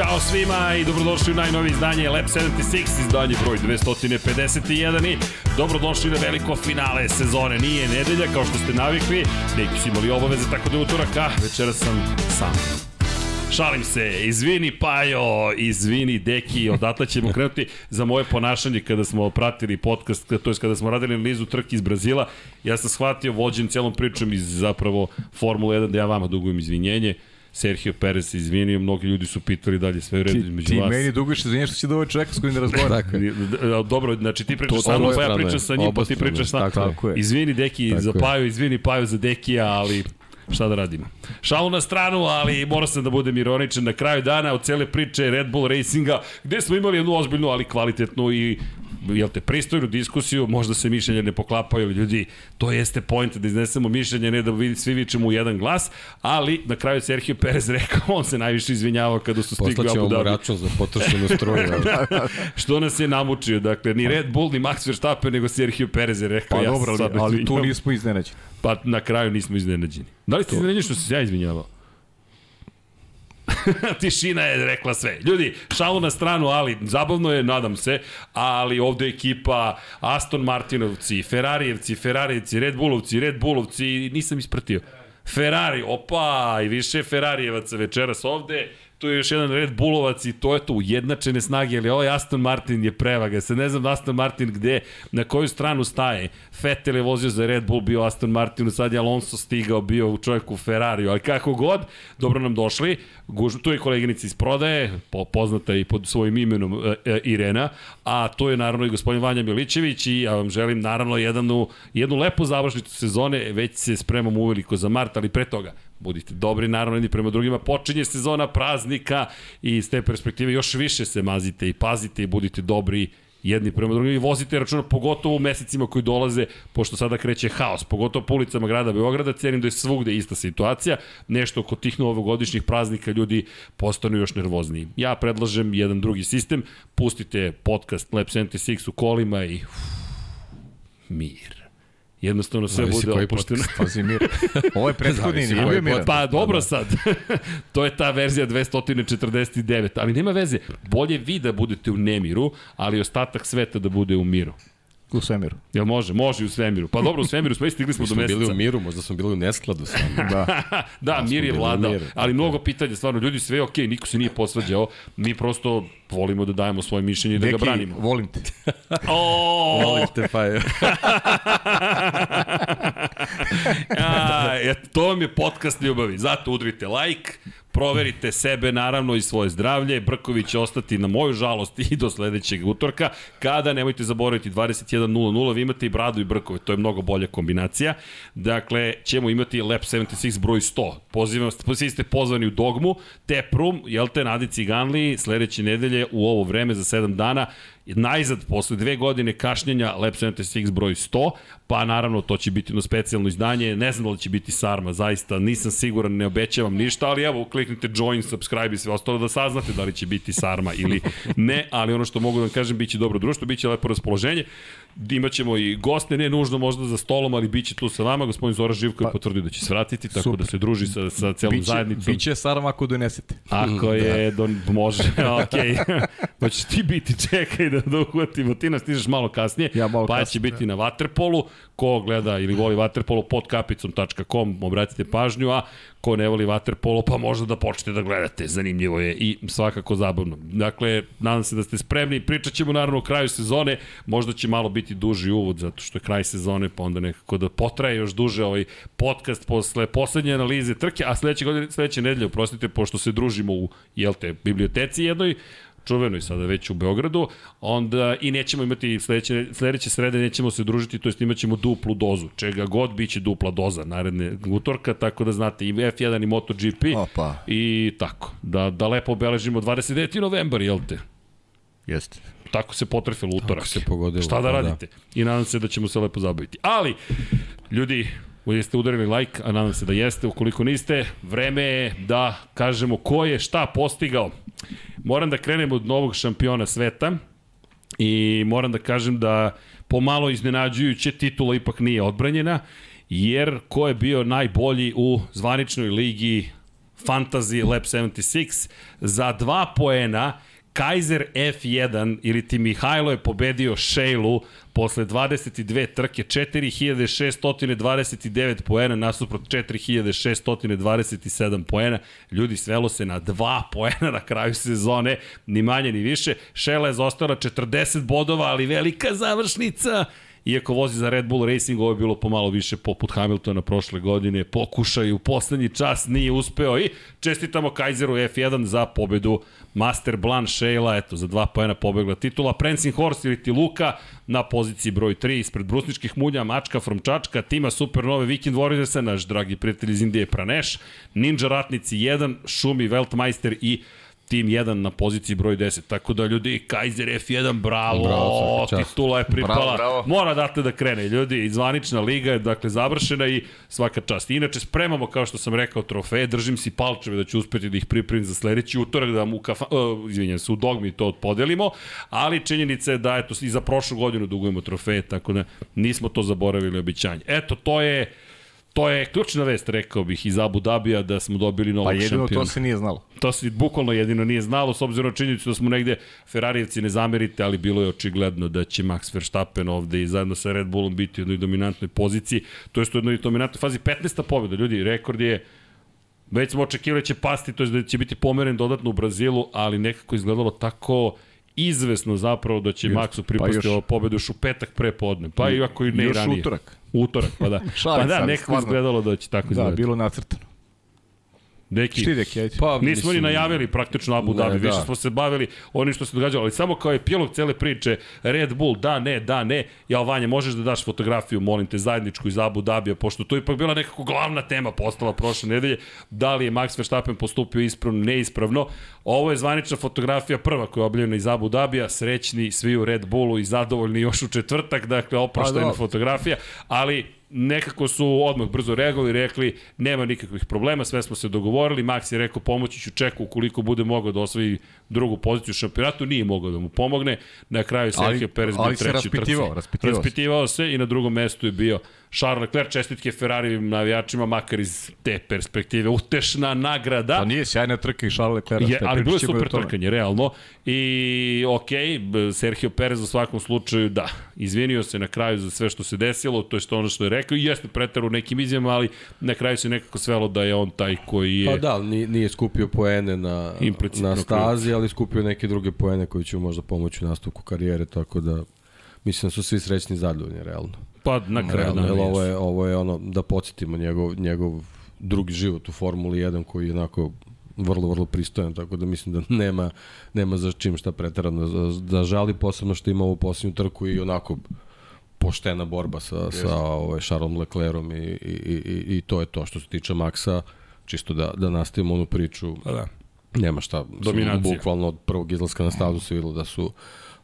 Ćao svima i dobrodošli u najnovije izdanje Lab 76, izdanje broj 251 i dobrodošli na veliko finale sezone. Nije nedelja kao što ste navikli, neki su imali obaveze, tako da je utorak, a večera sam sam. Šalim se, izvini Pajo, izvini Deki, odatle ćemo krenuti za moje ponašanje kada smo pratili podcast, to je kada smo radili analizu trke iz Brazila. Ja sam shvatio vođen celom pričom iz zapravo Formula 1 da ja vama dugujem izvinjenje. Sergio Perez se izvinio, mnogi ljudi su pitali da li je sve u redu između ti vas. Ti meni duguješ izvinjenje što si da ovaj čovjek s kojim da razgovaram. Dakle. Dobro, znači ti pričaš sa mnom, pa ja pričam sa njim, pa ti pričaš sa... Tako, tako je. Izvini Deki tako za Paju, izvini Paju za Dekija, ali šta da radimo. Šalu na stranu, ali mora sam da budem ironičan na kraju dana od cele priče Red Bull Racinga, gde smo imali jednu ozbiljnu, ali kvalitetnu i jel te, pristojnu diskusiju, možda se mišljenja ne poklapaju, ali ljudi, to jeste point da iznesemo mišljenje, ne da vidi, svi vičemo u jedan glas, ali na kraju Sergio Perez rekao, on se najviše izvinjavao kada su stigli Abu Dhabi. račun za potrošenu struju. Što nas je namučio, dakle, ni Red Bull, ni Max Verstappen, nego Sergio Perez je rekao, pa ja dobro, ali, ali tu nismo iznenađeni. Pa na kraju nismo iznenađeni. Da li ste iznenađeni što se ja izvinjavao? Tišina je rekla sve. Ljudi, šalu na stranu, ali zabavno je, nadam se, ali ovde ekipa Aston Martinovci, Ferrarijevci, Ferrarijevci, Red Bullovci, Red Bullovci, nisam ispratio. Ferrari, opa, i više Ferrarijevaca večeras ovde tu je još jedan Red Bullovac i to je to ujednačene snage, ali ovaj Aston Martin je prevaga. Se ne znam Aston Martin gde, na koju stranu staje. Vettel je vozio za Red Bull, bio Aston Martin, sad je Alonso stigao, bio u čovjeku Ferrariju, ali kako god, dobro nam došli. Tu je koleginica iz prodaje, po, poznata i pod svojim imenom e, e, Irena, a to je naravno i gospodin Vanja Milićević i ja vam želim naravno jednu, jednu lepu završnicu sezone, već se spremamo uveliko za mart, ali pre toga budite dobri naravno jedni prema drugima, počinje sezona praznika i iz te perspektive još više se mazite i pazite i budite dobri jedni prema drugim i vozite računa pogotovo u mesecima koji dolaze, pošto sada kreće haos, pogotovo po ulicama grada Beograda, cenim da je svugde ista situacija, nešto oko tih novogodišnjih praznika ljudi postanu još nervozniji. Ja predlažem jedan drugi sistem, pustite podcast Lab 76 u kolima i uf, mir. Jednostavno sve Zavisi bude opušteno. Pazi mir. Ovo je prethodni, nije bio. Pa dobro sad. to je ta verzija 249, ali nema veze. Bolje vi da budete u nemiru, ali ostatak sveta da bude u miru. U svemiru. Jel može? Može u svemiru. Pa dobro, u svemiru smo i stigli smo Mi do smo meseca. bili u miru, možda smo bili u neskladu sa Da. da, mir je vladao, ali mnogo pitanja, stvarno, ljudi sve je okej, niko se nije posvađao, mi prosto volimo da dajemo svoje mišljenje i da ga Deki, branimo. volim te. O, Volim te, pa je. A, et, to vam je podcast ljubavi. Zato udrite like, proverite sebe naravno i svoje zdravlje. Brković će ostati na moju žalost i do sledećeg utorka. Kada, nemojte zaboraviti, 21.00, vi imate i Bradu i Brkove, to je mnogo bolja kombinacija. Dakle, ćemo imati Lab 76 broj 100. Pozivam, svi ste pozvani u Dogmu, Teprum, jel te, Nadi Ciganli, sledeće nedelje u ovo vreme za 7 dana najzad posle dve godine kašnjenja Lab 76 broj 100, pa naravno to će biti jedno specijalno izdanje, ne znam da li će biti Sarma, zaista nisam siguran, ne obećavam ništa, ali evo kliknite join, subscribe i sve ostalo da saznate da li će biti Sarma ili ne, ali ono što mogu da vam kažem, biće dobro društvo, biće lepo raspoloženje, imaćemo i goste, ne nužno možda za stolom, ali biće tu sa vama, gospodin Zora Živko je Pa, potvrdio da će se vratiti, tako super. da se druži sa, sa celom Biće, zajednicom. biće Saram ako donesete. Ako je, don, može, okej. Hoćeš ti biti, čekaj da, da uhvatimo, ti nas stižeš malo kasnije, Ja malo pa će kasnije, biti na Waterpolu, ko gleda ili voli Waterpolo, podkapicom.com, obratite pažnju, a ko ne voli Waterpolo, pa možda da počnete da gledate, zanimljivo je i svakako zabavno. Dakle, nadam se da ste spremni, pričat ćemo naravno o kraju sezone, možda će malo biti duži uvod, zato što je kraj sezone, pa onda nekako da potraje još duže ovaj podcast posle poslednje analize trke, a sledeće godine, sledeće nedelje, oprostite, pošto se družimo u, jel te, biblioteci jednoj, čuvenoj sada već u Beogradu, onda i nećemo imati sledeće, sledeće srede nećemo se družiti, to jest imaćemo duplu dozu, čega god biće dupla doza naredne utorka, tako da znate i F1 i MotoGP Opa. i tako, da, da lepo obeležimo 29. novembar, jel te? Jeste. Tako se potrefilo utorak. Tako se pogodilo, Šta da pa da. radite? I nadam se da ćemo se lepo zabaviti. Ali, ljudi, jeste udarili like, a nadam se da jeste. Ukoliko niste, vreme je da kažemo ko je šta postigao. Moram da krenem od novog šampiona sveta i moram da kažem da pomalo iznenađujuće titula ipak nije odbranjena, jer ko je bio najbolji u zvaničnoj ligi Fantasy Lab 76 za dva poena Kaiser F1 ili ti Mihajlo je pobedio Šejlu posle 22 trke 4629 poena nasuprot 4627 poena. Ljudi, svelo se na 2 poena na kraju sezone, ni manje ni više. Šejla je zostala 40 bodova, ali velika završnica. Iako vozi za Red Bull Racing, ovo je bilo pomalo više poput Hamiltona prošle godine. Pokušaj u poslednji čas nije uspeo i čestitamo Kaiseru F1 za pobedu Master Blan Sheila, eto, za dva pojena pobegla titula. Prancing Horse ili ti Luka na poziciji broj 3 ispred brusničkih mulja, Mačka from Čačka, tima Supernove Weekend Warriorsa, naš dragi prijatelj iz Indije Praneš, Ninja Ratnici 1, Šumi Weltmeister i tim 1 na poziciji broj 10. Tako da ljudi, Kaiser F1, bravo, Bravo, titula je pripala. Bravo, bravo. Mora dakle da krene, ljudi, zvanična liga je dakle završena i svaka čast. Inače, spremamo, kao što sam rekao, trofeje, držim si palčeve da ću uspeti da ih pripremim za sledeći utorak, da mu u kafa, uh, izvinjam se, u dogmi to podelimo, ali činjenica je da eto, i za prošlu godinu dugujemo trofeje, tako da nismo to zaboravili običanje. Eto, to je To je ključna vest, rekao bih, iz Abu Dabija da smo dobili novog Pa jedino šampiona. to se nije znalo. To se bukvalno jedino nije znalo, s obzirom na činjenicu da smo negde, Ferarijevci ne zamerite, ali bilo je očigledno da će Max Verstappen ovde i zajedno sa Red Bullom biti u jednoj dominantnoj poziciji, to je u jednoj dominantnoj fazi 15. pobjeda, ljudi, rekord je već smo očekivali da će pasti, to je da će biti pomeren dodatno u Brazilu, ali nekako izgledalo tako izvesno zapravo da će Just, Maxu pa pripasti još- ova pobeda još u petak pre podne, pa i ako i ne i Još ranije. utorak. Utorak, pa da. Pa da, nekako izgledalo da će tako Da, izgledati. bilo nacrtano. Deki, Šti deki, ajde. Pa, Nismo ni najavili praktično Abu Ne, Dhabi, da. više smo se bavili onim što se događalo, ali samo kao epilog cele priče, Red Bull, da, ne, da, ne, ja Vanja, možeš da daš fotografiju, molim te, zajedničku iz Abu Dhabija, pošto to je ipak bila nekako glavna tema postala prošle nedelje, da li je Max Verstappen postupio ispravno, neispravno. Ovo je zvanična fotografija prva koja je objavljena iz Abu Dhabija, srećni svi u Red Bullu i zadovoljni još u četvrtak, dakle oproštajna dobro. fotografija, ali nekako su odmah brzo reagovali rekli nema nikakvih problema, sve smo se dogovorili, Max je rekao pomoći ću čeku ukoliko bude mogao da osvoji drugu poziciju u šampionatu, nije mogao da mu pomogne, na kraju Sergio Perez bio treći u trci. raspitivao, raspitivao raspitivao se i na drugom mestu je bio Charles Leclerc, čestitke Ferrarijevim navijačima, makar iz te perspektive, utešna nagrada. Pa nije sjajna trka i Charles Leclerc. Je, te ali bilo je super trkanje, realno. I, ok, Sergio Perez u svakom slučaju, da, izvinio se na kraju za sve što se desilo, to je što ono što je rekao, i jeste pretar u nekim izjavama, ali na kraju se nekako svelo da je on taj koji je... Pa da, nije, nije skupio poene na, na stazi, ali skupio neke druge poene koji će mu možda pomoći u nastavku karijere, tako da mislim da su svi srećni i zadovoljni, realno. Pa na kraju realno da, jer ovo je, ovo je ono, da podsjetimo njegov, njegov drugi život u Formuli 1 koji je onako vrlo, vrlo pristojan, tako da mislim da nema, nema za čim šta pretarano da, da žali, posebno što ima ovu posljednju trku i onako poštena borba sa, sa ovaj, Charlesom Leclerom i, i, i, i, to je to što se tiče Maxa, čisto da, da nastavimo onu priču Pa da. nema šta. Dominacija. Bukvalno od prvog izlaska na stazu se videlo da su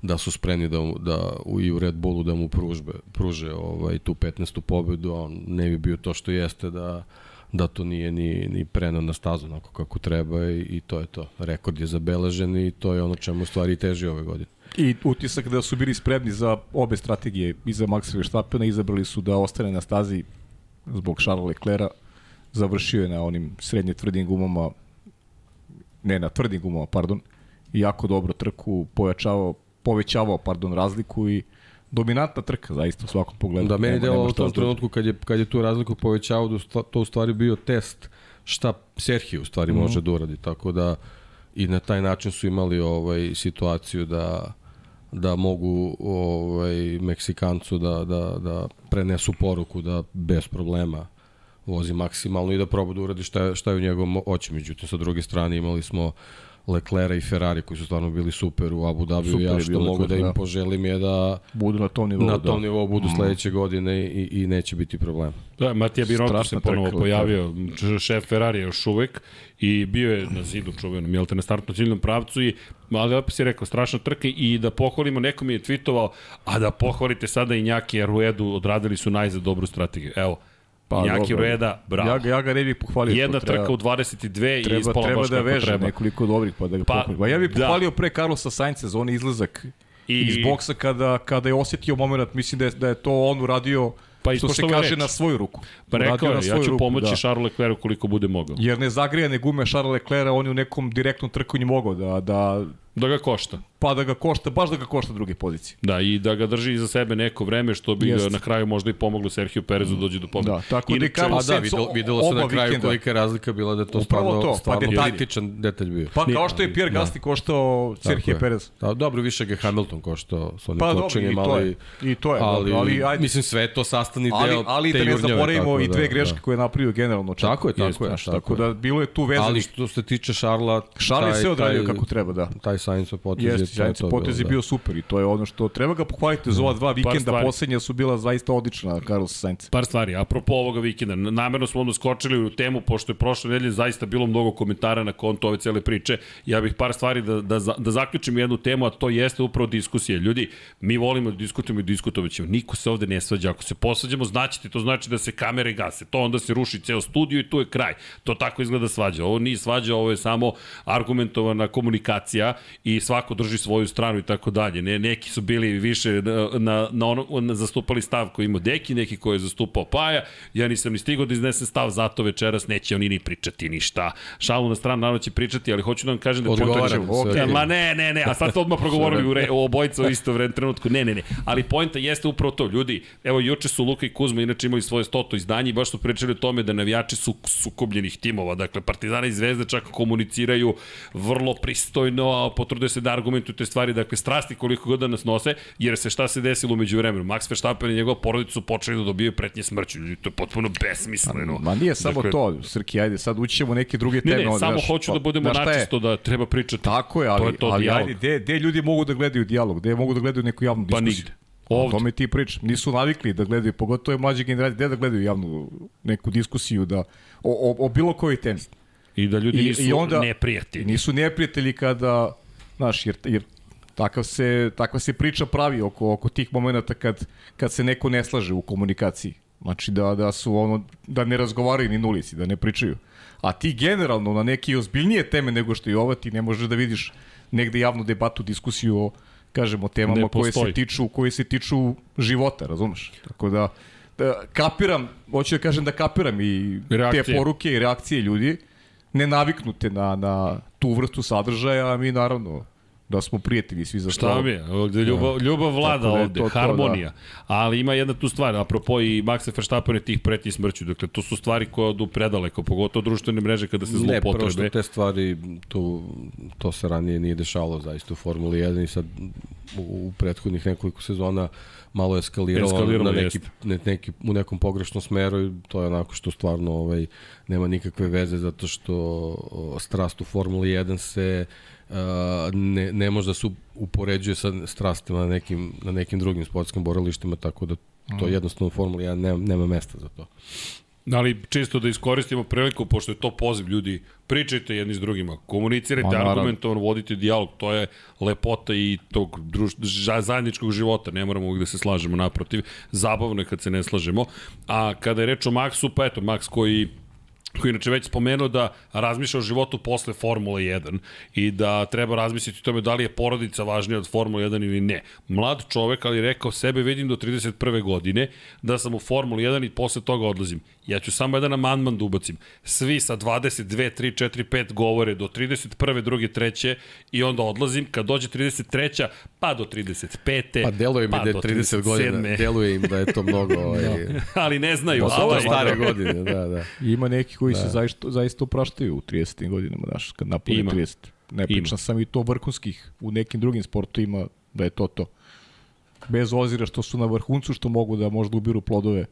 da su spremni da, da u, i u Red Bullu da mu pružbe, pruže ovaj, tu 15. pobedu, a on ne bi bio to što jeste da da to nije ni, ni preno na stazu onako kako treba i, i to je to. Rekord je zabeležen i to je ono čemu stvari teži ove godine. I utisak da su bili spremni za obe strategije, i za Maxa Verstappena, izabrali su da ostane na stazi zbog Charlesa Leclerca, završio je na onim srednje tvrdim gumama, ne na tvrdim gumama, pardon, i jako dobro trku, pojačavao, povećavao, pardon, razliku i dominantna trka, zaista u svakom pogledu. Da, meni delo u tom trenutku kad je, kad je tu razliku povećao, da to u stvari bio test šta Serhije u stvari mm. može da uradi, tako da i na taj način su imali ovaj situaciju da da mogu ovaj Meksikancu da, da, da prenesu poruku da bez problema vozi maksimalno i da proba da uradi šta, šta je u njegovom oči. Međutim, sa druge strane imali smo Leclera i Ferrari koji su stvarno bili super u Abu Dhabiju. Super Ja što mogu da Leclerc, im da. poželim je da Budu na tom nivou. na da. tom nivou budu sledeće godine i, i neće biti problema. Da, Matija Binotto se ponovo trka, pojavio, č- šef Ferrari još uvek i bio je na zidu čuvenom, jel te, na startno ciljnom pravcu i ali opet si rekao, strašna trka i da pohvalimo, neko mi je tweetovao, a da pohvalite sada i Njaki i Ruedu, odradili su najzad dobru strategiju. Evo, pa, Njaki dobro. Rueda, bravo. Ja, ga- ja ga ne bih pohvalio. Jedna treba- trka u 22 i treba, ispala treba baš da veže treba. nekoliko dobrih pa da ga Pa, pohvalim. Pa ja bih da. pohvalio pre Carlosa Sainca za onaj izlazak I- I... iz boksa kada, kada je osetio moment, mislim da je, da je to on uradio Pa što se kaže reč. na svoju ruku. Pa rekao je, ja ću ruku, pomoći da. Charles Leclercu koliko bude mogao. Jer ne zagrijane gume Charles Leclerca, on je u nekom direktnom trkanju mogao da, da Da ga košta. pa da ga košta, baš da ga košta druge pozicije. Da, i da ga drži iza sebe neko vreme, što bi Jeste. ga na kraju možda i pomoglo Sergio Perezu da dođe do pobjede. Da, tako da i Inače, Carlos Pa da, Sainz videlo, videlo se na kraju vikenda. kolika je razlika bila da je to Upravo stvarno, to, pa stvarno detalji. kritičan detalj bio. Pa kao što je Pierre Gasly koštao Tako Sergio je. Perez. Da, dobro, više ga je Hamilton koštao s onim Pa dobro, kočenjem, i to ali, je. I to je, ali, ali ajde. mislim sve je to sastavni Ali, deo ali te da ne zaboravimo i da, dve greške da. koje je napravio generalno. Čak. Tako je, tako je, tako da bilo je tu vezano. Ali što se tiče Šarla, Šarli taj- se odradio kako treba, da. Taj Sainzov potez je Jeste, Žajnice to potez je bio super i to je ono što treba ga pohvaliti za ova dva vikenda, stvari. poslednja su bila zaista odlična Carlos Sainz. Par stvari, apropo ovoga vikenda, namerno smo onda skočili u temu, pošto je prošle nedelje zaista bilo mnogo komentara na konto ove cele priče, ja bih par stvari da, da, da zaključim jednu temu, a to jeste upravo diskusija. Ljudi, mi volimo da diskutujemo i diskutovat ćemo. Niko se ovde ne svađa. Ako se posvađamo, znaćete, to znači da se kamere gase. To onda se ruši ceo studio i tu je kraj. To tako izgleda svađa. Ovo nije svađa, ovo je samo argumentovana komunikacija i svako drži svoju stranu i tako dalje. Ne, neki su bili više na, na, na, ono, na zastupali stav koji ima Deki, neki koji je zastupao Paja. Ja nisam ni stigao da iznesem stav, zato večeras neće oni ni pričati ništa. Šalu na stranu, naravno će pričati, ali hoću da vam kažem da Odgovaram Okay. Ma ne, ne, ne, a sad ste odmah progovorili u re, o obojica u isto vreme trenutku. Ne, ne, ne. Ali poenta jeste upravo to. Ljudi, evo juče su Luka i Kuzma inače imali svoje stoto izdanje i baš su pričali o tome da navijači su sukobljenih timova. Dakle, Partizana i Zvezda čak komuniciraju vrlo pristojno, a potrude se da argumentuju te stvari. Dakle, strasti koliko god da nas nose, jer se šta se desilo umeđu vremenu. Max Verstappen i njegova porodica su počeli da dobijaju pretnje smrću. Ljudi, to je potpuno besmisleno. Ma nije samo Dakle, to, Srki, ajde, sad ući ćemo u neke druge Ne, teme. ne, onda, samo znaš, hoću pa, da budemo šta je? načisto da treba pričati. Tako je, To ali, je to ali dijalog. ajde, gde, gde ljudi mogu da gledaju dijalog, gde mogu da gledaju neku javnu Pa diskusiju? nigde. O Ovde. tome ti pričam. Nisu navikli da gledaju, pogotovo je mlađe generacije, gde da gledaju javnu neku diskusiju da, o, o, o bilo kojoj temi. I da ljudi I, nisu i onda, neprijatelji. Nisu neprijatelji kada, znaš, jer, jer takav se, takva se priča pravi oko, oko tih momenta kad, kad se neko ne slaže u komunikaciji. Znači da, da su ono, da ne razgovaraju ni na ulici, da ne pričaju. A ti generalno na neke ozbiljnije teme nego što je ova, ti ne možeš da vidiš negde javnu debatu, diskusiju o, kažemo, temama Ne koje se tiču, koje se tiču života, razumeš? Tako da, da kapiram, hoću da kažem da kapiram i Reakcije. te poruke i reakcije ljudi, ne naviknute na, na tu vrstu sadržaja, a mi naravno da smo prijatelji svi za Šta mi je? Ovde ljubav, ljubav vlada da ovde, to to, harmonija. Ali ima jedna tu stvar, apropo i Maxa Verstappen je tih pretnji smrću. Dakle, to su stvari koje odu predaleko, pogotovo društvene mreže kada se Ne, prvo što te stvari, tu, to se ranije nije dešavalo zaista u Formuli 1 i sad u, prethodnih nekoliko sezona malo je eskaliralo, Eskaliralo, na neki, ne, neki, u nekom pogrešnom smeru i to je onako što stvarno ovaj, nema nikakve veze zato što o, strast u Formuli 1 se uh, ne, ne može da se upoređuje sa strastima na nekim, na nekim drugim sportskim boralištima, tako da to jednostavno u Formuli 1 nema, nema mesta za to. Ali čisto da iskoristimo priliku, pošto je to poziv ljudi, pričajte jedni s drugima, komunicirajte Ma, naravno. argumentovano, vodite dijalog, to je lepota i tog druž, zajedničkog života, ne moramo uvijek da se slažemo naprotiv, zabavno je kad se ne slažemo, a kada je reč o Maxu, pa eto, Max koji koji inače već spomenuo da razmišlja o životu posle Formule 1 i da treba razmisliti o tome da li je porodica važnija od Formule 1 ili ne. Mlad čovek, ali rekao sebe vidim do 31. godine da sam u Formuli 1 i posle toga odlazim. Ja ću samo jedan amandman da ubacim. Svi sa 22, 3, 4, 5 govore do 31. druge, treće i onda odlazim. Kad dođe 33. pa do 35. Pa deluje mi pa da je do 30 godina, 37.. deluje im da je to mnogo... Ovaj, ali ne znaju. A to to je je stare godine, da, da. Ima neki koji da. se zaista, zaista opraštaju u 30. godinama, znaš, kad napune Ima. 30. Ne pričam Ima. sam i to vrhunskih, u nekim drugim sportovima da je to to. Bez ozira što su na vrhuncu, što mogu da možda ubiru plodove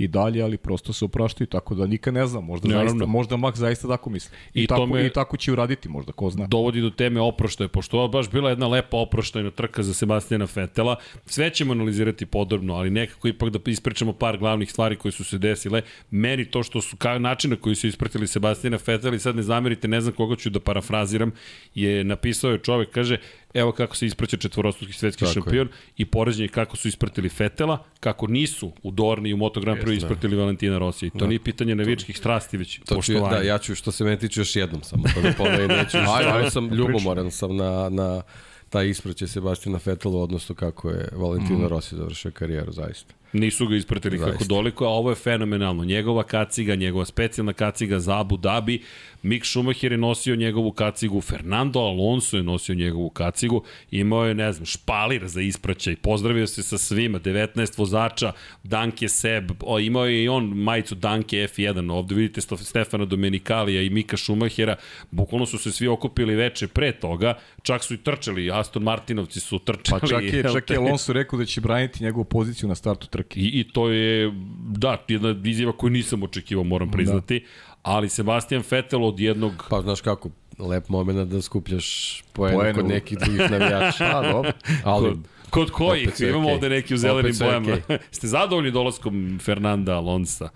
i dalje, ali prosto se opraštaju, tako da nikad ne znam, možda, Naravno. zaista, možda Max zaista tako misli. I, I tako, tome- I tako će uraditi možda, ko zna. dovodi do teme oproštaja, pošto je baš bila jedna lepa oproštajna trka za Sebastijana Fetela. Sve ćemo analizirati podrobno, ali nekako ipak da ispričamo par glavnih stvari koje su se desile. Meni to što su ka, način na koji su ispratili Sebastijana Fetela i sad ne zamerite, ne znam koga ću da parafraziram, je napisao je čovek, kaže, evo kako se ispraća četvorostruki svetski Tako je. šampion i poređenje kako su ispratili Fetela, kako nisu u Dorni i u Moto Grand Prix da. ispratili Valentina Rosija. I to nije pitanje navijačkih strasti, već To ću, poštovanja. da, ja ću što se mene tiče još jednom samo to da ponovim, neću, stvarno sam ljubomoran sam na, na taj ispraćaj Sebastina Fetela, odnosno kako je Valentino mm. Rossi završio karijeru, zaista. Nisu ga ispratili Zaista. kako doliko, a ovo je fenomenalno. Njegova kaciga, njegova specijalna kaciga za Abu Dhabi, Mick Schumacher je nosio njegovu kacigu, Fernando Alonso je nosio njegovu kacigu, imao je, ne znam, špalir za ispraćaj, pozdravio se sa svima, 19 vozača, Danke Seb, o, imao je i on majicu Danke F1, ovde vidite Stefana Domenikalija i Mika Schumachera, bukvalno su se svi okupili veče pre toga, čak su i trčali, Aston Martinovci su trčali. Pa čak je, čak je? Alonso rekao da će braniti njegovu poziciju na startu trke. I, I to je, da, jedna izjava koju nisam očekivao, moram priznati. Da. Ali Sebastian Vettel od jednog... Pa znaš kako, lep moment da skupljaš poene Poene kod nekih drugih navijača. Pa, dobro. Ali, Kod, kod kojih? opet Imamo ovde neki u zelenim bojama. okej. Ste zadovoljni dolaskom Fernanda Alonsa?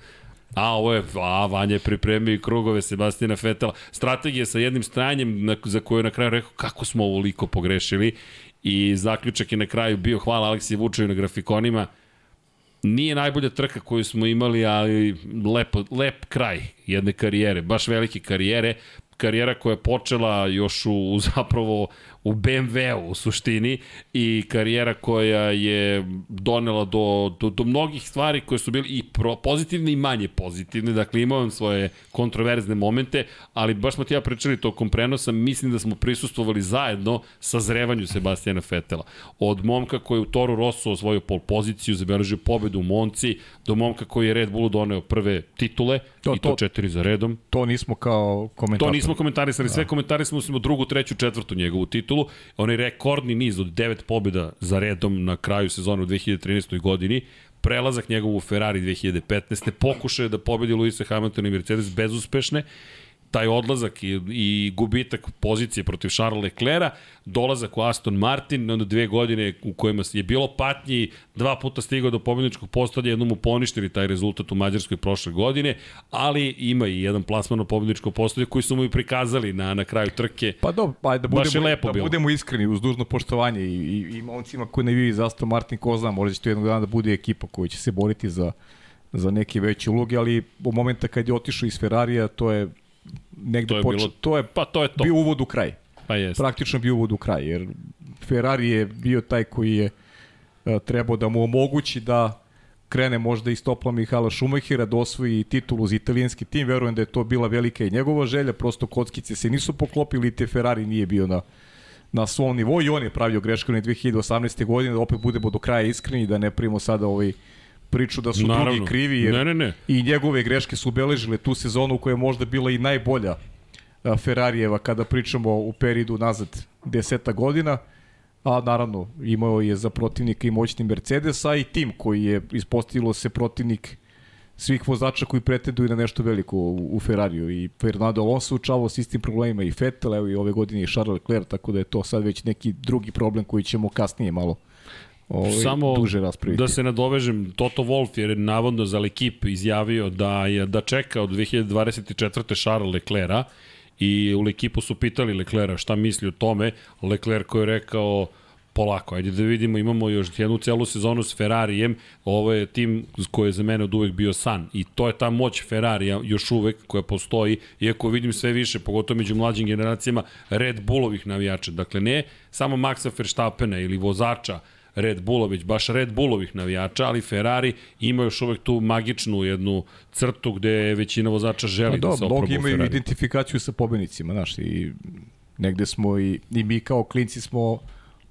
A, ovo je, a, Vanja je pripremio i krugove Sebastina Fetela. Strategija sa jednim stajanjem na, za koju je na kraju rekao kako smo ovoliko pogrešili i zaključak je na kraju bio hvala Aleksiji Vučevi na grafikonima. Nije najbolja trka koju smo imali, ali lepo, lep kraj jedne karijere, baš velike karijere. Karijera koja je počela još u, u zapravo u BMW-u u suštini i karijera koja je donela do, do, do mnogih stvari koje su bili i pro, pozitivne i manje pozitivne, dakle imao on svoje kontroverzne momente, ali baš smo ti ja pričali tokom prenosa, mislim da smo prisustvovali zajedno sa zrevanju Sebastijana Fetela. Od momka koji je u Toru Rosso osvojio pol poziciju, zabeležio pobedu u Monci, do momka koji je Red Bullu doneo prve titule, To- i to, to- četiri za redom. To nismo kao komentator. To nismo komentarisali, sve komentarisali smo drugu, treću, četvrtu njegovu titulu. Onaj rekordni niz od devet pobjeda za redom na kraju sezona u 2013. godini, prelazak njegovu u Ferrari 2015. Pokušaje da pobedi Luisa Hamiltona i Mercedes bezuspešne, taj odlazak i, i gubitak pozicije protiv Charles Leclerca, dolazak u Aston Martin, onda dve godine u kojima je bilo patnji, dva puta stigao do pobjedničkog postolja, jednom mu poništili taj rezultat u Mađarskoj prošle godine, ali ima i jedan plasman na pobjedničko postolje koji su mu i prikazali na, na kraju trke. Pa dobro, pa da Baš budemo, lepo da bilo. budemo iskreni uz dužno poštovanje i, i, i momcima koji navijaju za Aston Martin, ko zna, možda će to jednog dana da bude ekipa koja će se boriti za, za neke veće uloge, ali u momenta kad je otišao iz Ferrarija, to je negde To je bilo- to je Pa to je to. bio uvod u kraj. Pa jest. Praktično bio uvod u kraj, jer Ferrari je bio taj koji je e, trebao da mu omogući da krene možda iz topla Mihala Šumahira, da osvoji titulu za italijanski tim. Verujem da je to bila velika i njegova želja, prosto kockice se nisu poklopili, te Ferrari nije bio na, na svom nivou i on je pravio grešku na 2018. godine, da opet budemo do kraja iskreni, da ne primimo sada ovaj priču da su Naravno. drugi krivi, jer Ne, ne, ne. i njegove greške su obeležile tu sezonu koja je možda bila i najbolja a, Ferrarijeva kada pričamo u periodu nazad deseta godina, a naravno imao je za protivnika i moćni Mercedes, a i tim koji je ispostavilo se protivnik svih vozača koji pretenduju na nešto veliko u, u Ferrariju i Fernando Alonso učavao s istim problemima i Vettel, evo i ove godine i Charles Leclerc, tako da je to sad već neki drugi problem koji ćemo kasnije malo ovaj, Samo duže raspraviti. da se nadovežem, Toto Wolff je navodno za L'Equipe izjavio da je da čeka od 2024. Charles Leclerca i u L'Equipu su pitali Leclerca šta misli o tome. Leclerc koji je rekao polako, ajde da vidimo, imamo još jednu celu sezonu s Ferrarijem, ovo je tim koji je za mene od uvek bio san i to je ta moć Ferrarija još uvek koja postoji, iako vidim sve više, pogotovo među mlađim generacijama, Red Bullovih navijača, dakle ne samo Maxa Verstappena ili vozača, Red Bulla, već baš Red Bullovih navijača, ali Ferrari ima još uvek tu magičnu jednu crtu gde većina vozača želi Pa da da, se oproba mnogi u imaju Ferrari. identifikaciju sa pobednicima, znaš, i negde smo i, i mi kao klinci smo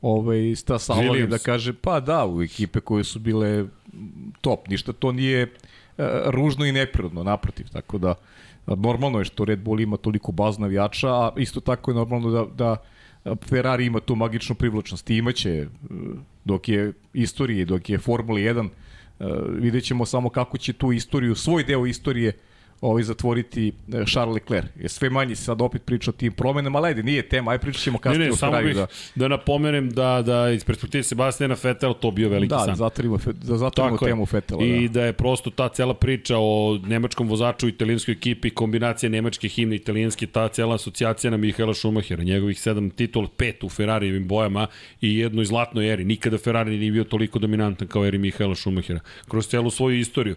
ovaj, stasavali da kaže, pa da, u ekipe koje su bile top, ništa to nije e, ružno i neprirodno, naprotiv, tako da normalno je što Red Bull ima toliko bazu navijača, a isto tako je normalno da, da Ferrari ima tu magičnu privlačnost i imaće e, dok je istorije, dok je Formula 1 e, vidjet ćemo samo kako će tu istoriju, svoj deo istorije ovaj, zatvoriti e, Charles Leclerc. Je sve manje sad opet priča o tim promenama, ali ajde, nije tema, aj pričat ćemo Ne, kasnije ne, o samo Ferrari. bih Da, da napomenem da, da iz perspektive Sebastijana Vettel to bio veliki da, san. zatvorimo, fe- da zatvorimo Tako temu Fetela. I da. da je prosto ta cela priča o nemačkom vozaču u italijanskoj ekipi, kombinacija nemačke himne italijanske, ta cela asocijacija na Mihaela Schumachera, njegovih sedam titul, pet u Ferrarijevim bojama i jednoj zlatnoj eri. Nikada Ferrari nije bio toliko dominantan kao eri Mihaela Schumachera. Kroz celu svoju istoriju.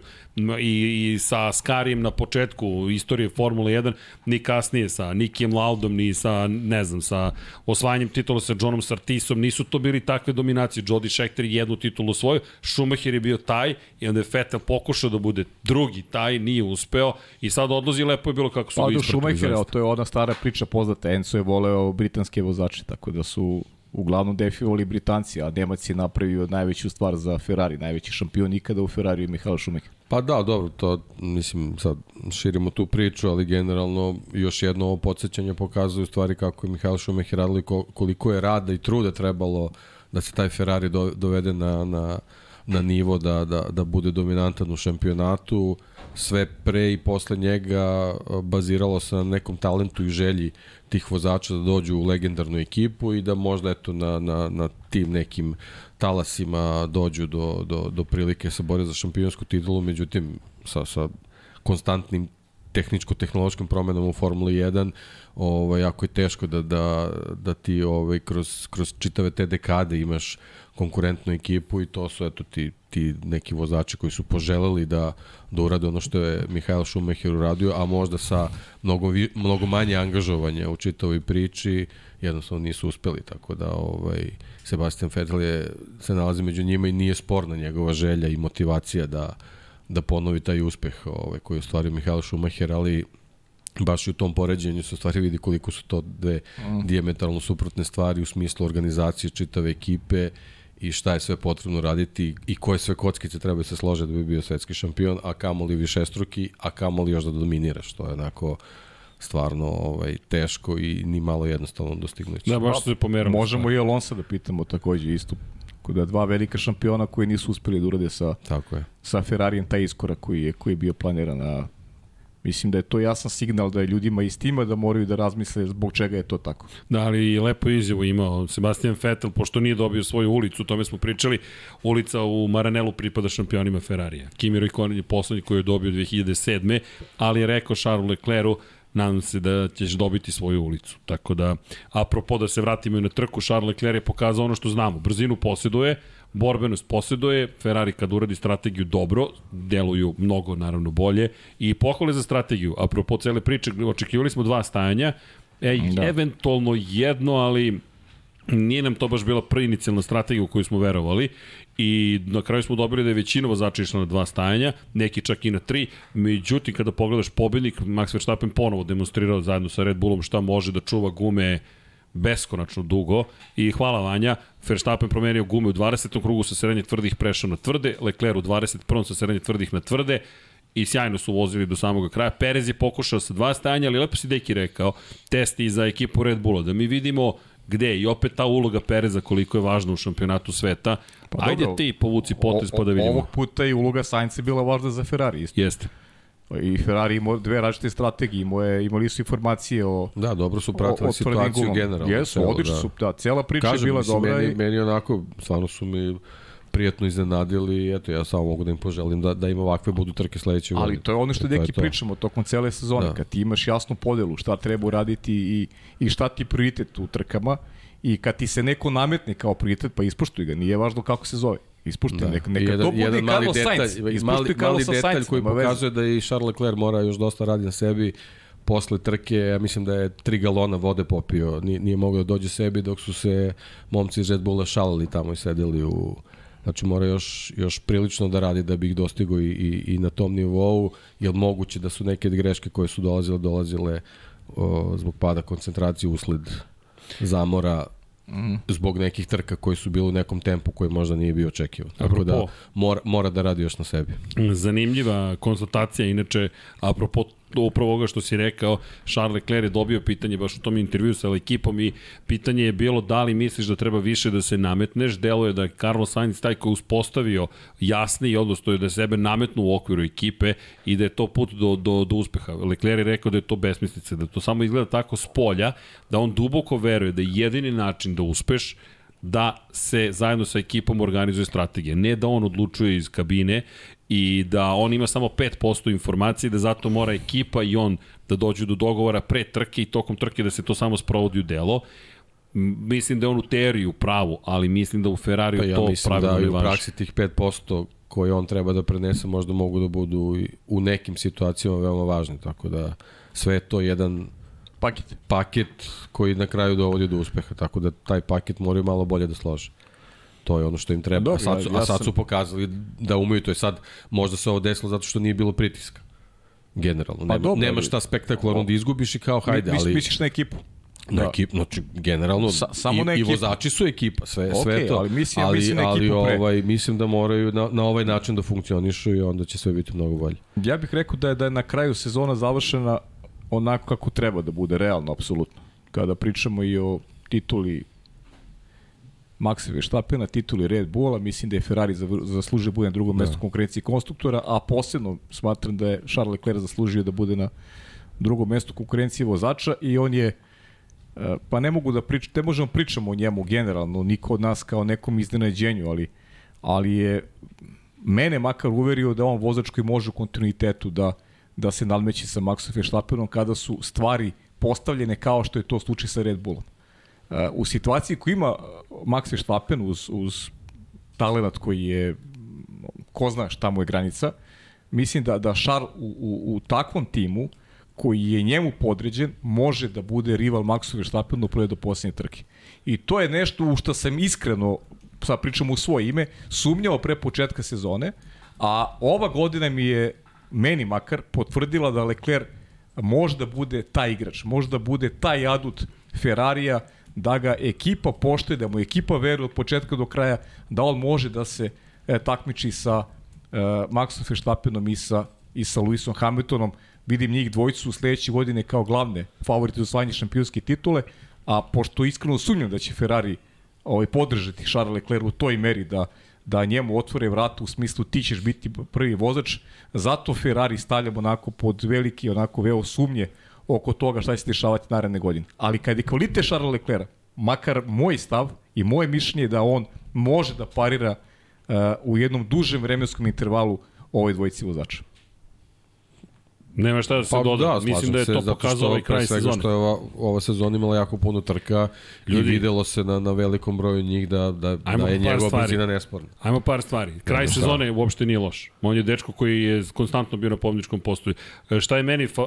I, i sa Skarijem na početku početku istorije Formule 1, ni kasnije sa Nikijem Laudom, ni sa, ne znam, sa osvajanjem titula sa Johnom Sartisom, nisu to bili takve dominacije. Jody Scheckter je jednu titulu svoju, Schumacher je bio taj i onda je Vettel pokušao da bude drugi taj, nije uspeo i sad odlazi lepo je bilo kako su Pa ga. Schumachera, to je ona stara priča poznata. Enzo je voleo britanske vozače, tako da su uglavnom defivali Britanci, a Nemac je napravio najveću stvar za Ferrari, najveći šampion ikada u Ferrari je Mihael Schumacher. Pa da, dobro, to mislim sad širimo tu priču, ali generalno još jedno ovo podsjećanje pokazuje u stvari kako je Mihael Schumacher radili koliko je rada i truda trebalo da se taj Ferrari do, dovede na, na, na nivo da, da, da bude dominantan u šampionatu. Sve pre i posle njega baziralo se na nekom talentu i želji tih vozača da dođu u legendarnu ekipu i da možda eto na, na, na tim nekim talasima dođu do, do, do prilike se bore za šampionsku titulu, međutim sa, sa konstantnim tehničko-tehnološkim promenama u Formuli 1 ovaj, jako je teško da, da, da ti ovaj, kroz, kroz čitave te dekade imaš konkurentnu ekipu i to su eto ti, ti neki vozači koji su poželeli da, da urade ono što je Mihael Schumacher uradio, a možda sa mnogo, vi, mnogo manje angažovanja u čitavoj priči jednostavno nisu uspeli, tako da ovaj, Sebastian Vettel je, se nalazi među njima i nije sporna njegova želja i motivacija da, da ponovi taj uspeh ovaj, koji je ostvario Mihael Schumacher, ali baš i u tom poređenju se stvari vidi koliko su to dve mm. diametralno suprotne stvari u smislu organizacije čitave ekipe i šta je sve potrebno raditi i koje sve kockice treba se slože da bi bio svetski šampion, a kamoli višestruki, a kamoli još da dominiraš, to je onako stvarno ovaj teško i ni malo jednostavno dostignuće. Da, baš se pomeramo. Možemo i Alonso da pitamo takođe isto da dva velika šampiona koji nisu uspeli da urade sa, Tako je. sa Ferrarijem taj iskorak koji je, koji je bio planiran na Mislim da je to jasan signal da je ljudima iz tima da moraju da razmisle zbog čega je to tako. Da, ali i lepo izjavu imao Sebastian Vettel, pošto nije dobio svoju ulicu, o tome smo pričali, ulica u Maranelu pripada šampionima Ferrarija. Kimi Raikkonen je poslednji koji je dobio 2007. Ali je rekao Charles Leclercu, nadam se da ćeš dobiti svoju ulicu. Tako da, apropo da se vratimo i na trku, Charles Leclerc je pokazao ono što znamo. Brzinu posjeduje, borbenost posjeduje, Ferrari kad uradi strategiju dobro, deluju mnogo naravno bolje i pohvale za strategiju. Apropo cele priče, očekivali smo dva stajanja, e, da. eventualno jedno, ali nije nam to baš bila prva inicijalna strategija u koju smo verovali i na kraju smo dobili da je većina vozača išla na dva stajanja, neki čak i na tri, međutim kada pogledaš pobednik, Max Verstappen ponovo demonstrirao zajedno sa Red Bullom šta može da čuva gume beskonačno dugo i hvala Vanja, Verstappen promenio gume u 20. krugu sa srednje tvrdih prešao na tvrde, Leclerc u 21. sa srednje tvrdih na tvrde i sjajno su vozili do samog kraja. Perez je pokušao sa dva stajanja, ali lepo si Deki rekao, testi za ekipu Red Bulla, da mi vidimo gde i opet ta uloga Pereza koliko je važna u šampionatu sveta. Pa Ajde dobro, ti povuci potez pa da vidimo. Ovog puta i uloga Sainz je bila važna za Ferrari isto. Jeste. I Ferrari imao dve različite strategije, imao je, imali su informacije o Da, dobro su pratili situaciju generalno. Jesu, odlično da. su, da, cela priča Kažem, je bila dobra. Meni, i... meni onako, stvarno su mi prijatno iznenadili eto, ja samo mogu da im poželim da, da im ovakve budu trke sledeće godine. Ali to je ono što neki pričamo tokom cele sezone, da. kad ti imaš jasnu podelu šta treba uraditi i, i šta ti prioritet u trkama i kad ti se neko nametne kao prioritet, pa ispoštuj ga, nije važno kako se zove. Ispušti, da. neka, neka jedan, to bude jedan mali Carlos detalj, Sainz. Ispušti mali, mali detalj Sainz, koji pokazuje da i Charles Leclerc mora još dosta radi na sebi posle trke, ja mislim da je tri galona vode popio, nije, nije mogao da dođe sebi dok su se momci iz Red Bulla šalili tamo i sedeli u... Znači mora još, još prilično da radi da bi ih dostigo i, i, i na tom nivou, jer moguće da su neke greške koje su dolazile, dolazile o, zbog pada koncentracije usled zamora Mm. zbog nekih trka koji su bili u nekom tempu koji možda nije bio očekivan. Tako da mora, mora da radi još na sebi. Zanimljiva konstatacija, inače, apropo upravo ovoga što si rekao, Charles Leclerc je dobio pitanje baš u tom intervju sa ekipom i pitanje je bilo da li misliš da treba više da se nametneš, delo je da je Carlos Sainz taj koji uspostavio jasni odnos, to je da sebe nametnu u okviru ekipe i da je to put do, do, do uspeha. Leclerc je rekao da je to besmislice, da to samo izgleda tako s polja, da on duboko veruje da je jedini način da uspeš da se zajedno sa ekipom organizuje strategija. Ne da on odlučuje iz kabine i da on ima samo 5% informacije, da zato mora ekipa i on da dođu do dogovora pre trke i tokom trke da se to samo sprovodi u delo. Mislim da je on u teoriji u pravu, ali mislim da u Ferrariju pa ja to pravilno da ne važi. Da u praksi tih 5% koje on treba da prenese možda mogu da budu u nekim situacijama veoma važni, tako da sve je to jedan Paket. paket koji na kraju dovodi do uspeha, tako da taj paket moraju malo bolje da slože. To je ono što im treba. Dobro, a sad su, ja- ja a sad sam- su pokazali da umeju, to je sad, možda se ovo desilo zato što nije bilo pritiska. Generalno. Pa nema, dobro, nema šta spektakularno da izgubiš i kao hajde, ali... Misliš na ekipu? Na Da. ekip, znači generalno Sa- samo i, na i ekipu. vozači su ekipa, sve Okej, sve to. ali mislim- ali, mislim ali ekipu pre. ovaj mislim da moraju na, na ovaj način da funkcionišu i onda će sve biti mnogo bolje. Ja bih rekao da je, da je na kraju sezona završena onako kako treba da bude, realno, apsolutno. Kada pričamo i o tituli Maxa Verstappena, tituli Red Bulla, mislim da je Ferrari zaslužio da bude na drugom da. mestu konkurenciji konstruktora, a posebno smatram da je Charles Leclerc zaslužio da bude na drugom mestu konkurencije vozača i on je e, pa ne mogu da pričam, ne možemo pričamo o njemu generalno, niko od nas kao nekom iznenađenju, ali, ali je mene makar uverio da on vozač koji može u kontinuitetu da, da se nadmeće sa Maxom Verstappenom kada su stvari postavljene kao što je to slučaj sa Red Bullom. U situaciji koju ima uh, Max Verstappen uz, uz talenat koji je ko zna šta mu je granica, mislim da, da Charles u, u, u takvom timu koji je njemu podređen, može da bude rival Maxu Verstappenu od prve do posljednje trke. I to je nešto u što sam iskreno, sad pričam u svoje ime, sumnjao pre početka sezone, a ova godina mi je, meni makar, potvrdila da Leclerc može da bude taj igrač, može da bude taj adut Ferrarija, da ga ekipa poštuje, da mu ekipa veruje od početka do kraja, da on može da se e, takmiči sa e, Maxom Verstappenom i sa, i sa Lewisom Hamiltonom. Vidim njih dvojicu sledeće godine kao glavne favorite za osvajanje šampionske titule, a pošto iskreno sumnjam da će Ferrari ovaj, podržati Charles Leclerc u toj meri da, da njemu otvore vrata u smislu ti ćeš biti prvi vozač, zato Ferrari stavljam onako pod veliki, onako veo sumnje oko toga šta će se dešavati naredne godine. Ali kad je kvalitet Charles Leclerc, makar moj stav i moje mišljenje je da on može da parira uh, u jednom dužem vremenskom intervalu ovoj dvojici vozača. Nema šta da se pa, doda. da, Mislim da je to zato pokazao što ovaj kraj sezone. što je ova, ova sezona imala jako puno trka Ljudi. i videlo se na, na velikom broju njih da, da, Ajmo da je njegova stvari. brzina nesporna. Ajmo par stvari. Kraj Ajmo, sezone uopšte nije loš. On je dečko koji je konstantno bio na pobjedičkom postoju. E, Šta je meni fa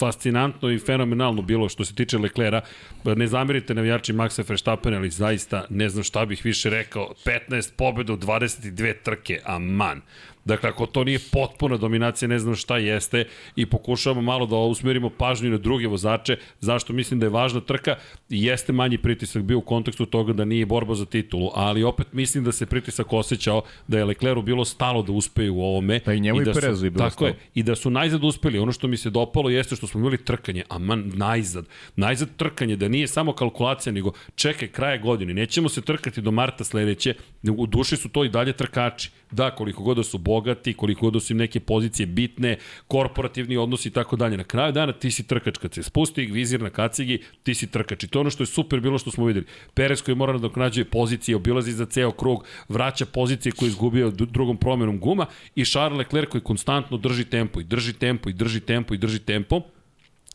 fascinantno i fenomenalno bilo što se tiče Leklera, ne zamerite navijači Maxa Verstappena, ali zaista ne znam šta bih više rekao. 15 pobjeda u 22 trke, aman. Dakle, ako to nije potpuna dominacija, ne znam šta jeste i pokušavamo malo da usmerimo pažnju na druge vozače, zašto mislim da je važna trka i jeste manji pritisak bio u kontekstu toga da nije borba za titulu, ali opet mislim da se pritisak osjećao da je Lecleru bilo stalo da uspeju u ovome. Pa i njemu i da su- Perezu je bilo Tako stalo. je, i da su najzad uspeli. Ono što mi se dopalo jeste što smo imali trkanje, aman, najzad. Najzad trkanje, da nije samo kalkulacija, nego čekaj, kraje godine, nećemo se trkati do marta sledeće, u duši su to i dalje trkači. Da, koliko god da su bogati, koliko god da su im neke pozicije bitne, korporativni odnosi i tako dalje. Na kraju dana ti si trkač. Kad se spusti vizir na kacigi, ti si trkač. I to ono što je super bilo što smo videli. Perez koji mora da doknađuje pozicije, obilazi za ceo krug, vraća pozicije koje je izgubio drugom promenom guma i Charles Leclerc koji konstantno drži tempo i drži tempo i drži tempo i drži tempo.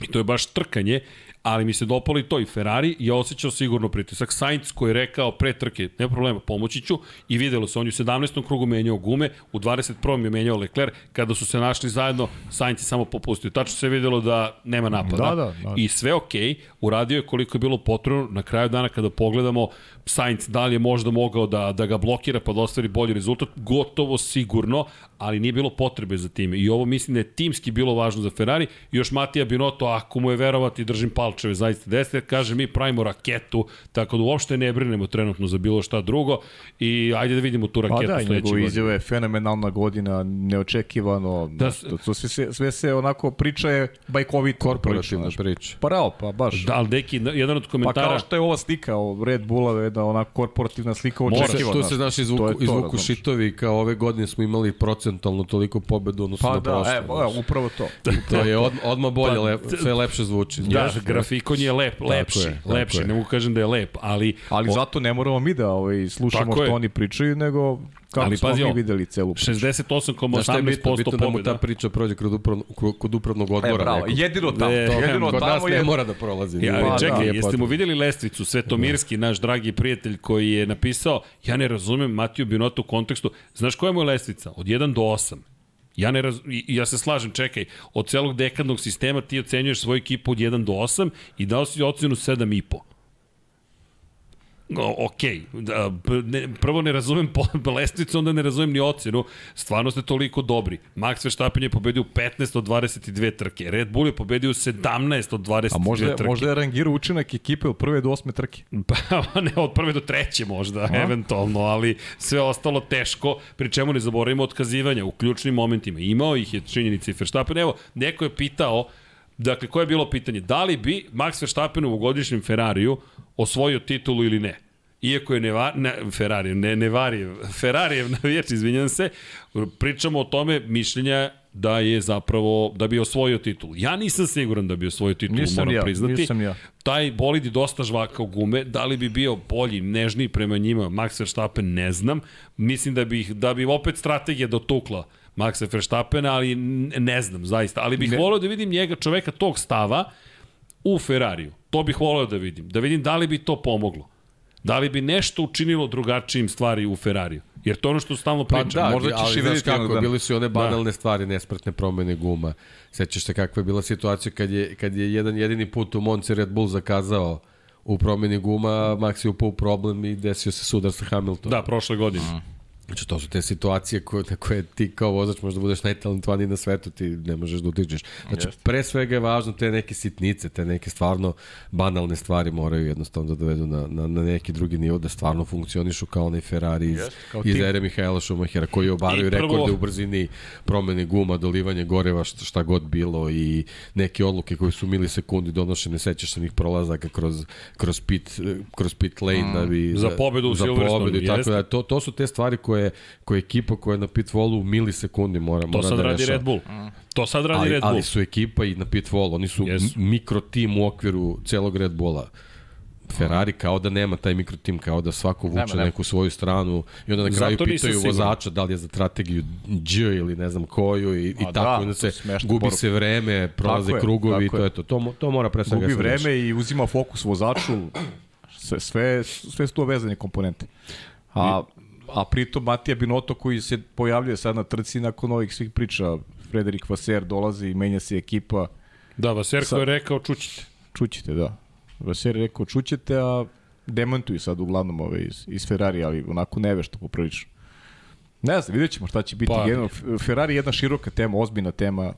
I to je baš trkanje, ali mi se dopalo i to i Ferrari je osjećao sigurno pritisak. Sainz koji je rekao pre trke, ne problema, pomoći ću i videlo se, on je u 17. krugu menjao gume, u 21. je menjao Leclerc, kada su se našli zajedno, Sainz je samo popustio. Tačno se videlo da nema napada. Da, da, da. I sve ok, uradio je koliko je bilo potrebno, na kraju dana kada pogledamo Sainz da li je možda mogao da, da ga blokira pa da ostvari bolji rezultat, gotovo sigurno, ali nije bilo potrebe za time. I ovo mislim da je timski bilo važno za Ferrari. I još Matija Binotto, ako mu je verovati, držim palčeve zaista desne, kaže mi pravimo raketu, tako da uopšte ne brinemo trenutno za bilo šta drugo i ajde da vidimo tu Pa raketu da, i sledeće njegove godine. izjave, fenomenalna godina, neočekivano, Da da, to, to sve, se, sve se onako priča je bajkovito. Korporativna priča. Pa rao, pa baš. Da, ali neki, jedan od Pa komentara... kao što je ova slika o Red Bulla, jedna ona korporativna slika Mora, očekivana. tu se znaš To izvuku, je to, izvuku razumeš. šitovi kao ove godine smo imali procentalno toliko pobedu odnosno Pa na da, prošle. e, evo, upravo to. To je od, odmah bolje, Pa, lep, sve lepše zvuči. Da, graf, grafikon je lep, lepši, je, lepši, je. ne mogu kažem da je lep, ali... Ali o- zato ne moramo mi da ovaj, slušamo Tako je. što oni pričaju, nego kako Ali pazi mi ovo, videli celu priču. Znaš šta je bitno? 68,18% Bitno da mu ta pobjeda. priča prođe kod upravnog, kod upravnog odbora. E, bravo, nekog. jedino tamo, Ne, jedino Kod nas tamo ne je... mora da prolazi. Ja, ali čekaj, da, jeste mu videli lestvicu, Svetomirski, naš dragi prijatelj koji je napisao, ja ne razumem Matiju Binota u kontekstu, znaš koja je moja lestvica? Od 1 do 8. Ja, ne raz, ja se slažem, čekaj, od celog dekadnog sistema ti ocenjuješ svoju ekipu od 1 do 8 i dao si ocenu 7,5. Ok, da, ne, prvo ne razumem lestvicu, onda ne razumem ni ocenu. Stvarno ste toliko dobri. Max Verstappen je pobedio u 15 od 22 trke. Red Bull je pobedio u 17 od 22 A možda, trke. možda je rangirao učinak ekipe od prve do osme trke. Pa ne, od prve do treće možda, A? eventualno, ali sve ostalo teško, pri čemu ne zaboravimo otkazivanja u ključnim momentima. Imao ih je činjenica i Verstappen. Evo, neko je pitao, dakle, koje je bilo pitanje? Da li bi Max Verstappen u ovogodišnjem Ferrariju osvojio titulu ili ne? Iako je Neva, ne, Ferrari, ne Nevarijev, Ferrarijev navijač, izvinjam se, pričamo o tome mišljenja da je zapravo, da bi osvojio titulu. Ja nisam siguran da bi osvojio titulu, Nisam moram ja, priznati. nisam ja. Taj bolid je dosta žvakao gume, da li bi bio bolji, nežniji prema njima, Max Verstappen ne znam. Mislim da bi, da bi opet strategija dotukla Maxa Verstappena, ali ne znam zaista. Ali bih Ne. volio da vidim njega, čoveka tog stava, u Ferrariju. To bih voleo da vidim. Da vidim da li bi to pomoglo. Da li bi nešto učinilo drugačijim stvari u Ferrariju. Jer to je ono što stalno Pa pričam. da, možda ćeš ali i vidjeti kako, dana. bili su i one banalne stvari, nespretne promene guma. Sećaš se kakva je bila situacija kad je, kad je jedan jedini put u Monci Red Bull zakazao u promeni guma, Max je upao u problem i desio se sudar sa Hamiltonom. Da, prošle godine. Znači, to su te situacije koje, na koje ti kao vozač možda budeš najtalentovaniji na svetu, ti ne možeš da utičeš. Znači, Jeste. pre svega je važno te neke sitnice, te neke stvarno banalne stvari moraju jednostavno da dovedu na, na, na neki drugi nivo, da stvarno funkcionišu kao onaj Ferrari iz, Jeste, kao iz ere Mihajla Šumahera, koji obaraju prvo- rekorde u brzini promene guma, dolivanje goreva, šta, šta god bilo i neke odluke koje su milisekundi donošene, sećaš se njih prolazaka kroz, kroz, pit, kroz pit lane da bi... Za pobedu u za Silverstonu, pobedu tako da to, to su te stvari koje, koje ekipa koja je na pit wallu u milisekundi mora, To mora sad da radi rešava. Red Bull. To sad radi Ali, Red Bull. ali su ekipa i na pit wallu, oni su m- mikro tim u okviru celog Red Bulla. Ferrari kao da nema taj mikro tim, kao da svako vuče Nema, nema. neku svoju stranu i onda na kraju Zato pitaju vozača da li je za strategiju Đ ili ne znam koju i, i A tako, da, onda to se gubi poruka. se vreme, prolaze Tako krugovi i tako to je. to. To, to mora pre svega Gubi vreme i uzima fokus vozaču. Sve, sve, sve su to vezane komponente. A, a pritom Matija Binotto koji se pojavljuje sad na trci nakon ovih svih priča. Frederik Vaser dolazi i menja se ekipa. Da, Vaserko Sad- je rekao, čućite. Čućete, da. Vaser je rekao čućete, a demantuju sad uglavnom ove iz, iz Ferrari, ali onako nevešto poprilično. Ne znam, vidjet ćemo šta će biti. Pa- Generalno, Ferrari je jedna široka tema, ozbiljna tema.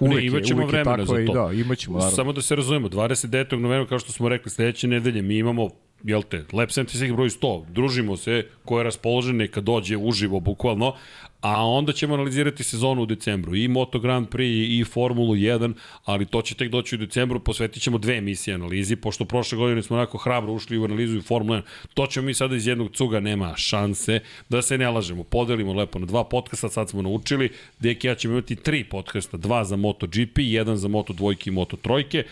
Uvek, ne, imaćemo je vremena za i to. da, imaćemo, naravno. Samo da se razumemo, 29. novembra, kao što smo rekli, sledeće nedelje mi imamo jel te, Lab 76 broj 100, družimo se, ko je raspoložen neka dođe uživo, bukvalno, a onda ćemo analizirati sezonu u decembru, i Moto Grand Prix i Formulu 1, ali to će tek doći u decembru, posvetit ćemo dve emisije analizi, pošto prošle godine smo onako hrabro ušli u analizu i Formulu 1, to ćemo mi sada iz jednog cuga, nema šanse, da se ne lažemo, podelimo lepo na dva podcasta, sad smo naučili, Deki ja ćemo imati tri podcasta, dva za MotoGP, jedan za Moto dvojke i Moto trojke,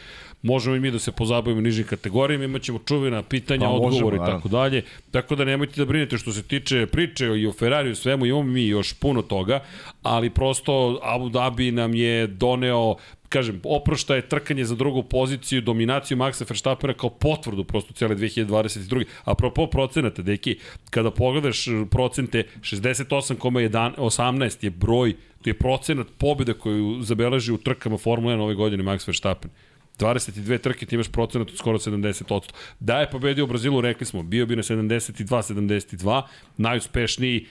možemo i mi da se pozabavimo nižim kategorijama, imat ćemo čuvena pitanja, Pa, možemo, odgovore i tako dalje. Tako da nemojte da brinete što se tiče priče i o Ferrariju i svemu, imamo mi još puno toga, ali prosto Abu Dhabi nam je doneo kažem, oprošta je trkanje za drugu poziciju, dominaciju Maxa Verstappena kao potvrdu prosto cele 2022. Apropo procenata, deki, kada pogledaš procente, 68,18 je broj, to je procenat pobjeda koju zabeleži u trkama Formula 1 ove godine Max Verstappen. 22 trke ti imaš procenat od skoro 70%. Da je pobedio u Brazilu, rekli smo, bio bi na 72-72, najuspešniji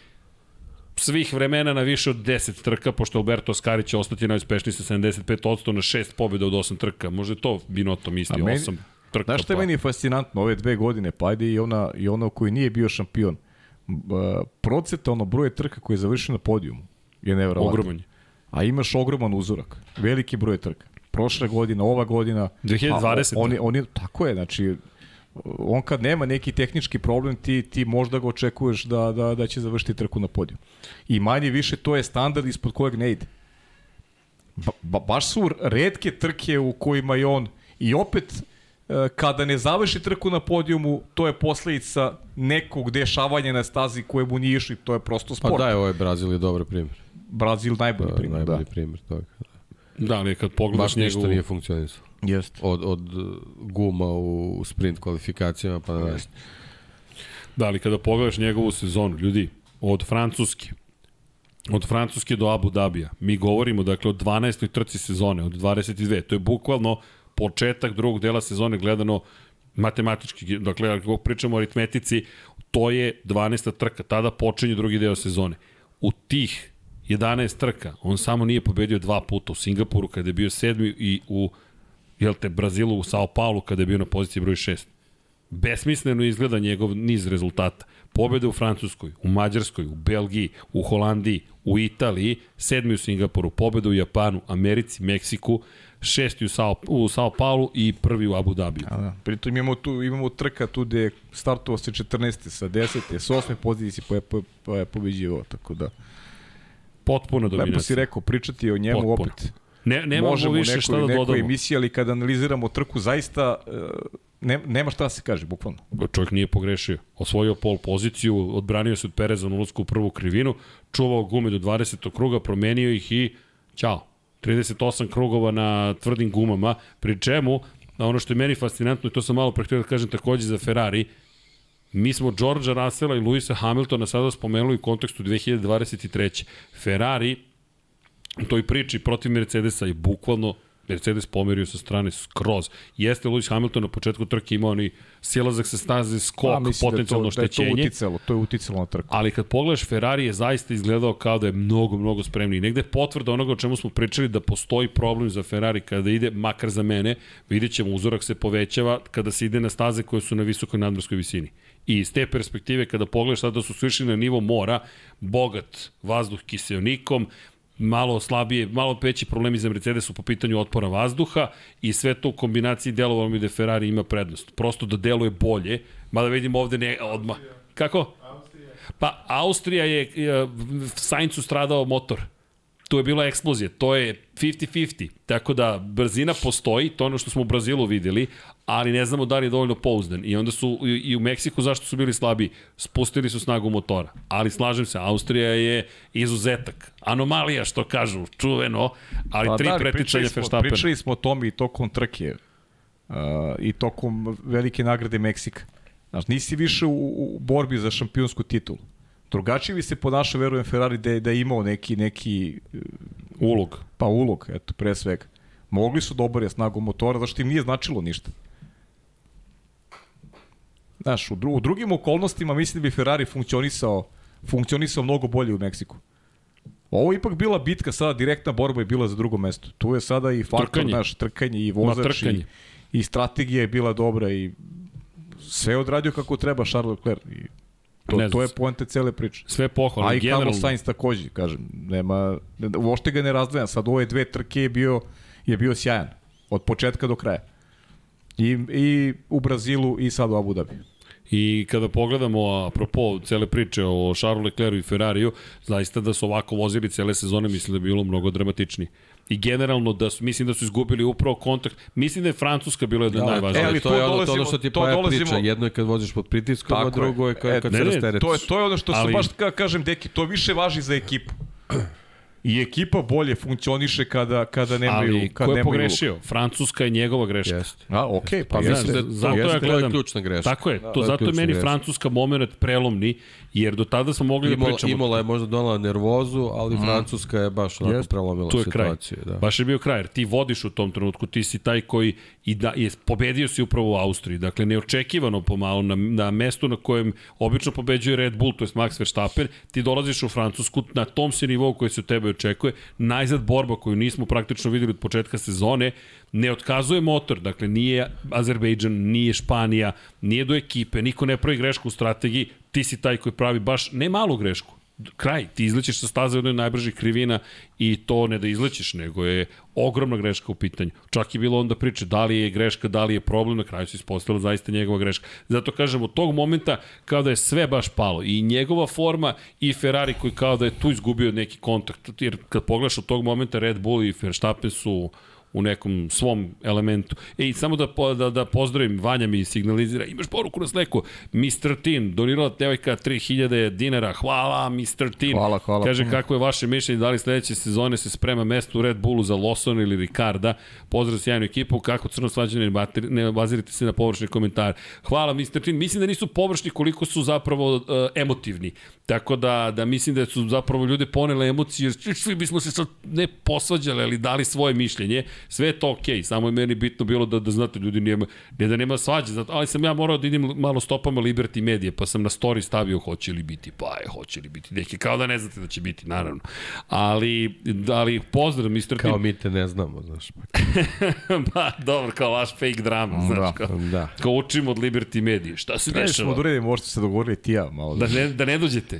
svih vremena na više od 10 trka, pošto Alberto Ascari će ostati najuspešniji sa 75% na 6 pobjeda od 8 trka. Može to Binotto misli, meni- 8 trka. Znaš šta je pa. meni fascinantno ove dve godine, pa ajde i ona, i ona koji nije bio šampion. Procentalno broj trka koji je završio na podijumu je nevjerovatno. Ogroman je. A imaš ogroman uzorak. Veliki broj trka. Prošle godine, ova godina. 2020. A on, je, on je, tako je, znači, on kad nema neki tehnički problem, ti, ti možda ga očekuješ da, da, da će završiti trku na podiju. I manje više to je standard ispod kojeg ne ide. Ba, ba, baš su redke trke u kojima je on i opet e, kada ne završi trku na podijumu, to je posledica nekog dešavanja na stazi koje mu nije išli, to je prosto Pa sport. da, je, ovo je Brazil je dobar primjer. Brazil najbolji Da, primjer, da. najbolji primjer toga. Da, ali kad pogledaš Baš ništa njegovu... nije funkcionisalo. Jeste. Od, od guma u sprint kvalifikacijama pa na dalje. Da, ali kada pogledaš njegovu sezonu, ljudi, od Francuske, od Francuske do Abu Dabija, mi govorimo dakle od 12. trci sezone, od 22. To je bukvalno početak drugog dela sezone gledano matematički, dakle ako pričamo o aritmetici, to je 12. trka, tada počinje drugi deo sezone. U tih 11 trka, on samo nije pobedio dva puta u Singapuru kada je bio sedmi i u jel te, Brazilu u Sao Paulo kada je bio na poziciji broj 6 besmisleno izgleda njegov niz rezultata. Pobjede u Francuskoj, u Mađarskoj, u Belgiji, u Holandiji, u Italiji, sedmi u Singapuru, pobjede u Japanu, Americi, Meksiku, šesti u Sao, u Sao Paulo i prvi u Abu Dhabiju. A, da. Pritom imamo tu imamo trka tu gde je startovao sa 14. sa 10. sa 8. pozicije je, po, pa je pobeđivao, tako da. Potpuno Lepo si dominacija. rekao, pričati o njemu Potpuno. opet. Ne, nemamo Možemo više nekoj, šta da dodamo. emisiji, ali kada analiziramo trku, zaista e, ne, nema šta da se kaže, bukvalno. Čovjek nije pogrešio. Osvojio pol poziciju, odbranio se od Pereza na ulasku u prvu krivinu, čuvao gume do 20. kruga, promenio ih i ćao. 38 krugova na tvrdim gumama, pri čemu, ono što je meni fascinantno, i to sam malo pre htio da kažem takođe za Ferrari, mi smo Georgea Russella i Luisa Hamiltona sada spomenuli u kontekstu 2023. Ferrari u toj priči protiv Mercedesa je bukvalno Mercedes pomerio sa strane skroz. Jeste Lewis Hamilton na početku trke imao ni silazak sa staze, skok, mislim potencijalno da oštećenje. Da je to uticalo, to je uticalo na trku. Ali kad pogledaš, Ferrari je zaista izgledao kao da je mnogo, mnogo spremniji. Negde je potvrda onoga o čemu smo pričali da postoji problem za Ferrari kada ide, makar za mene, vidjet ćemo, uzorak se povećava kada se ide na staze koje su na visokoj nadmorskoj visini. I iz te perspektive, kada pogledaš sada da su svišli na nivo mora, bogat vazduh kiseonikom, malo slabije, malo veći problemi za Mercedesu po pitanju otpora vazduha i sve to u kombinaciji delovalo mi da Ferrari ima prednost. Prosto da deluje bolje, mada vidimo ovde ne, odmah. Kako? Pa Austrija je, e, Saincu stradao motor. Tu je bila eksplozija, to je 50-50, tako da brzina postoji, to je ono što smo u Brazilu videli, ali ne znamo da li je dovoljno pouzdan. I onda su i u Meksiku zašto su bili slabi, spustili su snagu motora. Ali slažem se, Austrija je izuzetak. Anomalija, što kažu, čuveno, ali Pa tri da, preticanja smo, Verstappena. pričali smo o tome i tokom trke uh, i tokom velike nagrade Meksika. Znaš, nisi više u, u borbi za šampionsku titulu. Drugačije bi se ponašao, verujem, Ferrari da je, da je imao neki, neki uh, Ulog. pa ulog, eto, pre svega. Mogli su da obore snagu motora, zašto im nije značilo ništa. Znaš, u, dru, u drugim okolnostima mislim da bi Ferrari funkcionisao, funkcionisao mnogo bolje u Meksiku. Ovo je ipak bila bitka, sada direktna borba je bila za drugo mesto. Tu je sada i faktor, Trkanje. naš, trkanje i vozač i, i strategija je bila dobra i sve je odradio kako treba Charles Leclerc. I to, Ne znam to je se. poente cele priče. Sve pohvalno. A i generalno. Carlos Sainz takođe, kažem, nema, uopšte ga ne razdvajam. Sad ove dve trke je bio, je bio sjajan. Od početka do kraja. I, I u Brazilu i sad u Abu Dhabi. I kada pogledamo, apropo cele priče o Charlesu Leclercu i Ferrariju, zaista da su ovako vozili cele sezone, mislim da bi bilo mnogo dramatičniji. I generalno da su, mislim da su izgubili upravo kontakt. Mislim da je Francuska bila jedna Da, najvažnijih. e, ali to, to je ono, to, što ti to Paja dolazimo- priča. Jedno je kad voziš pod pritiskom, a drugo je kad, E, kad ne, se ne, rasteretiš. To je, to je ono što su Ali- baš, ka, kažem, deki, to više važi za ekipu. I ekipa bolje funkcioniše kada, kada nemaju... Ali kada ko je nemaju pogrešio? Francuska je njegova greška. Jeste. A, okej, pa Pa jeste. mislim da zato jeste, ja to je gledam- ključna greška. Tako je, to, To je zato je meni greška. Francuska moment prelomni, jer do tada smo mogli da Imola, pričamo. Imola je možda donala nervozu, ali Francuska je baš onako Jeste. prelomila tu je kraj. situaciju. Da. Baš je bio kraj, jer ti vodiš u tom trenutku, ti si taj koji i da, je, pobedio si upravo u Austriji. Dakle, neočekivano pomalo na, na mestu na kojem obično pobeđuje Red Bull, to je Max Verstappen, ti dolaziš u Francusku, na tom se nivou koji se tebe očekuje, najzad borba koju nismo praktično videli od početka sezone, ne otkazuje motor, dakle nije Azerbejdžan, nije Španija, nije do ekipe, niko ne pravi grešku u strategiji, ti si taj koji pravi baš ne malu grešku, kraj, ti izlećeš sa staze jednoj najbržih krivina i to ne da izlećeš, nego je ogromna greška u pitanju. Čak je bilo onda priče da li je greška, da li je problem, na kraju se ispostavila zaista njegova greška. Zato kažem, od tog momenta kao da je sve baš palo i njegova forma i Ferrari koji kao da je tu izgubio neki kontakt, jer kad pogledaš od tog momenta Red Bull i Verstappen su u nekom svom elementu. E, i samo da, da, da pozdravim, Vanja mi signalizira, imaš poruku na sleku, Mr. Tin, donirala devojka 3000 dinara, hvala Mr. Tin. Hvala, hvala Kaže, puno. kako je vaše mišljenje, da li sledeće sezone se sprema mesto u Red Bullu za Lawson ili Ricarda, pozdrav sjajnu ekipu, kako crno svađane, ne, bazirite se na površne komentare. Hvala Mr. Tin, mislim da nisu površni koliko su zapravo uh, emotivni, tako da, da mislim da su zapravo ljude ponele emocije, jer svi bismo se sad ne posvađali, ali dali svoje mišljenje, sve je to okej, samo je meni bitno bilo da, da znate, ljudi nema, ne da nema svađe, zato, ali sam ja morao da idem malo stopama Liberty Medije, pa sam na story stavio hoće li biti, pa je, hoće li biti, neki, kao da ne znate da će biti, naravno. Ali, ali pozdrav, Mr. Kao Tim. mi te ne znamo, znaš. pa, dobro, kao vaš fake drama, Da. znaš, kao, Da. kao učimo od Liberty Medije. Šta se dešava? da uredimo, možete se dogovorili ti ja malo. Da ne, da ne dođete?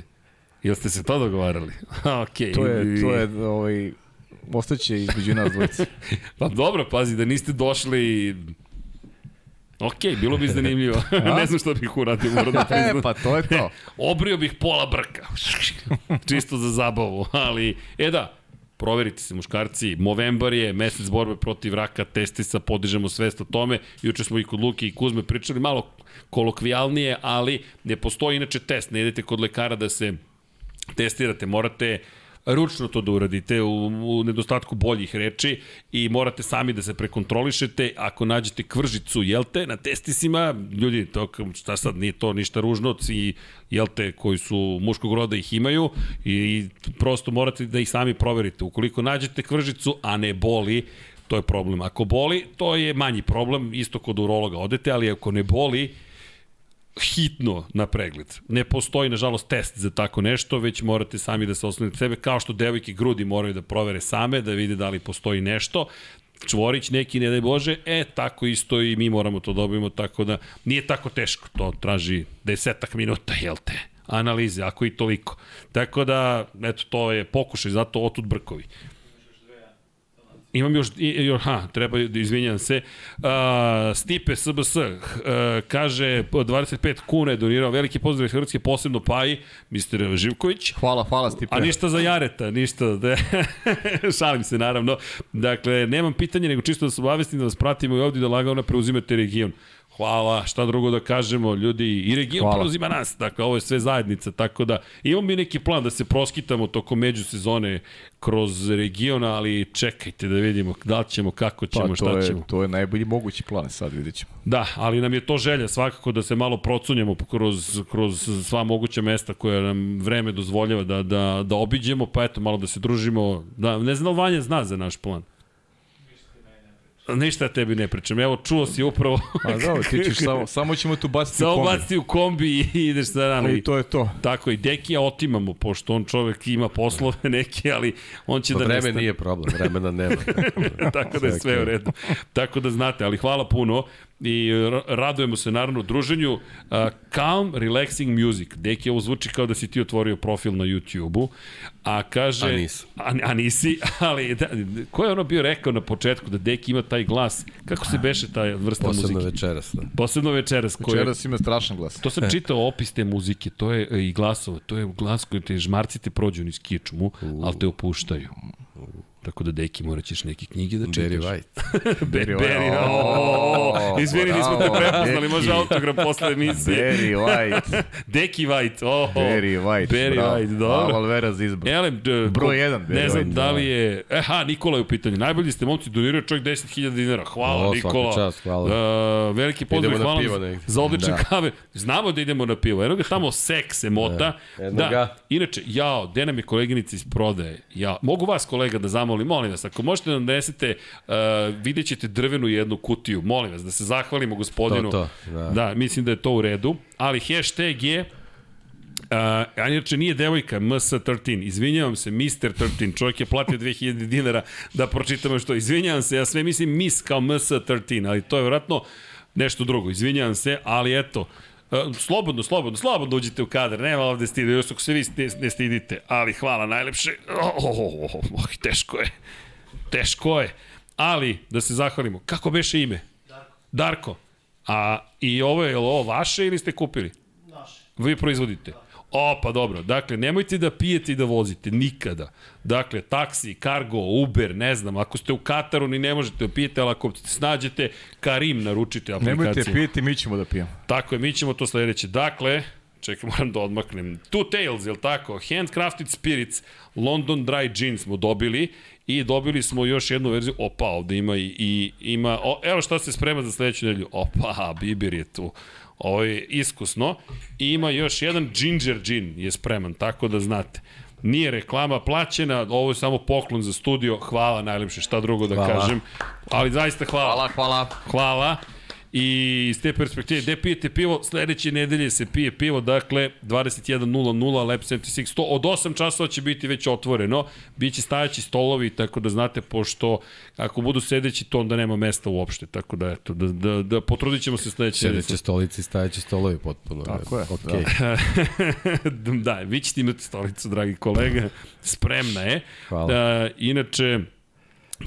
Jel ste se to dogovarali? Okej. To je, to je, ovaj, ostaće između nas dvojice. Pa dobro, pazi, da niste došli... Ok, bilo bi zanimljivo. ne znam šta bih uradio, moram da e, priznam. pa to je to. Obrio bih pola brka. Čisto za zabavu, ali... E da, proverite se muškarci, Movembar je mesec borbe protiv raka, testisa, podižemo svest o tome. Juče smo i kod Luke i Kuzme pričali malo kolokvijalnije, ali ne postoji inače test. Ne idete kod lekara da se testirate, morate ručno to da uradite u, u nedostatku boljih reči i morate sami da se prekontrolišete. Ako nađete kvržicu, jel te, na testisima, ljudi, to, šta sad, nije to ništa ružno, i jel te, koji su muškog roda ih imaju i prosto morate da ih sami proverite. Ukoliko nađete kvržicu, a ne boli, to je problem. Ako boli, to je manji problem, isto kod urologa odete, ali ako ne boli, hitno na pregled. Ne postoji, nažalost, test za tako nešto, već morate sami da se osnovite sebe, kao što devojke grudi moraju da provere same, da vide da li postoji nešto. Čvorić neki, ne daj Bože, e, tako isto i mi moramo to dobijemo, tako da nije tako teško, to traži desetak minuta, jel te? analize, ako i toliko. Tako da, eto, to je pokušaj, zato otud brkovi. Imam još, još ha, treba, izvinjam se. Uh, Stipe SBS uh, kaže, po 25 kuna je donirao, veliki pozdrav iz Hrvatske, posebno Paji, Mr. Živković. Hvala, hvala Stipe. A ništa za Jareta, ništa. Da, šalim se naravno. Dakle, nemam pitanje, nego čisto da se obavestim da vas pratimo i ovdje da lagano preuzimate region. Hvala, šta drugo da kažemo, ljudi, i region Hvala. preuzima nas, dakle, ovo je sve zajednica, tako da imamo mi neki plan da se proskitamo tokom međusezone kroz region, ali čekajte da vidimo da li ćemo, kako ćemo, pa, šta je, ćemo. To je najbolji mogući plan, sad vidjet ćemo. Da, ali nam je to želja svakako da se malo procunjamo kroz, kroz sva moguća mesta koja nam vreme dozvoljava da, da, da obiđemo, pa eto, malo da se družimo. Da, ne znam da Vanja zna za naš plan. Ništa tebi ne pričam. Evo, čuo si upravo. A dobro, ti ćeš samo, samo ćemo tu baciti Samo u kombi. baciti u kombi i ideš sa rano. I to je to. Tako i Dekija otimamo, pošto on čovek ima poslove neke, ali on će Pa da vreme nestane. nije problem, vremena nema. Tako da je sve u redu. Tako da znate, ali hvala puno i ra- radujemo se naravno druženju. Uh, calm, relaxing music. Deki, ovo zvuči kao da si ti otvorio profil na YouTube-u. A kaže... A nisam. A, a nisi, ali da, ko je ono bio rekao na početku da Deki ima taj glas? Kako se beše ta vrsta Posebno muzike? večeras. Da. Posebno večeras. Koje, Večeras ima strašan glas. To sam čitao opis te muzike, to je e, i glasova, to je glas koji te žmarci te prođu niz kičmu, ali te opuštaju. Tako da, deki, morat ćeš neke knjige da čitaš. Jerry White. Barry Barry, White. o, izvini, nismo te Bravo, prepoznali, može Deki. autograf posle emisije. Barry White. Deki White, oh, Barry White. Barry bravo. White, dobro. Alvera za izbor. Ele, d, Broj ko- jedan, Ne Barry znam White, da li da. je... Eha, Nikola je u pitanju. Najbolji ste momci, doniraju čovjek 10.000 dinara. Hvala, O, svaka Nikola. čast, hvala. Uh, veliki pozdrav, Idemo na hvala pivo negde. za odlične Da. kave. Znamo da idemo na pivo. Eno ga tamo seks emota. Da, ga. inače, jao, gde nam je koleginica iz prodaje? Ja, mogu vas kolega da zamolim, molim vas, ako možete da nam donesete, uh, vidjet ćete drvenu jednu kutiju, molim vas, da se zahvalimo gospodinu. To, to, da. da, mislim da je to u redu, ali hashtag je Uh, a inače nije devojka MS13, izvinjavam se, Mr. 13, čovjek je platio 2000 dinara da pročitamo što, izvinjavam se, ja sve mislim Miss kao MS13, ali to je vjerojatno nešto drugo, izvinjavam se, ali eto, slobodno, slobodno, slobodno uđite u kadar, nema ovde stida, još ako se vi ne, ne stidite, ali hvala najlepše, oh, oh, oh, oh, oh, teško je, teško je, ali da se zahvalimo, kako beše ime? Darko. Darko, a i ovo je, je ovo vaše ili ste kupili? Vi proizvodite. O, pa dobro. Dakle, nemojte da pijete i da vozite. Nikada. Dakle, taksi, kargo, Uber, ne znam. Ako ste u Kataru, ni ne možete da pijete, ali ako snađete, Karim naručite aplikaciju. Nemojte pijeti, mi ćemo da pijemo. Tako je, mi ćemo to sledeće. Dakle, čekaj, moram da odmaknem. Two Tails, je li tako? Handcrafted Spirits, London Dry Gin smo dobili i dobili smo još jednu verziju. Opa, ovde ima i, i ima, o, evo šta se sprema za sledeću nedelju. Opa, Bibir je tu. Ovo je iskusno. I ima još jedan ginger gin je spreman, tako da znate. Nije reklama plaćena, ovo je samo poklon za studio. Hvala najlepše, šta drugo da Hvala. kažem. Ali zaista hvala. Hvala, hvala. Hvala. I iz te perspektive, gde pijete pivo? Sledeće nedelje se pije pivo, dakle 21.00 Lab 76 100. Od 8 časova će biti već otvoreno. Biće stajaći stolovi, tako da znate, pošto ako budu sedeći, to onda nema mesta uopšte. Tako da, eto, da, da, da potrudit ćemo se sledeće nedelje. Sedeće stolici, stajeće stolovi potpuno. Tako je, Okay. da. da, vi ćete imati stolicu, dragi kolega. Spremna je. Hvala. Da, inače,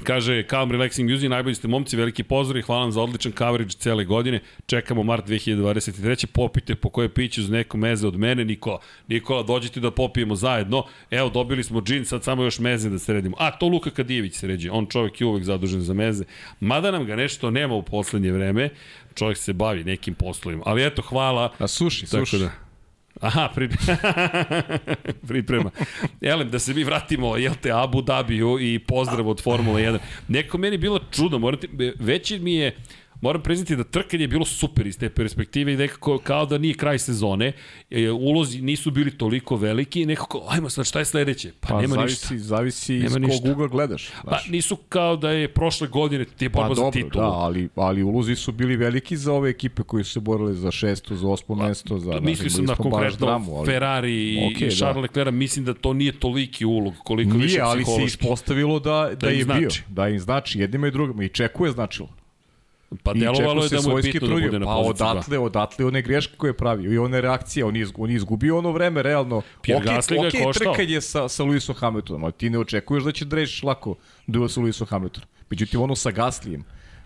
Kaže, Calm Relaxing Music, najbolji ste momci, veliki pozdrav i hvala vam za odličan coverage cele godine. Čekamo mart 2023. Popite po koje piću za neko meze od mene, Nikola. Nikola, dođite da popijemo zajedno. Evo, dobili smo džin, sad samo još meze da sredimo. A, to Luka Kadijević sređe. On čovjek je uvek zadužen za meze. Mada nam ga nešto nema u poslednje vreme. Čovjek se bavi nekim poslovima. Ali eto, hvala. A suši, Tako suši. da. Aha, pri... priprema. Elem, da se mi vratimo, jel te, Abu Dhabiju i pozdrav od Formula 1. Neko meni bilo čudo, morate, veći mi je, moram priznati da trkanje je bilo super iz te perspektive i nekako kao da nije kraj sezone, e, ulozi nisu bili toliko veliki i nekako, ajmo sad, šta je sledeće? Pa, Pa nema zavisi, ništa. zavisi Nema iz kog ništa. ugla gledaš. Pa znaš. nisu kao da je prošle godine ti je Pa borba za dobro, titulu. da, ali, ali ulozi su bili veliki za ove ekipe koji su se borili za šesto, za osmo mesto, za... znaš, Mislio sam na baš konkretno dramu, ali- Ferrari i, Okej, i Charles da. Leclerc, mislim da to nije toliki ulog koliko više Nije, ali se psihološki. ispostavilo da, da, im je znači. bio. Da im znači jednima i drugima. I Čeku je značilo. Pa delovalo je da mu je bitno da trudio. bude na Pa poziciji dva. odatle, odatle one greške koje je pravio i one reakcije, on je, on je izgubio ono vreme, realno. Pierre Okej, Gasly ga je koštao. trkanje sa, sa Lewisom Hamiltonom, ali ti ne očekuješ da će da rešiš lako duel sa Lewisom Hamiltonom. Međutim, ono sa Gaslijem,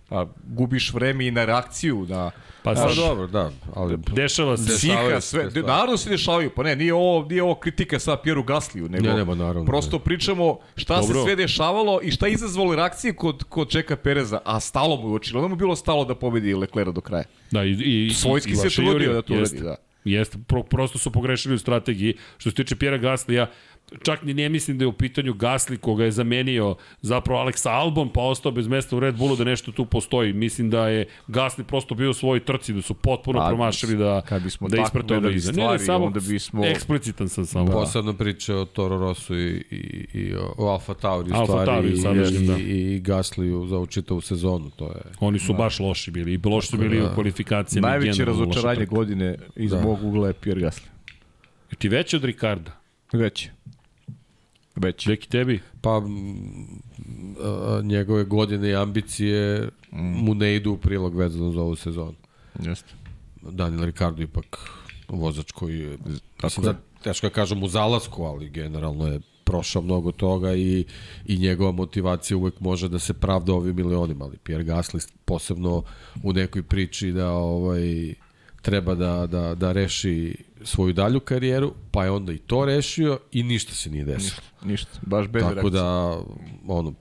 pa, gubiš vreme i na reakciju, na... Pa Pa sad, dobro, da, ali dešava se. Psiha, sve, te stvari. naravno se dešavaju, pa ne, nije ovo, nije ovo kritika sa Pieru Gasliju, nego Ne, ne, ma naravno, prosto pričamo šta Dobro. se sve dešavalo i šta izazvalo reakcije kod, kod Čeka Pereza, a stalo mu je očilo, mu bilo stalo da pobedi Leclerc do kraja. Da, i, i, Svojski i se trudio da to jeste. uradi, da. Jeste, pro, prosto su pogrešili u strategiji. Što se tiče Pjera Gaslija, čak ni ne mislim da je u pitanju Gasli koga je zamenio zapravo Alexa Albon pa ostao bez mesta u Red Bullu da nešto tu postoji. Mislim da je Gasli prosto bio u svojoj trci da su potpuno Pa, promašili da kad bismo da isprate ono iza. Ne, stvari, ne, samo onda bismo- eksplicitan sam samo. Posebno priče o Toro Rosu i, i, i o- o Alfa Tauri u Alfa stvari Tauri i, sadašnjem, da. i, i Gasliju za učitavu sezonu. To je Oni su baš loši bili i loši su bili da. u kvalifikacijama. i Najveće razočaranje godine iz Da. mog ugla je Pierre Gasly. Ti veći od Ricarda? Veće. Veće. Deki tebi? Pa a, njegove godine i ambicije mu ne idu u prilog vezano za ovu sezonu. Jeste. Daniel Ricardo ipak vozač koji je, mislim je. da teško da kažem u zalasku, ali generalno je prošao mnogo toga i, i njegova motivacija uvek može da se pravda ovim milionima, ali Pierre Gasly posebno u nekoj priči da ovaj treba da, da, da reši svoju dalju karijeru, pa je onda i to rešio i ništa se nije desilo. Ništa. Baš bez Tako reakcije. da, ono,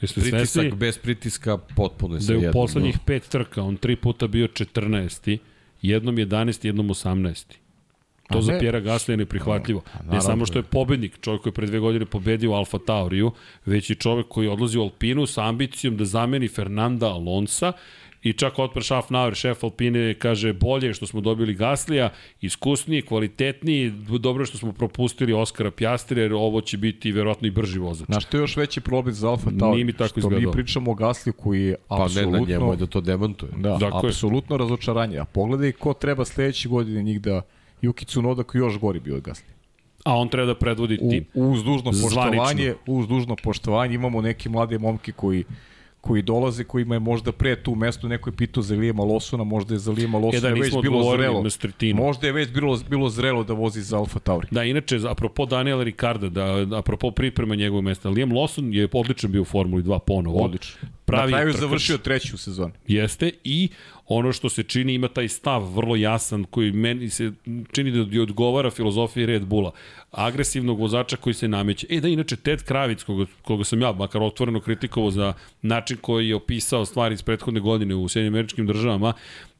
Jeste svesni pritisak bez pritiska potpuno je da je u poslednjih pet trka on tri puta bio 14. jednom 11. jednom 18. To A za. Pjera Gasly je neprihvatljivo. Ne naravno. samo što je pobednik, čovjek koji je pre dve godine pobedio Alfa Tauriju, već i čovjek koji odlazi u Alpinu sa ambicijom da zameni Fernanda Alonsa i čak Otmar Schaffnauer, šef Alpine, kaže bolje što smo dobili Gaslija, iskusniji, kvalitetniji, dobro je što smo propustili Oskara Pjastri, jer ovo će biti verovatno i brži vozač. Znaš, to je još veći problem za Alfa Tauri. Nije mi tako što izgledalo. mi pričamo o Gasliju koji je Pa ne, apsolutno... na njemu je da to demantuje. Da, Tako je. apsolutno razočaranje. A pogledaj ko treba sledeće godine njih da Yuki Tsunoda koji još gori bio od Gasly. A on treba da predvodi U, tim. uz dužno Zvanično. poštovanje, uz dužno poštovanje imamo neke mlade momke koji koji dolaze, kojima je možda pre tu mesto neko je pitao za Lijema Losona, možda je za Lijema Losona E da, već bilo zrelo. Možda je već bilo, bilo zrelo da vozi za Alfa Tauri. Da, inače, apropo Daniela Ricarda, da, apropo priprema njegovog mesta, Liam Lawson je odličan bio u Formuli 2 ponovo. Odlično. Pravi Na kraju je trkač. završio treću sezonu. Jeste i ono što se čini ima taj stav vrlo jasan koji meni se čini da odgovara filozofiji Red Bulla. Agresivnog vozača koji se nameće. E da, inače, Ted Kravic, koga, koga sam ja makar otvoreno kritikovao za način koji je opisao stvari iz prethodne godine u Sjedinim američkim državama,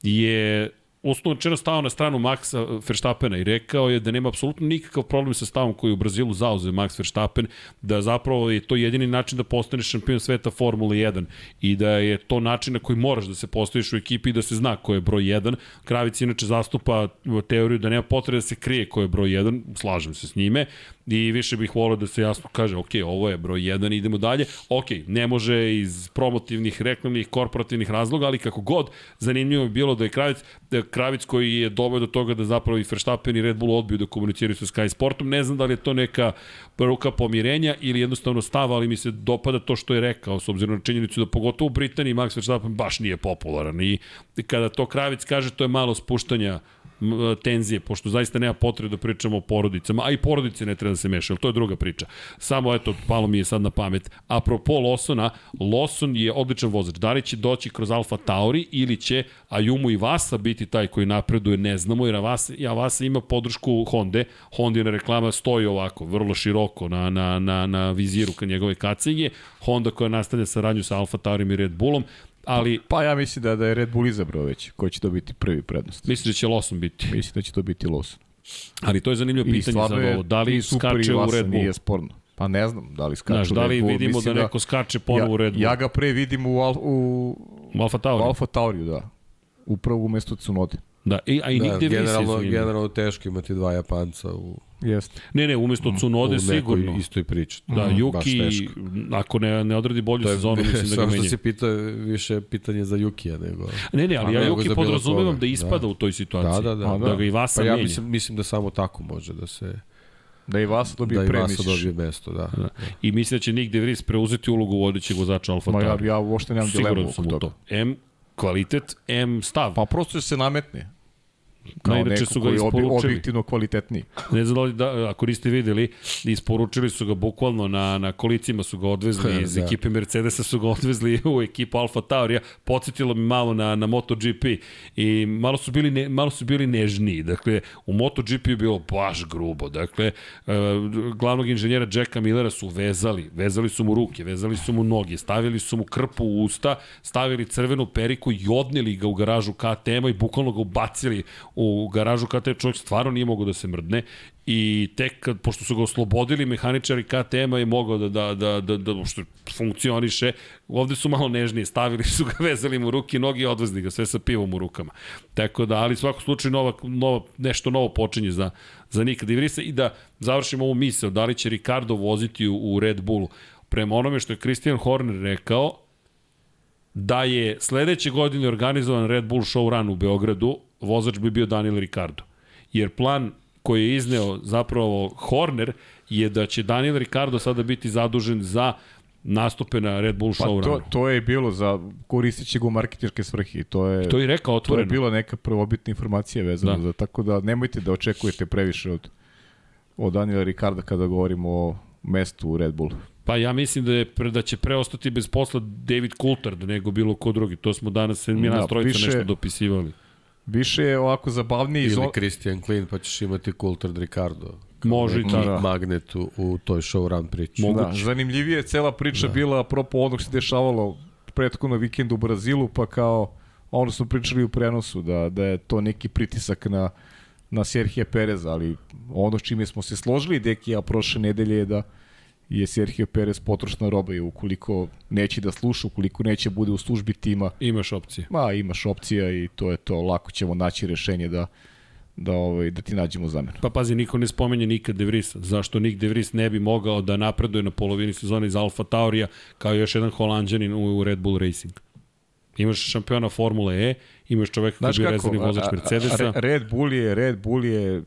je osnovno čeno stao na stranu Maxa Verstappena i rekao je da nema apsolutno nikakav problem sa stavom koji u Brazilu zauzeo Max Verstappen, da zapravo je to jedini način da postaneš šampion sveta Formule 1 i da je to način na koji moraš da se postaviš u ekipi i da se zna ko je broj 1. Kravic inače zastupa teoriju da nema potrebe da se krije ko je broj 1, slažem se s njime, i više bih volio da se jasno kaže, ok, ovo je broj 1, idemo dalje. Ok, ne može iz promotivnih, reklamnih, korporativnih razloga, ali kako god, zanimljivo je bilo da je Kravic, da je Kravic koji je dobio do toga da zapravo i Verstappen i Red Bull odbiju da komuniciraju sa Sky Sportom. Ne znam da li je to neka ruka pomirenja ili jednostavno stav, ali mi se dopada to što je rekao, s obzirom na činjenicu da pogotovo u Britaniji Max Verstappen baš nije popularan i kada to Kravic kaže, to je malo spuštanja tenzije, pošto zaista nema potrebe da pričamo o porodicama, a i porodice ne treba da se meša, ali to je druga priča. Samo eto, palo mi je sad na pamet. Apropo Lawsona, Lawson je odličan vozač. Da li će doći kroz Alfa Tauri ili će Ayumu i Vasa biti taj koji napreduje, ne znamo, jer Avasa, ja Vasa ima podršku Honda. Honda na reklama stoji ovako, vrlo široko na, na, na, na viziru ka njegove kacige. Honda koja nastavlja saradnju sa Alfa Taurim i Red Bullom ali... Pa ja mislim da, da je Red Bull izabrao već, ko će to biti prvi prednost. Mislim da će Lawson biti. Mislim da će to biti Lawson. Ali to je zanimljivo pitanje za ovo. Da li skače u Red Bull? Nije sporno. Pa ne znam da li skače Znaš, u da li Red Bull. vidimo Mislim da neko skače ponovo ja, u Red Bull? Ja ga pre vidim u, Al, u, u Alfa Tauri. U Alfa Tauriju, da. Upravo umesto Tsunode. Da, i, a i da, nigde generalno, generalno teško imati dva Japanca u Jeste. Ne, ne, umesto Tsunode u sigurno. U istoj priči. Da, mm, Yuki, ako ne, ne odradi bolju to je, sezonu, mislim da ga menja. što se pita, više pitanje za Yukija nego... Ne, ne, ali ja Yuki podrazumevam da ispada da. u toj situaciji. Da, da, da. Da, da ga i Vasa pa ja menja. mislim, mislim da samo tako može da se... Da i Vasa dobije da pre, Da i. Vasa dobije mesto, da. da. I mislim da će Nick De Vries preuzeti ulogu vodećeg vozača Alfa Ma Tauri. ja, ja uopšte nemam dilemu Siguran oko sam u toga. to. M kvalitet, M stav. Pa prosto se nametne. Kao inače neko su ga koji je objektivno kvalitetniji. Ne znam da li, da, ako niste videli, isporučili su ga bukvalno na, na kolicima su ga odvezli iz Da. ekipe Mercedesa su ga odvezli u ekipu Alfa Taurija. Podsjetilo mi malo na, na MotoGP i malo su bili, ne, malo su bili nežniji. Dakle, u MotoGP je bilo baš grubo. Dakle, uh, glavnog inženjera Jacka Millera su vezali. Vezali su mu ruke, vezali su mu noge, stavili su mu krpu u usta, stavili crvenu periku i odneli ga u garažu KTM-a i bukvalno ga ubacili u garažu KTM. Čovjek stvarno nije mogao da se mrdne i tek kad, pošto su ga oslobodili mehaničari KTM-a je mogao da, da, da, da, da što funkcioniše, ovde su malo nežnije, stavili su ga, vezali mu ruke i noge i odvezli ga, sve sa pivom u rukama. Tako da, ali u svakom slučaju nova, nova, nešto novo počinje za, za Nika Divrisa i da završimo ovu misao, da li će Ricardo voziti u, u Red Bullu. Prema onome što je Christian Horner rekao, da je sledeće godine organizovan Red Bull show run u Beogradu, vozač bi bio Daniel Ricardo. Jer plan koji je izneo zapravo Horner je da će Daniel Ricardo sada biti zadužen za nastupe na Red Bull Pa show to, runu. to je bilo za koristit će ga u marketinške svrhe. To je, To je rekao to je otvoreno. bila neka prvobitna informacija vezana Da. za, tako da nemojte da očekujete previše od, od Daniela Ricarda kada govorimo o mestu u Red Bullu. Pa ja mislim da, je, da će preostati bez posla David Coulthard nego bilo ko drugi. To smo danas, mi nas Da, trojica više- nešto dopisivali. Više je ovako zabavnije iz Ili on... Christian Klein, pa ćeš imati Coulthard Ricardo. Može i tako. magnet u, u toj show run priči. Da, zanimljivije je cela priča da. bila apropo onog što se dešavalo prethodno vikendu u Brazilu, pa kao ono smo pričali u prenosu, da, da je to neki pritisak na, na Serhije Pereza, ali ono s čime smo se složili, deki ja prošle nedelje je da je Sergio Perez potrošna roba i ukoliko neće da sluša, ukoliko neće bude u službi tima, Imaš opcije. ma imaš opcija i to je to, lako ćemo naći rešenje da da ovaj da ti nađemo zamenu. Pa pazi, niko ne spomenje nikad De Vrisa. Zašto Nick De Vries ne bi mogao da napreduje na polovini sezone iz Alfa Taurija kao još jedan holandjanin u, u Red Bull Racing? Imaš šampiona Formule E, imaš čoveka koji je bio rezervni vozač Mercedesa. Re- Red Bull je, Red Bull je u,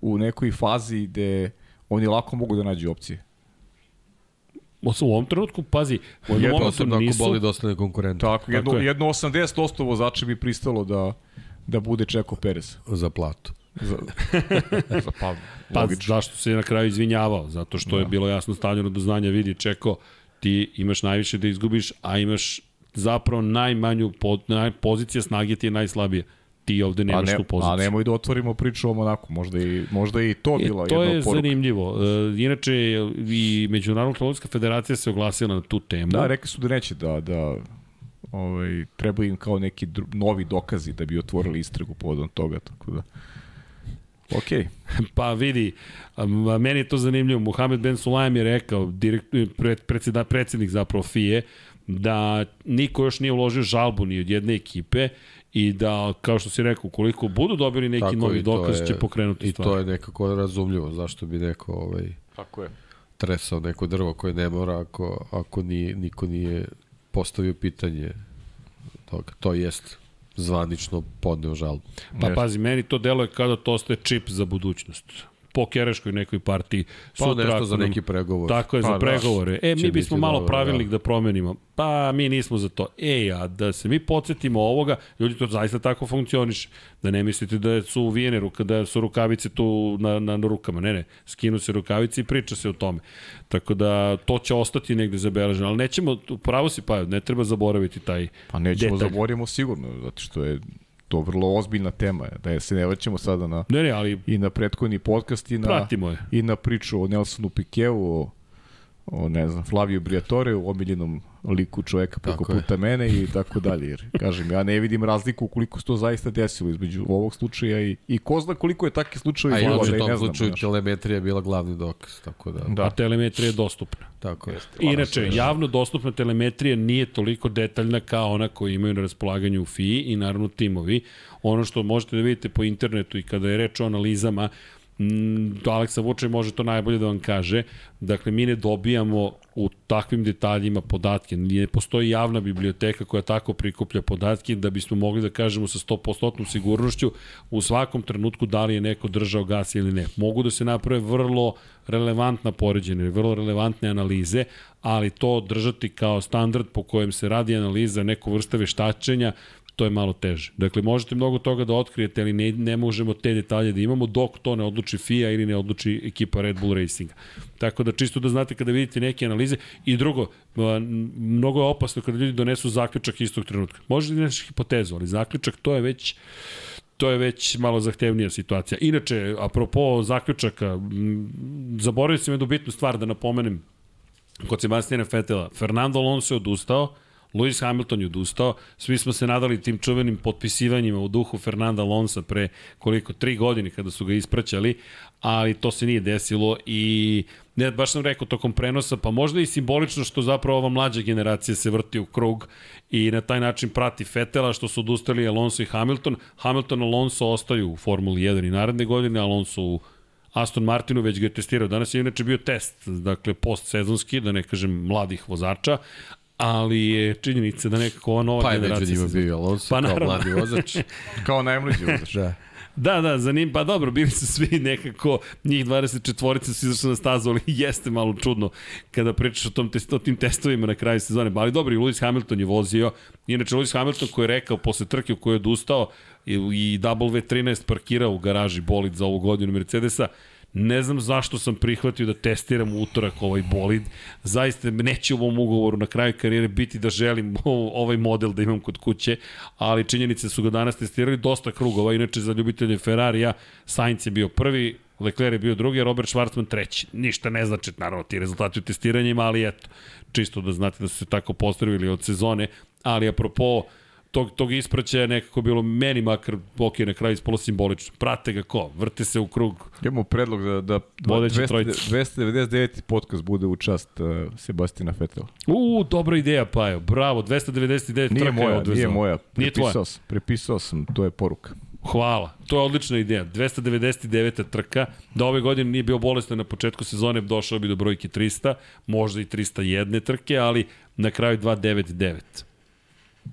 u, u nekoj fazi gde oni lako mogu da nađu opcije. U ovom trenutku, pazi, u jednom Jedno momentu nisu... boli da ostane konkurent Tako, jedno, je. jedno 80% vozača bi pristalo da da bude Čeko Perez. za platu. Za, za pa, Pa logično. zašto se je na kraju izvinjavao? Zato što da. je bilo jasno stavljeno do znanja, vidi Čeko, ti imaš najviše da izgubiš, a imaš zapravo najmanju pod, naj, pozicija snage ti je najslabija. Ti ovde nemaš a ne, tu poziciju. A nemoj da otvorimo priču o Monaku, možda i, možda i to E, bila to jedna je poruka. zanimljivo. E, inače, i Međunarodna klonovska federacija se oglasila na tu temu. Da, rekli su da neće da, da ovaj, treba im kao neki dru, novi dokazi da bi otvorili istragu povodom toga, tako da Okej. Pa vidi, meni je to zanimljivo. Mohamed Ben Sulaim je rekao, direkt, pred, predseda, predsednik zapravo FIE, da niko još nije uložio žalbu ni od jedne ekipe i da, kao što si rekao, koliko budu dobili neki Tako, novi i dokaz, je- će pokrenuti I stvar. to je nekako razumljivo, zašto bi neko ovaj, Tako je. tresao neko drvo koje ne mora ako, ako nije, niko nije postavio pitanje toga. To jest zvanično podneo žalbu. Pa Jeste. pazi, meni to deluje kao da to ostaje čip za budućnost. Po kereškoj nekoj partiji. Pa Sutra nešto za neki pregovor. Tako je, Pa za da. pregovore. E, Će mi bismo malo dobro, pravilnik da. promenimo. Pa, mi nismo za to. E, a da se mi podsjetimo ovoga, ljudi to zaista tako funkcioniše. Da ne mislite da su uvijene ruka, da su rukavice tu na, na, na rukama. Ne, ne, skinu se rukavice i priča se o tome. Tako da, to će ostati negde zabeleženo. Ali nećemo, pravo si pa, ne treba zaboraviti taj Pa nećemo detalj. zaboravimo sigurno, zato što je to vrlo ozbiljna tema, da je se ne vraćamo sada na Ne, ne, ali i na prethodni podcast i na, pratimo je. i na priču o Nelsonu Pikeu, o, o ne znam, Flaviju Briatore, o omiljenom liku čoveka preko Tako je. puta mene i tako dalje. Jer, kažem, ja ne vidim razliku koliko se to zaista desilo između ovog slučaja i, i ko zna koliko je takih slučajeva A da u i tom slučaju znaš. telemetrija je bila glavni dokaz, tako da, Da. A telemetrija je dostupna. tako je. Inače, javno dostupna telemetrija nije toliko detaljna kao ona koju imaju na raspolaganju u FI i naravno timovi. Ono što možete da vidite po internetu i kada je reč o analizama, Aleksa Vučaj može to najbolje da vam kaže. Dakle, mi ne dobijamo u takvim detaljima podatke. Ne postoji javna biblioteka koja tako prikuplja podatke da bismo mogli da kažemo sa 100% sigurnošću u svakom trenutku da li je neko držao gas ili ne. Mogu da se naprave vrlo relevantna poređenja, vrlo relevantne analize, ali to držati kao standard po kojem se radi analiza neko vrste veštačenja, to je malo teže. Dakle, možete mnogo toga da otkrijete, ali ne, ne možemo te detalje da imamo dok to ne odluči FIA ili ne odluči ekipa Red Bull Racinga. Tako da čisto da znate kada vidite neke analize. I drugo, mnogo je opasno kada ljudi donesu zaključak istog trenutka. Možete da nešto hipotezu, ali zaključak to je već to je već malo zahtevnija situacija. Inače, apropo zaključaka, zaboravio sam jednu bitnu stvar da napomenem kod Sebastijana Fetela. Fernando Alonso je odustao, Lewis Hamilton je odustao, svi smo se nadali tim čuvenim potpisivanjima u duhu Fernanda Alonso pre koliko, tri godine kada su ga ispraćali, ali to se nije desilo i ne, baš sam rekao tokom prenosa, pa možda i simbolično što zapravo ova mlađa generacija se vrti u krug i na taj način prati Fetela, što su odustali Alonso i Hamilton. Hamilton Alonso ostaju u Formuli 1 i naredne godine, Alonso u Aston Martinu već ga je testirao. Danas je inače bio test, dakle postsezonski, da ne kažem mladih vozača, ali je činjenica da nekako ova nova Pa je među generacija... njima bio Alonso Pa pa, kao mladi vozač. Kao najmlađi vozač. da. Da, da, zanim, pa dobro, bili su svi nekako, njih 24 su izašli na stazu, ali jeste malo čudno kada pričaš o, tom test, o tim testovima na kraju sezone. Ali dobro, i Lewis Hamilton je vozio. Inače, Lewis Hamilton koji je rekao posle trke u kojoj je odustao i, i W13 parkirao u garaži bolid za ovu godinu Mercedesa, Ne znam zašto sam prihvatio da testiram utorak ovaj bolid. Zaista neće u ovom ugovoru na kraju karijere biti da želim ovaj model da imam kod kuće, ali činjenice su ga danas testirali dosta krugova. Inače za ljubitelje Ferrarija Sainz je bio prvi, Leclerc je bio drugi, a Robert Schwarzman treći. Ništa ne znači, naravno, ti rezultati u testiranjima, ali eto, čisto da znate da su se tako postavili od sezone, ali apropo tog, tog ispraćaja nekako bilo meni makar ok na kraju ispolo simbolično. Prate ga ko? Vrte se u krug. Imamo predlog da, da Vodeći 200, trojica. 299. podcast bude u čast uh, Sebastina Fetela. U, dobra ideja, Pajo. Bravo, 299 Nije trka je moja, odvezao. nije moja. Nije tvoja. Prepisao sam, prepisao sam, to je poruka. Hvala. To je odlična ideja. 299. trka. Da ove godine nije bio bolestan na početku sezone, došao bi do brojke 300, možda i 301 trke, ali na kraju 299.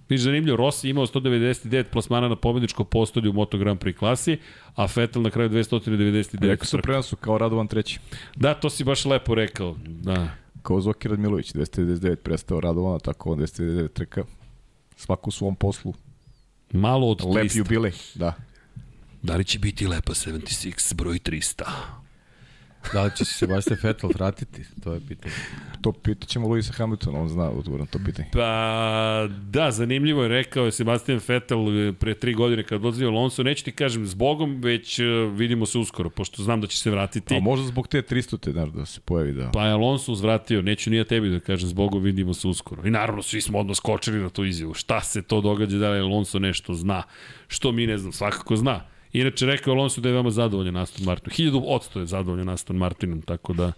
Viš zanimljivo, Rossi imao 199 plasmana na pobedničko postolje u Moto Grand Prix klasi, a Vettel na kraju 299 Rekao sam trka. prenosu kao Radovan treći. Da, to si baš lepo rekao. Da. Kao Zoki Radmilović, 299 prestao Radovana, tako on 299 trka. Svako u svom poslu. Malo od Lep 300. jubilej, da. Da li će biti lepa 76 broj 300? Da li će se Sebastian Vettel vratiti? To je pitanje. To pitat ćemo Luisa Hamiltona, on zna odgovor na to pitanje. Pa da, zanimljivo je rekao je Sebastian Vettel pre tri godine kad odlazi Alonso, neću ti kažem zbogom, već e, vidimo se uskoro, pošto znam da će se vratiti. A možda zbog te 300 te, znaš, da se pojavi da... Pa je Alonso uzvratio, neću nije tebi da kažem, zbogom vidimo se uskoro. I naravno svi smo odmah skočili na tu izjavu. Šta se to događa, da li Alonso nešto zna, što mi ne znam, svakako zna. Inače, rekao Alonso da je veoma zadovoljan Aston Martinom. Hiljadu odsto je zadovoljan Aston Martinom, tako da...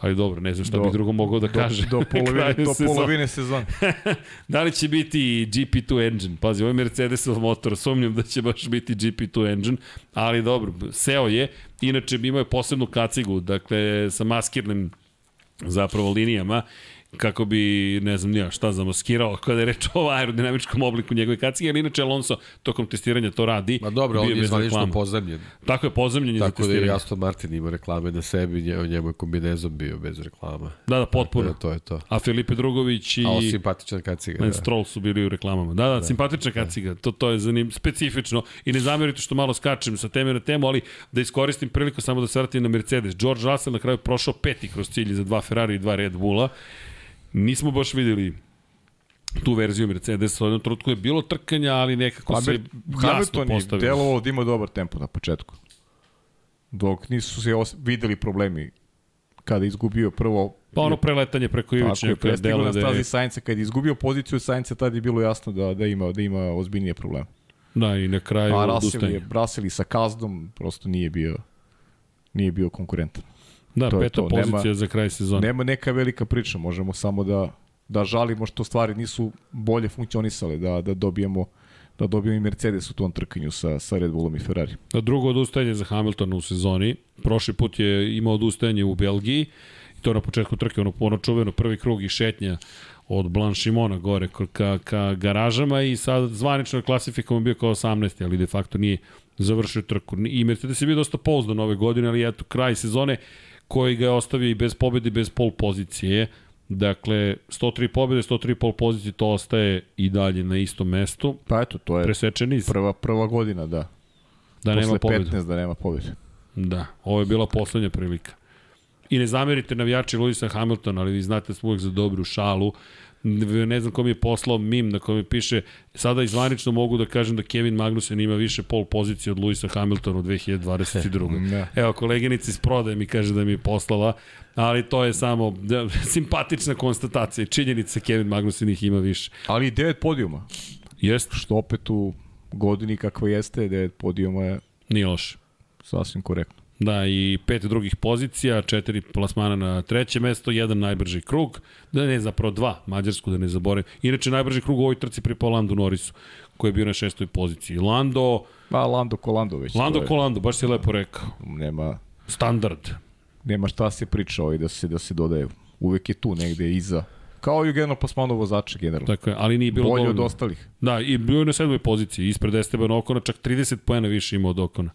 Ali dobro, ne znam šta do, bi drugo mogao da kaže. Do, do polovine, do polovine sezone. da li će biti GP2 engine? Pazi, ovo je Mercedesov motor, sumnjam da će baš biti GP2 engine, ali dobro, seo je. Inače, imao je posebnu kacigu, dakle, sa maskirnim zapravo linijama kako bi, ne znam nija šta, zamaskirao kada je reč o aerodinamičkom obliku njegove kacige, ali inače Alonso tokom testiranja to radi. Ma dobro, on je zvanično pozemljen. Tako je, pozemljen za testiranje. Tako da je Aston Martin ima reklame na sebi, njemu je kombinezom bio bez reklama. Da, da, potpuno. Da, to je to. A Filipe Drugović i... A simpatična kaciga. Ne, da. Stroll su bili u reklamama. Da, da, da simpatična da. kaciga. To, to je zanim, specifično. I ne zamerite što malo skačem sa teme na temu, ali da iskoristim priliku samo da se vratim na Mercedes. George Russell na kraju prošao peti kroz cilj za dva Ferrari i dva Red Bulla nismo baš videli tu verziju Mercedesa. U jednom trenutku je bilo trkanja, ali nekako pa, se jasno postavilo. Hamilton je da ima dobar tempo na početku. Dok nisu se videli problemi kada izgubio prvo Pa ono preletanje preko ivičnjaka Tako je, prestiglo na stazi Sainca, kada je izgubio poziciju Sainca, tad je bilo jasno da, da, ima, da ima ozbiljnije probleme. Da, i na kraju A Russell je, Russell sa kazdom prosto nije bio, nije bio konkurentan. Da, to peta to. pozicija nema, za kraj sezone. Nema neka velika priča, možemo samo da, da žalimo što stvari nisu bolje funkcionisale, da, da dobijemo da dobijemo i Mercedes u tom trkanju sa, sa Red Bullom i Ferrari. Da drugo odustajanje za Hamiltona u sezoni. Prošli put je imao odustajanje u Belgiji, i to na početku trke, ono, ono čuveno prvi krug i šetnja od Blanchimona gore ka, ka garažama i sad zvanično klasifikovan bio kao 18. ali de facto nije završio trku. I Mercedes je bio dosta pouzdan ove godine, ali eto, kraj sezone koji ga je ostavio i bez pobede, bez pol pozicije. Dakle, 103 pobede, 103 pol pozicije, to ostaje i dalje na istom mestu. Pa eto, to je prva, prva godina, da. Da Posle nema pobede. 15 da nema pobede. Da, ovo je bila poslednja prilika. I ne zamerite navijači Luisa Hamiltona, ali vi znate da smo uvek za dobru šalu ne znam ko mi je poslao mim na kojem piše, sada izvanično mogu da kažem da Kevin Magnussen ima više pol pozicije od Luisa Hamiltona u 2022. da. Evo, koleginica iz prodaje mi kaže da mi je poslala, ali to je samo da, simpatična konstatacija. Činjenica Kevin Magnussen ih ima više. Ali devet podijuma. Jeste. Što opet u godini kakva jeste, devet podijuma je... Nije loše. Sasvim korektno. Da, i pet drugih pozicija, četiri plasmana na treće mesto, jedan najbrži krug, da ne, zapravo dva, Mađarsku da ne zaboravim. Inače, najbrži krug u ovoj trci pri Landu Norisu, koji je bio na šestoj poziciji. Lando... Pa, Lando ko Lando već. Lando ko Lando, baš si lepo rekao. Nema... Standard. Nema šta se priča ovaj da se, da se dodaje. Uvek je tu negde iza. Kao i generalno plasmanu vozača generalno. Tako je, ali nije bilo Bolje dovoljno. od ostalih. Da, i bio je na sedmoj poziciji, ispred Esteban Okona, čak 30 poena više ima od Okona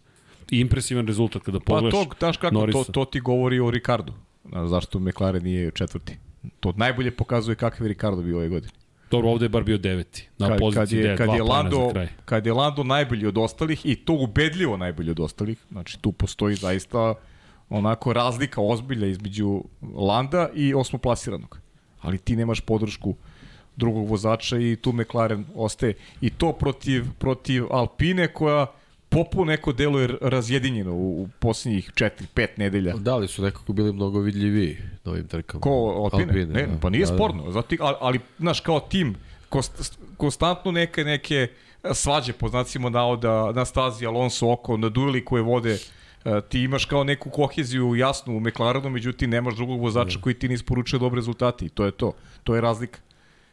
impresivan rezultat kada pogledaš Pa to, znaš kako, Norisa. to, to ti govori o Ricardu. Zašto McLaren nije četvrti. To najbolje pokazuje kakav je Ricardo bio ove godine. Dobro, ovde je bar bio deveti. Na kad, poziciji kad je, kad je Lando, kad je Lando najbolji od ostalih i to ubedljivo najbolji od ostalih, znači tu postoji zaista onako razlika ozbilja između Landa i osmoplasiranog. Ali ti nemaš podršku drugog vozača i tu McLaren ostaje. I to protiv, protiv Alpine koja Popu neko delo je razjedinjeno u, u posljednjih 4-5 nedelja. Da li su nekako bili mnogo vidljivi na ovim trkama? Ko Alpine? Alpine ne, da. pa nije da, sporno. Da. Zato, ali, ali, znaš, kao tim, kost, konstantno neke, neke svađe, po znacima navoda, na stazi Alonso oko, na dueli koje vode e, ti imaš kao neku koheziju jasnu u McLarenu, međutim nemaš drugog vozača da. koji ti ne isporučuje dobre rezultate i to je to. To je razlika.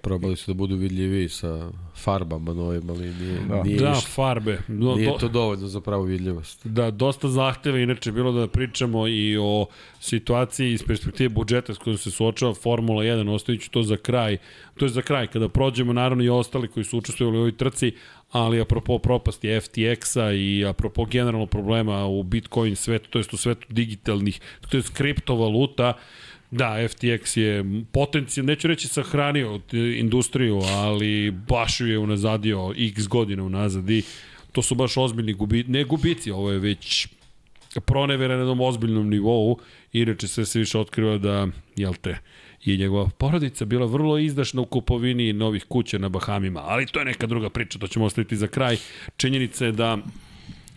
Probali su da budu vidljivi sa farbama novim, ali nije, da. nije, da, farbe. No, nije to dovoljno za pravu vidljivost. Da, dosta zahteva, inače bilo da pričamo i o situaciji iz perspektive budžeta s kojom se suočava Formula 1, ostavit ću to za kraj. To je za kraj, kada prođemo naravno i ostali koji su učestvovali u ovoj trci, ali apropo propasti FTX-a i apropo generalno problema u Bitcoin svetu, to jest u svetu digitalnih, to jest kriptovaluta, Da, FTX je potencijal, neću reći sahranio industriju, ali baš ju je unazadio x godina unazad i to su baš ozbiljni gubici, ne gubici, ovo je već pronevera na jednom ozbiljnom nivou, inače sve se više otkriva da, jel te, je njegova porodica bila vrlo izdašna u kupovini novih kuća na Bahamima, ali to je neka druga priča, to ćemo ostaviti za kraj. Činjenica je da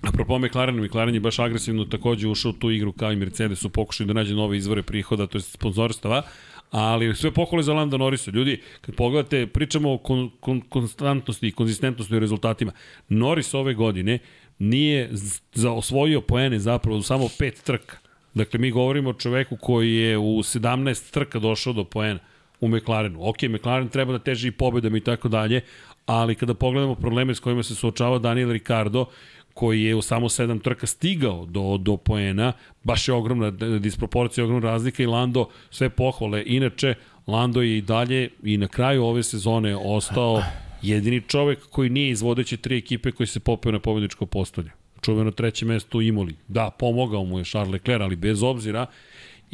Apropo McLaren, McLaren je baš agresivno takođe ušao u tu igru kao i Mercedes u pokušaju da nađe nove izvore prihoda, to je sponzorstava, ali sve pohvale za Landa Norrisa. Ljudi, kad pogledate, pričamo o kon, kon, konstantnosti i konzistentnosti u rezultatima. Norris ove godine nije za osvojio poene zapravo samo pet trka. Dakle, mi govorimo o čoveku koji je u 17 trka došao do poena u McLarenu. Ok, McLaren treba da teži i pobedama i tako dalje, ali kada pogledamo probleme s kojima se suočava Daniel Ricardo, koji je u samo sedam trka stigao do, do poena, baš je ogromna disproporcija, ogromna razlika i Lando sve pohvale. Inače, Lando je i dalje i na kraju ove sezone ostao jedini čovek koji nije izvodeći tri ekipe koji se popeo na pobjedičko postolje. Čuveno treće mesto u Imoli. Da, pomogao mu je Charles Leclerc, ali bez obzira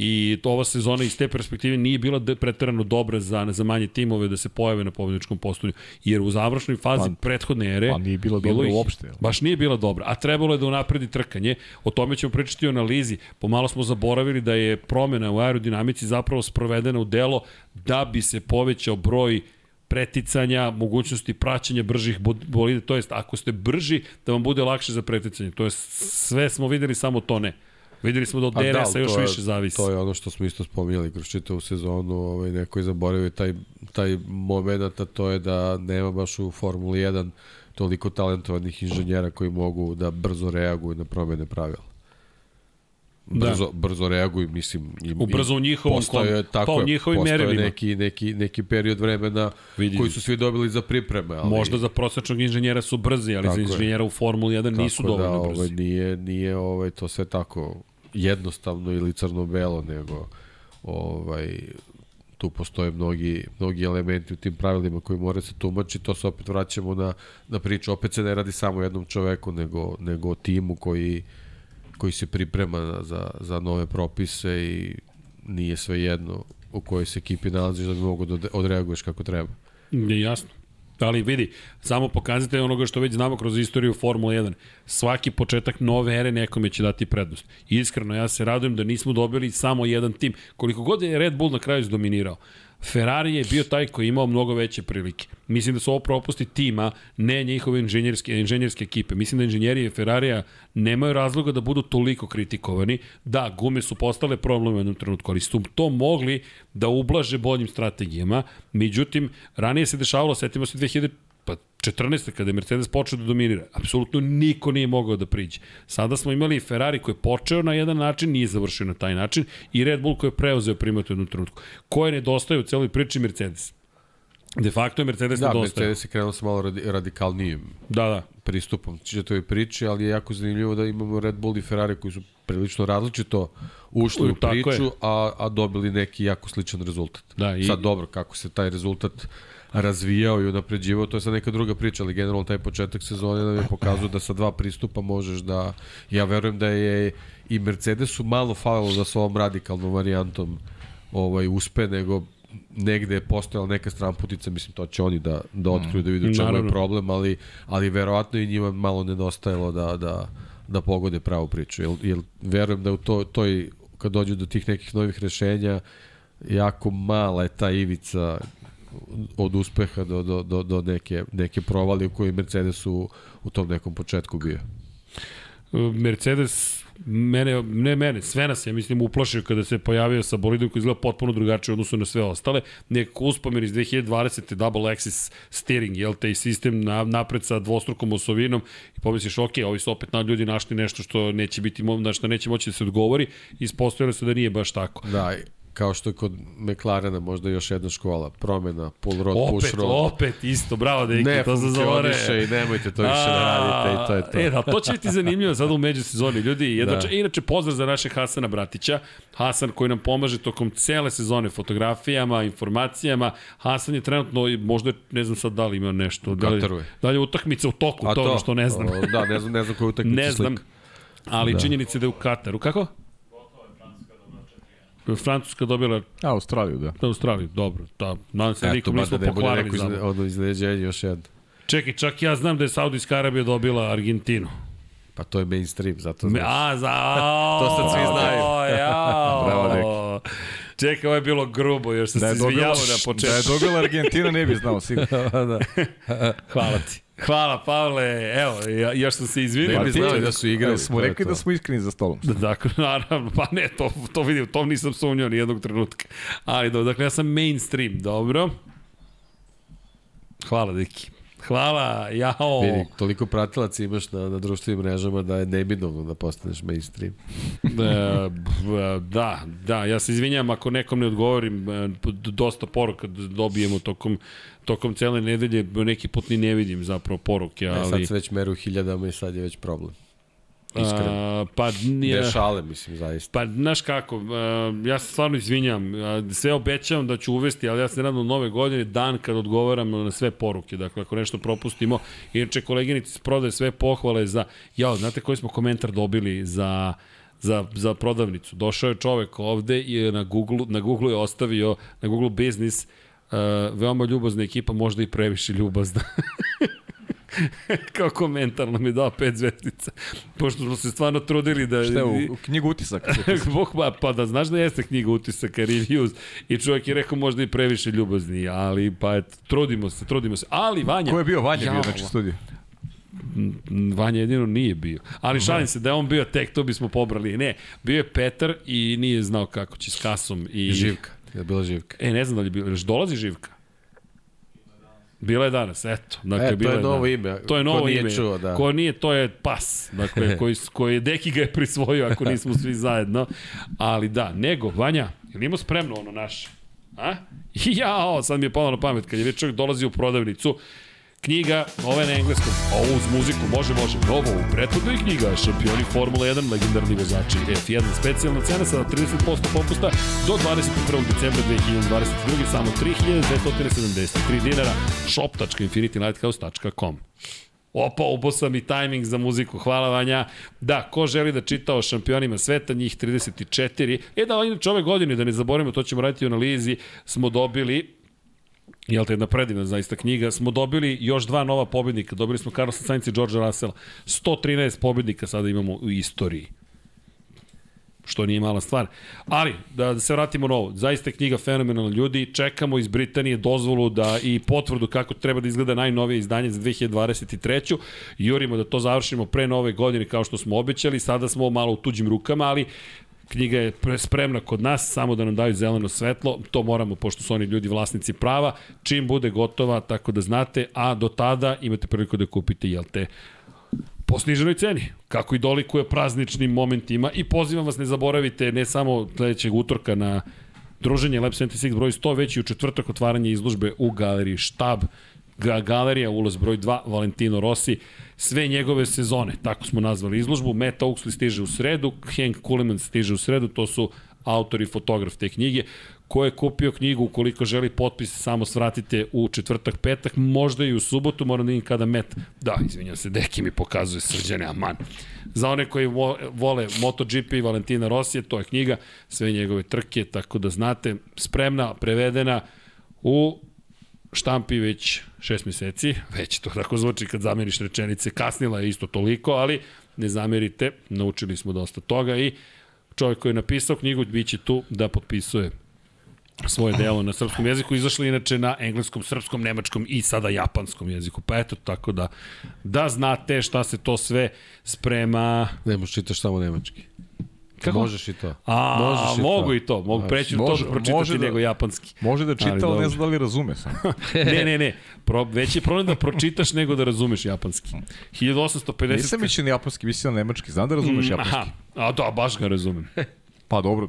i to ova sezona iz te perspektive nije bila preterano dobra za, za manje timove da se pojave na pobedničkom postolju, jer u završnoj fazi pa, prethodne ere pa nije bila dobra uopšte. Baš nije bila dobra, a trebalo je da unapredi trkanje, o tome ćemo pričati o analizi, pomalo smo zaboravili da je promena u aerodinamici zapravo sprovedena u delo da bi se povećao broj preticanja, mogućnosti praćenja bržih bolide, to jest ako ste brži da vam bude lakše za preticanje, to jest sve smo videli, samo to ne. Videli smo da od DRS-a da, još više zavisi. To je ono što smo isto spominjali kroz čitavu sezonu, ovaj, neko je zaboravio taj, taj moment, a to je da nema baš u Formuli 1 toliko talentovanih inženjera koji mogu da brzo reaguju na promene pravila. Brzo, da. brzo reaguju, mislim. I, u brzo u njihovom postoje, kom, tako pa u njihovim merilima. neki, neki, neki period vremena Vidim. koji su svi dobili za pripreme. Ali... Možda za prosečnog inženjera su brzi, ali tako za inženjera je. u Formuli 1 tako nisu dovoljno da, brzi. Ovaj, nije, nije ovaj, to sve tako jednostavno ili crno-belo, nego ovaj, tu postoje mnogi, mnogi elementi u tim pravilima koji mora se tumači, to se opet vraćamo na, na priču, opet se ne radi samo jednom čoveku, nego, nego timu koji, koji se priprema za, za nove propise i nije sve jedno u kojoj se ekipi nalaziš da bi mogo da odreaguješ kako treba. Je jasno. Ali vidi, samo pokazate onoga što već znamo kroz istoriju Formula 1. Svaki početak nove ere nekome će dati prednost. Iskreno, ja se radujem da nismo dobili samo jedan tim. Koliko god je Red Bull na kraju izdominirao, Ferrari je bio taj koji je imao mnogo veće prilike. Mislim da su ovo propusti tima, ne njihove inženjerske, inženjerske ekipe. Mislim da inženjeri Ferrarija nemaju razloga da budu toliko kritikovani. Da, gume su postale problem u jednom trenutku, ali su to mogli da ublaže boljim strategijama. Međutim, ranije se dešavalo, setimo se 2000 pa 14. kada je Mercedes počeo da dominira, apsolutno niko nije mogao da priđe. Sada smo imali Ferrari koji je počeo na jedan način, nije završio na taj način, i Red Bull koji je preuzeo primatu u jednom trenutku. Ko je nedostaje u celoj priči Mercedes? De facto je Mercedes da, nedostaje. Da, Mercedes je krenuo sa malo radi, radikalnijim da, da. pristupom čitavoj priči, ali je jako zanimljivo da imamo Red Bull i Ferrari koji su prilično različito ušli u, u priču, a, a dobili neki jako sličan rezultat. Da, i... Sad dobro, kako se taj rezultat razvijao i unapređivao, to je sad neka druga priča, ali generalno taj početak sezone nam je pokazao da sa dva pristupa možeš da, ja verujem da je i Mercedesu malo falilo da sa ovom radikalnom varijantom ovaj, uspe, nego negde je postojala neka stramputica, mislim to će oni da, da otkriju, da vidu čemu je problem, ali, ali verovatno i njima malo nedostajalo da, da, da pogode pravu priču. Jer, jer verujem da u to, toj, kad dođu do tih nekih novih rešenja, jako mala je ta ivica od uspeha do, do, do, do neke, neke provali u kojoj Mercedes u, u tom nekom početku bio. Mercedes mene, ne mene, sve nas je, mislim, uplašio kada se pojavio sa bolidom koji izgleda potpuno drugačije odnosu na sve ostale. Nek uspomen iz 2020. double axis steering, jel, taj sistem na, napred sa dvostrukom osovinom i pomisliš, ok, ovi su opet na ljudi našli nešto što neće biti, na što neće moći da se odgovori, ispostavilo se da nije baš tako. Da, kao što je kod McLarena možda još jedna škola, promena, pull rod, opet, push rod. Opet, isto, bravo da ne to za zore. Ne, i nemojte to više da radite i to je to. E, da, to će biti zanimljivo sad u međusezoni. Ljudi, jedno, da. inače pozdrav za našeg Hasana Bratića, Hasan koji nam pomaže tokom cele sezone fotografijama, informacijama. Hasan je trenutno, možda, ne znam sad da li ima nešto. Da li, da li utakmica u toku, A to, to što ne znam. O, da, ne znam, ne znam koju utakmicu Ne znam, ali da. činjenica da je u Kataru. Kako? Francuska dobila... Australiju, da. Australiju, dobro. Da, nadam se, nikom nismo da pokvarili za... Ono iznenađenje još jedno. Čekaj, čak ja znam da je Saudijska Arabija dobila Argentinu. Pa to je mainstream, zato znaš. a, za... To sad svi znaju. O, jao. Bravo, Čekaj, ovo je bilo grubo, još sam Da se izvinjavao na da je početku. dobila Argentina, ne bi znao sigurno. da. Hvala ti. Hvala, Pavle. Evo, ja, još sam se izvinio. Ne bi ti- znali da su igrali. Smo rekli to. da smo iskreni za stolom. Da, dakle, naravno, pa ne, to, to vidim, to nisam sumnjao ni jednog trenutka. Ali dobro, dakle, ja sam mainstream, dobro. Hvala, Deki. Hvala, jao. Vidi, toliko pratilaca imaš na, na društvenim mrežama da je neminovno da postaneš mainstream. E, b- da, da, ja se izvinjam ako nekom ne odgovorim, e, dosta poruka dobijemo tokom, tokom cele nedelje, neki put ni ne vidim zapravo poruke, Ali... ali... Sad se već meru hiljadama i sad je već problem. Iskreno. A, pa nije... Ne šale, mislim, zaista. Pa, znaš kako, uh, ja se stvarno izvinjam, uh, sve obećavam da ću uvesti, ali ja se nadam nove godine, dan kad odgovaram na sve poruke, dakle, ako nešto propustimo, inače koleginici se prodaje sve pohvale za, jao, znate koji smo komentar dobili za za, za prodavnicu. Došao je čovek ovde i na Google, na Google je ostavio, na Google Business, uh, veoma ljubazna ekipa, možda i previše ljubazna. Kao komentar nam je dao pet zvezdica. Pošto smo se stvarno trudili da... Šta je u, u knjigu utisaka? Pa, pa da znaš da jeste knjiga utisaka, reviews, i čovjek je rekao možda i previše ljubazni, ali pa et, trudimo se, trudimo se. Ali Vanja... Ko je bio Vanja bio, znači studiju? Vanja jedino nije bio. Ali šalim se, da je on bio tek, to bismo pobrali. Ne, bio je Petar i nije znao kako će s kasom. I... Živka. Je bila živka. E, ne znam da li je još dolazi Živka? Bila je danas, eto. Dakle, E, to bila je novo ime. To je Ko novo nije ime. čuo, da. Ko nije, to je pas. Dakle, koji, koji Deki ga je prisvojio ako nismo svi zajedno. Ali da, nego, Vanja, ili imamo spremno ono naše? A? Jao, sad mi je palo na pamet, kad je već čovjek dolazi u prodavnicu, Knjiga, ova je na engleskom, ovo uz muziku, može, može. Novo u prethodnoj knjiga, šampioni Formula 1, legendarni vozači F1, specijalna cena sa 30% popusta do 21. decembra 2022. Samo 3273 dinara, shop.infinitylighthouse.com. Opa, obo sam i tajming za muziku, hvala Vanja. Da, ko želi da čita o šampionima sveta, njih 34. E da, inače ove godine, da ne zaboravimo, to ćemo raditi u analizi, smo dobili jel te jedna predivna zaista knjiga, smo dobili još dva nova pobednika. Dobili smo Carlosa Sainz i Georgea Russella. 113 pobednika sada imamo u istoriji što nije mala stvar. Ali, da, da se vratimo na ovo, zaista je knjiga fenomenalna ljudi, čekamo iz Britanije dozvolu da i potvrdu kako treba da izgleda najnovije izdanje za 2023. Jurimo da to završimo pre nove godine kao što smo obećali, sada smo malo u tuđim rukama, ali knjiga je pre- spremna kod nas, samo da nam daju zeleno svetlo, to moramo, pošto su oni ljudi vlasnici prava, čim bude gotova, tako da znate, a do tada imate priliku da kupite, jel te, po sniženoj ceni, kako i dolikuje prazničnim momentima. I pozivam vas ne zaboravite ne samo sledećeg utorka na druženje Lab 76 broj 100, već i u četvrtak otvaranje izložbe u galeriji Štab, galerija, ulaz broj 2, Valentino Rossi, sve njegove sezone, tako smo nazvali izložbu, Matt Oaksley stiže u sredu, Hank Kuleman stiže u sredu, to su autor i fotograf te knjige, ko je kupio knjigu, ukoliko želi potpis, samo svratite u četvrtak, petak, možda i u subotu, moram da vidim kada met, da, izvinjam se, Deki mi pokazuje srđane, aman. Za one koji vo, vole MotoGP i Valentina Rosije, to je knjiga, sve njegove trke, tako da znate, spremna, prevedena u štampi već šest meseci, već to tako zvuči kad zameriš rečenice, kasnila je isto toliko, ali ne zamerite, naučili smo dosta toga i čovjek koji je napisao knjigu biće tu da potpisuje svoje delo na srpskom jeziku, izašli inače na engleskom, srpskom, nemačkom i sada japanskom jeziku. Pa eto, tako da, da znate šta se to sve sprema. Ne možeš čitaš samo nemački. Kako? Možeš i to. A, Možeš i mogu to. i to, mogu Znaš, preći na to da pročitati da- nego japanski. Može da čita, Ali ali, ne dobro. zna da li razume samo. ne, ne, ne. Pro, veći je problem da pročitaš nego da razumeš japanski. 1850... Nisam mislio na japanski, mislio na nemački. Znam da razumeš Mm, japanski. Aha, a da, baš ga razumem. Pa dobro,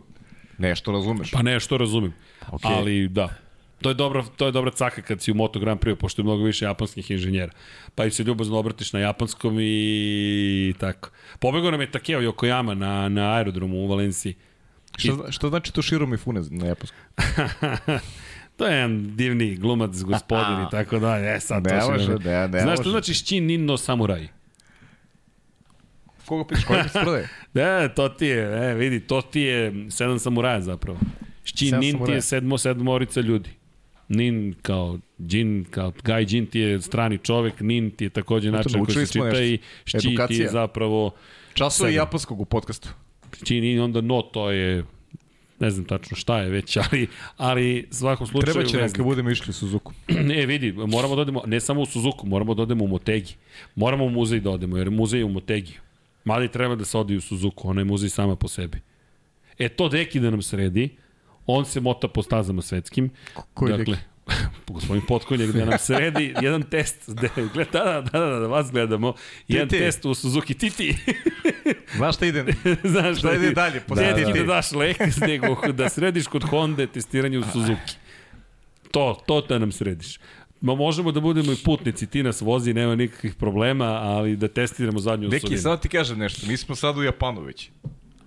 nešto razumeš. Pa ne, što razumem. Okej. Ali da. To je dobra, to je dobra caka kad si u Moto Grand Prix, pošto je mnogo više japanskih inženjera. Pa im se ljubazno obratiš na japanskom i tako. Pobegao nam je Takeo Yokoyama na, na aerodromu u Valenciji. Šta, šta znači to Shiro Mifune na japanskom? To je jedan divni glumac, gospodin i tako da. E, sad Ne to može, da- ne, ne Znaš što znači Shin Ninno Samurai? Koga pitaš, koga se prodaje? Ne, to ti je, e, vidi, to ti je sedam samuraja zapravo. Shin Nin ti je sedmo, sedmorica ljudi. Nin kao Jin, kao Gai Jin ti je strani čovek, Nin ti je takođe način koji se čita nešto. i Šći ti je zapravo Časove japanskog u podcastu. Čin i onda no, to je ne znam tačno šta je već, ali, ali svakom slučaju... Treba će nam kad budemo išli u Suzuku. E, vidi, moramo da odemo, ne samo u Suzuku, moramo da odemo u Motegi. Moramo u muzej da odemo, jer muzej je u Motegi. Mali treba da se odi u Suzuku, ona je muzej sama po sebi. E, to deki da nam sredi, on se mota po stazama svetskim. Koji dakle, gospodin Potkonjak da nam sredi jedan test, da, gleda, da, da, da, da, vas gledamo, jedan Titi. test u Suzuki Titi. Znaš šta ide? Znaš Šta ide dalje? Posle Da, da, Titi. da daš lek, nego da središ kod Honda testiranje u Suzuki. To, to da nam središ. Ma možemo da budemo i putnici, ti nas vozi, nema nikakvih problema, ali da testiramo zadnju Neki, osobinu. sad ti kažem nešto. Mi smo sad u Japanu već.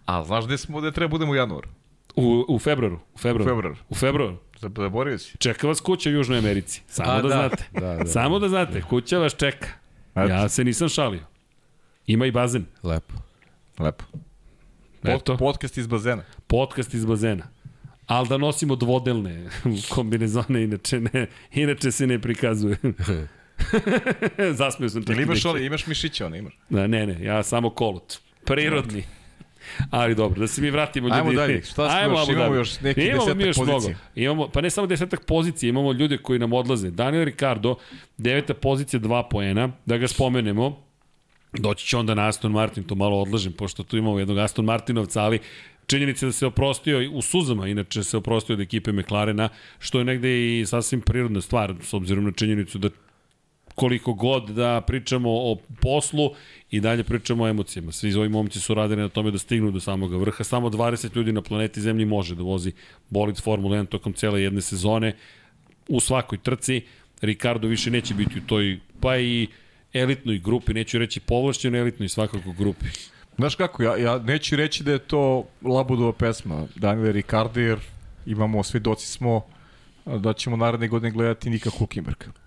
A znaš gde smo, gde treba budemo u januaru? U, u februaru. U februaru. U februaru. U februaru. Zaboravio si. Čeka vas kuća u Južnoj Americi. Samo A, da, da. znate. Da, da. Samo da znate, kuća vas čeka. Eto. Ja se nisam šalio. Ima i bazen. Lepo. Lepo. Eto. Pod, podcast iz bazena. Podcast iz bazena. Ali da nosimo dvodelne kombinezone, inače, ne, inače se ne prikazuje. Zasmio sam čak Ili i imaš one, imaš mišića one, imaš. Da, ne, ne, ja samo kolut. Prirodni. Ali dobro, da se mi vratimo ljudi. Ajmo dalje, šta smo još? Abu Imamo Dhabi. još neki imamo desetak još pozicija. Mnogo. Imamo, pa ne samo desetak pozicija, imamo ljude koji nam odlaze. Daniel Ricardo, deveta pozicija, dva poena, da ga spomenemo. Doći će onda na Aston Martin, to malo odlažem, pošto tu imamo jednog Aston Martinovca, ali činjenica da se oprostio u suzama, inače se oprostio od ekipe McLarena, što je negde i sasvim prirodna stvar, s obzirom na činjenicu da koliko god da pričamo o poslu i dalje pričamo o emocijama. Svi ovi momci su radili na tome da stignu do samog vrha. Samo 20 ljudi na planeti Zemlji može da vozi bolid Formula 1 tokom cele jedne sezone u svakoj trci. Ricardo više neće biti u toj, pa i elitnoj grupi, neću reći povlašćenoj elitnoj svakako grupi. Znaš kako, ja, ja neću reći da je to Labudova pesma, Daniel Ricardo, jer imamo, svedoci smo da ćemo naredne godine gledati Nika Hulkenberga.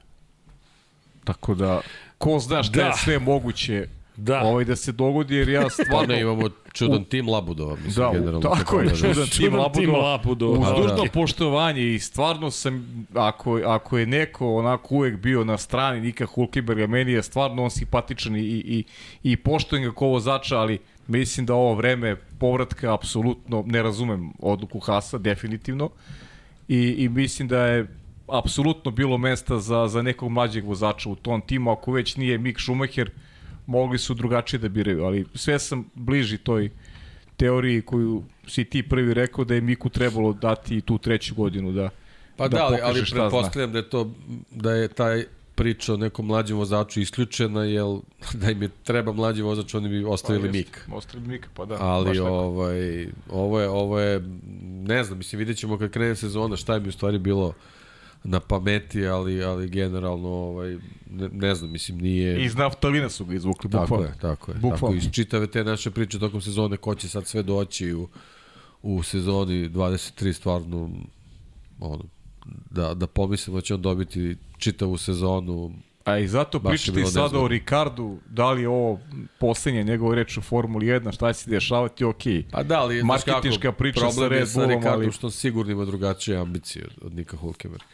Tako da, ko zna šta Da. je sve moguće Da. ovaj da se dogodi, jer ja Pa stvarno... ne, imamo čudan tim Labudova, mislim, Da, generalno. tako je, da- čudan tim Čudan tim Labudova. Labudova. Uz Pa, dužno da. poštovanje i stvarno sam, ako, ako je neko onako uvek bio na strani Nika Hulkenberga, meni je stvarno on simpatičan i, i, i poštojem ga kao vozača, ali mislim da ovo vreme povratka apsolutno ne razumem odluku Hasa, definitivno. I, i mislim da je apsolutno bilo mesta za, za nekog mlađeg vozača u tom timu, ako već nije Mick Schumacher, mogli su drugačije da biraju, ali sve sam bliži toj teoriji koju si ti prvi rekao da je Miku trebalo dati tu treću godinu da Pa da da, ali, ali pretpostavljam da je to da je taj priča o nekom mlađem vozaču isključena, jer da im je treba mlađi vozač, oni bi ostavili Mik. Ostavili Mika, pa da. Ali ovaj, ovo je, ovo je, ne znam, mislim, vidjet ćemo kad krene sezona šta je bi u stvari bilo na pameti, ali, ali generalno, ovaj, ne, ne znam, mislim, nije... Iz naftalina su ga izvukli, Tako bukvalno. je, tako je. Bukvalno. Tako iz čitave te naše priče tokom sezone, ko će sad sve doći u, u sezoni 23 stvarno ono, da, da pomislimo da će on dobiti čitavu sezonu. A i zato je pričati sada o Ricardu, da li je ovo poslednje njegove reč u Formuli 1, šta će se dešavati, okej. Pa da, ali znaš Marketinška kako, priča sa problem je Red sa Bullom, Ricardom ali- što sigurno ima drugačije ambicije od, Nika Hulkenberga.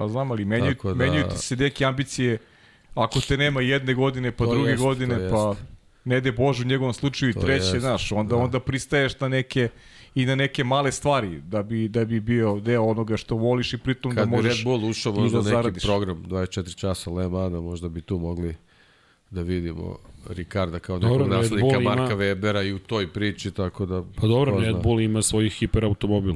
Pa znam, ali menjaju, da- menjaju ti se neke ambicije, ako te nema jedne godine, pa To druge jeste, godine, to pa jeste. ne de Bože u njegovom slučaju i treće, jeste, znaš, onda, da. onda pristaješ na neke i na neke male stvari da bi, da bi bio deo onoga što voliš i pritom Kad da možeš Red Bull ušao i možda da u neki zaradiš. program 24 časa Le Mana, možda bi tu mogli da vidimo Ricarda kao nekog Dobro, naslednika Bull ima- Marka Webera i u toj priči, tako da... Pa dobro, ko Red. Bull ima svoj hiperautomobil.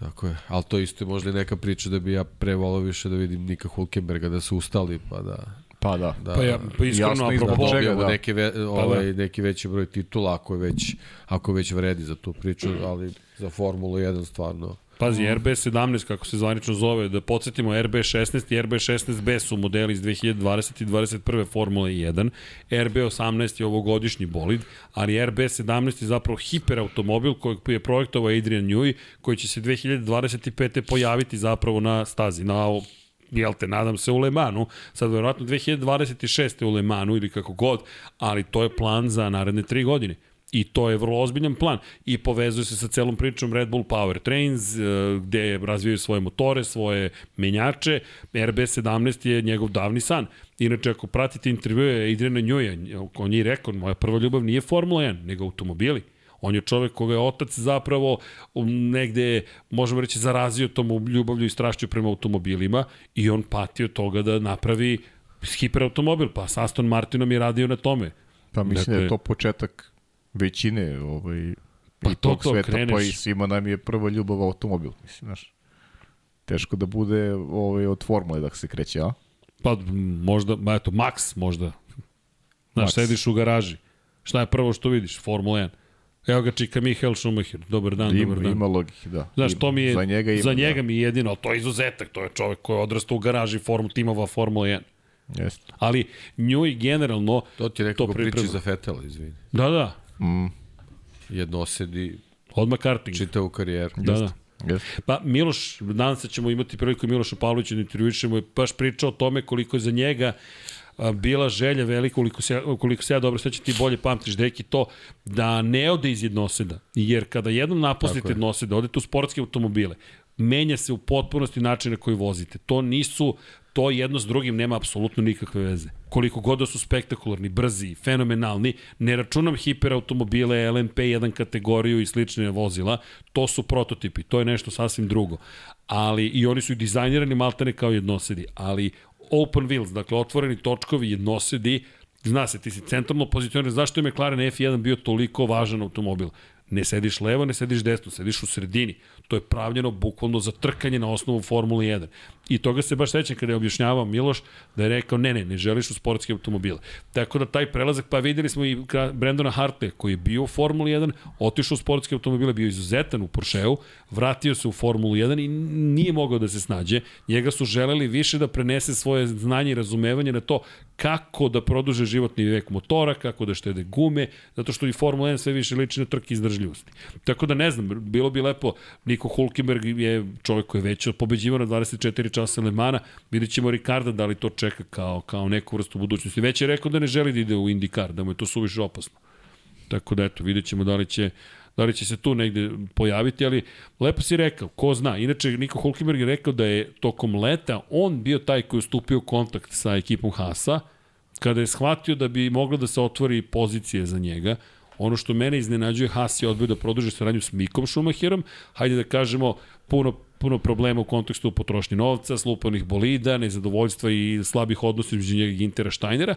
Tako je, ali to isto je možda i neka priča da bi ja pre volao više da vidim Nika Hulkenberga da se ustali pa da Pa da. da Pa ja, pa iskreno, Jasno, da apropo, čega, da. neke ve, ovaj neki veći broj titula ako je već ako već vredi za tu priču, ali za Formulu 1 stvarno Pazi, RB17, kako se zvanično zove, da podsjetimo, RB16 i RB16B su modeli iz 2020 i 2021. Formule 1, RB18 je ovogodišnji bolid, ali RB17 je zapravo hiperautomobil kojeg je projektovao Adrian Newey, koji će se 2025. pojaviti zapravo na stazi, na jel te, nadam se u Le Manu, sad verovatno 2026. u Le Manu ili kako god, ali to je plan za naredne tri godine. I to je vrlo ozbiljan plan. I povezuje se sa celom pričom Red Bull Power Trains, e, gde razvijaju svoje motore, svoje menjače. RB17 je njegov davni san. Inače, ako pratite intervjue Adriana Njuja, on je rekao, moja prva ljubav nije Formula 1, nego automobili. On je čovek koga je otac zapravo negde, možemo reći, zarazio tom ljubavlju i strašću prema automobilima i on patio toga da napravi hiperautomobil, pa s Aston Martinom je radio na tome. Pa mislim dakle, da je to početak većine ovaj, pa i to, tog to, sveta, kreneš. pa i svima nam je prva ljubav automobil, mislim, znaš. Teško da bude ovaj, od formule da se kreće, a? Pa možda, ma eto, Max možda. Znaš, Max. sediš u garaži. Šta je prvo što vidiš? Formula 1. Evo ga čika Mihael Schumacher. Dobar dan, Ima, dobar dan. ima logike, da. Znaš, Ima. to mi je, za njega, ima, za njega da. mi je jedino, ali to je izuzetak, to je čovek koji je odrastao u garaži formu, timova Formula 1. Jeste. Ali njoj generalno, To ti je To rekao ko priči za Fetela, izvini. da, da, Mm, Jednosedi odmah karting. čitavu karijeru. Da, da. jeste. Pa Miloš, danas ćemo imati priliku Miloša Pavlovića da intervjušemo je baš pričao o tome koliko je za njega a, bila želja velika, koliko se, koliko se ja dobro svećam, ti bolje pamtiš, deki, to da ne ode iz jednoseda. Jer kada jednom napustite je. jednoseda, odete u sportske automobile, menja se u potpunosti način na koji vozite. To nisu, to jedno s drugim nema apsolutno nikakve veze. Koliko god da su spektakularni, brzi, fenomenalni, ne računam hiperautomobile, LMP1 kategoriju i slične vozila, to su prototipi, to je nešto sasvim drugo. Ali, i oni su i dizajnirani maltene kao jednosedi, ali open wheels, dakle otvoreni točkovi jednosedi, zna se, ti si centralno pozicioniran, zašto je McLaren F1 bio toliko važan automobil? Ne sediš levo, ne sediš desno, sediš u sredini. To je pravljeno bukvalno za trkanje na osnovu Formule 1. I toga se baš sećam kada je objašnjavao Miloš da je rekao ne, ne, ne želiš u sportske automobile. Tako da taj prelazak, pa videli smo i Brandona Hartley koji je bio u Formuli 1, otišao u sportske automobile, bio izuzetan u Porscheu, vratio se u Formulu 1 i nije mogao da se snađe. Njega su želeli više da prenese svoje znanje i razumevanje na to kako da produže životni vek motora, kako da štede gume, zato što i Formula 1 sve više liči na trke izdržljivosti. Tako da ne znam, bilo bi lepo, Niko Hulkenberg je čovjek koji je već pobeđivao na 24 časa Le Mana, vidjet ćemo Ricarda da li to čeka kao, kao neku vrstu budućnosti. Već je rekao da ne želi da ide u IndyCar, da mu je to suviše opasno. Tako da eto, vidjet ćemo da li će da li će se tu negde pojaviti, ali lepo si rekao, ko zna. Inače, Niko Hulkenberg je rekao da je tokom leta on bio taj koji je stupio u kontakt sa ekipom Hasa, kada je shvatio da bi mogla da se otvori pozicije za njega. Ono što mene iznenađuje, Haas je odbio da produži saradnju s Mikom Schumacherom, hajde da kažemo, puno puno problema u kontekstu potrošnje novca, slupanih bolida, nezadovoljstva i slabih odnosa između njega i Gintera Steinera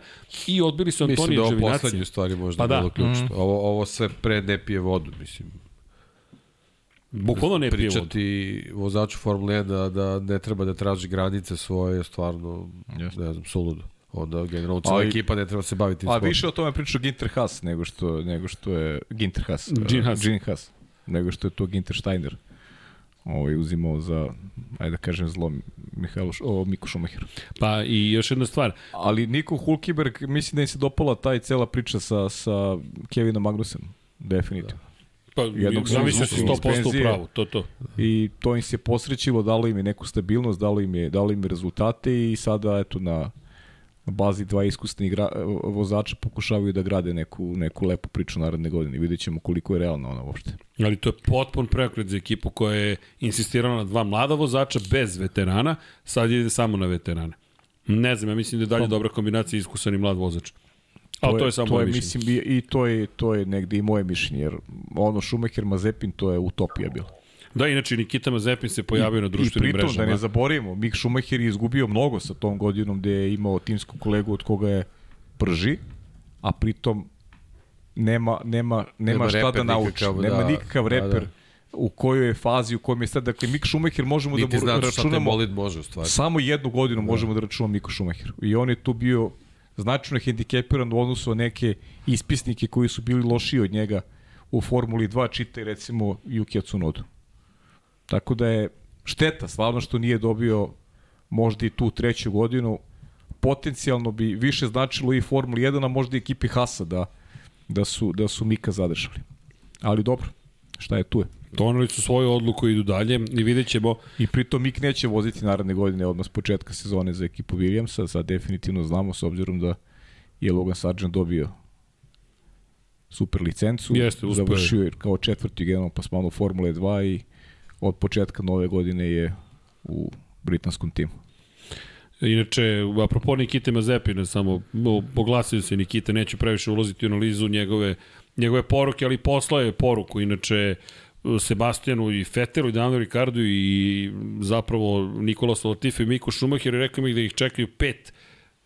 i odbili su Mislim Antonija da ovo poslednje stvari možda Pa da. bilo ključno. Mm. Ovo, ovo sve pre ne pije vodu, mislim. Bukvalno ne pije vodu. Pričati vozaču Formule 1 da, da ne treba da traži granice svoje je stvarno, Jeste. ne znam, suludo. Onda generalno cijela Ali- ekipa ne treba se baviti tim A sportom. više o tome pričao Ginter Haas nego što, nego što je Ginter Haas. Gene uh, Haas. Gene Haas. Nego što je to Ginter Steiner ovaj, uzimao za, ajde da kažem, zlo Mihajlo, o, Miku Šumacher. Pa i još jedna stvar, Ali Niko Hulkenberg, mislim da im se dopala taj cela priča sa, sa Kevinom Magnusenom. Definitivno. pa Jednog su zamisli izvukli iz 100% u pravu, to to. I to im se posrećilo, dalo im je neku stabilnost, dalo im je, dalo im je rezultate i sada eto na bazi dva iskusni igra, vozača pokušavaju da grade neku, neku lepu priču naredne godine. Vidjet ćemo koliko je realna ona uopšte. Ali to je potpun preokret za ekipu koja je insistirala na dva mlada vozača bez veterana, sad ide samo na veterane. Ne znam, ja mislim da je dalje dobra kombinacija iskusan i mlad vozač. Ali to je, samo to moje je, mišljenje. mislim, i, i to je, to je negde i moje mišljenje, jer ono Schumacher Mazepin, to je utopija bila. Da, inače Nikita Mazepin se pojavio na I društvenim pritom, mrežama. da ne zaboravimo, Mick Schumacher je izgubio mnogo sa tom godinom gde je imao timsku kolegu od koga je brži, a pritom nema, nema, nema, Nema šta da nauči. nikakav, nema da, nikakav da, reper da. u kojoj je fazi, u kojem je sad. Dakle, Mick Schumacher možemo Niti da znaš šta te računamo bolid može u stvari. samo jednu godinu možemo da računamo Miku Schumacher. I on je tu bio značajno hendikepiran u odnosu na neke ispisnike koji su bili lošiji od njega u Formuli 2, čitaj recimo Yuki Tsunodu. Tako da je šteta, stvarno što nije dobio možda i tu treću godinu, potencijalno bi više značilo i Formuli 1, a možda i ekipi Hasa da, da, su, da su Mika zadržali. Ali dobro, šta je tu je. Donali su svoju odluku i idu dalje i vidjet ćemo I pritom Mik neće voziti naredne godine odmah s početka sezone za ekipu Williamsa, sad definitivno znamo s obzirom da je Logan Sargent dobio super licencu. Jeste, uspeo. Završio je kao četvrti generalno plasman u Formule 2 i od početka nove godine je u britanskom timu. Inače, apropo Nikite Mazepina, samo oglasio se Nikita, neću previše ulaziti u analizu njegove, njegove poruke, ali poslao je poruku, inače Sebastijanu i Fetelu i Danu Ricardu i zapravo Nikola Latifi i Miko Schumacher i rekao mi da ih čekaju pet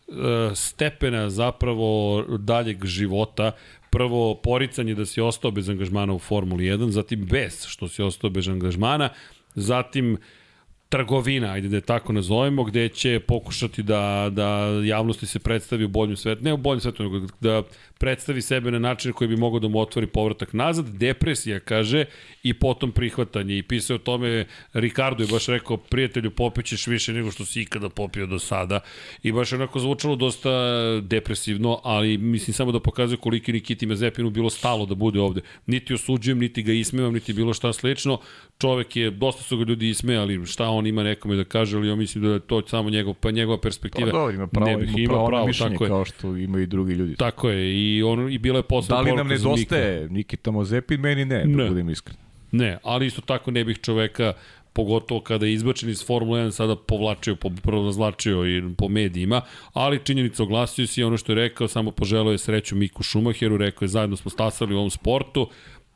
uh, stepena zapravo daljeg života. Prvo, poricanje da si ostao bez angažmana u Formuli 1, zatim bez što si ostao bez angažmana, zatim trgovina, ajde da je tako nazovemo, gde će pokušati da, da javnosti se predstavi u boljem svetu, ne u boljem svetu, nego da predstavi sebe na način koji bi mogao da mu otvori povratak nazad, depresija, kaže, i potom prihvatanje. I pisao o tome, Ricardo je baš rekao, prijatelju, popićeš više nego što si ikada popio do sada. I baš je onako zvučalo dosta depresivno, ali mislim samo da pokazuje koliki Nikiti Mazepinu bilo stalo da bude ovde. Niti osuđujem, niti ga ismevam, niti bilo šta slično. Čovek je, dosta su ga ljudi ismejali, šta on ima nekome da kaže, ali ja mislim da je to samo njegov, pa njegova perspektiva. Pa dobro, ima pravo, ne bih, ima pravo, pravo mišljenje, tako je. kao što imaju i drugi ljudi. Tako je, i, on, i bilo je posle Da li nam nedostaje Nikita Mozepin? Meni ne, da ne, da budem iskren. Ne, ali isto tako ne bih čoveka pogotovo kada je izbačen iz Formule 1 sada povlačio, razlačio i po medijima, ali činjenica oglasio se i ono što je rekao, samo poželao je sreću Miku Šumacheru, rekao je zajedno smo stasali u ovom sportu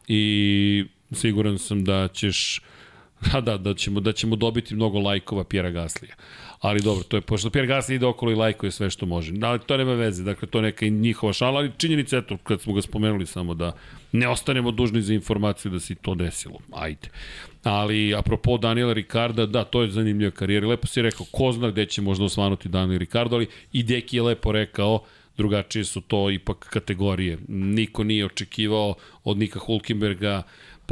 i siguran sam da ćeš Da, da, da ćemo, da ćemo dobiti mnogo lajkova Pjera Gaslija. Ali dobro, to je, pošto Pjer Gasli ide okolo i lajkuje sve što može. Ali to nema veze, dakle, to je neka njihova šala, ali činjenica, eto, kad smo ga spomenuli samo da ne ostanemo dužni za informaciju da se to desilo. Ajde. Ali, apropo Daniela Ricarda, da, to je zanimljiva karijera. Lepo si rekao, ko zna gde će možda osvanuti Daniel Ricardo, ali i Deki je lepo rekao, drugačije su to ipak kategorije. Niko nije očekivao od Nika Hulkenberga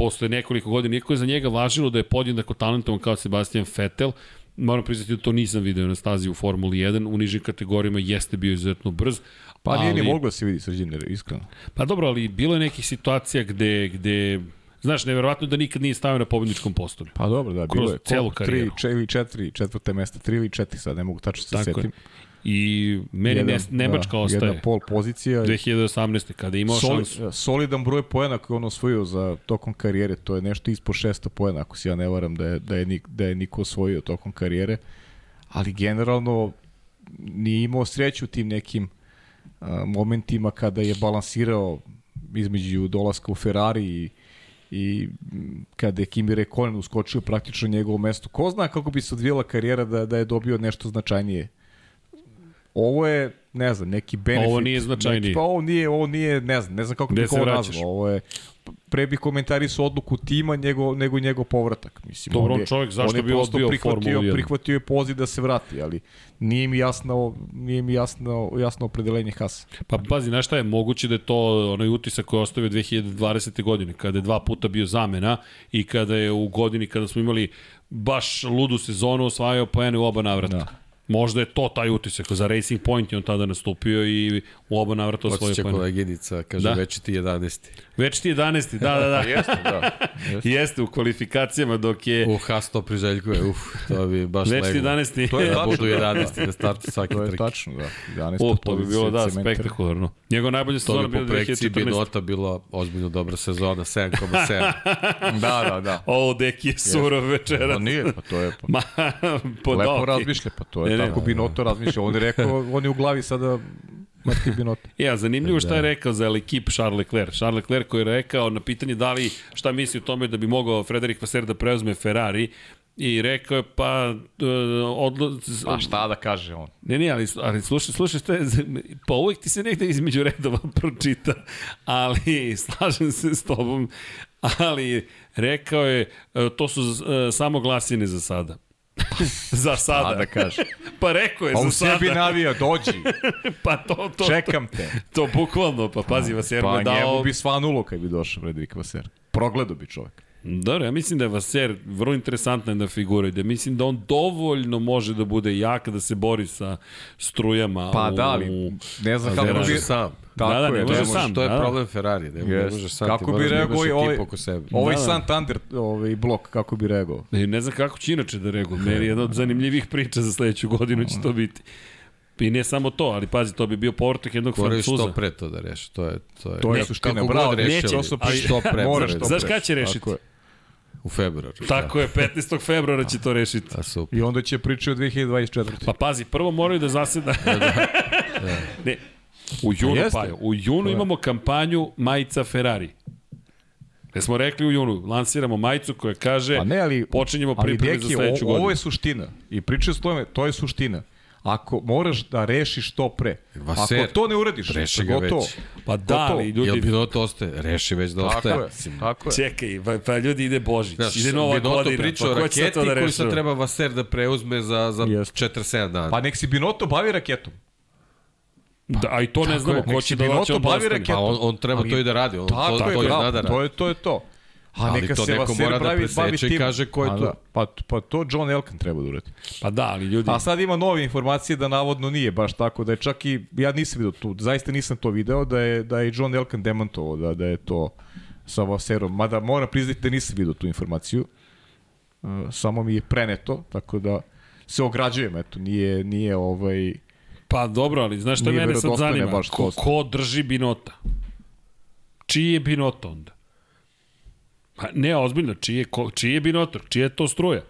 posle nekoliko godina, iako je za njega važilo da je podjednako talentovan kao Sebastian Vettel, moram priznati da to nisam video na stazi u Formuli 1, u nižim kategorijama jeste bio izuzetno brz. Pa nije ali, ni moglo da se vidi srđine, iskreno. Pa dobro, ali bilo je nekih situacija gde, gde Znaš, neverovatno da nikad nije stavio na pobedničkom postolju. Pa dobro, da, bilo je. celu karijeru. Tri, ili četiri, četvrte mesta, tri ili četiri sad, ne mogu tačno se setim. Je. I meni jedan, ne, Nemačka da, ostaje. Jedna pol pozicija. 2018. kada je imao Soli, šansu. Solidan broj poena koji on osvojio za tokom karijere, to je nešto ispod 600 poena, ako se ja ne varam da je, da je, da je niko osvojio tokom karijere. Ali generalno nije imao sreću tim nekim a, momentima kada je balansirao između dolaska u Ferrari i, i kada je Kimi Rekonen uskočio praktično njegovo mesto. Ko zna kako bi se odvijela karijera da, da je dobio nešto značajnije Ovo je, ne znam, neki benefit. Ovo nije značajniji. Neki, pa ovo nije, ovo nije, ne znam, ne znam kako bih ovo nazvao. Ovo je, pre bih su odluku tima nego, nego njegov povratak. Mislim, Dobro, on je, čovjek zašto on bi odbio prihvatio, Formulu 1? Prihvatio je poziv da se vrati, ali nije mi jasno, nije mi jasno, jasno opredelenje Hasa. Pa pazi, znaš šta je, moguće da je to onaj utisak koji je ostavio 2020. godine, kada je dva puta bio zamena i kada je u godini kada smo imali baš ludu sezonu osvajao poene u oba navrata. Da. Možda je to taj utisak. Za Racing Point je on tada nastupio i u oba navrata osvojio pojene. Odsjeća koleginica, kaže da. već ti 11. Već ti 11. Da, da, da. jeste, da. Jeste. jeste, u kvalifikacijama dok je... U Haas to priželjkuje, uf, to bi baš Već ti 11. To je da budu 11. da startu svaki trk. To je tačno, da. 11. to bi bilo, da, spektakularno. Njegov najbolja sezona bila 2014. To bi po projekciji Binota bila ozbiljno dobra sezona, 7,7. da, da, da. O, deki je surov večera. Pa nije, pa to je... Pa... Ma, po Lepo razmišlja, pa to je ne, tako ne, Binoto razmišlja. On je rekao, on je u glavi sada Martin Binotto. Ja, zanimljivo šta je da. rekao za ekip Charles Leclerc. Charles Leclerc koji je rekao na pitanje da li šta misli o tome da bi mogao Frederik Vasseur da preuzme Ferrari, I rekao je, pa... Uh, odlo... Pa šta da kaže on? Ne, ne, ali, ali slušaj, slušaj, šta je, pa uvijek ti se negde između redova pročita, ali slažem se s tobom, ali rekao je, e, to su uh, samo glasine za sada. za sada. Pa da kaže. pa rekao je pa za sada. Pa u sebi navija, dođi. pa to, to. Čekam te. To bukvalno, pa pazi, Vaser pa, pa dao... Pa njemu bi svanulo kad bi došao Fredrik Vaser. Progledao bi čovjek. Dobro, ja mislim da je Vaser vrlo interesantna jedna figura i da mislim da on dovoljno može da bude jak da se bori sa strujama. Pa u, da, ali ne znam kako bi... Sam. Tako da, da, ne je, može sam. To je da, da. problem Ferrari, ne, yes. ne možeš sam. Kako bi reagovao i ovaj, ovaj da, da. Santander ovaj blok, kako bi reagovao? Ne, ne znam kako će inače da reaguje. Meni je jedna od zanimljivih priča za sledeću godinu će to biti. I ne samo to, ali pazi, to bi bio povrtak jednog Moraju Francuza. što pre to da reši. To je, to je, To je ne, suština, kako bravo, neće, to su ali što pre. Moraš to to Znaš kada će rešiti? U februaru. Tako je, 15. februara će to rešiti. A super. I onda će pričati o 2024. Pa pazi, prvo moraju da zaseda... ne, u junu, Jeste. pa u junu imamo kampanju majica Ferrari. Gde smo rekli u junu, lansiramo majicu koja kaže Pa ne, ali, počinjemo pripreme za sledeću godinu. Ovo je suština. I priča s tome, to je suština. Ako moraš da rešiš to pre, Vaser, ako to ne uradiš, reši je ga gotovo. već. Pa da, Gotovo. ali Jel ljudi... Binotto ostaje? Reši već da Tako ostaje. je, Mislim, tako je. Čekaj, pa, pa ljudi ide Božić, Znaš, ide nova godina, priča pa o raketi da koju sad treba Vaser da preuzme za, za Jeste. 47 dana. Pa nek si Binotto bavi raketom. Da, a i to ne znamo, je, ko nek će si da hoće da bavi raketom. Pa on, on treba Ali- to i da radi, on Tako to, je, to zna da radi. to je, to je to. A Ali neka to se neko mora da bavi, bavi preseče i kaže ko je tu. Da, pa, pa to John Elkan treba da uradi. Pa da, ali ljudi... A sad ima nove informacije da navodno nije baš tako, da je čak i, ja nisam vidio tu, zaista nisam to video, da je, da je John Elkan demantovao da, da je to sa Vaserom, mada moram priznati da nisam vidio tu informaciju, uh, samo mi je preneto, tako da se ograđujem, eto, nije, nije ovaj, Pa dobro, ali znaš šta mene sad zanima? Ko, to. ko drži Binota? Čiji je Binota onda? Pa ne, ozbiljno, čiji je, ko, čiji je Binotor? Čija je to struja?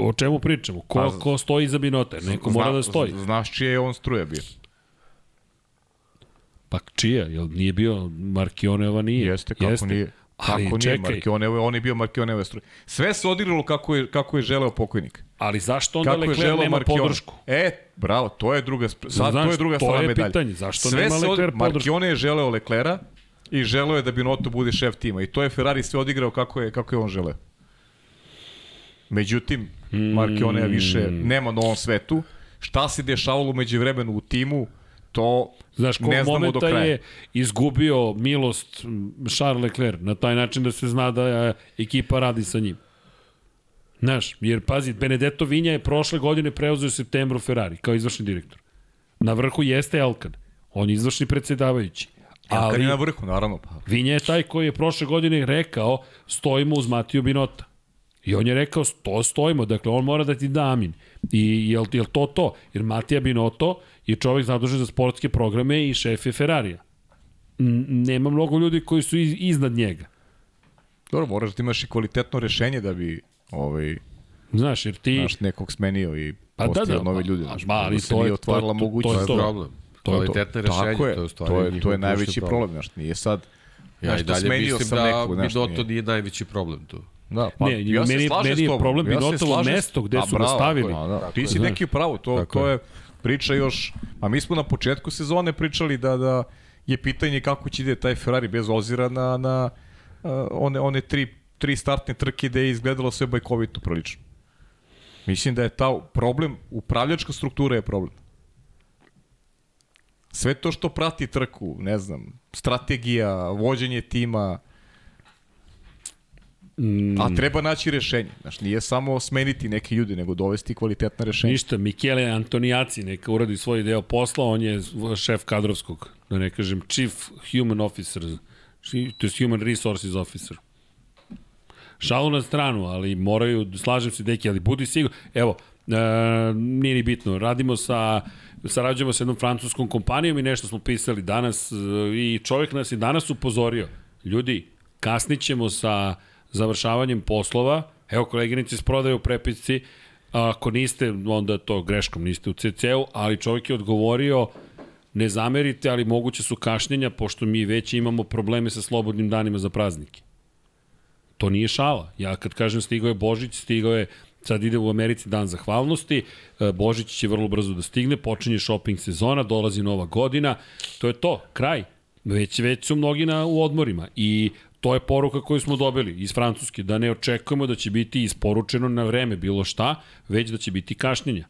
O čemu pričamo? Ko, Pa, ko stoji iza Binota? Neko mora da stoji. Znaš čije je on struja bio. Pa čija? Jel nije bio Markioneova nije? Jeste, kako nije. Ali Kako nije čekaj, Markioneve, on je bio Markioneve struje. Sve se odigralo kako je, kako je želeo pokojnik. ali zašto onda Kako je želeo nema Markione. podršku? E, bravo, to je druga, sad Znaš, to je druga to strana je medalje. pitanje, zašto sve nema Leclerc podršku? Markione je želeo Leclera i želeo je da Binotto bude šef tima. I to je Ferrari sve odigrao kako je, kako je on želeo. Međutim, Markionea više nema na ovom svetu. Šta se dešavalo među vremenu u timu, to Znaš, kog ne znamo do kraja. je izgubio milost Charles Leclerc na taj način da se zna da e, ekipa radi sa njim. Znaš, jer pazi, Benedetto Vinja je prošle godine preuzeo u septembru Ferrari kao izvršni direktor. Na vrhu jeste Elkan. On je izvršni predsedavajući. Ali... Ali je na vrhu, naravno. Pa. Vinja je taj koji je prošle godine rekao stojimo uz Matiju Binota. I on je rekao, to stojimo, dakle on mora da ti da amin. I jel, jel to to? Jer Matija Binotto je čovjek zadužen za sportske programe i šef je Ferrarija. N- nema mnogo ljudi koji su iz, iznad njega. Dobro, moraš da imaš i kvalitetno rešenje da bi ovaj, Znaš, jer ti... naš nekog smenio i Pa da, da, nove ma, ljude. Znaš, ma, ali da se to je- nije to je- otvarala to- to je mogućnost. To je to. problem. To je to. Rešenje, Tako je, to je stvari to je, to je najveći ključni problem, znaš, nije sad Ja i dalje mislim sam da nekog, znaš, Binotto nije. nije najveći problem tu. Da, Pa, ne, ja meni, meni je tobom, problem ja s- mesto gde A, su ga bravo, stavili. je, Da, ti si znaš. neki pravo, to, to je. je priča još, a mi smo na početku sezone pričali da, da je pitanje kako će ide taj Ferrari bez ozira na, na uh, one, one tri, tri startne trke gde je izgledalo sve bajkovito prilično. Mislim da je ta problem, upravljačka struktura je problem. Sve to što prati trku, ne znam, strategija, vođenje tima, Mm, a treba naći rešenje. Znaš, nije samo smeniti neke ljude, nego dovesti kvalitetna rešenja. Ništa, Michele Antonijaci neka uradi svoj deo posla, on je šef kadrovskog, da ne kažem, chief human officer, to je human resources officer. Šalu na stranu, ali moraju, slažem se deki, ali budi sigurno, evo, e, nije ni bitno, radimo sa, sarađujemo sa jednom francuskom kompanijom i nešto smo pisali danas e, i čovjek nas je danas upozorio, ljudi, kasnit ćemo sa završavanjem poslova, evo koleginici s prodaju u prepisci, ako niste, onda to greškom niste u CC-u, ali čovjek je odgovorio, ne zamerite, ali moguće su kašnjenja, pošto mi već imamo probleme sa slobodnim danima za praznike. To nije šala. Ja kad kažem stigao je Božić, stigao je sad ide u Americi dan zahvalnosti, e, Božić će vrlo brzo da stigne, počinje shopping sezona, dolazi nova godina, to je to, kraj. Već, već su mnogi na, u odmorima i to je poruka koju smo dobili iz Francuske, da ne očekujemo da će biti isporučeno na vreme bilo šta, već da će biti kašnjenja.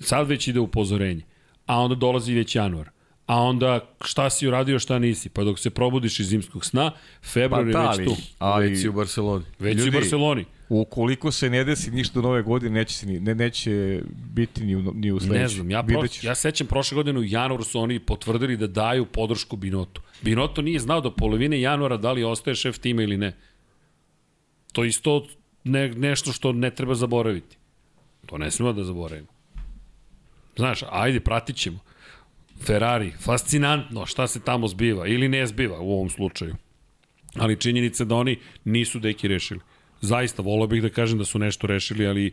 Sad već ide upozorenje, a onda dolazi već januar. A onda šta si uradio, šta nisi. Pa dok se probudiš iz zimskog sna, februar Pa je već tu. ali Već i u Barceloni. Već Ljudi, i u Barceloni. Ukoliko se ne desi ništa do nove godine, neće, se ni, ne, neće biti ni u, ni u sledećoj. Ne znam, ja, pro, ja sećam prošle godine u januaru su oni potvrdili da daju podršku Binotu. Binoto nije znao do polovine januara da li ostaje šef tima ili ne. To je isto ne, nešto što ne treba zaboraviti. To ne smemo da zaboravimo. Znaš, ajde, pratit ćemo. Ferrari, fascinantno šta se tamo zbiva ili ne zbiva u ovom slučaju. Ali činjenica da oni nisu deki rešili. Zaista, volao bih da kažem da su nešto rešili, ali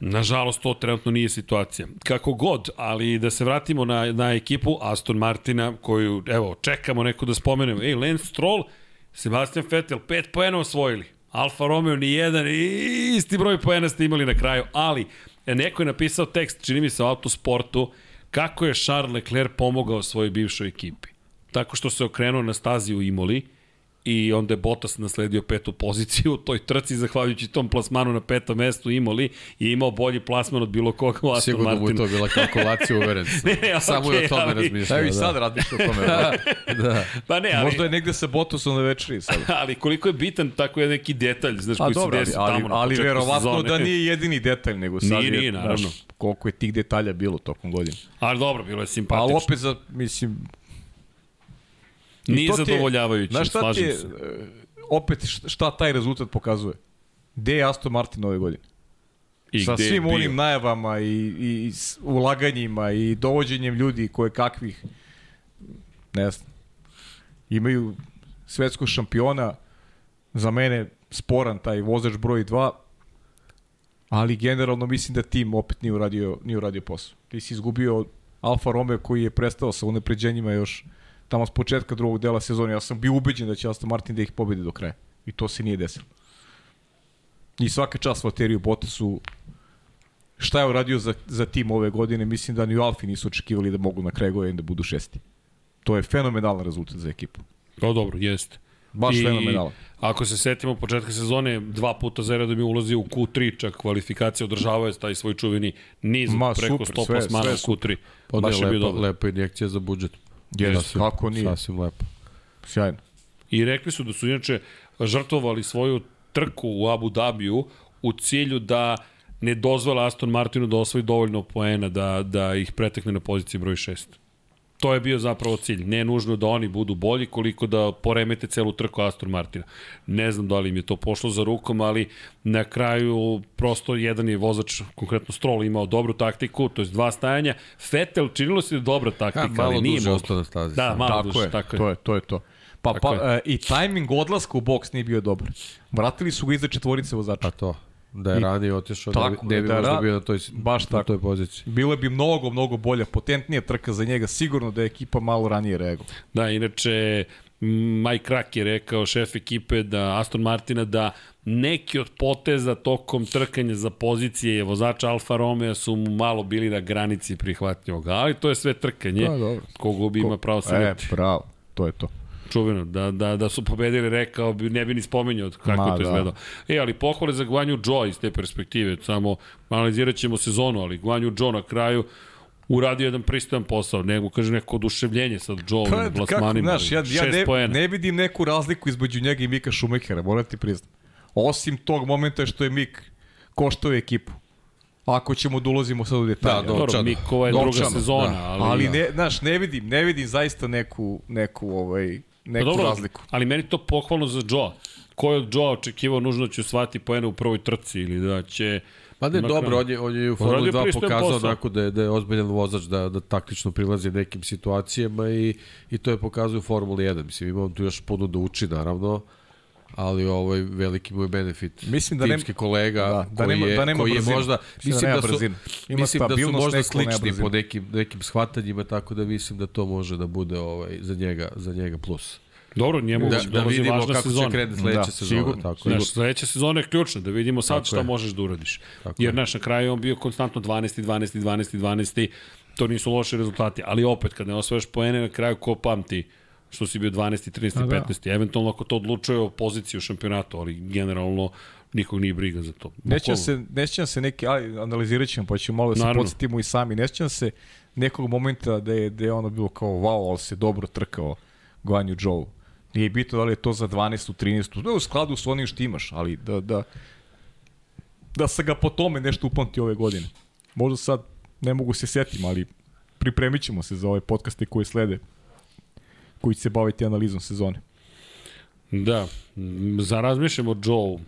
Nažalost, to trenutno nije situacija. Kako god, ali da se vratimo na, na ekipu Aston Martina, koju, evo, čekamo neko da spomenemo. Ej, Lance Stroll, Sebastian Vettel, pet poena osvojili. Alfa Romeo ni jedan, isti broj poena ste imali na kraju, ali neko je napisao tekst, čini mi se o autosportu, kako je Charles Leclerc pomogao svojoj bivšoj ekipi. Tako što se okrenuo na stazi u Imoli, i onda je Bottas nasledio petu poziciju u toj trci zahvaljujući tom plasmanu na petom mestu imali i imao bolji plasman od bilo koga u Aston Sigurno Martinu. Sigurno mu je to bila kalkulacija, uveren sam. ne, ne, Samo okay, je o tome ali, razmišljao. Evo i sad da. razmišljao o tome. da. da. Pa ne, ali, Možda je negde sa Bottasom na večeri sad. ali koliko je bitan tako je neki detalj, znaš, koji dobro, se desi ali, tamo na ali verovatno sezone. da nije jedini detalj, nego sad Nije, je, nije, naravno. Koliko je tih detalja bilo tokom godine. Ali dobro, bilo je simpatično. Ali opet, za, mislim, Nije zadovoljavajuće, Znaš šta slažem je, se. e, opet šta- taj rezultat pokazuje? Gde je Aston Martin ove godine? I Sa svim bio? onim najavama i, i, ulaganjima i dovođenjem ljudi koje kakvih, ne znam, imaju svetskog šampiona, za mene sporan taj vozač broj 2, ali generalno mislim da tim opet nije uradio, nije uradio posao. Ti si izgubio Alfa Romeo koji je prestao sa unapređenjima još tamo s početka drugog dela sezone. Ja sam bio ubeđen da će Aston Martin da ih pobedi do kraja. I to se nije desilo. I svaka čast Valteriju Bottasu šta je uradio za, za tim ove godine, mislim da ni u Alfi nisu očekivali da mogu na kraju godine da budu šesti. To je fenomenalan rezultat za ekipu. O, dobro, jeste. Baš I fenomenalan. Ako se setimo početka sezone, dva puta za redom je ulazio u Q3, čak kvalifikacija održavao je taj svoj čuveni niz Ma, preko super, 100 sve- plasmana sve u Q3. Pa Baš je bio dobro. lepa injekcija za budžet. Jeste, Sasvim- kako nije. Sasvim lepo. Sjajno. I rekli su da su inače žrtvovali svoju trku u Abu Dhabiju u cilju da ne dozvole Aston Martinu da osvoji dovoljno poena da, da ih pretekne na poziciji broj 6. To je bio zapravo cilj. Ne nužno da oni budu bolji, koliko da poremete celu trku Aston Martina. Ne znam da li im je to pošlo za rukom, ali na kraju prosto jedan je vozač, konkretno Stroll, imao dobru taktiku, to je dva stajanja. Fetel činilo se da je dobra taktika, Ha, malo ali nije duže moglo. ostao na stazi. Da, malo Tako duže, je, tako je. to je, to je to. Pa, Tako pa e, i tajming odlaska u boks nije bio dobar. Vratili su ga iza četvorice vozača. Pa to. Da je I- ranije otišao, Tako ne, bi- ne je, bi da možda bio na toj, baš na toj poziciji. Bilo bi mnogo, mnogo bolja, potentnija trka za njega, sigurno da je ekipa malo ranije reagovala. Da, inače, Mike Krak je rekao, šef ekipe da Aston Martina, da neki od poteza tokom trkanja za pozicije vozača Alfa Romeo su mu malo bili na granici prihvatljivog, ali to je sve trkanje. Pa, dobro. Ko gubi ima pravo se E, bravo, to je to. Čuveno, da, da, da su pobedili, rekao bi, ne bi ni spomenuo kako Ma, je to da. izgledao. E, ali pohvale za Guanju Joe iz te perspektive, samo analizirat ćemo sezonu, ali Guanju Joe na kraju uradio jedan pristojan posao, nego kaže neko oduševljenje sad Joe Pa, na kako, plasmanima, znaš, ja, ja ne, poena. ne vidim neku razliku između njega i Mika Šumekera, moram ti priznam. Osim tog momenta što je Mik koštao ekipu. Ako ćemo da ulazimo sad u detalje. Da, do- Dobro. Mikova je druga sezona, da. ali... ali ne, znaš, ne vidim, ne vidim zaista neku, neku, ovaj, neku dobro, razliku. ali meni to pohvalno za Joe. Ko je od Joe očekivao nužno da će osvati poene u prvoj trci ili da će... Pa ne, na dobro, on je, on je u Formuli Odradio 2 pristojan pokazao posao. onako da je, da je ozbiljan vozač, da, da taktično prilazi nekim situacijama i, i to je pokazao u Formuli 1. Mislim, imam tu još puno da uči, naravno, ali ovaj veliki mu je benefit Mislim da nema- kolega da, da koji nema- je, da nema koji je možda Mislim da da, su. Ima mislim da su možda slični po nekim nekim shvatanjima tako da mislim da to može da bude ovaj za njega za njega plus Dobro, njemu da, da, vidimo važna kako sezona. će krenuti sledeća Da, sezona sigurno, tako je. Znaš, sledeća sezona je ključna, da vidimo sad Tako šta je. možeš da uradiš. Tako Jer, je. naš, na kraju je on bio konstantno 12. 12. 12. 12. To nisu loši rezultati, ali opet, kad ne osvojaš poene, na kraju ko pamti što si bio 12. 13. A da. 15. Eventualno ako to odlučuje o poziciji u šampionatu, ali generalno nikog nije briga za to. Neće Bukvalno. se, neće se neki, ali analizirat ćemo, pa ćemo malo da se Naravno. podsjetimo i sami. Neće se nekog momenta da je, da je ono bilo kao wow, ali se dobro trkao Guanju Joe. Nije bitno da li je to za 12. 13. Da je u skladu s onim što imaš, ali da, da, da se ga po tome nešto upamti ove godine. Možda sad ne mogu se setim, ali pripremit ćemo se za ove podcaste koji slede koji će se baviti analizom sezone. Da, za razmišljamo o Joe.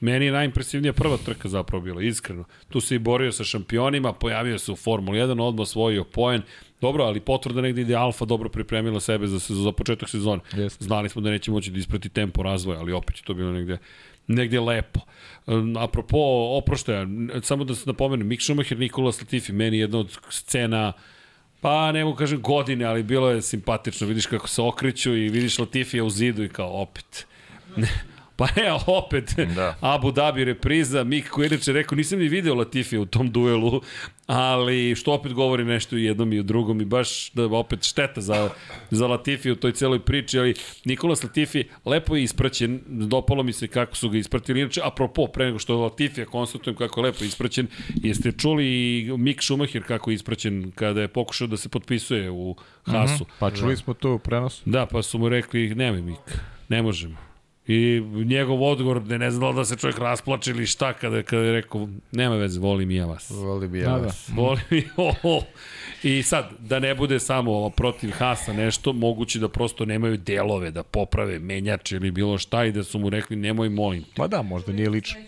Meni je najimpresivnija prva trka zapravo bila, iskreno. Tu se i borio sa šampionima, pojavio se u Formuli 1, odmah osvojio poen. Dobro, ali potvrda negde ide Alfa dobro pripremila sebe za, za početak sezone. Jeste. Znali smo da neće moći da isprati tempo razvoja, ali opet je to bilo negde negde lepo. Um, apropo oproštaja, samo da se napomenem, Mick Schumacher, Nikola Latifi, meni jedna od scena Pa ne mogu kažem godine, ali bilo je simpatično. Vidiš kako se okreću i vidiš Latifija u zidu i kao opet. Pa evo, opet, da. Abu Dhabi repriza, Mik koji inače rekao, nisam ni video Latifi u tom duelu, ali što opet govori nešto i jednom i u drugom i baš da opet šteta za, za Latifi u toj celoj priči, ali Nikolas Latifi lepo je ispraćen, dopalo mi se kako su ga ispratili, inače, apropo, pre nego što je Latifi, konstatujem kako je lepo ispraćen, jeste čuli i Mik Schumacher kako je ispraćen kada je pokušao da se potpisuje u Hasu. Mm -hmm. Pa čuli smo to u prenosu. Da, pa su mu rekli, nemoj Mik, ne možemo I njegov odgovor, da ne znam da se čovjek rasplače ili šta, kada, kada je rekao, nema veze, volim i ja vas. Volim i ja da, da. vas. Da. Volim i oh, oh. I sad, da ne bude samo ovo protiv Hasa nešto, moguće da prosto nemaju delove da poprave menjače ili bilo šta i da su mu rekli nemoj molim te. Pa da, možda nije lično.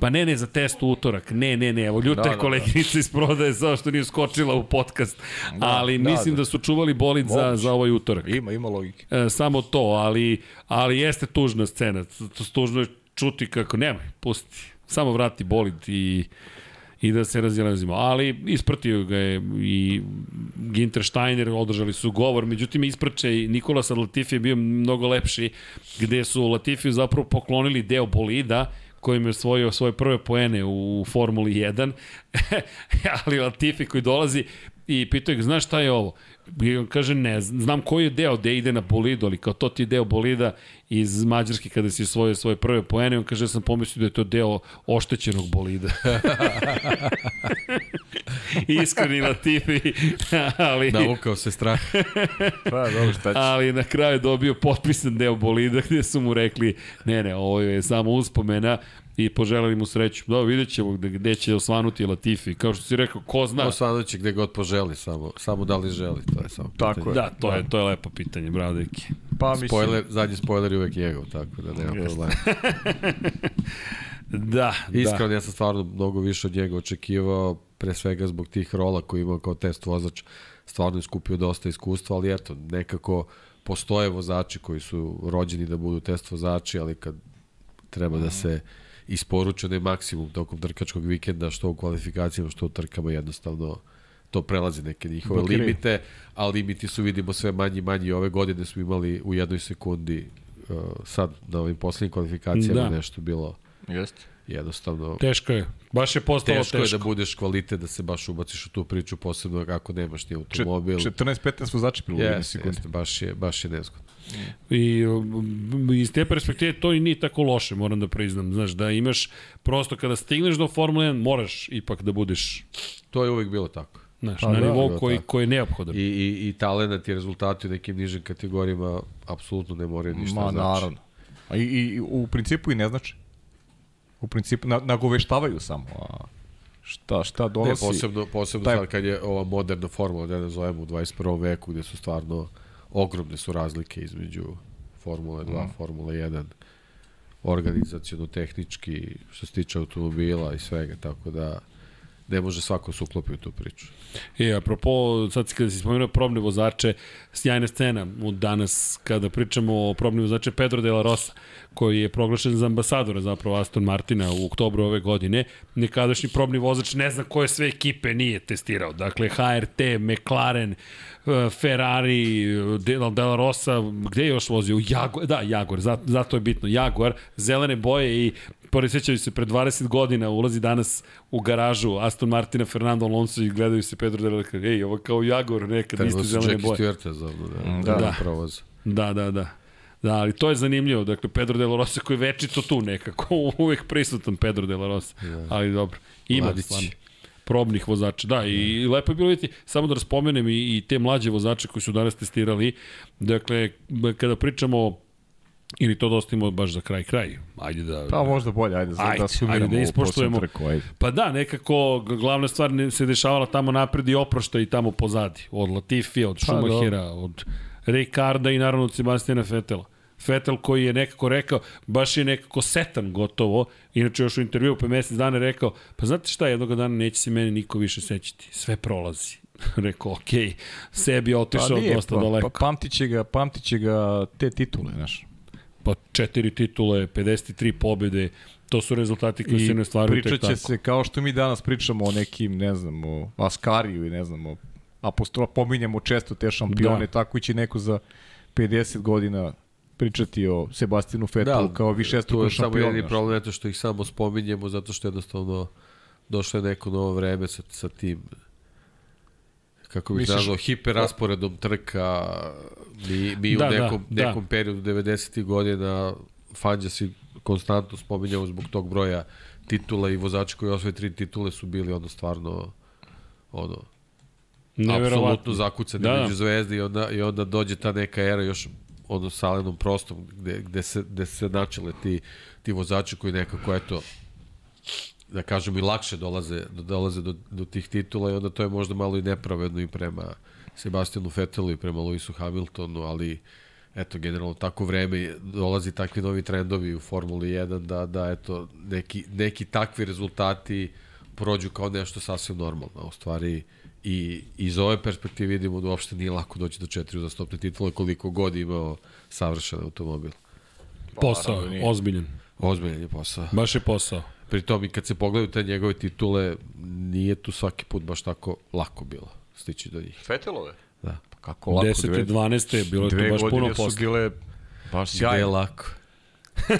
Pa ne, ne, za test u utorak. Ne, ne, ne, evo, ljuta da, je koleginica da, da. iz prodaje zato što nije skočila u podcast. Da, ali da, mislim da. da su čuvali bolid za, za ovaj utorak. Ima, ima logike. E, samo to, ali, ali jeste tužna scena. Tužno je čuti kako, nemoj, pusti. Samo vrati bolid i i da se razilazimo. Ali ispratio ga je i Ginter Steiner, održali su govor, međutim ispraće i Nikola Latifi je bio mnogo lepši, gde su Latifiju zapravo poklonili deo bolida kojim je osvojio svoje prve poene u Formuli 1, ali Latifi koji dolazi i pitao ih, znaš šta je ovo? I on kaže, ne, znam koji je deo gde ide na bolidu, ali kao to ti je deo bolida iz Mađarske kada si osvojio svoje prve poene, on kaže, ja sam pomislio da je to deo oštećenog bolida. Iskreni Latifi, ali... Navukao se strah. pa, dobro, šta će. Ali na kraju dobio potpisan deo bolida gde su mu rekli, ne, ne, ovo je samo uspomena, i poželeli mu sreću. Da, vidjet ćemo gde, gde će osvanuti Latifi. Kao što si rekao, ko zna? Osvanut će gde god poželi, samo, samo da li želi, to je samo Tako pitanje. je. Da, to je, to je lepo pitanje, bravo deki. Pa, mislim... Spoiler, zadnji spoiler je uvek njegov, tako da nema problema. da, Iskreno, da. ja sam stvarno mnogo više od njega očekivao, pre svega zbog tih rola koji ima kao test vozač, stvarno je skupio dosta iskustva, ali eto, nekako postoje vozači koji su rođeni da budu test vozači, ali kad treba da se isporučen je maksimum tokom trkačkog vikenda, što u kvalifikacijama, što u trkama jednostavno to prelazi neke njihove Blokiraju. limite, a limiti su vidimo sve manji i manji. Ove godine smo imali u jednoj sekundi uh, sad na ovim poslednjim kvalifikacijama da. nešto bilo Jeste. jednostavno teško je. Baš je postalo teško. Teško je da budeš kvalitet, da se baš ubaciš u tu priču, posebno kako nemaš ni automobil. 14-15 smo začepili u jednoj sekundi. Jeste, baš je, baš je nezgodno. I um, iz te perspektive to i nije tako loše, moram da priznam. Znaš, da imaš, prosto kada stigneš do Formule 1, moraš ipak da budeš... To je uvek bilo tako. Znaš, pa, na da, nivou koji, koji je neophodan. I, i, i talent i rezultati u nekim nižim kategorijama apsolutno ne moraju ništa Ma, znači. naravno. A i, i, u principu i ne znači. U principu na, nagoveštavaju samo. A šta, šta donosi... Ne, posebno, posebno taj... sad kad je ova moderna formula, da ne zovemo u 21. veku, gde su stvarno ogromne su razlike između Formule 2, mm. Formule 1, organizacijono, tehnički, što se tiče automobila i svega, tako da ne može svako se uklopi u tu priču. I apropo, sad kada si spomenuo probne vozače, sjajna scena u danas kada pričamo o probnim vozače Pedro de la Rosa, koji je proglašen za ambasadora zapravo Aston Martina u oktobru ove godine. Nekadašnji probni vozač ne zna koje sve ekipe nije testirao. Dakle, HRT, McLaren, eh, Ferrari, De La Rosa, gde je još vozio? Jaguar, da, Jaguar, zato je bitno. Jaguar, zelene boje i pored sećaju se, pre 20 godina ulazi danas u garažu Aston Martina, Fernando Alonso i gledaju se Pedro de la Rosa, ej, ovo kao Jaguar nekad, iste zelene boje. Treba su Jackie Stewart za da, da, da, da, da. Da, ali to je zanimljivo. Dakle, Pedro de la Rosa koji je večito tu nekako, uvek prisutan Pedro de la Rosa. Da. Ali dobro, ima stvarno probnih vozača. Da, i da. lepo je bilo vidjeti, samo da raspomenem i, i te mlađe vozače koji su danas testirali. Dakle, kada pričamo Ili to dostimo baš za kraj kraj. Ajde da... Pa možda bolje, ajde, ajde da sumiramo ajde, da ispoštujemo. Trku, ajde. Pa da, nekako glavna stvar se dešavala tamo napred i oprošta i tamo pozadi. Od Latifija, od pa, Schumachera, od Ricarda i naravno od Sebastiana Fetela. Vettel koji je nekako rekao, baš je nekako setan gotovo, inače još u intervju pa mesec dana rekao, pa znate šta, jednog dana neće se mene niko više sećati, sve prolazi. rekao, ok, sebi je otišao nije, dosta pa, daleko. Pa, pamtiće ga, pamtiće ga te titule, znaš. Pa četiri titule, 53 pobjede, to su rezultati koji se ne stvaraju tek pričat tako. će se, kao što mi danas pričamo o nekim, ne znam, o Askariju i ne znam, o apostrofa, pominjamo često te šampione, Da. da. tako će neko za 50 godina pričati o Sebastinu Fettelu da, kao tu višestrukom je samo šampionu. jedini problem, eto što ih samo spominjemo, zato što jednostavno došlo je neko novo vreme sa, sa tim kako bih Misliš- nazvao, hiperasporedom trka, mi, mi Da, u da, nekom, da. nekom periodu 90. godina Fanđa si konstantno spominjao zbog tog broja titula i vozači koji osvoje tri titule su bili ono stvarno ono, apsolutno zakucani Da, da, da. među zvezde i onda, i onda dođe ta neka era još ono sa Alenom Prostom gde, gde, se, gde se načele ti, ti vozači koji nekako eto da kažem i lakše dolaze, dolaze do, do tih titula i onda to je možda malo i nepravedno i prema Sebastianu Vettelu i prema Lewisu Hamiltonu, ali eto, generalno tako vreme dolazi takvi novi trendovi u Formuli 1 da, da eto, neki, neki takvi rezultati prođu kao nešto sasvim normalno. U stvari, i iz ove perspektive vidimo da uopšte nije lako doći do četiri uzastopne titule koliko god je imao savršen automobil. Posao, nije. ozbiljan. Ozbiljan je posao. Baš je posao. Pri tom i kad se pogledaju te njegove titule, nije tu svaki put baš tako lako bilo stići do njih. Fetelove? Da. Pa kako lako, 10. dve, 12. bilo je to dve baš puno godine su posla. bile baš Gde je sjajne. lako.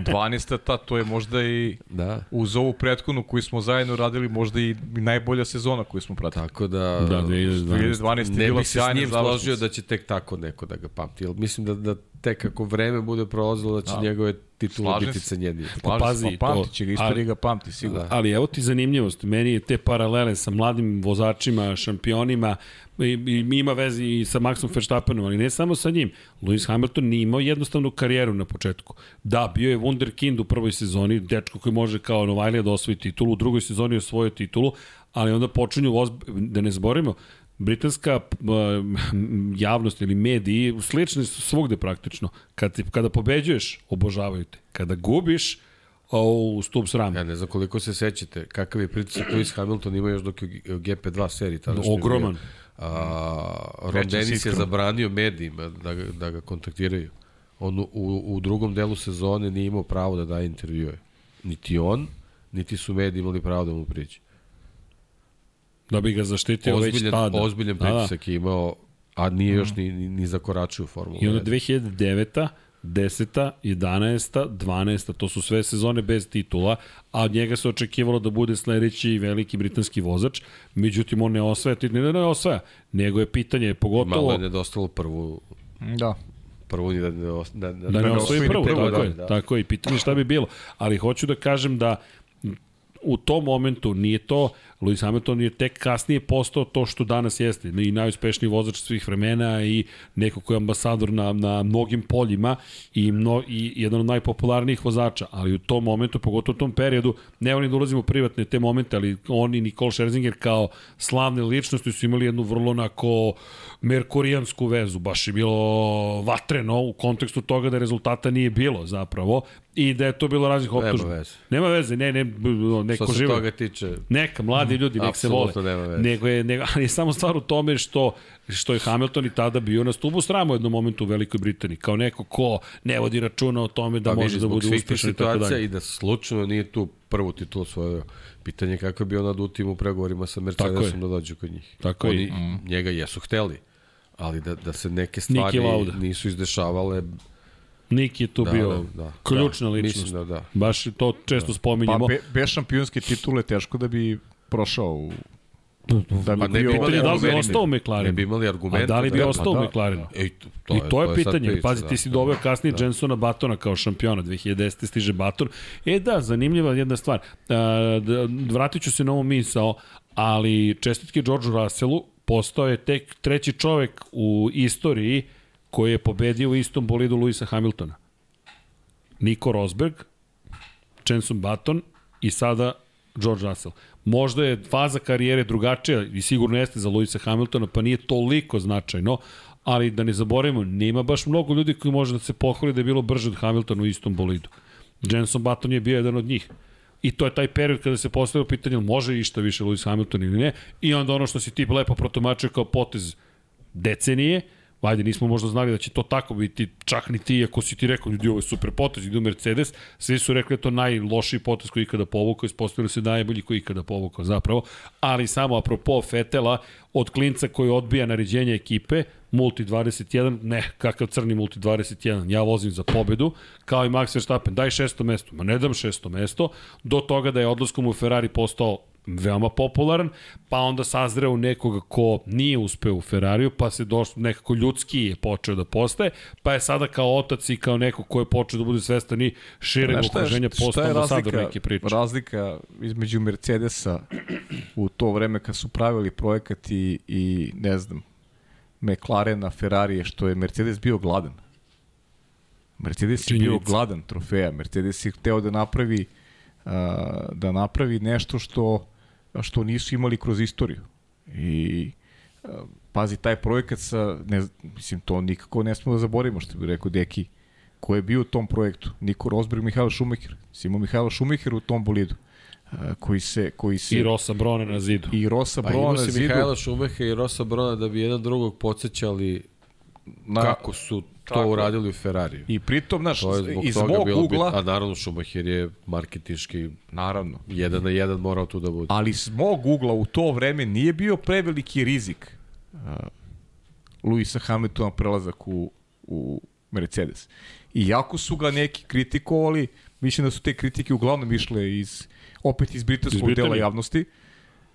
12. ta, to je možda i Da. uz ovu prethodnu koju smo zajedno radili, možda i najbolja sezona koju smo pratili. Tako da... Da, 2012. 2012. je ne bih se s njim složio da će tek tako neko da ga pamti. Jer mislim da, da tek ako vreme bude prolazilo da će Da. njegove titule Slažem biti se. cenjenije. Slažem pazi, pa to- pamtit će ga, istorija ga pamti, sigurno. Da. Ali evo ti zanimljivost, meni je te paralele sa mladim vozačima, šampionima, i, i ima veze i sa Maxom Verstappenom, ali ne samo sa njim. Lewis Hamilton nije imao jednostavnu karijeru na početku. Da, bio je wunderkind u prvoj sezoni, dečko koji može kao Novajlija da osvoji titulu, u drugoj sezoni je osvojio titulu, ali onda počinju, da ne zborimo, britanska javnost ili mediji slični su svugde praktično. Kad ti, kada pobeđuješ, obožavaju te. Kada gubiš, o, stup srama. Ja ne znam koliko se sećate, kakav je pritisak Lewis Hamilton ima još dok je u GP2 seriji. Tada Ogroman. bio. A, Ron Veći Dennis je zabranio medijima da ga, da ga kontaktiraju. On u, u, drugom delu sezone nije imao pravo da daje intervjue. Niti on, niti su mediji imali pravo da mu priđe. Da bi ga zaštitio već Ozbiljan, tada. ozbiljan Da, da. pritisak je imao, a nije još ni, ni, ni zakoračio u Formulu I onda 1. 2009 10. 11. 12. To su sve sezone bez titula, a od njega se očekivalo da bude sledeći veliki britanski vozač. Međutim, on ne osvaja titul, ne da ne osvaja, nego je pitanje, Malo pogotovo je nedostalo prvu, Da. prvu da os- da, da, da ne ne osvoji prvo, prvo, tako da, je, da. tako je, i pitanje šta bi bilo. Ali hoću da kažem da u tom momentu nije to, Lewis Hamilton je tek kasnije postao to što danas jeste i najuspešniji vozač svih vremena i neko ko je ambasador na, na mnogim poljima i, mno, i jedan od najpopularnijih vozača, ali u tom momentu, pogotovo u tom periodu, ne volim da ulazimo u privatne te momente, ali on i Nicole Scherzinger kao slavne ličnosti su imali jednu vrlo onako merkurijansku vezu, baš je bilo vatreno u kontekstu toga da rezultata nije bilo zapravo i da je to bilo raznih Nema optužba. veze. Nema veze, ne, ne, neko Što se živo. toga tiče, Neka, mladi ljudi, nek se vole. Apsolutno nema veze. Nego je, nego, ali je samo stvar u tome što, što je Hamilton i tada bio na stubu srama u jednom momentu u Velikoj Britaniji. Kao neko ko ne vodi računa o tome da pa može da bude uspešan i tako situacija dalje. i da slučajno nije tu prvu titulu svojio. Pitanje je kako je bio nad u timu u pregovorima sa Mercedesom da dođe kod njih. Tako je. Oni njega jesu hteli, ali da, da se neke stvari nisu izdešavale, Nik je tu Da, bio da, da. ključna Da, ličnost. mislim da da. Baš to često Pa spominjemo. be, bez šampionske titule teško da bi prošao u da bi Pa ne bi imali Pitanje je da li bi ostao u Ne McLarenu. bi imali argumenta. A da li bi da- ostao pa u da. McLarenu? Ej, to, to, I to je, sad pitanje. priča, Pazi, ti si doveo kasnije da. Jensona Batona kao šampiona, 2010. stiže Baton. E da, zanimljiva jedna stvar. Uh, vratit ću se na ovu misao, ali čestitke Georgeu Russellu postao je tek treći čovek u istoriji koji je pobedio u istom bolidu Luisa Hamiltona. Nico Rosberg, Jenson Button i sada George Russell. Možda je faza karijere drugačija i sigurno jeste za Luisa Hamiltona, pa nije toliko značajno, ali da ne zaboravimo, nema baš mnogo ljudi koji može da se pohvali da je bilo brže od Hamiltona u istom bolidu. Jenson Button je bio jedan od njih. I to je taj period kada se postavilo pitanje može išta više Lewis Hamilton ili ne. I onda ono što si ti lepo protomačio kao potez decenije, Ajde, nismo možda znali da će to tako biti, čak ni ti, ako si ti rekao, ljudi, ovo je super potez, idu Mercedes, svi su rekli da to najlošiji potez koji ikada povukao, ispostavili se najbolji koji ikada povukao zapravo, ali samo apropo Fetela, od klinca koji odbija naređenje ekipe, Multi 21, ne, kakav crni Multi 21, ja vozim za pobedu, kao i Max Verstappen, daj šesto mesto, ma ne dam šesto mesto, do toga da je odlaskom u Ferrari postao veoma popularan, pa onda sazreo nekoga ko nije uspeo u Ferrariju, pa se došlo, nekako ljudski je počeo da postaje, pa je sada kao otac i kao neko ko je počeo da bude svestan i šireg okruženja postao ambasador neke priče. Razlika između Mercedesa u to vreme kad su pravili projekat i, i ne znam, McLarena, Ferrari je što je Mercedes bio gladan. Mercedes je bio gladan trofeja. Mercedes je hteo da napravi uh, da napravi nešto što što nisu imali kroz istoriju. I pazi, taj projekat sa, ne, mislim, to nikako ne smo da zaborimo, što bi rekao Deki, ko je bio u tom projektu? Niko Rosberg, Mihajlo Šumacher. Simo Mihajlo Šumacher u tom bolidu koji se koji se i Rosa Brona na zidu. I Rosa pa Brona na zidu. Mihajla Šumeha i Rosa Brona da bi jedan drugog podsjećali na, kako su to tako. uradili u Ferrariju. I pritom, znaš, iz mog ugla... Bit, a naravno Schumacher je marketinški... Naravno. Jedan na jedan morao tu da bude. Ali s mog ugla u to vreme nije bio preveliki rizik uh, Luisa Hamiltona prelazak u, u Mercedes. I jako su ga neki kritikovali, mislim da su te kritike uglavnom išle iz opet iz britanskog dela javnosti,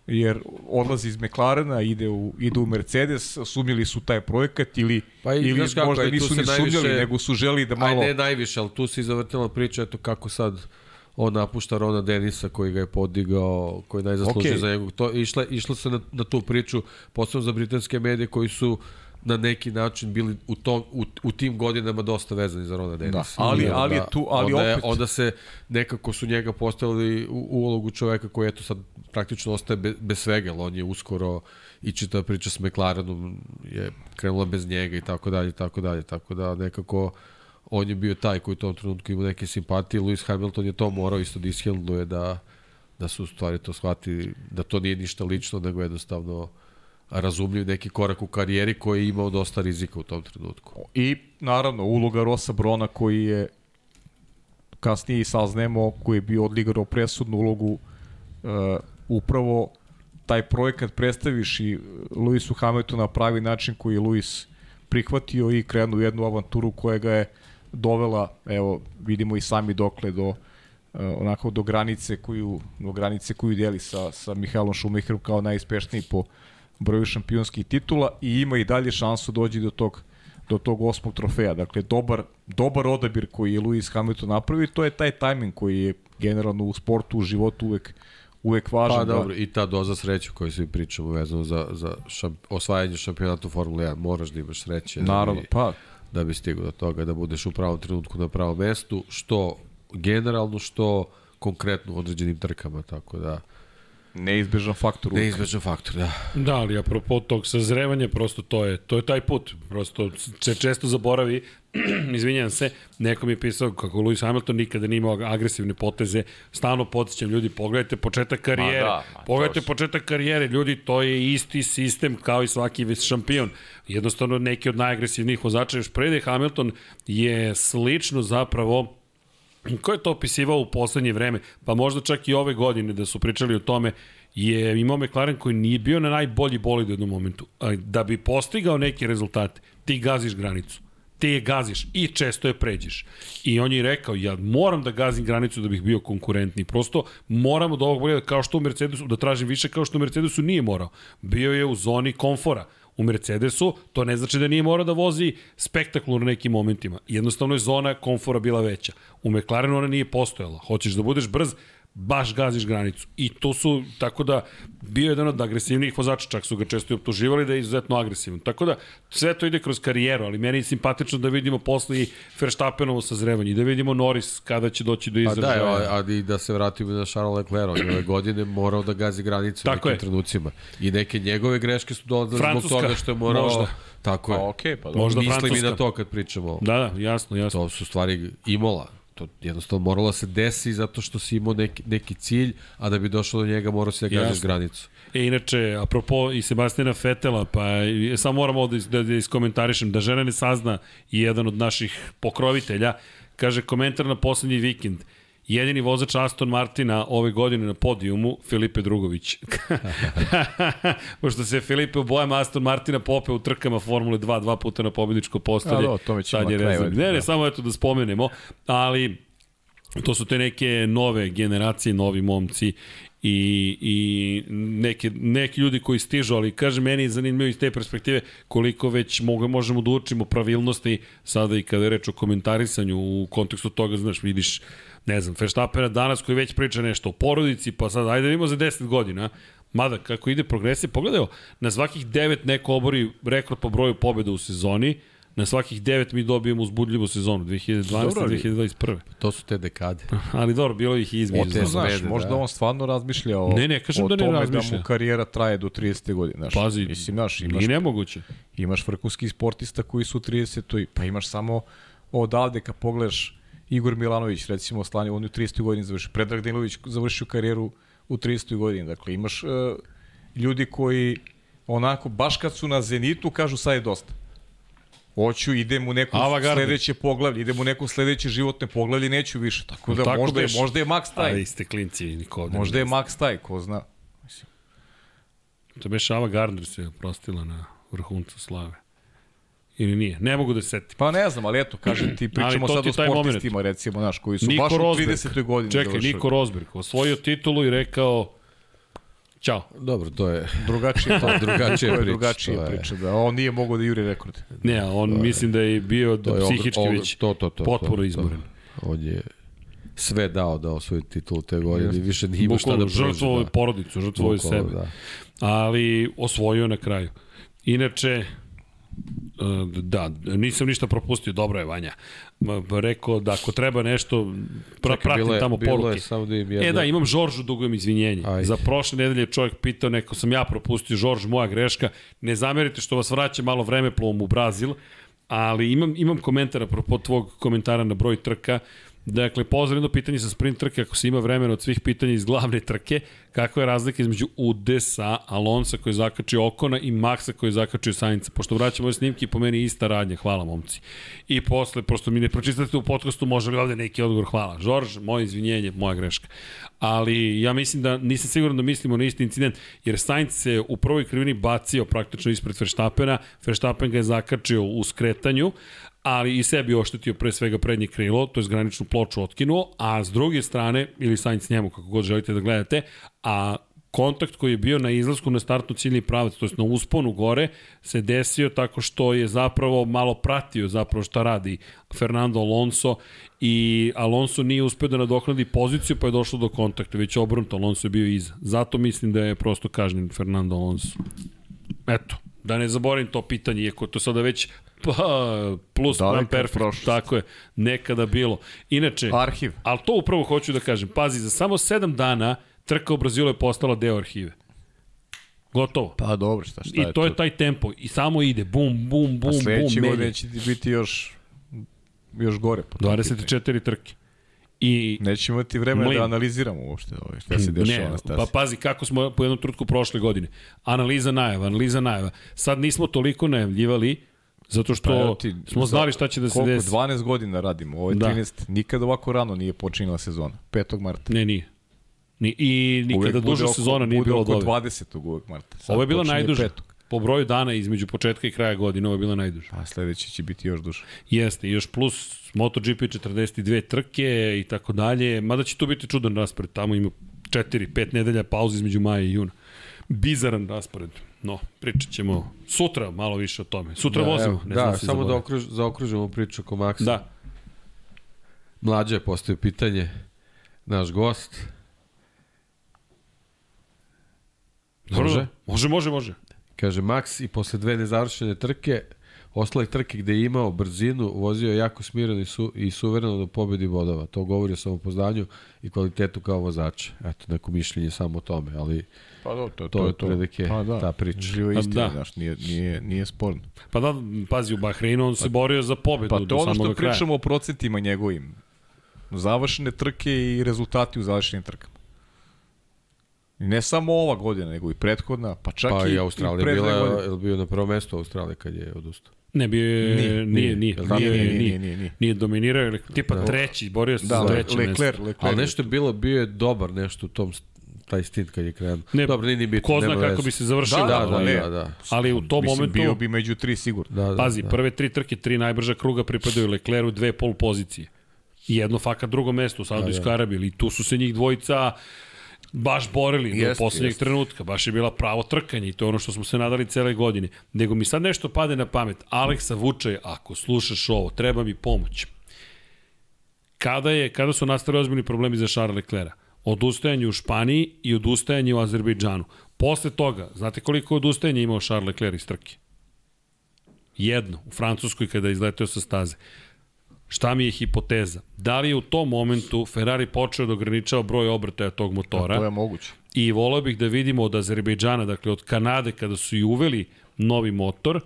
jer odlazi iz McLarena, ide u, ide u Mercedes, sumili su taj projekat ili, pa i, ili možda kako, nisu ni najviše, nego su želi da malo... Ajde, najviše, ali tu se izavrtila priča, eto kako sad on napušta Rona Denisa koji ga je podigao, koji je najzaslužio okay. za njegov. To, išla, išlo se na, na tu priču, posebno za britanske medije koji su uh, na neki način bili u, to, u, u tim godinama dosta vezani za Rona Denisa. Da, ali, ali, je tu, ali onda, opet... Je, onda se nekako su njega postavili u, u ulogu čoveka koji eto sad praktično ostaje be, bez svega, on je uskoro i čita priča s McLarenom je krenula bez njega i tako dalje, tako dalje, tako da nekako on je bio taj koji u tom trenutku ima neke simpatije, Lewis Hamilton je to morao isto da ishelnuje da, da su u stvari to shvati, da to nije ništa lično, nego jednostavno razumljiv neki korak u karijeri koji je imao dosta rizika u tom trenutku. I naravno uloga Rosa Brona koji je kasnije i saznemo koji je bio odligarao presudnu ulogu uh, upravo taj projekat predstaviš i Luisu Hamiltonu na pravi način koji je Luis prihvatio i krenuo jednu avanturu koja ga je dovela, evo vidimo i sami dokle do uh, onako do granice koju do granice koju deli sa sa Mihajlom Šumacherom kao najispešniji po broju šampionskih titula i ima i dalje šansu dođi do tog do tog osmog trofeja. Dakle, dobar, dobar odabir koji je Lewis Hamilton napravio, to je taj tajming koji je generalno u sportu, u životu uvek uvek važan. Pa da... dobro, i ta doza sreće koju svi pričamo vezano za, za šamp, osvajanje šampionata u Formula 1, moraš da imaš sreće. Naravno, da bi, pa. Da bi stigao do toga, da budeš u pravom trenutku na pravom mestu, što generalno, što konkretno u određenim trkama, tako da Neizbežan faktor. Neizbežan faktor, da. Da, ali apropo tog sazrevanja, prosto to je, to je taj put. Prosto se često zaboravi, izvinjam se, neko mi je pisao kako Lewis Hamilton nikada nije imao agresivne poteze, stalno podsjećam ljudi, pogledajte početak karijere, ma da, ma, pogledajte su... početak karijere, ljudi, to je isti sistem kao i svaki šampion. Jednostavno neki od najagresivnijih vozača još prede Hamilton je slično zapravo Ko je to opisivao u poslednje vreme? Pa možda čak i ove godine da su pričali o tome je imao McLaren koji nije bio na najbolji bolid u jednom momentu. Da bi postigao neke rezultate, ti gaziš granicu. Ti je gaziš i često je pređeš. I on je rekao, ja moram da gazim granicu da bih bio konkurentni. Prosto moramo do ovog bolida, kao što u Mercedesu, da tražim više kao što u Mercedesu nije morao. Bio je u zoni komfora u Mercedesu, to ne znači da nije morao da vozi spektakularno nekim momentima. Jednostavno je zona komfora bila veća. U McLarenu ona nije postojala. Hoćeš da budeš brz, baš gaziš granicu. I to su, tako da, bio je jedan od agresivnijih vozača, čak su ga često i optuživali da je izuzetno agresivan. Tako da, sve to ide kroz karijeru, ali meni je simpatično da vidimo posle i Verstappenovo sazrevanje, i da vidimo Norris kada će doći do Pa izražaja. da, a, a i da se vratimo na Charles Leclerc, on je ove godine morao da gazi granicu u nekim je. trenucima. I neke njegove greške su dolazile zbog toga što je morao... možda. Tako je. Pa okej, pa dobro. Možda Mislim i Francuska. na to kad pričamo. Da, da, jasno, jasno. To su stvari Imola. To jednostavno moralo da se desi zato što si imao neki, neki cilj, a da bi došao do njega morao si da Jasno. granicu. E, inače, apropo i Sebastina Fetela, pa i- samo moram ovo da, da iskomentarišem, da žena ne sazna i jedan od naših pokrovitelja, kaže komentar na poslednji vikend, jedini vozač Aston Martina ove godine na podijumu, Filipe Drugović. Pošto se Filipe u bojama Aston Martina pope u trkama Formule 2 dva puta na pobjedičko postolje. A, do, ćemo sad je rezervni. Ne, ne, da. samo eto da spomenemo, ali to su te neke nove generacije, novi momci i, i neke, neki ljudi koji stižu, ali kaže meni je zanimljivo iz te perspektive koliko već mogu, možemo da učimo pravilnosti sada i kada je reč o komentarisanju u kontekstu toga, znaš, vidiš ne znam, Verstappena danas koji već priča nešto o porodici, pa sad ajde da vidimo za 10 godina, Mada, kako ide progresija, pogledaj, na svakih devet neko obori rekord po broju pobjeda u sezoni, na svakih devet mi dobijemo uzbudljivu sezonu, 2012. Dobro, ali- 2021. To su te dekade. Ali dobro, bilo ih i između. Te znaš. znaš, zmede, možda da. on stvarno razmišlja o, Ne, ne, kažem o da ne tome razmišlja. da mu karijera traje do 30. godine. Znaš. Pazi, Mislim, znaš, imaš, Nije nemoguće. imaš vrhunskih sportista koji su u 30. Pa imaš samo odavde kad pogledaš Igor Milanović, recimo, slanje, on je u 30. godini završio. Predrag Danilović završio karijeru u 30. godini. Dakle, imaš uh, ljudi koji onako, baš kad su na zenitu, kažu sad je dosta. Hoću, idem u neku Avangardni. sledeće poglavlje, idem u neko sledeće životne poglavlje, neću više. Tako da Tako možda, je, možda je Max taj. Ali ste klinci, niko ovde. Možda je Max taj, ko zna. To beš Ava Gardner se oprostila na vrhuncu slave. Ili nije? Ne mogu da se setim. Pa ne znam, ali eto, kažem ti, pričamo sad ti o moment. sportistima, recimo, naš, koji su Niko baš u Rosberg. 30. godini Čekaj, završili. Niko Rosberg osvojio titulu i rekao Ćao. Dobro, to je Drugačije to, drugačija to je priča, drugačija to je- priča, da on nije mogao da juri rekord. Ne, on to mislim da je bio je da ogr- psihički ogr- već to, to, to, potpuno to, izmoren. To. On je sve dao da osvoji titulu te godine i više nije imao šta da prođe. žrtvovao je da. porodicu, žrtvovao je Bukvalno, sebe. Da. ali osvojio na kraju. Inače, da, nisam ništa propustio, dobro je Vanja. Ma, Rekao da ako treba nešto, pra, Čekaj, pratim bilo je- tamo bilo poruke. je samo im jedna... E da, imam Žoržu dugujem izvinjenje. Ajde. Za prošle nedelje je čovjek pitao, neko sam ja propustio, Žorž, moja greška. Ne zamerite što vas vraća malo vremeplovom u Brazil, ali imam, imam komentar apropo tvog komentara na broj trka. Dakle, pozdrav jedno pitanje sa sprint trke, ako se ima vremena od svih pitanja iz glavne trke, kakva je razlika između Udesa, Alonsa koji je zakačio Okona i Maxa koji je zakačio Sainca, pošto vraćamo ove snimke i po meni ista radnja, hvala momci. I posle, prosto mi ne pročistate u podcastu, može li ovde neki odgovor, hvala. Žorž, moje izvinjenje, moja greška. Ali ja mislim da, nisam siguran da mislimo na isti incident, jer Sainz se u prvoj krivini bacio praktično ispred Verstappena, Verstappen ga je zakačio u skretanju, ali i sebi oštetio pre svega prednje krilo, to je graničnu ploču otkinuo, a s druge strane, ili Sainz njemu, kako god želite da gledate, a kontakt koji je bio na izlasku na startnu ciljni pravac, to je na usponu gore, se desio tako što je zapravo malo pratio zapravo šta radi Fernando Alonso i Alonso nije uspeo da nadoknadi poziciju pa je došlo do kontakta, već obrnuto Alonso je bio iza. Zato mislim da je prosto kažnjen Fernando Alonso. Eto, da ne zaboravim to pitanje, iako to sada već pa, plus Daleka one perfect, prošlost. tako je, nekada bilo. Inače, Arhiv. ali to upravo hoću da kažem, pazi, za samo sedam dana trka u Brazilu je postala deo arhive. Gotovo. Pa dobro, šta, šta I to je taj tempo. I samo ide, bum, bum, bum, A bum, godine menja. će ti biti još, još gore. Po tom pitanju. 24 trke. I Nećemo imati vremena Mlin. da analiziramo uopšte ovaj, šta se dešava ne, na stazi. pa pazi kako smo po jednom trutku prošle godine. Analiza najava, analiza najava. Sad nismo toliko najavljivali, zato što Pa ti, smo znali šta će da se Koliko? desi. 12 godina radimo, ovo je Da. 13. Nikad ovako rano nije počinjela sezona. 5. marta. Ne, nije. Ni, I nikada bude duža oko- sezona nije bude bilo oko od ove. 20. uvek marta. Sad Ovo je bila najduža. petog. Po broju dana između početka i kraja godine, ovo je bila najduža. A sledeće će biti još duže. Jeste, još plus MotoGP 42 trke i tako dalje, mada će to biti čudan raspored, tamo ima 4, 5 nedelja pauze između maja i juna. Bizaran raspored. No, pričat ćemo sutra malo više o tome. Sutra da, vozimo. Ne da, samo da okruž, da zaokružimo priču oko Maksa. Da. Mlađe postoji pitanje. Naš gost. Može? Može, može, može. Kaže, Max i posle dve nezavršene trke, ostale trke gde je imao brzinu, vozio je jako smireno i, su, i suvereno do pobedi bodova. To govori o samopoznanju i kvalitetu kao vozača. Eto, neko mišljenje samo o tome, ali Pa do, to, to je otprilike Pa da, ta priča. Živa Pa istina, da. znaš, nije, nije, nije sporno. Pa da, pazi, u Bahreinu on se borio za pobedu Pa to do je ono samog što kraja. pričamo o procentima njegovim. Završene trke i rezultati u završenim trkama. I ne samo ova godina, nego i prethodna, pa čak Pa i, i Australija je dve bila, godine. je li bio na prvo mesto Australije kad je odustao? Ne, bio je, Nije, nije, nije, nije, nije, Nije, nije, nije, nije, nije. nije dominirao, je tipa Da. treći, borio se Da, za Le, treće mesto. Leclerc, Leclerc. Ali nešto je bilo, bio je dobar nešto u tom, taj stint kad je krenuo. Ne, Dobro, nije ni bitno. Ko zna kako bi se završilo. Da, Da, da, da, da. Ali u tom Mislim, momentu, bio bi među tri sigurno. da, da pazi, da. prve tri trke, tri najbrža kruga pripadaju Lecleru, dve pol pozicije. I jedno fakat drugo mesto u Saudijskoj da. Arabiji. I tu su se njih dvojica baš borili do Jeste, poslednjeg jeste. trenutka. Baš je bila pravo trkanje i to je ono što smo se nadali cele godine. Nego mi sad nešto pade na pamet. Aleksa Vučaj, ako slušaš ovo, treba mi pomoć. Kada, je, kada su nastali ozbiljni problemi za Charles Leclerca? Odustajanje u Španiji i odustajanje u Azerbejdžanu. Posle toga, znate koliko odustajanja imao Charles Leclerc iz trke? Jedno, u Francuskoj kada je izleteo sa staze. Šta mi je hipoteza? Da li je u tom momentu Ferrari počeo da ograničava broj obrtaja tog motora? To je moguće. I volao bih da vidimo od Azerbejdžana, dakle od Kanade, kada su i uveli novi motor,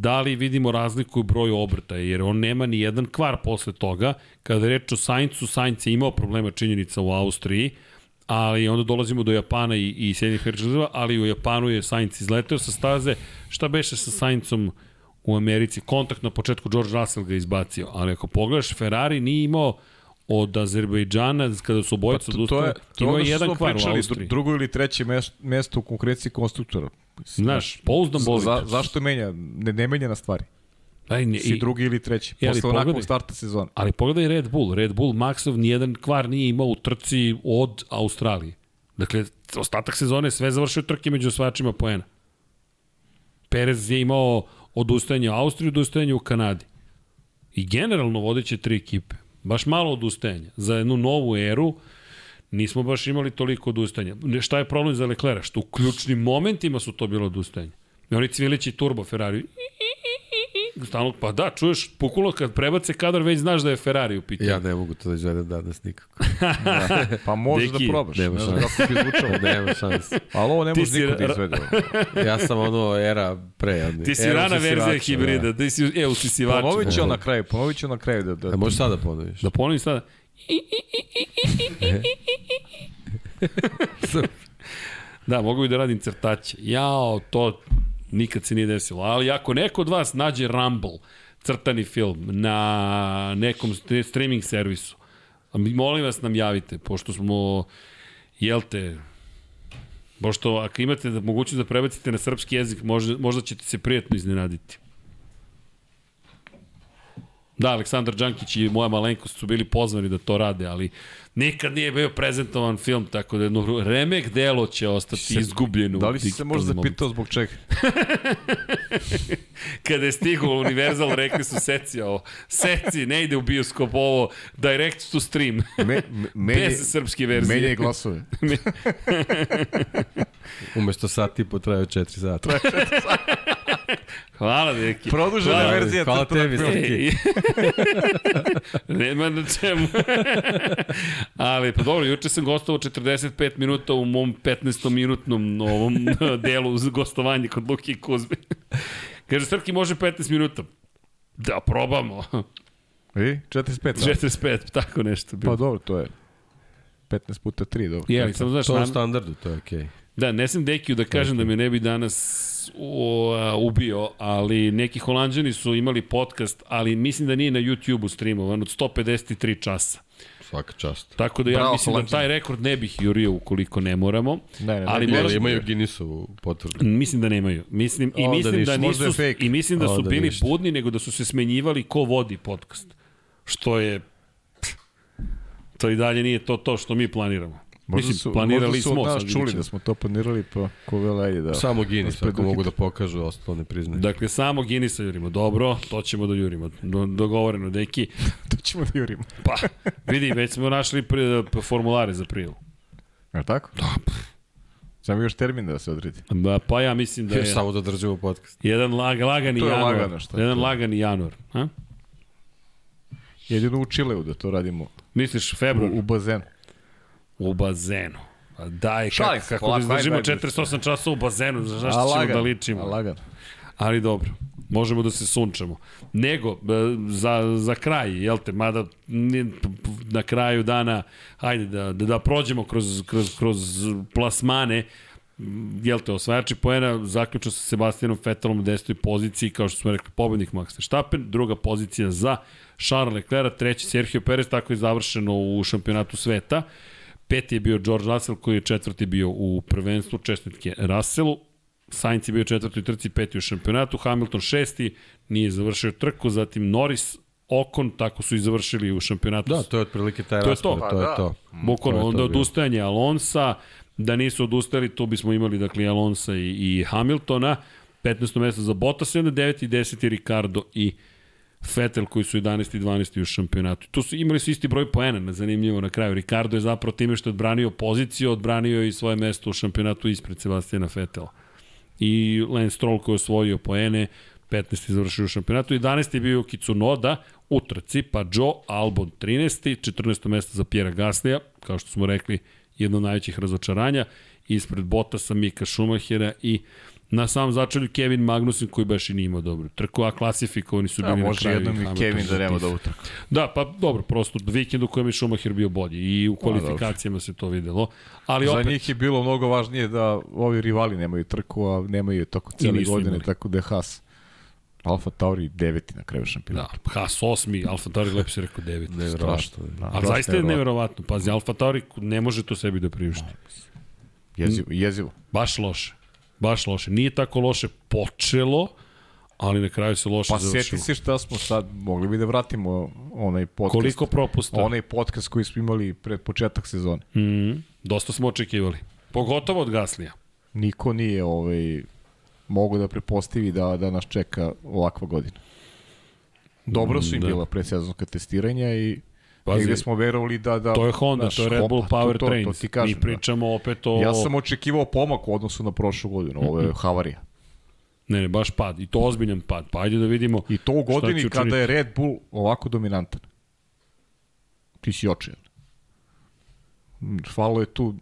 da li vidimo razliku u broju obrtaja, jer on nema ni jedan kvar posle toga. Kada je reč o Saincu, Sainc je imao problema činjenica u Austriji, ali onda dolazimo do Japana i, i Sjedinjih američkih država, ali u Japanu je Sainz izleteo sa staze. Šta beše sa Saincom u Americi? Kontakt na početku, George Russell ga izbacio, ali ako pogledaš, Ferrari nije imao od Azerbejdžana, kada su obojica Pa to, to je, imao jedan kvar u pričali, Austriji. dru- drugo ili treće mesto, mesto u konkurenciji konstruktora. Znaš, pouzdan bolid. Za, zašto menja? Ne, ne menja na stvari. Aj, ne, Si i, drugi ili treći. E, ali Posle onakvog pogledaj. starta sezone. ali pogledaj Red Bull. Red Bull Maxov nijedan kvar nije imao u trci od Australije. Dakle, ostatak sezone sve završio trke među osvajačima poena. Perez je imao odustajanje u Austriji, odustajanje u Kanadi. I generalno vodeće tri ekipe. Baš malo odustajanja. Za jednu novu eru nismo baš imali toliko odustajanja. Šta je problem za Leclerc? Što u ključnim momentima su to bilo odustajanje. Oni cvilići turbo Ferrari. Stalno, pa da, čuješ pukulo kad prebace kadar, već znaš da je Ferrari u pitanju. Ja ne mogu to da izvedem danas nikako. Pa možeš Deki, da probaš. nema Ne znam šanse. kako bi zvučalo. Nema šanse. Ali ovo ne može si niko da izvede. Ja sam ono era pre. Oni, Ti si era rana verzija hibrida, da. ti si, e, usisivač. Ponovit ću na kraju, ponovit ću na kraju da, da, Da. A možeš sada ponoviš? Da ponovim sada. Da, mogu bi da radim crtaće. Jao, to nikad se nije desilo. Ali ako neko od vas nađe Rumble, crtani film, na nekom st- streaming servisu, molim vas nam javite, pošto smo, jel te, pošto ako imate da mogućnost da prebacite na srpski jezik, možda, možda ćete se prijatno iznenaditi. Da, Aleksandar Đankić i moja malenkost su bili pozvani da to rade, ali nikad nije bio prezentovan film, tako da jedno remek delo će ostati Se- izgubljeno. Da li si se možda zapitao zbog čega? Kada je stigao Universal, rekli su seci ovo. Seci, ne ide u bioskop ovo, direct to stream. Me, me, menje, Bez srpske verzije. menja i glasove. Umesto sat i po traju 4 sata. Hvala, deki. Produžena Hvala. verzija Hvala tebi. Srki. Nema na čemu. Ali, pa dobro, juče sam gostovao 45 minuta u mom 15-minutnom ovom delu uz gostovanje kod Luki i Kuzme. Kaže, Srki može 15 minuta. Da, probamo. I? 45. da. 45, tako nešto. Bilo. Pa dobro, to je 15 puta 3, dobro. Je, ali samo znaš, To je u standardu, to je okej. Okay. da, ne sam Dekiju da kažem da me ne bi danas u, a, ubio, ali neki holanđani su imali podcast, ali mislim da nije na YouTube-u streamovan od 153 časa. Svaka čast. Tako da ja Bravo, mislim Holanđani. da taj rekord ne bih jurio ukoliko ne moramo. Ne, ne, ne, ali ne, moraš, imaju Guinnessovu potvrdu. Mislim da nemaju. Mislim, I mislim da ništa. Možda je nisu, i mislim da su Onda bili ništa. budni, nego da su se smenjivali ko vodi podcast. Što je... To i dalje nije to to što mi planiramo. Možda mislim, su, planirali možda su smo. od sad nas čuli da smo to planirali, pa ko vele, ajde da... Samo Guinness, ako mogu da pokažu, ostalo ne priznaju. Dakle, samo Guinnessa jurimo. Dobro, to ćemo da jurimo. Do, dogovoreno, deki. to ćemo da jurimo. Pa, vidi, već smo našli pri, formulare za prijavu. Je li tako? Da, Samo još termin da se odredi. Da, pa ja mislim da je... Još samo da držimo podcast. Jedan lag, lagani To je januar. lagano, šta je jedan to? lagani januar. A? Jedino u Čileu da to radimo. Misliš U, februar? u bazenu. U bazenu. Pa daj, Šalim kako, kako da polako, izdržimo ajde, ajde. 48 časa u bazenu, šta A ćemo da ličimo? a lagan. Ali dobro, možemo da se sunčamo. Nego, e, za, za kraj, jel te, mada na kraju dana, hajde da, da, da prođemo kroz, kroz, kroz plasmane, jel te, osvajači poena, zaključno sa Sebastianom Vettelom u 10. poziciji, kao što smo rekli, pobednik Max Verstappen, druga pozicija za Charles Leclerc, treći Sergio Perez, tako je završeno u šampionatu sveta. Peti je bio George Russell, koji je četvrti bio u prvenstvu, čestitke Russellu. Sainz je bio četvrti u trci, peti u šampionatu, Hamilton šesti, nije završio trku, zatim Norris, Okon, tako su i završili u šampionatu. Da, to je otprilike taj To je raspored, to. to Pa je da. to. Bukvalno, To je onda to odustajanje Alonsa, da nisu odustali, tu bismo imali dakle Alonsa i, i Hamiltona, 15. mesto za Bottas, i onda 9. i 10. Ricardo i Vettel koji su 11. i 12. u šampionatu. Tu su imali su isti broj poena, na zanimljivo na kraju. Ricardo je zapravo time što je odbranio poziciju, odbranio i svoje mesto u šampionatu ispred Sebastijana Vettela. I Lance Stroll koji je osvojio poene, 15. završio u šampionatu, 11. je bio Kitsunoda u trci, pa Joe Albon 13. 14. mesto za Pjera Gaslija, kao što smo rekli, jedno od najvećih razočaranja, ispred Bottasa, Mika Schumachera i na samom začelju Kevin Magnussen koji baš i nije imao dobro trku, a klasifikovani su Da, bili na može kraju. jednom i Kevin da nema dobro trku. Da, pa dobro, prosto vikend u kojem je Schumacher bio bolji i u kvalifikacijama se to videlo. Ali Za opet, njih je bilo mnogo važnije da ovi rivali nemaju trku, a nemaju je toko cijele godine, imali. tako da je Haas Alfa Tauri deveti na kraju šampionata. da, Haas 8, Alfa Tauri lepo se rekao 9. Neverovatno. Da, A strašno zaista je verovatno. neverovatno. Pazi, Alfa Tauri ne može to sebi da priušti. Jezivo, jezivo. Baš loše. Baš loše. Nije tako loše počelo, ali na kraju se loše Pa završilo. seti se šta smo sad, mogli bi da vratimo onaj podcast. Koliko propusta? Onaj podcast koji smo imali pred početak sezone. Mm, dosta smo očekivali. Pogotovo od Gaslija. Niko nije ovaj, mogu da prepostavi da, da nas čeka ovakva godina. Dobro su im Da. bila predsezonska testiranja i Pazi, negde smo verovali da... da To je Honda, znaš, to je Red Bull Honda, Power to, to, Trains. To ti kažem, Mi pričamo opet o... Da. Ja sam očekivao pomak u odnosu na prošlu godinu. Ovo je havarija. Ne, ne, baš pad. I to ozbiljan pad. Pa ajde da vidimo. I to u godini kada je Red Bull ovako dominantan. Ti si očajan. Falo je tu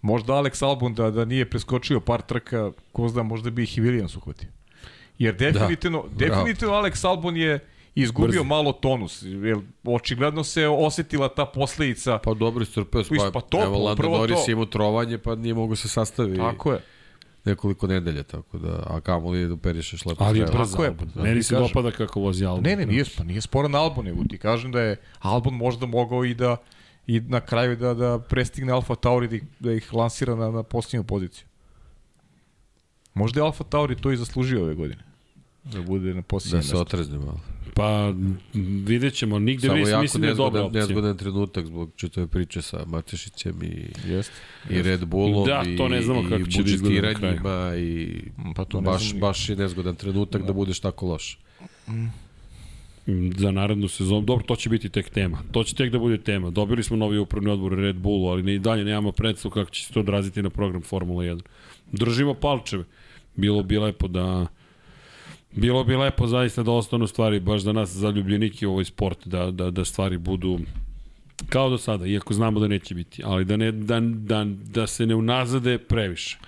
možda Alex Albon da, da nije preskočio par trka, ko zna, možda bi ih i Williams uhvatio. Jer definitivno, da, definitivno Alex Albon je izgubio Brzo. malo tonus, jer očigledno se osetila ta posledica. Pa dobro istrpeo se, Pa pa, to, evo Lando Norris to. je imao trovanje, pa nije mogu se sastavi Tako je. nekoliko nedelja, tako da, a kamo li da operišeš lepo Ali je brzo. Tako je, da, Meni se dopada kako vozi Albon. Ne, ne, nije, pa nije sporan Albon, nego ti kažem da je Albon možda mogao i da i na kraju da da prestigne Alfa Tauri da ih, da ih lansira na, na posljednju poziciju. Možda je Alfa Tauri to i zaslužio ove godine. Da bude na posljednjem Da se otrezne malo. Pa vidjet ćemo. Nigde Samo jako mislim da je dobra nezgodan, opcija. nezgodan trenutak zbog čitave priče sa Matešićem i, Jeste. i Red Bullom Da, to ne znamo i, kako i će da izgleda na budžetiranjima i Pa to ne baš, znam baš je nezgodan trenutak da. budeš tako loš. Mm, za narednu sezonu. Dobro, to će biti tek tema. To će tek da bude tema. Dobili smo novi upravni odbor Red Bullu, ali ne i dalje nemamo predstavu kako će se to odraziti na program Formula 1. Držimo palčeve. Bilo bi lepo da Bilo bi lepo zaista da ostanu stvari baš za nas zaljubljenike u ovaj sport, da, da, da stvari budu kao do sada, iako znamo da neće biti, ali da, ne, da, da, da se ne unazade previše.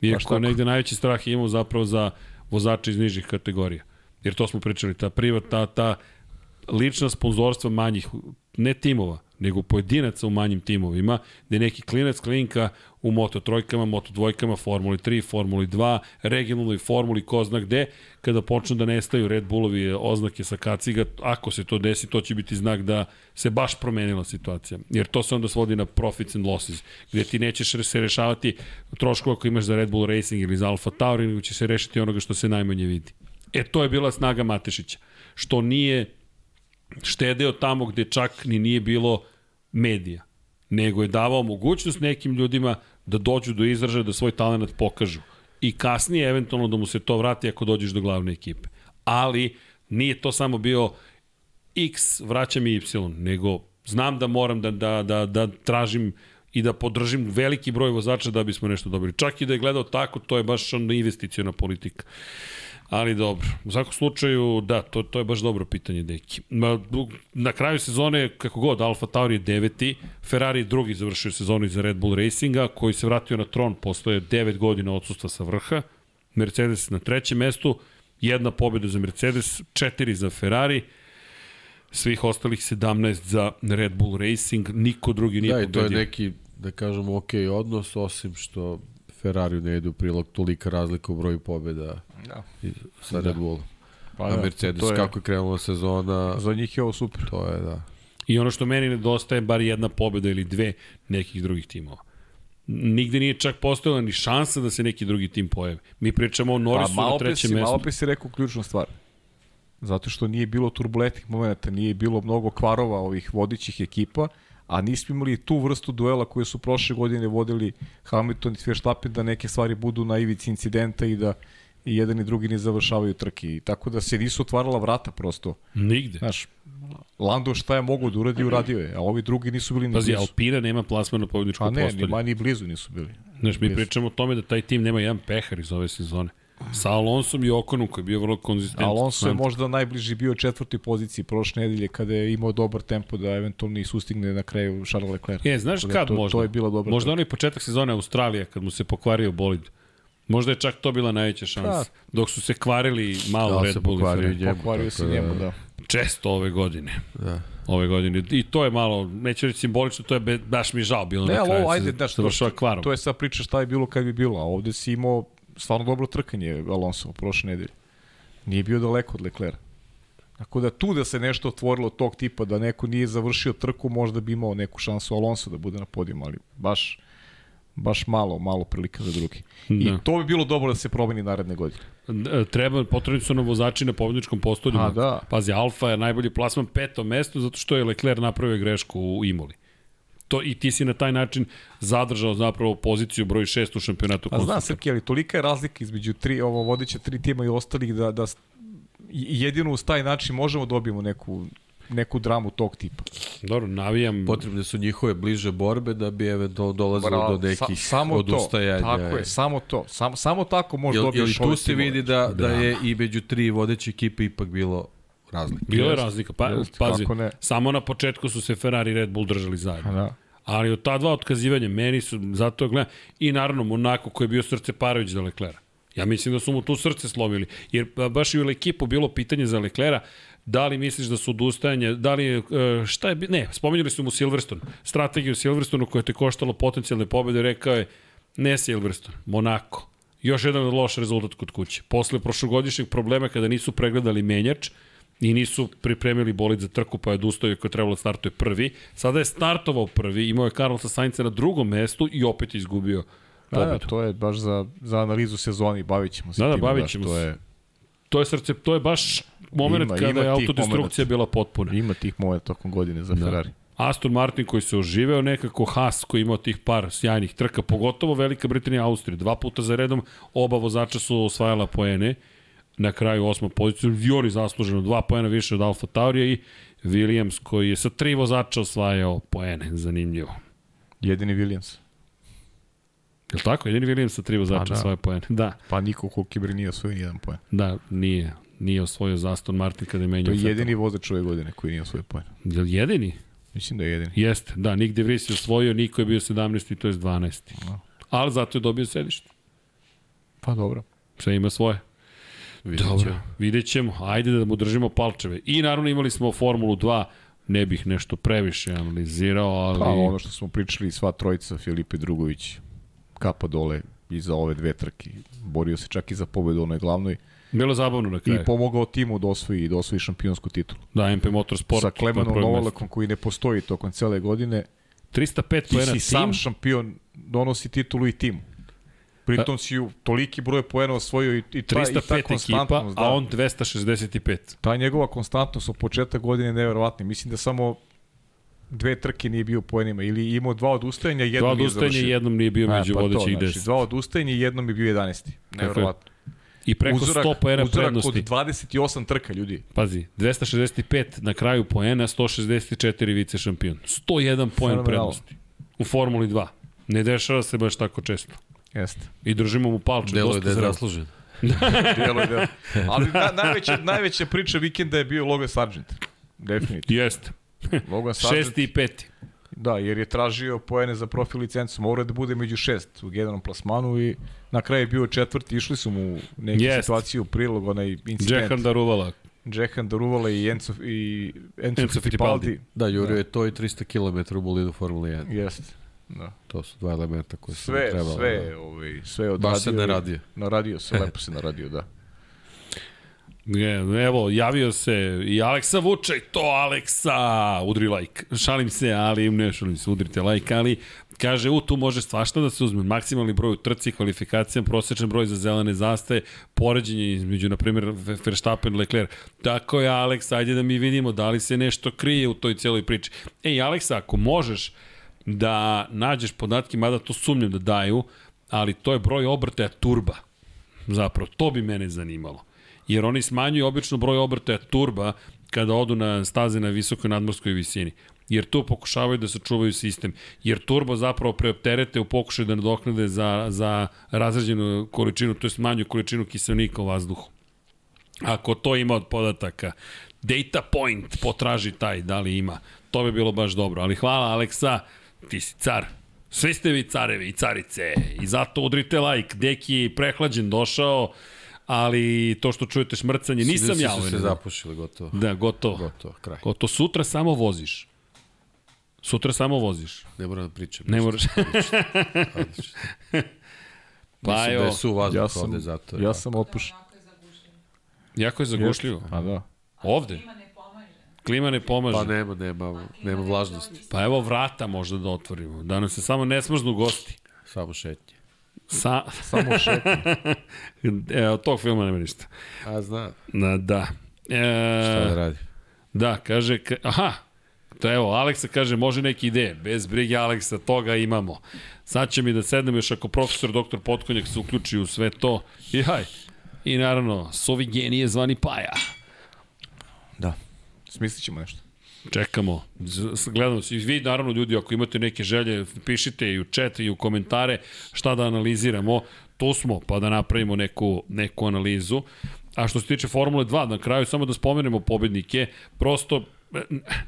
Iako negde najveći strah imamo zapravo za vozače iz nižih kategorija. Jer to smo pričali, ta privat, ta, ta lična sponzorstva manjih, ne timova, nego pojedinaca u manjim timovima, gde neki klinac klinka u Moto trojkama, Moto dvojkama, Formuli 3, Formuli 2, regionalnoj Formuli, ko zna gde, kada počnu da nestaju Red Bullovi oznake sa kaciga, ako se to desi, to će biti znak da se baš promenila situacija. Jer to se onda svodi na profits and losses, gde ti nećeš se rešavati troškova ako imaš za Red Bull Racing ili za Alfa Tauri, nego će se rešiti onoga što se najmanje vidi. E, to je bila snaga Matešića, što nije štedeo tamo gde čak ni nije bilo medija, nego je davao mogućnost nekim ljudima da dođu do izražaja, da svoj talent pokažu. I kasnije eventualno da mu se to vrati ako dođeš do glavne ekipe. Ali nije to samo bio X, vraćam i Y, nego znam da moram da, da, da, da tražim i da podržim veliki broj vozača da bismo nešto dobili. Čak i da je gledao tako, to je baš onda investicijona politika. Ali dobro, u svakom slučaju, da, to, to je baš dobro pitanje, deki. Na kraju sezone, kako god, Alfa Tauri je deveti, Ferrari drugi završio sezonu iza Red Bull Racinga, koji se vratio na tron posle 9 godina odsustva sa vrha, Mercedes na trećem mestu, jedna pobjeda za Mercedes, četiri za Ferrari, svih ostalih 17 za Red Bull Racing, niko drugi nije da, pobedio. Da, i to je neki, da kažemo, ok odnos, osim što Ferrari ne ide u prilog tolika razlika u broju pobjeda da. sa Red Bullom. Pa A da, Mercedes, je, kako je krenula sezona... Za njih je ovo super. To je, da. I ono što meni nedostaje, bar jedna pobjeda ili dve nekih drugih timova. Nigde nije čak postojala ni šansa da se neki drugi tim pojavi. Mi pričamo o Norrisu pa, na trećem mestu. Malo pe si rekao ključnu stvar. Zato što nije bilo turbulentnih momenta, nije bilo mnogo kvarova ovih vodićih ekipa, a nismo imali tu vrstu duela koje su prošle godine vodili Hamilton i Verstappen da neke stvari budu na ivici incidenta i da i jedan i drugi ne završavaju trke. I tako da se nisu otvarala vrata prosto. Nigde. Znaš, Lando šta je mogo da uradi, uradio je, a ovi drugi nisu bili ni Pazi, blizu. Alpina nema plasmana na pobjedičko postolje. Pa ne, ni, ni blizu nisu bili. Znaš, mi pričamo o tome da taj tim nema jedan pehar iz ove sezone. Sa Alonsom i Okonom koji je bio vrlo konzistentan. Alonso je možda najbliži bio četvrtoj poziciji prošle nedelje kada je imao dobar tempo da eventualno i sustigne na kraju Charles Leclerc. Je, znaš kad to, možda? To je bila dobra. Možda onaj početak sezone Australija kad mu se pokvario bolid. Možda je čak to bila najveća šansa. Da. Dok su se kvarili malo da, Red Bull. Pokvario, njemu, pokvario se njemu, da. Često ove godine. Da. Ove godine. I to je malo, neću reći simbolično, to je be, baš mi žao bilo ne, na kraju. Ne, ajde, daš, to, kvarom. to je sad priča šta je bilo kad bi bilo, a ovde si imao stvarno dobro trkanje Alonso u prošle nedelje. Nije bio daleko od Leclerc. Tako da tu da se nešto otvorilo tog tipa, da neko nije završio trku, možda bi imao neku šansu Alonso da bude na podijum, ali baš baš malo, malo prilika za drugi. Da. I to bi bilo dobro da se promeni naredne godine. E, treba, potrebni su nam vozači na pobjedičkom postolju. A, da. Pazi, Alfa je najbolji plasman peto mesto zato što je Leclerc napravio grešku u Imoli to i ti si na taj način zadržao zapravo poziciju broj 6 u šampionatu A znam Srki, ali tolika je razlika između tri, ovo vodeća tri tima i ostalih da, da jedino uz taj način možemo da dobijemo neku neku dramu tog tipa. Dobro, navijam... Potrebne su njihove bliže borbe da bi eventualno dolazilo Bravo, do nekih sa, samo odustajanja. To, tako je, samo to. Samo, samo tako može dobiješ ove tu se vidi da, da, je i među tri vodeće ekipe ipak bilo razlika. Bilo je razlika, pa, Just, pazi, samo na početku su se Ferrari i Red Bull držali zajedno. Da. Ali od ta dva otkazivanja, meni su, zato gledam, i naravno Monako koji je bio srce Parović za Leklera. Ja mislim da su mu tu srce slomili, jer baš i u ekipu bilo pitanje za Leklera, da li misliš da su odustajanje, da li e, šta je, ne, spominjali su mu Silverstone, strategiju Silverstone koja te koštalo potencijalne pobede, rekao je, ne Silverstone, Monako. Još jedan loš rezultat kod kuće. Posle prošlogodišnjeg problema kada nisu pregledali menjač, i nisu pripremili bolid za trku, pa je odustao koji je trebalo da startuje prvi. Sada je startovao prvi, imao je Carlosa Sainca na drugom mestu i opet izgubio pobedu. Da, da, to je baš za, za analizu sezoni, bavit ćemo se da, da, tim. Bavit ćemo to je... To je srce, to je baš moment ima, kada ima je autodestrukcija bila potpuna. Ima tih momenta tokom godine za da. Ferrari. Aston Martin koji se oživeo, nekako Haas koji imao tih par sjajnih trka, pogotovo Velika Britanija i Austrija. Dva puta za redom oba vozača su osvajala poene na kraju osma poziciju. Violi zasluženo dva poena više od Alfa Taurija i Williams koji je sa tri vozača osvajao poene. Zanimljivo. Jedini Williams. Je li tako? Jedini Williams sa tri vozača pa, da. svoje poene. Da. Pa niko Hulkenberg nije osvojio jedan poen. Da, nije. Nije osvojio za Aston Martin kada je menjao. To je jedini vozač ove godine koji nije osvojio poen. Je li jedini? Mislim da je jedini. Jeste, da. Nick De Vries je osvojio, Niko je bio 17. i to je 12. No. Ali zato je dobio sedište. Pa dobro. Sve ima svoje. Vidjet Dobro, vidjet ćemo. Ajde da mu držimo palčeve. I naravno imali smo Formulu 2, ne bih nešto previše analizirao, ali... Pa ono što smo pričali, sva trojica, Filipe Drugović, kapa dole i za ove dve trke. Borio se čak i za pobedu onoj glavnoj. Bilo zabavno na kraju. I pomogao timu da osvoji, da osvoji šampionsku titulu. Da, MP Motorsport. Sa Klemenom Novolakom koji ne postoji tokom cele godine. 305 poena tim. Ti si sam šampion, donosi titulu i timu. Pritom si u toliki broj poena osvojio i, i, ta, 305 i ta ekipa, da. a on 265. Ta njegova konstantnost od početka godine je neverovatna. Mislim da samo dve trke nije bio poenima ili imao dva odustajanja, jednom dva odustajanja jednom nije bio među pa vodećih 10. Znači, dva odustajanja i jednom je bio 11. Neverovatno. I preko uzorak, 100 poena prednosti. Uzorak od 28 trka, ljudi. Pazi, 265 na kraju poena, 164 vice šampion. 101 poen prednosti u Formuli 2. Ne dešava se baš tako često. Jeste. I držimo mu palče. Delo je dosta da je zaslužen. Delo je delo. Ali na, najveća, najveća priča vikenda je bio Logan Sargent. Definitivno. Jeste. Logan Sargent, Šesti i peti. Da, jer je tražio poene za profil licencu. Morao da bude među šest u generalnom plasmanu i na kraju je bio četvrti. Išli su mu neke Jest. situacije u prilog, onaj incident. Džehan Daruvala. Džehan Daruvala i Enzo, i Enzo, Enzo Fittipaldi. Fittipaldi. Da, jurio je to i 300 km u bolidu Formule 1. Jeste. Da. To su dva elementa koje su Sve, trebalo. sve, ovaj, sve odradio. Baš se naradio. Naradio se, lepo se naradio, da. Evo, javio se i Aleksa Vučaj, to Aleksa, udri like. Šalim se, ali ne šalim se, udrite like, ali kaže, u, tu može svašta da se uzme. Maksimalni broj u trci, kvalifikacija, prosječan broj za zelene zastaje, poređenje između, na primjer, Verstappen, Leclerc. Tako je, Aleks, ajde da mi vidimo da li se nešto krije u toj cijeloj priči. Ej, Aleksa, ako možeš da nađeš podatke, mada to sumnjam da daju, ali to je broj obrtaja turba. Zapravo, to bi mene zanimalo jer oni smanjuju obično broj obrtaja turba kada odu na staze na visokoj nadmorskoj visini. Jer tu pokušavaju da sačuvaju sistem. Jer turbo zapravo preopterete u pokušaju da nadoknade za, za razređenu količinu, to je manju količinu kiselnika u vazduhu. Ako to ima od podataka, data point potraži taj, da li ima. To bi bilo baš dobro. Ali hvala Aleksa, ti si car. Svi ste vi carevi i carice. I zato udrite like. Deki je prehlađen došao, ali to što čujete šmrcanje, nisam Svi ja. su ovaj se zapušili, gotovo. Da, gotovo. Gotovo, kraj. Gotovo. Sutra samo voziš. Sutra samo voziš. Ne moram da pričam. Ne moraš. Pa Mislim da je su vazduh Ja sam, ovde zato. ja sam opušen. jako je zagušljivo. A da. Ovde? Klima ne pomaže. Pa nema, nema, nema vlažnosti. Pa evo vrata možda da otvorimo. Da nam se samo ne smrznu gosti. Samo šetnje. Sa... Samo šetnje. e, od tog filma nema ništa. A zna, Na, da. E, šta da radi. Da, kaže, ka, aha, to evo, Aleksa kaže, može neke ideje, bez brige Aleksa, toga imamo. Sad će mi da sednem još ako profesor doktor Potkonjak se uključi u sve to. I haj, i naravno, sovi genije zvani Paja. Da. Smislit ćemo nešto. Čekamo, gledamo se. Vi, naravno, ljudi, ako imate neke želje, pišite i u chat i u komentare šta da analiziramo. Tu smo, pa da napravimo neku, neku analizu. A što se tiče Formule 2, na kraju samo da spomenemo pobednike, prosto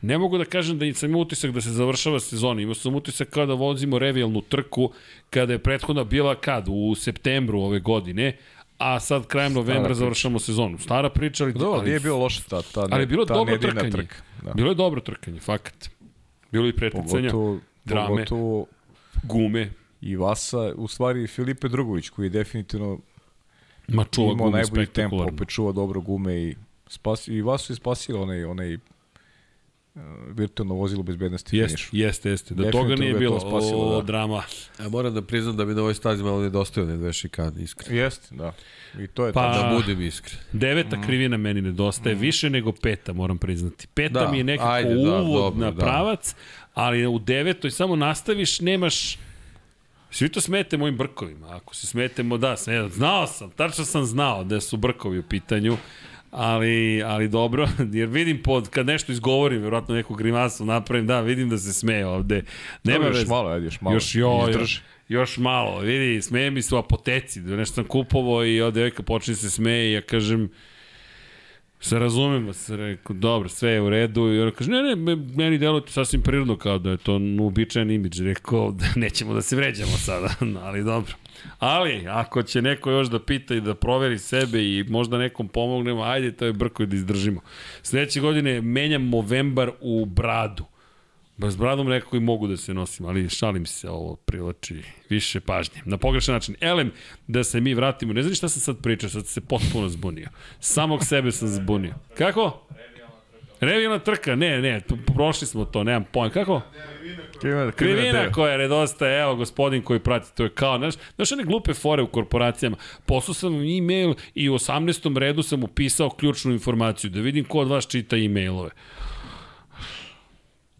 ne mogu da kažem da sam imao utisak da se završava sezona, imao sam utisak kao da vozimo revijalnu trku kada je prethodna bila kad? U septembru ove godine, a sad krajem novembra završamo sezonu. Stara priča, ali, Dobro, ali nije bilo loše ta, ta, ne, Ali je bilo ta dobro trkanje. trka. Da. Bilo je dobro trkanje, fakat. Bilo je i preticanja, Pogotovo, drame. pogotovo gume, i Vasa, u stvari Filipe Drugović koji je definitivno ma čuva imao gume najbolji tempo, opet čuva dobro gume i spasi, i Vasu je spasio onaj, onaj virtualno vozilo bezbednosti Jeste, finišu. jeste, jeste. Da toga nije bilo, to spasilo, o, da. drama. Ja moram da priznam da mi na ovoj stazi malo nedostaju one dve šikane, iskreno. Jeste, da. I to je Pa- pa, Da budem iskren. Deveta krivina meni nedostaje, više nego peta, moram priznati. Peta Da, mi je nekako ajde, da, uvod dobro, na da. pravac, ali u devetoj samo nastaviš, nemaš... Svi to smete mojim brkovima. Ako se smetemo, da, sme, znao sam, tačno sam znao da su brkovi u pitanju, ali, ali dobro, jer vidim pod, kad nešto izgovorim, vjerojatno neku grimasu napravim, da, vidim da se smeje ovde. Nema još malo, ajde, još malo. Još, jo, još, još malo, vidi, smeje mi se u apoteci, da nešto sam kupovao i ovde devojka počne se smeje i ja kažem, se razumemo, se rekao, dobro, sve je u redu i ona kaže, ne, ne, me- meni deluje sasvim prirodno kao da je to uobičajen imidž, rekao, da nećemo da se vređamo sada, ali dobro. Ali, ako će neko još da pita i da proveri sebe i možda nekom pomognemo, ajde, to je brko da izdržimo. Sledeće godine menjam Movembar u bradu. Bez bradom nekako i mogu da se nosim, ali šalim se, ovo privlači više pažnje. Na pogrešan način. Elem, da se mi vratimo, ne znam šta sam sad pričao, sad se potpuno zbunio. Samog sebe sam zbunio. Kako? Revijalna trka, ne, ne, prošli smo to, nemam pojma. Kako? Krivina, Krivina koja nedostaje, evo gospodin koji prati, to je kao, znaš, znaš one glupe fore u korporacijama, poslao sam vam e-mail i u 18. redu sam upisao ključnu informaciju, da vidim ko od vas čita e-mailove.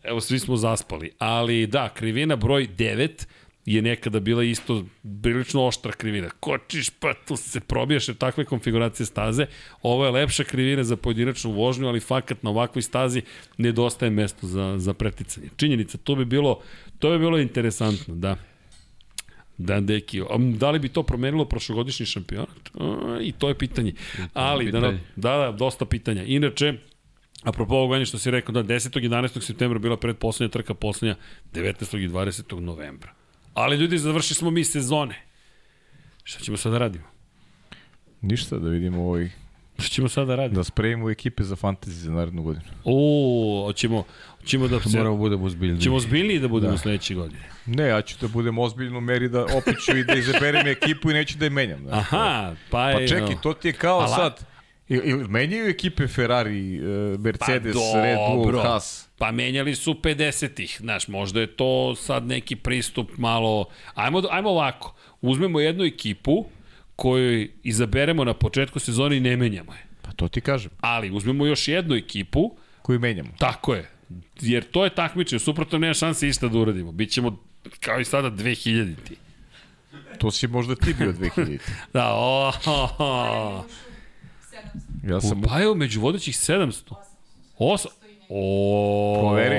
Evo, svi smo zaspali. Ali da, krivina broj 9, je nekada bila isto prilično oštra krivina. Kočiš pa tu se probiješ jer takve konfiguracije staze. Ovo je lepša krivina za pojedinačnu vožnju, ali fakat na ovakvoj stazi nedostaje mesto za, za preticanje. Činjenica, to bi bilo, to bi bilo interesantno, da. Da, deki. Da li bi to promenilo prošlogodišnji šampionat? I to je pitanje. Ali, da, da, da, dosta pitanja. Inače, Apropo ovog što si rekao, da 10. i 11. septembra bila predposlednja trka, poslednja 19. i 20. novembra. Ali ljudi, završili smo mi sezone. Šta ćemo sada da radimo? Ništa, da vidimo ovaj, Šta ćemo sada da radimo? da spremimo ekipe za fantasy za narednu godinu. O, hoćemo, hoćemo da se, Moramo budemo ozbiljni. ćemo zbiljniji da budemo da. sledeće godine. Ne, ja ću da budem ozbiljno u meri da opet ću i da izaberem ekipu i neću da je menjam. Znaš. Aha, pa je... Pa čekaj, to ti je kao Ala- sad. Ili, menjaju ekipe Ferrari, eh, Mercedes, Pa Red Bull, dobro. Haas. Pa menjali su 50-ih, znaš, možda je to sad neki pristup malo... Ajmo, ajmo ovako, uzmemo jednu ekipu koju izaberemo na početku sezone i ne menjamo je. Pa to ti kažem. Ali uzmemo još jednu ekipu, Koju menjamo. tako je, jer to je takmičenje, suprotno nema šanse išta da uradimo. Bićemo kao i sada 2000-ti. To si možda ti bio 2000. Da, o, o, o. Ja sam... Pa evo, među vodećih 700. Osam. O, Proveri.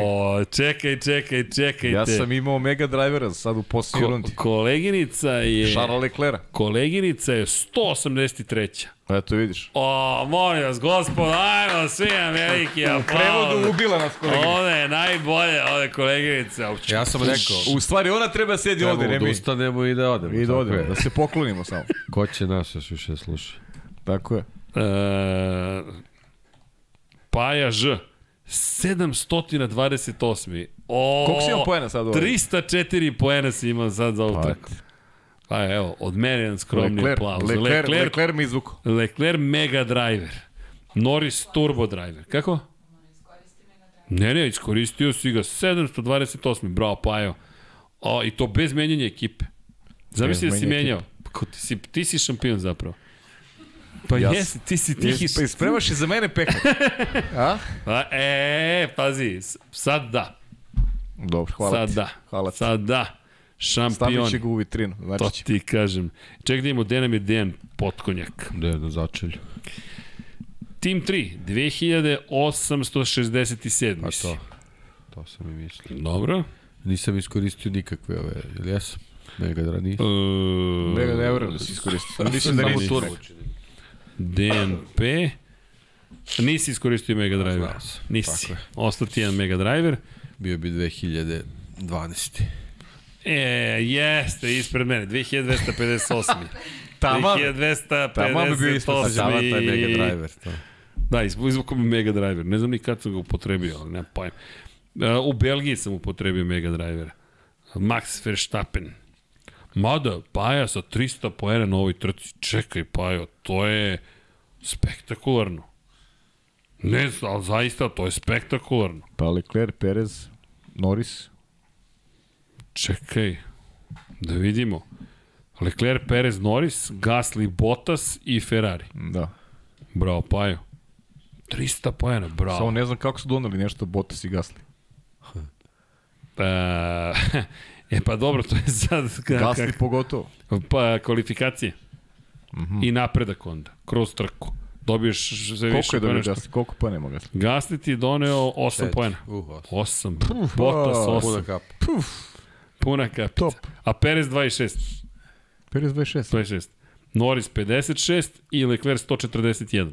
čekaj, čekaj, čekajte. Ja sam imao Mega Drivera sad u posljednjoj Ko, rundi. koleginica je... Charles Leclerc. Koleginica je 183. Eto vidiš. O, molim vas, gospod, ajmo, svi veliki U prevodu aplauz. ubila nas koleginica. Ona je najbolje, ove koleginice. Ja sam rekao, U stvari ona treba sedi treba ovde, ne da mi. ustanemo i da odemo. I da odemo, je. da se poklonimo samo. Ko će nas još više sluša? Tako je. E, Paja Ž. 728. O, Koliko si imao poena sad ovo? 304 poena si imao sad za ovu Pa, trku. Pa evo, od mene jedan skromni Leclerc, aplauz. Leclerc, Leclerc, Leclerc mi izvuko. Leclerc Mega Driver. Norris Turbo Driver. Kako? Ne, ne, iskoristio si ga 728. Bravo, Pajo. O, I to bez menjanja ekipe. Zamisli da si menjao. Ti, si, ti si šampion zapravo. Pa Ja jesi, ti si tihi. Jes, pa ispremaš i za mene pekat. A? Pa, e, pazi, sad da. Dobro, hvala sad ti. da. Hvala ti. Sad da. Stavit Šampion. će ga u vitrinu. To Znači će. ti kažem. Ček da imamo, gde nam je Dejan Potkonjak. Da je na začelju. Tim 3, 2867. Pa to. To sam i mislio. Dobro. Nisam iskoristio nikakve ove, ili jesam? Mega da nisam. E, Mega verujem da si iskoristio. Mislim da turbo Turbo. DNP. Nisi iskoristio Mega Driver. Nisi. Tako je. Ostao ti jedan Mega Driver. Bio bi 2012. E, jeste, ispred mene. 2258. Taman. 2258. Taman bi bio ispred taj Mega Driver. To. Da, izv- izvukao mi Mega Driver. Ne znam ni kad sam ga upotrebio, ali nema pojma. Uh, u Belgiji sam upotrebio Mega Driver. Max Verstappen. Mada, Paja sa 300 poena na ovoj trci. Čekaj, Pajo, to je spektakularno. Ne, ali zaista, to je spektakularno. Pa Leclerc, Perez, Norris. Čekaj, da vidimo. Leclerc, Perez, Norris, Gasly, Bottas i Ferrari. Da. Bravo, Pajo. 300 poena, bravo. Samo ne znam kako su doneli nešto Bottas i Gasly. E, e pa dobro, to je sad ka, Gasly pogotovo. pa, kvalifikacije. Mm Mhm. -hmm. I napredak onda, kroz trku. Dobiješ sve Koliko više je dobio. Gasly? Koliko pa nema Gasly? Gasly ti je doneo 8 poena. Uh, osam. 8. Bottas a, 8. Puna kap. Puna kapica. Top. A Perez 26. Perez 26. 26. Norris 56 i Leclerc 141.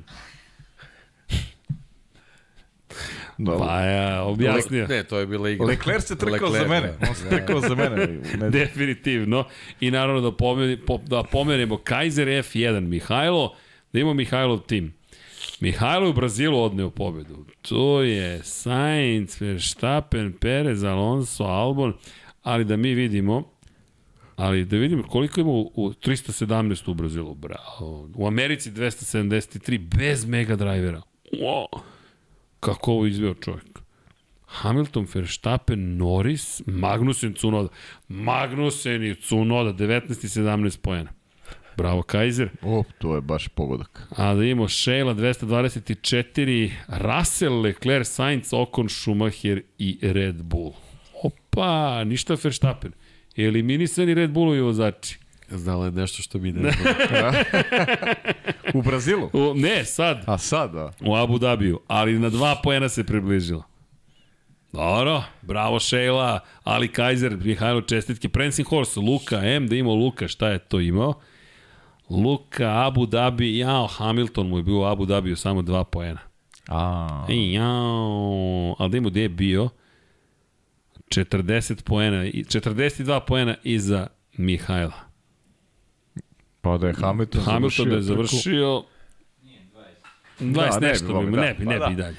Dobro. Pa ja, objasnio. Ne, to je bila igra. Leclerc se trkao Leclerc, za mene. da. On se trkao za mene. Ne, Definitivno. I naravno da, pomeni, po, da pomenemo Kaiser F1, Mihajlo, da imamo Mihajlov tim. Mihajlo je u Brazilu odneo pobedu. To je Sainz, Verstappen, Perez, Alonso, Albon, ali da mi vidimo, ali da vidimo koliko ima u, u 317 u Brazilu. Bravo. U Americi 273 bez Mega Drivera. Wow. Kako ovo izveo čovjek? Hamilton, Verstappen, Norris, Magnussen, Cunoda. Magnussen i Cunoda, 19 i 17 pojena. Bravo, Kaiser. O, to je baš pogodak. A da imamo Sheila 224, Russell, Leclerc, Sainz, Ocon, Schumacher i Red Bull. Opa, ništa Verstappen. Eliminisani Red Bullovi vozači. Znala je nešto što mi ne znamo. U Brazilu? U, ne, sad. A sad, da. U Abu Dhabiju, ali na dva poena se približila. Dobro, bravo Šejla, Ali Kajzer, Mihajlo čestitke, Prancing Horse, Luka, M da imao Luka, šta je to imao? Luka, Abu Dhabi, jao, Hamilton mu je bio u Abu Dhabiju samo dva poena. A, Ej, jao, ali da imamo gde je bio? 40 poena, i- 42 poena iza Mihajla. Pa da je Hamilton, Hamilton da je završio 20 Da, ne bi nešto, mogli, bi, da. ne bi, Pa ne da. dalje.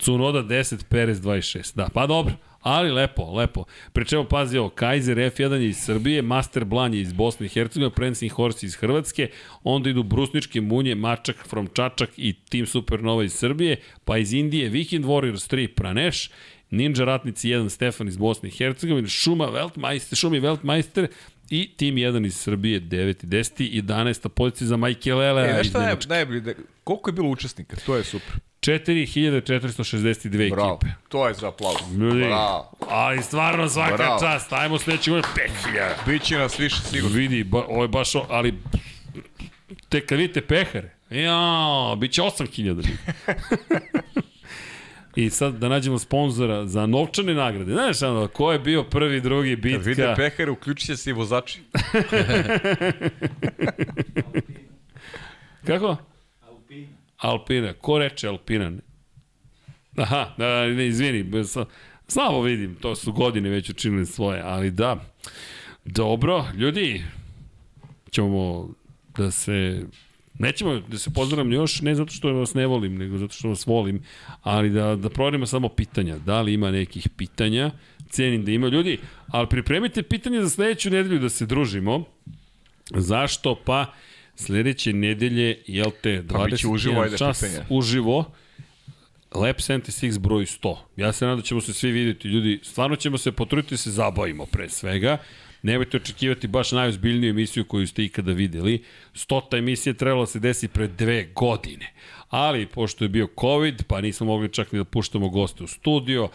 Cunoda 10, Perez 26. Da, pa dobro, ali lepo, lepo. Pri čemu pazi ovo, Kaiser F1 je iz Srbije, Master Blan je iz Bosne i Hercegovine, Prancing Horse iz Hrvatske, onda idu Brusničke munje, Mačak from Čačak i Team Supernova iz Srbije, pa iz Indije Weekend Warriors 3 Praneš, Ninja Ratnici 1 Stefan iz Bosne i Hercegovine, Šuma Weltmeister, Šumi Weltmeister i Tim 1 iz Srbije 9. 10. 11. pozicija za Mike Lele E, šta je najbolje? Da, koliko je bilo učesnika? To je super. 4462 Bravo. ekipe. To je za aplauz. Ljudi, Bravo. ali stvarno svaka Bravo. čast. Ajmo sledeće godine 5000. Biće nas više sigurno. Vidi, ba, ovo je baš, o- ali te kad vidite pehare, ja, bit će 8000 ljudi. I sad da nađemo sponzora za novčane nagrade. Znaš, ono, ko je bio prvi, drugi, Kad bitka. vide pehare, uključit će se i vozači. Kako? Alpina. Alpina. Ko reče Alpina? Aha, da, ne, izvini, slabo vidim, to su godine već učinili svoje, ali da. Dobro, ljudi, ćemo da se Nećemo da se pozdravim još, ne zato što vas ne volim, nego zato što vas volim, ali da, da proverimo samo pitanja. Da li ima nekih pitanja? Cenim da ima ljudi, ali pripremite pitanje za sledeću nedelju da se družimo. Zašto? Pa sledeće nedelje, jel te, Pa biće 21 uživo, ajde, čas pitanja. uživo, Lab 76 broj 100. Ja se nadam da ćemo se svi vidjeti, ljudi, stvarno ćemo se potruditi da se zabavimo pre svega. Nemojte očekivati baš najozbiljniju emisiju koju ste ikada videli. Stota emisija trebala se desi pre dve godine. Ali, pošto je bio COVID, pa nismo mogli čak ni da puštamo goste u studio,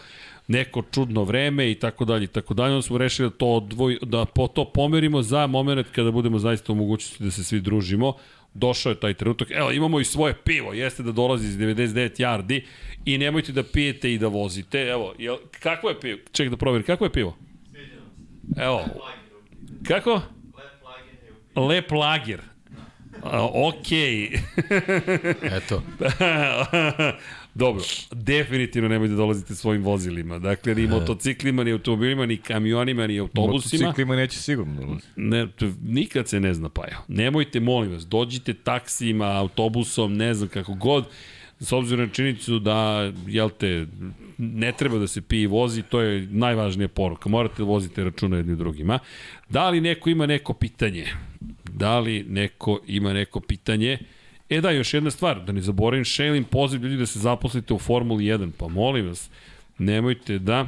neko čudno vreme i tako dalje i tako dalje, onda smo rešili da to odvoj, da po to pomerimo za moment kada budemo zaista u mogućnosti da se svi družimo. Došao je taj trenutak. Evo, imamo i svoje pivo. Jeste da dolazi iz 99 yardi i nemojte da pijete i da vozite. Evo, jel, kako je pivo? Ček da proverim. Kako je pivo? Evo. Kako? Lep lager. Okej. Eto, Dobro, definitivno nemojte da dolazite svojim vozilima. Dakle, ni motociklima, ni automobilima, ni kamionima, ni autobusima. Motociklima neće sigurno dolazi. Ne, nikad se ne zna, Pajo. Nemojte, molim vas, dođite taksijima, autobusom, ne znam kako god, s obzirom na činjenicu da, jel te, ne treba da se pije i vozi, to je najvažnija poruka. Morate da vozite računa jedni drugima. Da li neko ima neko pitanje? Da li neko ima neko pitanje? E da, još jedna stvar, da ne zaboravim, šelim poziv ljudi da se zaposlite u Formuli 1, pa molim vas, nemojte da...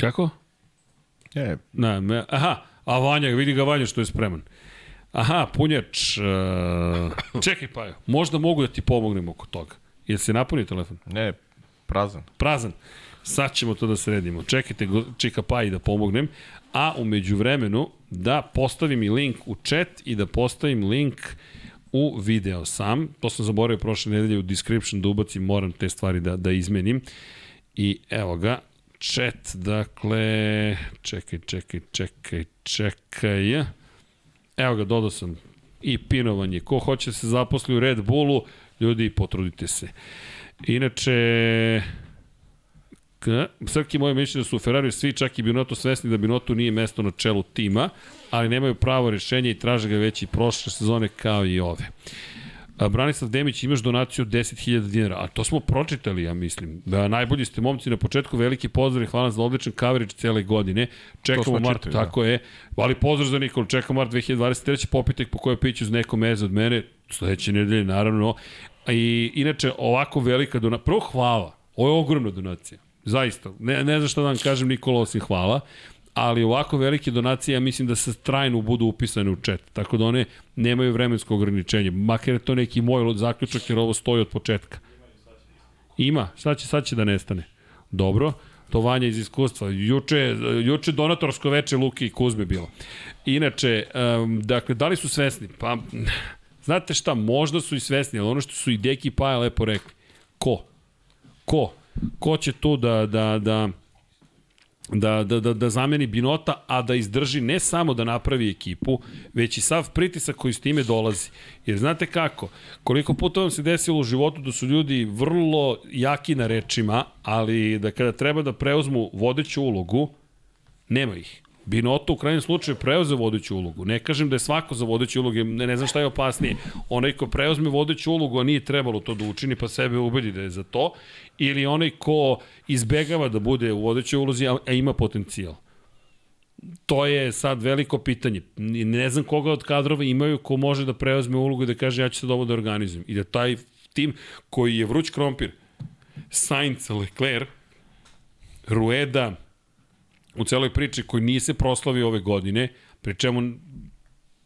Kako? E, Na, me, aha, a Vanja, vidi ga Vanja što je spreman. Aha, punjač, uh, čekaj pa, možda mogu da ti pomognem oko toga. Jel se napuni telefon? ne, prazan. Prazan. Sad ćemo to da sredimo. Čekajte, čika pa i da pomognem. A umeđu vremenu da postavim i link u chat i da postavim link u video sam. To sam zaboravio prošle nedelje u description da ubacim, moram te stvari da, da izmenim. I evo ga, chat, dakle, čekaj, čekaj, čekaj, čekaj. Evo ga, dodao sam i pinovanje. Ko hoće da se zaposli u Red Bullu, ljudi, potrudite se. Inače, Srki moje mišljenje da su u Ferrariju svi čak i Binotto svesni da Binotto nije mesto na čelu tima, ali nemaju pravo rešenje i traže ga već i prošle sezone kao i ove. Branislav Demić, imaš donaciju od 10.000 dinara, a to smo pročitali, ja mislim. Da, najbolji ste momci na početku, veliki pozdrav i hvala za odličan coverage cele godine. Čekamo Mart, čitali, da. tako je. Ali pozdrav za Nikolu, čekamo Mart 2023. Popitek po kojoj piću uz neko meze od mene, sledeće nedelje, naravno. I inače, ovako velika donacija, prvo hvala, ovo je ogromna donacija. Zaista, ne, ne znam šta da vam kažem Nikola osim hvala, ali ovako velike donacije ja mislim da se trajno budu upisane u chat, tako da one nemaju vremensko ograničenje. Makar je to neki moj zaključak jer ovo stoji od početka. Ima, sad će, sad će da nestane. Dobro, To Vanja iz iskustva. Juče, juče donatorsko veče Luke i Kuzme bilo. Inače, um, dakle, da li su svesni? Pa, znate šta, možda su i svesni, ali ono što su i Deki i Paja lepo rekli. Ko? Ko? Ko će tu da, da, da, da, da, da, da zameni Binota, a da izdrži ne samo da napravi ekipu, već i sav pritisak koji s time dolazi. Jer znate kako, koliko puta vam se desilo u životu da su ljudi vrlo jaki na rečima, ali da kada treba da preuzmu vodeću ulogu, nema ih. Binoto u krajnjem slučaju preoze vodeću ulogu. Ne kažem da je svako za vodeću ulogu, ne, ne znam šta je opasnije. Onaj ko preuzme vodeću ulogu, a nije trebalo to da učini, pa sebe ubedi da je za to, ili onaj ko izbegava da bude u vodećoj ulozi, a, a ima potencijal. To je sad veliko pitanje. Ne znam koga od kadrova imaju ko može da preuzme ulogu i da kaže ja ću sad ovo da organizujem. I da taj tim koji je vruć krompir, Sainz, Leclerc, Rueda, u celoj priči koji nije se proslavio ove godine, pri čemu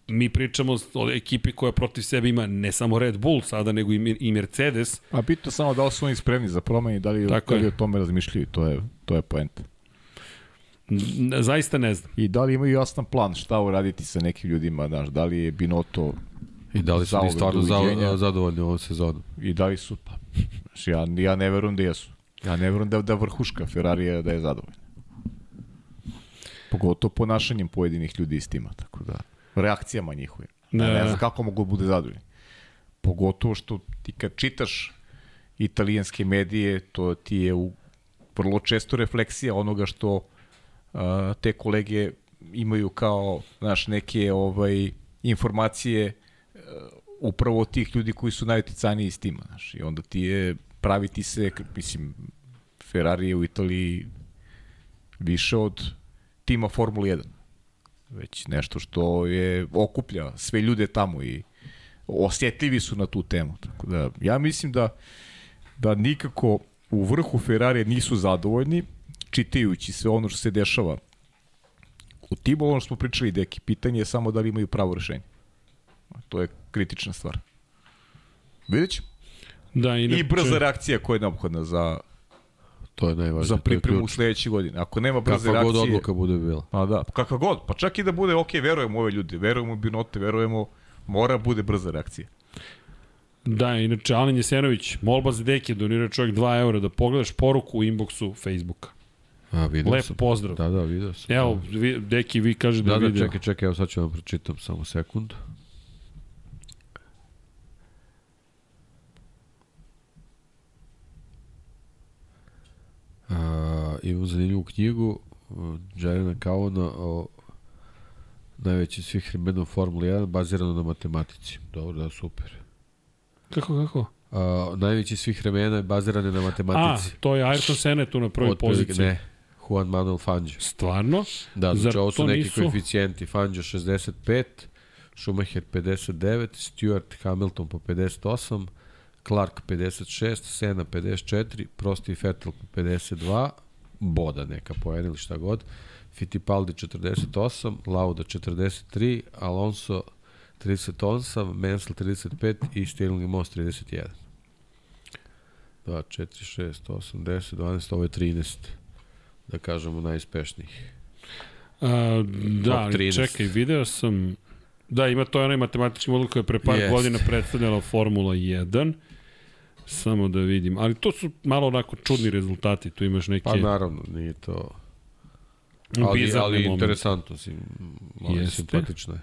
mi pričamo o ekipi koja protiv sebe ima ne samo Red Bull sada, nego i Mercedes. A bitno samo da li su oni spremni za promeni, da li, Tako da li o tome razmišljaju, to je, to je point. Zaista ne znam. I da li imaju jasan plan šta uraditi sa nekim ljudima, znaš, da li je Binoto I da li su oni stvarno za, zadovoljni ovom sezonu? I da li su, pa, ja, ja ne verujem da jesu. Ja ne verujem da, da vrhuška Ferrari je da je zadovoljna. Pogotovo ponašanjem pojedinih ljudi iz tima, tako da, reakcijama njihovim. Ne, ne znam kako mogu da bude zadovoljni. Pogotovo što ti kad čitaš italijanske medije, to ti je u vrlo često refleksija onoga što uh, te kolege imaju kao, znaš, neke ovaj, informacije uh, upravo tih ljudi koji su najuticajniji iz tima, znaš, i onda ti je praviti se, mislim, Ferrari je u Italiji više od tima Formula 1. Već nešto što je okuplja sve ljude tamo i osjetljivi su na tu temu. Tako da, ja mislim da, da nikako u vrhu Ferrari nisu zadovoljni, čitajući sve ono što se dešava u timu, ono što smo pričali, deki, pitanje je samo da li imaju pravo rešenje. To je kritična stvar. Vidjet ćemo. Da, inače... I brza reakcija koja je neophodna za To je najvažnije. Za pripremu sledeće godine. Ako nema brze kakva reakcije... Kakva god odluka bude bila. A da, kakva god. Pa čak i da bude, ok, verujemo ove ljudi, verujemo Binote, verujemo, mora bude brza reakcija. Da, inače, Alen Jesenović, molba za deke, donira čovjek 2 eura da pogledaš poruku u inboxu Facebooka. A, vidio Lep sam. pozdrav. Da, da, vidio sam. Evo, vi, deki, vi kaže da, da, da video. Da, čekaj, čekaj, evo sad ću vam pročitam samo sekund. Uh, imam zanimljivu knjigu Jeremy Cowna o najveći svih vremena u Formuli 1 bazirano na matematici. Dobro, da, super. Kako, kako? Uh, najveći svih vremena je bazirane na matematici. A, to je Ayrton Senna tu na prvoj poziciji. Ne, Juan Manuel Fangio. Stvarno? Da, znači ovo su neki nisu... koeficijenti. Fangio 65, Schumacher 59, Stewart Hamilton po 58, Clark 56, Sena 54, Prosti i Vettel 52, boda neka poena ili šta god, Fittipaldi 48, Lauda 43, Alonso 38, Mansell 35 i Stirling Moss 31. 2, 4, 6, 8, 10, 12, ovo je 13, da kažemo, najispešnijih. A, da, čekaj, video sam Da, ima to onaj matematički model koji je pre par yes. godina predstavljala Formula 1. Samo da vidim. Ali to su malo onako čudni rezultati. Tu imaš neke... Pa naravno, nije to... Ali, ali interesantno si, ali simpatično je.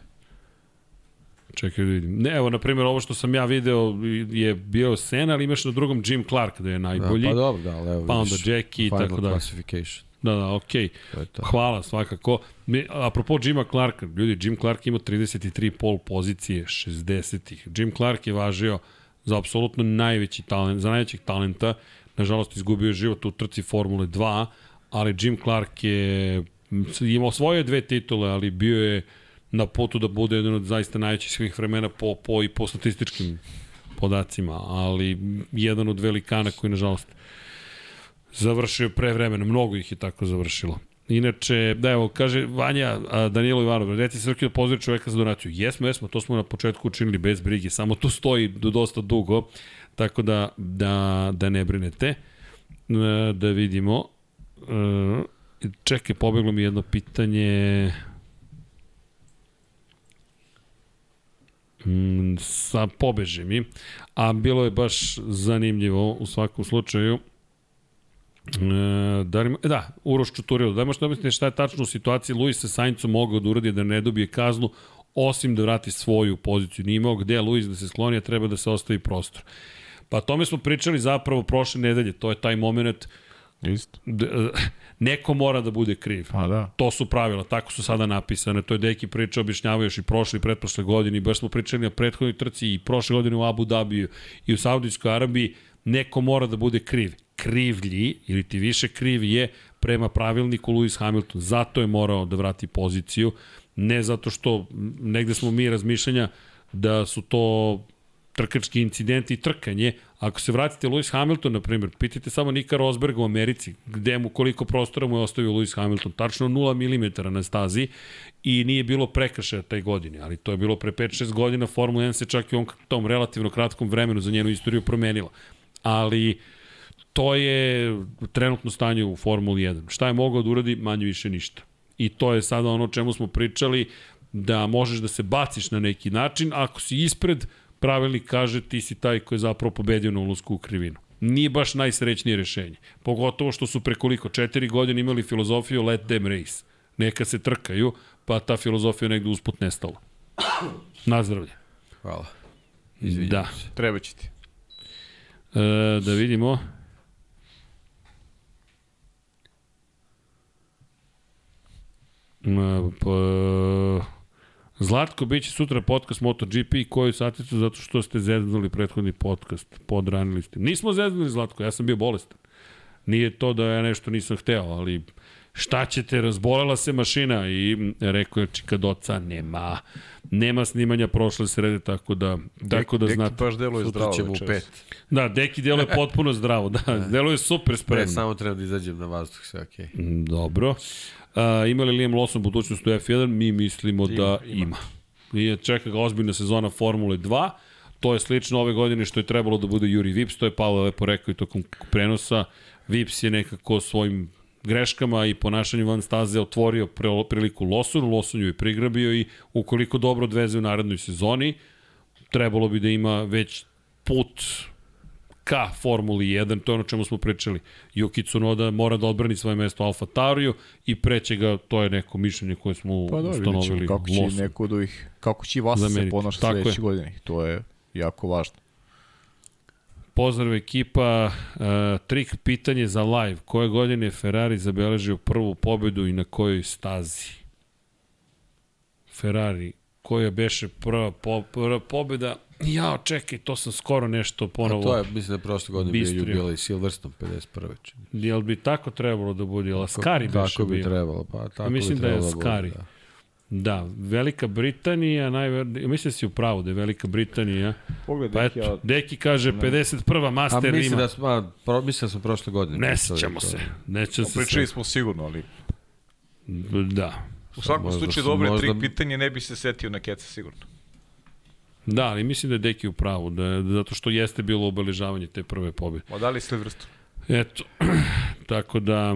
Čekaj da vidim. Ne, evo, na primjer, ovo što sam ja video je bio Sen, ali imaš na drugom Jim Clark da je najbolji. Da, pa dobro, da, ali evo Pa onda Jackie i tako da. classification. Da, da, okej. Okay. Hvala, svakako. Mi, apropo Jima Clarka, ljudi, Jim Clark ima 33 pol pozicije 60-ih. Jim Clark je važio za apsolutno najveći talent, za najvećeg talenta. Nažalost, izgubio je život u trci Formule 2, ali Jim Clark je imao svoje dve titule, ali bio je na putu da bude jedan od zaista najvećih svih vremena po, po i po statističkim podacima, ali jedan od velikana koji nažalost završio pre vremena, mnogo ih je tako završilo. Inače, da evo, kaže Vanja Danilo Ivanov, reci Srki da pozdravi čoveka za donaciju. Jesmo, jesmo, to smo na početku učinili bez brige, samo to stoji do dosta dugo, tako da, da, da ne brinete. E, da vidimo. Uh, čekaj, pobeglo mi jedno pitanje. Mm, sa pobeže mi, a bilo je baš zanimljivo u svakom slučaju. E, da, li, e, da, Uroš Čuturilo, da možete objasniti šta je tačno u situaciji Luis sa Sainzom mogao da uradi da ne dobije kaznu, osim da vrati svoju poziciju. Nije imao gde Luis da se skloni, a treba da se ostavi prostor. Pa tome smo pričali zapravo prošle nedelje, to je taj moment Isto. neko mora da bude kriv. Pa da. To su pravila, tako su sada napisane. To je Deki priča, objašnjavao još i prošle i pretprošle godine. Baš smo pričali na prethodnoj trci i prošle godine u Abu Dhabiju i u Saudijskoj Arabiji. Neko mora da bude kriv. Krivlji, ili ti više kriv je prema pravilniku Lewis Hamilton. Zato je morao da vrati poziciju. Ne zato što negde smo mi razmišljanja da su to trkački incidenti i trkanje. Ako se vratite Lewis Hamilton, na primjer, pitajte samo Nika Rosberga u Americi, gde mu, koliko prostora mu je ostavio Lewis Hamilton, tačno 0 mm na stazi i nije bilo prekršaja taj godine, ali to je bilo pre 5-6 godina, Formula 1 se čak i on tom relativno kratkom vremenu za njenu istoriju promenila. Ali to je trenutno stanje u Formuli 1. Šta je mogao da uradi? Manje više ništa. I to je sada ono o čemu smo pričali, da možeš da se baciš na neki način, ako si ispred, pravilnik kaže ti si taj koji je zapravo pobedio na ulusku u krivinu. Nije baš najsrećnije rešenje. Pogotovo što su prekoliko četiri godine imali filozofiju let them race. Neka se trkaju, pa ta filozofija negde usput nestala. Nazdravlje. Hvala. Izvinjam da. se. Treba će ti. E, da vidimo. Ma, pa, Zlatko, bit će sutra podcast MotoGP i koju saticu zato što ste zeznuli prethodni podcast, podranili ste. Nismo zeznuli Zlatko, ja sam bio bolestan. Nije to da ja nešto nisam hteo, ali šta ćete, razbolela se mašina i rekao je Čikadoca, nema, nema snimanja prošle srede, tako da, tako da Deki znate. baš deluje zdravo. ćemo u večeras. pet. Da, Deki deluje potpuno zdravo, da, deluje super Ne, spremno. samo treba da izađem na vazduh, sve okej. Okay. Mm, Dobro. A, ima li Liam Lawson budućnost u F1? Mi mislimo da ima. Nije čeka ga ozbiljna sezona Formule 2. To je slično ove godine što je trebalo da bude Juri Vips, to je Pavle lepo rekao i tokom prenosa. Vips je nekako svojim greškama i ponašanjem van staze otvorio priliku Lawsonu, Lawson ju je prigrabio i ukoliko dobro odveze u narednoj sezoni, trebalo bi da ima već put ka Formuli 1, to je ono čemu smo pričali. Yuki Tsunoda mora da odbrani svoje mesto Alfa Tauriju i preće ga, to je neko mišljenje koje smo Pa da, ćemo ustanovili. kako će neko od ovih, kako će i Vasa se ponašati sledeće godine. To je jako važno. Pozdrav ekipa, uh, trik pitanje za live. Koje godine je Ferrari zabeležio prvu pobedu i na kojoj stazi? Ferrari, koja beše prva, po, prva pobeda? Jao, čekaj, to sam skoro nešto A ponovo. to je, mislim da je prošle godine bio Bistrio. jubilej Silverstone 51. čini. Jel bi tako trebalo da bude? Jel Skari beše Tako bi bio? trebalo, pa tako mislim bi da je Skari. Da. Da, Velika Britanija, najver... mislim da si u pravu da je Velika Britanija. Pogledaj, Pa eto, Deki kaže 51. A master mislim ima. da smo, a, pro, mislim da smo prošle godine. Ne sećamo se. Neće se Pričali smo sigurno, ali Da. u svakom slučaju dobre možda- tri pitanje ne bi se setio na keca sigurno. Da, ali mislim da je Deki u pravu, da, je- zato što jeste bilo obeležavanje te prve pobjede. Ma da li Silverstone? Eto, tako da...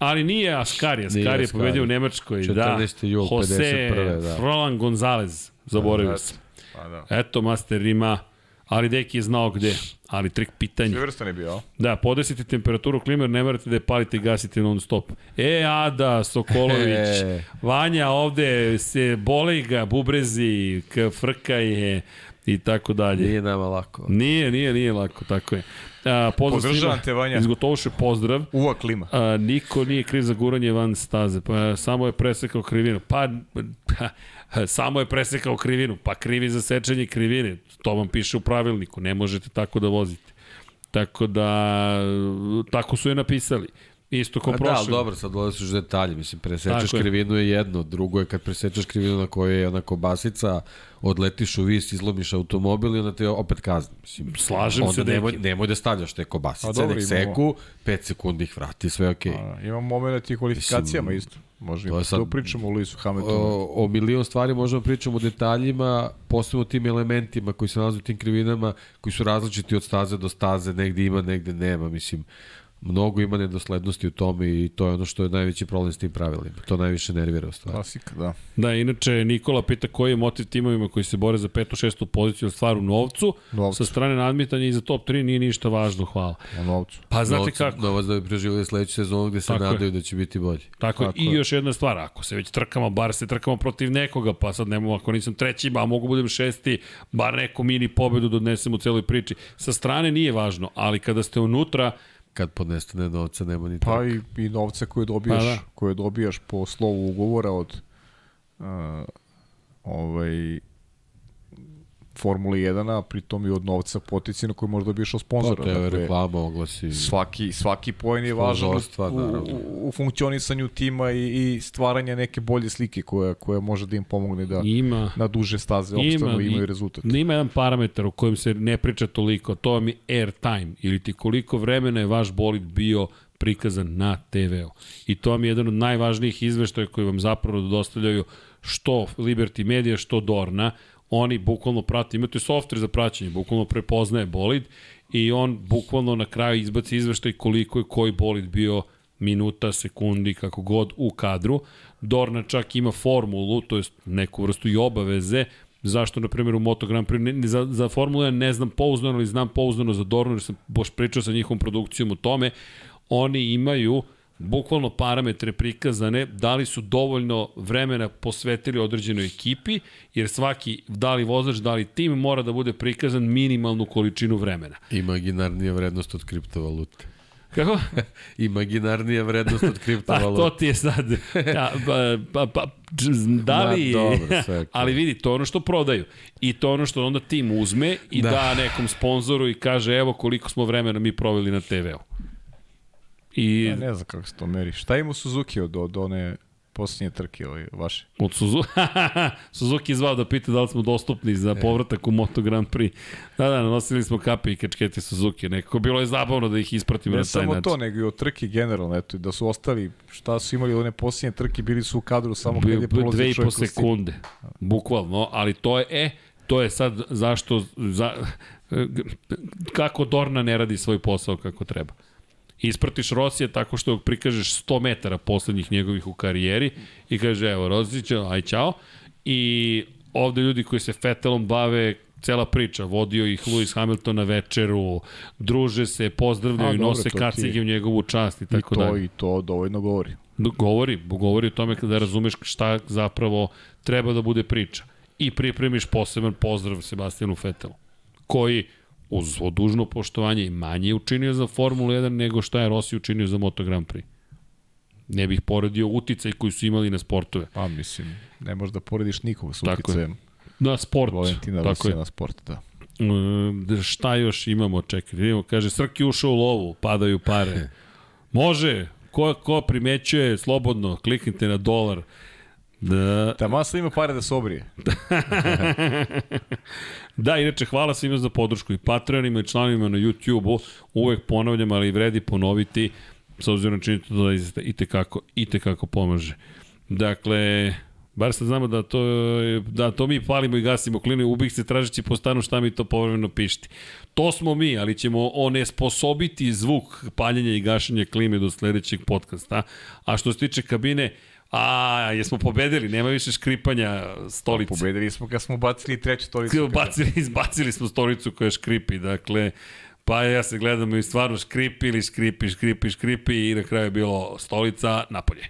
Ali nije Askari, Askari Nije je pobedio u Nemačkoj, da. 14. jul Jose 51., da. Roland Gonzalez, zaboravio sam. Pa da. Eto, Master ima, ali Deki je znao gde. Ali trik pitanje. Silverstone je bio? Da, podesite temperaturu klime, jer ne morate da je palite i gasite non stop. E, Ada, Sokolović, E. Vanja ovde se boli ga, bubrezi, frka je i tako dalje. Nije nama lako. Nije, nije, nije lako, tako je. A, pozdrav Podržavam svima. te, Vanja. Izgotovuše pozdrav. Uva klima. A, niko nije kriv za guranje van staze, pa samo je presekao krivinu. Pa, pa samo je presekao krivinu, pa krivi za sečenje krivine. To vam piše u pravilniku, ne možete tako da vozite. Tako da, tako su je napisali. Isto kao A da, ali prošle. dobro, sad dolaziš u detalje. Mislim, presečeš je. krivinu je jedno, drugo je kad presečeš krivinu na kojoj je ona kobasica, odletiš u vis, izlomiš automobil i onda te opet kazni. Mislim, Slažem onda se, nemoj, Deki. nemoj da stavljaš te kobasice, dobro, nek seku, 5 sekundi ih vrati, sve je okej. A, imamo moment i kvalifikacijama isto. Možemo to to, sad- pričamo o Lewisu Hamiltonu. O, o milion stvari možemo pričamo o detaljima, posebno o tim elementima koji se nalaze u tim krivinama, koji su različiti od staze do staze, negde ima, negde nema, mislim. Mnogo ima nedoslednosti u tome i to je ono što je najveći problem s tim pravilima. To najviše nervira u stvari. Klasika, da. Da, inače Nikola pita koji je motiv timovima koji se bore za petu, šestu poziciju ili stvar u novcu. Novcu. Sa strane nadmitanja i za top 3 nije ništa važno, hvala. O novcu. Pa znate Novac- kako? Novac da bi preživili sledeću sezonu gde se Tako je. nadaju da će biti bolji. Tako, Tako i je. još jedna stvar, ako se već trkamo, bar se trkamo protiv nekoga, pa sad nemo, ako nisam treći, ba mogu budem šesti, bar neku mini pobedu da odnesem u celoj priči. Sa strane nije važno, ali kada ste unutra, Kad podnestane novca nema ni Pa i, i novce koje dobijaš, Pa da. koje dobijaš po slovu ugovora od uh, ovaj Formule 1, a pritom i od novca poticina koji možda dobiješ od Pa, sponzora. je dakle, reklama, oglasi. svaki, svaki poen je važan u, u, u, funkcionisanju tima i, i stvaranja neke bolje slike koja, koja može da im pomogne da ima... na duže staze i- imaju rezultat. Ima jedan parametar o kojem se ne priča toliko, to vam je air time, ili ti koliko vremena je vaš bolid bio prikazan na TV-u. I to vam je jedan od najvažnijih izveštaja koji vam zapravo dostavljaju što Liberty Media, što Dorna. Oni bukvalno prate, imate software za praćenje, bukvalno prepoznaje bolid i on bukvalno na kraju izbaci izveštaj koliko je koji bolid bio minuta, sekundi, kako god u kadru. Dorna čak ima formulu, to je neku vrstu i obaveze, zašto, na primjer, u Moto Grand Prix, ne, za, za Formulu 1 ne znam pouzdano, ali znam pouzdano za Dornu, jer sam boš pričao sa njihovom produkcijom o tome, oni imaju bukvalno parametre prikazane, da li su dovoljno vremena posvetili određenoj ekipi, jer svaki, da li vozač, da li tim, mora da bude prikazan minimalnu količinu vremena. Imaginarnija vrednost od kriptovalute. Kako? Imaginarnija vrednost od Pa kriptovalute. to ti je sad, ja, pa, pa, pa, da li, Da, dobro, sve ali vidi, to ono što prodaju i to ono što onda tim uzme i. Da. da nekom sponzoru i kaže evo koliko smo vremena mi proveli na TV-u. I Ja ne znam kako se to meri. Šta ima Suzuki od, od one posljednje trke ovaj, vaše? Od Suzuki, Suzuki zvao da pita da li smo dostupni za E. povratak u Moto Grand Prix. Da, da, nosili smo kape i kačkete Suzuki. Nekako bilo je zabavno da ih ispratimo Ne na taj samo način. to, nego i od trke generalno, eto, da su ostali, šta su imali one posljednje trke, bili su u kadru samo kad Bio- je prolazio dve i po čovjek sekunde. Bukvalno, ali to je, e, to je sad zašto, za, kako Dorna ne radi svoj posao kako treba. Ispratiš Rosija tako što prikažeš 100 metara poslednjih njegovih u karijeri i kaže, evo, Rosić, aj čao. I ovde ljudi koji se Fetelom bave cela priča, vodio ih Lewis Hamilton na večeru, druže se, pozdravljaju, A, dobro, nose kacige u njegovu čast i I tako to, dalje. I to dovoljno govori. Govori, govori o tome kada razumeš šta zapravo treba da bude priča. I pripremiš poseban pozdrav Sebastijanu Fetelu, koji uz svo dužno poštovanje i manje je učinio za Formulu 1 nego šta je Rossi učinio za Moto Grand Prix. Ne bih poredio uticaj koji su imali na sportove. Pa mislim, ne možeš da porediš nikoga s Tako je. uticajem Na sport. Valentina Tako je. na sport, da. E, šta još imamo, čekaj, da vidimo, kaže, Srki ušao u lovu, padaju pare. Može, ko, ko primećuje, slobodno, kliknite na dolar. Da, Ta masa ima pare da se obrije. Da, inače, hvala svima za podršku i Patreonima i članovima na YouTube-u. Uvek ponavljam, ali vredi ponoviti, s obzirom na činjenicu da zaista i tekako, i tekako pomaže. Dakle, bar sad znamo da to, da to mi palimo i gasimo kline, ubih se tražeći po stanu šta mi to povremeno pišti. To smo mi, ali ćemo onesposobiti zvuk paljenja i gašenja klime do sledećeg podcasta. A što se tiče kabine, a, jesmo pobedili, nema više škripanja stolice. Pobedili smo kad smo bacili treću stolicu. Bacili, izbacili smo stolicu koja škripi, dakle, pa ja se gledamo i stvarno škripi ili škripi, škripi, škripi i na kraju je bilo stolica napolje.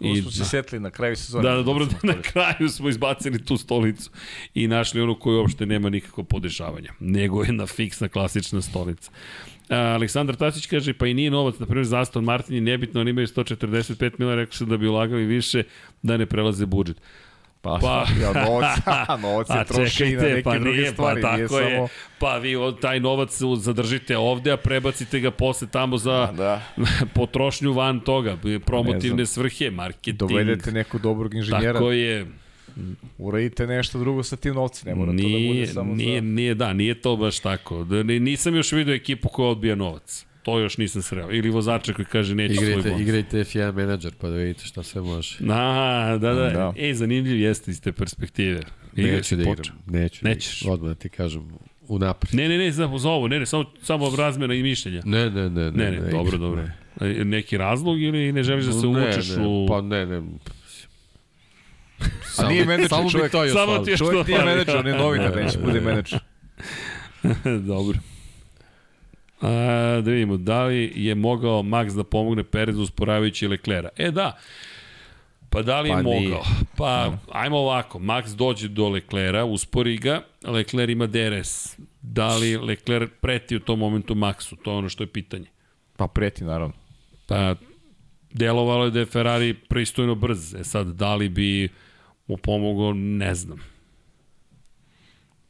I, smo se setili na kraju sezone. Da, da, dobro da na kraju smo izbacili tu stolicu i našli onu koju uopšte nema nikakvo podešavanja, nego jedna fiksna klasična stolica. Aleksandar Tasić kaže, pa i nije novac, na primjer za Aston Martin je nebitno, oni imaju 145 mila, rekao se da bi ulagali više, da ne prelaze budžet. Pa, Pa- pa ja, novac, novac A troši i na neke pa druge nije, stvari. Pa nije tako je, samo... pa vi taj novac zadržite ovde, a prebacite ga posle tamo za Da. potrošnju van toga, promotivne Ne svrhe, marketing. Dovedete nekog dobrog inženjera, Tako je, uradite nešto drugo sa tim novcem, ne mora to da nije, bude samo nije, za... nije, da, nije to baš tako. Da, ni- nisam još vidio ekipu koja odbija novac. To još nisam sreo. Ili vozača koji kaže neću svoj Igrajte, bonus. igrajte F1 menadžer pa da vidite šta sve može. A, da, da, Da. da. E, zanimljiv jeste iz te perspektive. Igra Neću da igram. Neću. da Nećeš. igram. Odmah da ti kažem. u napred. Ne, ne, ne, za, za ovo, ne, ne, samo, samo razmena i mišljenja. Ne, ne, ne. Ne, ne, dobro, dobro. E, Neki razlog ili ne želiš da se uvučeš ne, ne, u... Pa ne, ne. A nije menadžer, samo čovjek- bi to još samo ti još Čovjek nije menadžer, on je novinar, neće bude menadžer. Dobro. A, da vidimo, da li je mogao Max da pomogne Perezu usporavajući Leklera? E da, pa da li je Pa mogao? nije. Pa, ajmo ovako, Max dođe do Leklera, uspori ga, Lekler ima DRS. Da li Lekler preti u tom momentu Maxu? To je ono što je pitanje. Pa preti, naravno. Pa, delovalo je da je Ferrari pristojno brz. E sad, da li bi mu pomogao, ne znam.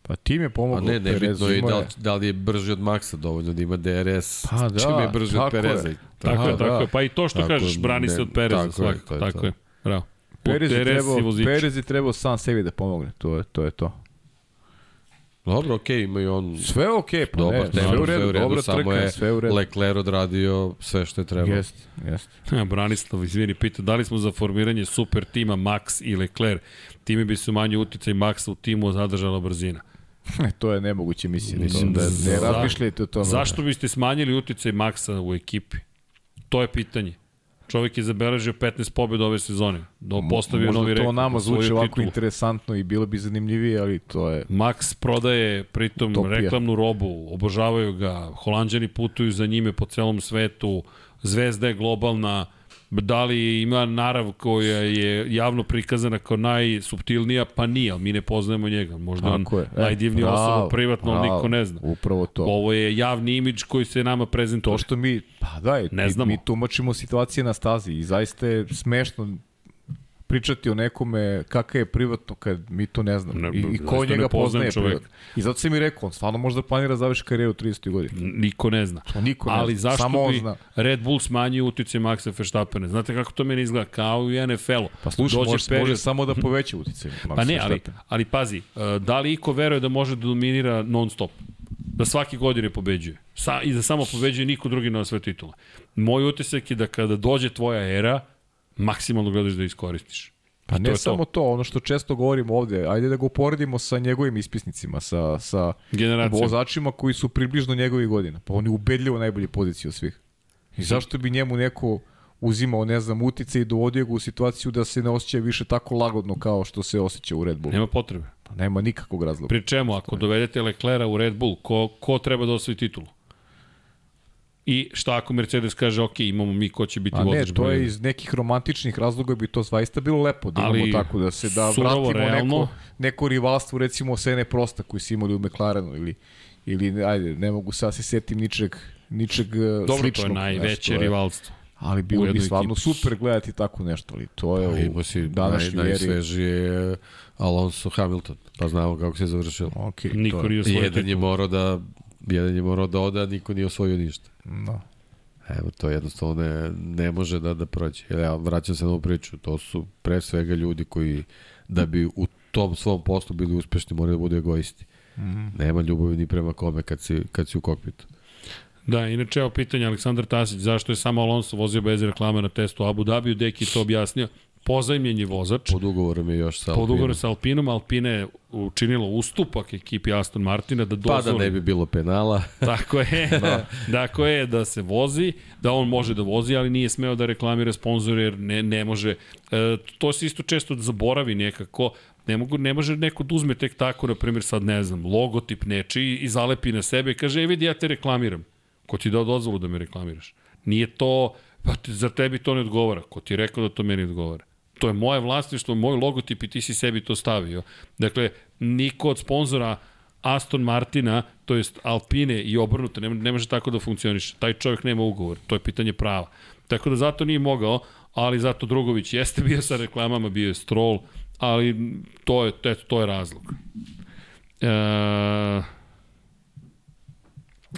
Pa tim je A pomogao. ne, Perez nebitno je da, da li je brži od Maxa dovoljno da ima DRS. Pa da, čim je brži od tako je. Pereza. Tako Da, je, tako da. je. Pa i to što Tako, kažeš, brani se ne, od Pereza tako je, svakako. to je tako to. je. Bravo. Perez je, trebao. Perez je trebao sam sebi da pomogne, to je to. Je to. Dobro, okej, ima i on Sve je okej, pa dobar ne, sve u redu, dobra samo trka, je sve u redu. Lecler odradio sve što je trebalo. Jeste, jeste. Ja, Branislav, izvini, pita da li smo za formiranje super tima Max i Leclerc. Time bi se manje uticaj Maxa u timu zadržala brzina. E, to je nemoguće misija. Mislim, da ne za- razmišljajte o tome. Zašto biste smanjili uticaj Maxa u ekipi? To je pitanje. Čovjek je zabeležio 15 pobjeda ove sezone. Do postavio Možda novi to rekord. nama osvojio zvuči ovako titulu. interesantno i bilo bi zanimljivije, ali to je... Max prodaje pritom Topija. reklamnu robu, obožavaju ga, holanđani putuju za njime po celom svetu, zvezda je globalna, da li ima narav koja je javno prikazana kao najsubtilnija, pa nije, ali mi ne poznajemo njega. Možda on je. E, najdivnija bravo, osoba privatno, bravo, niko ne zna. Upravo to. Ovo je javni imidž koji se nama prezentuje. To što mi, pa da, Ne mi, znamo. mi tumačimo situacije na stazi i zaista je smešno pričati o nekome kakav je privatno kad mi to ne znamo. Ne, I, i ko njega poznaje čoveka. privatno. I zato sam mi rekao, on stvarno možda planira da završi karijeru u 30. godini. Niko ne zna. To niko ne Ali zna, zašto samo bi zna. Red Bull smanjio utice Maxa Verstappena? Znate kako to meni izgleda? Kao i u NFL-u. Pa slušaj, može, period- može samo da poveća uticaj. Pa ne, ali, ali pazi, uh, da li iko veruje da može da dominira non stop? Da svake godine pobeđuje. Sa, I da samo pobeđuje niko drugi na sve titule. Moj utisak je da kada dođe tvoja era, maksimalno gledaš da iskoristiš. Pa ne to samo to. ono što često govorimo ovde, ajde da ga uporedimo sa njegovim ispisnicima, sa, sa vozačima koji su približno njegovih godina. Pa on je ubedljivo najbolji poziciju od svih. I zašto bi njemu neko uzimao, ne znam, utice i dovodio ga u situaciju da se ne osjeća više tako lagodno kao što se osjeća u Red Bullu. Nema potrebe. Pa nema nikakvog razloga. Pri čemu, ako dovedete Leclera u Red Bull, ko, ko treba da osvoji titulu? I šta ako Mercedes kaže, ok, imamo mi ko će biti A ne, vozač to je iz nekih romantičnih razloga bi to zaista bilo lepo da Ali imamo tako, da se da surovo, vratimo realno- neko, neko rivalstvo recimo Sene Prosta koji su imali u McLarenu ili, ili ajde, ne mogu sad se setim ničeg, ničeg e, Dobro, sličnog. to je najveće to je- rivalstvo. Ali bilo bi stvarno ekipi. super gledati tako nešto, ali to je Pa u imao si naj, današnjoj eri. najsvežije Alonso Hamilton, pa znamo kako se završilo. Okay, Niko je, osvojio Jedan je morao da jedan je morao da ode, a niko nije osvojio ništa. Da. Evo, to jednostavno ne, ne može da, da prođe. Ja vraćam se na ovu priču, to su pre svega ljudi koji da bi u tom svom poslu bili uspešni moraju da budu egoisti. Mm -hmm. Nema ljubavi ni prema kome kad si, kad si u kokpitu. Da, inače evo pitanje Aleksandar Tasić, zašto je samo Alonso vozio bez reklame na testu Abu Dhabiju, Deki to objasnio. Pozajmljen je vozač, Pod ugovorom je još sa pod ugovorom Alpinom. sa Alpinom, Alpine je učinilo ustupak ekipi Aston Martina da Pa dozvoli. da ne bi bilo penala. Tako je, da. tako je da se vozi, da on može da vozi, ali nije smeo da reklamira sponzore jer ne, ne može. E, to se isto često zaboravi nekako. Ne, mogu, ne može neko da uzme tek tako, na primjer sad ne znam, logotip nečiji i zalepi na sebe i kaže, e vidi ja te reklamiram. Ko ti dao dozvolu da me reklamiraš? Nije to, pa te, za tebi to ne odgovara. Ko ti je rekao da to meni odgovara? To je moje vlasništvo, moj logotip i ti si sebi to stavio. Dakle, niko od sponzora Aston Martina, to jest Alpine i obrnuto, ne, ne može tako da funkcioniše. Taj čovjek nema ugovor, to je pitanje prava. Tako da zato nije mogao, ali zato Drugović jeste bio sa reklamama, bio je Stroll, ali to je, eto, to je razlog. E,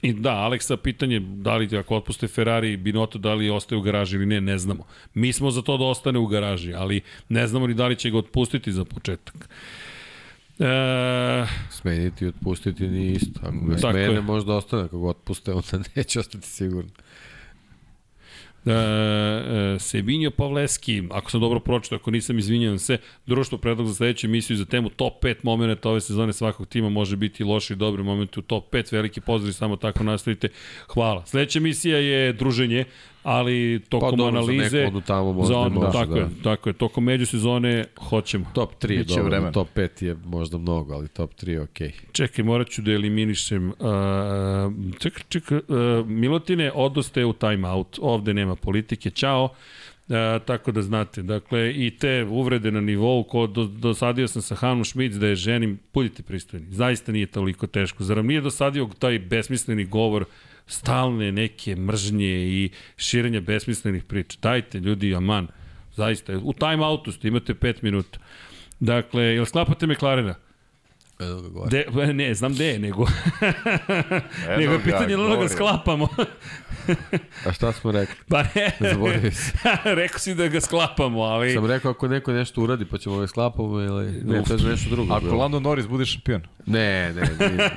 I da, Aleksa, pitanje da li ako otpuste Ferrari Binotto, da li ostaje u garaži ili ne, ne znamo. Mi smo za to da ostane u garaži, ali ne znamo ni da li će ga otpustiti za početak. E, Smeniti i otpustiti nije isto. Ako ga smene, možda ostane. Ako ga otpuste, onda neće ostati sigurno. E, e, Sebinjo Pavleski, ako sam dobro pročito, ako nisam izvinjavam se, društvo predlog za sledeću emisiju za temu top 5 momenta ove sezone svakog tima može biti loši i dobri momenti u top 5. Veliki pozdrav samo tako nastavite. Hvala. Sledeća emisija je druženje ali tokom Pa dobro, za analize neku onu tamo možda za ono, može, tako da. je, tako je, tokom međusezone hoćemo. Top 3 je dobro, vremena. top 5 je možda mnogo, ali top 3 je okej. Okay. Čekaj, morat ću da eliminišem. Uh, čekaj, čekaj, uh, Milotine, odoste u timeout. Ovde nema politike. Ćao. Uh, tako da znate. Dakle, i te uvrede na nivou, ko do, dosadio sam sa Hanom Šmic da je ženim, budite pristojni. Zaista nije toliko teško. Zar nije dosadio taj besmisleni govor stalne neke mržnje i širenja besmislenih priča. Dajte, ljudi, aman. Zaista. U timeoutu ste, imate 5 minuta. Dakle, jel sklapate McLarena? Evo ga gore. De, ne, znam gde je, nego, Eno nego je pitanje da ga sklapamo. A šta smo rekli? Pa ne, Zaboravio se. rekao si da ga sklapamo, ali... Sam rekao ako neko nešto uradi pa ćemo ga sklapamo ili ne, to je nešto drugo. Ako bilo. Lando Norris bude šampion. Ne, ne, nije.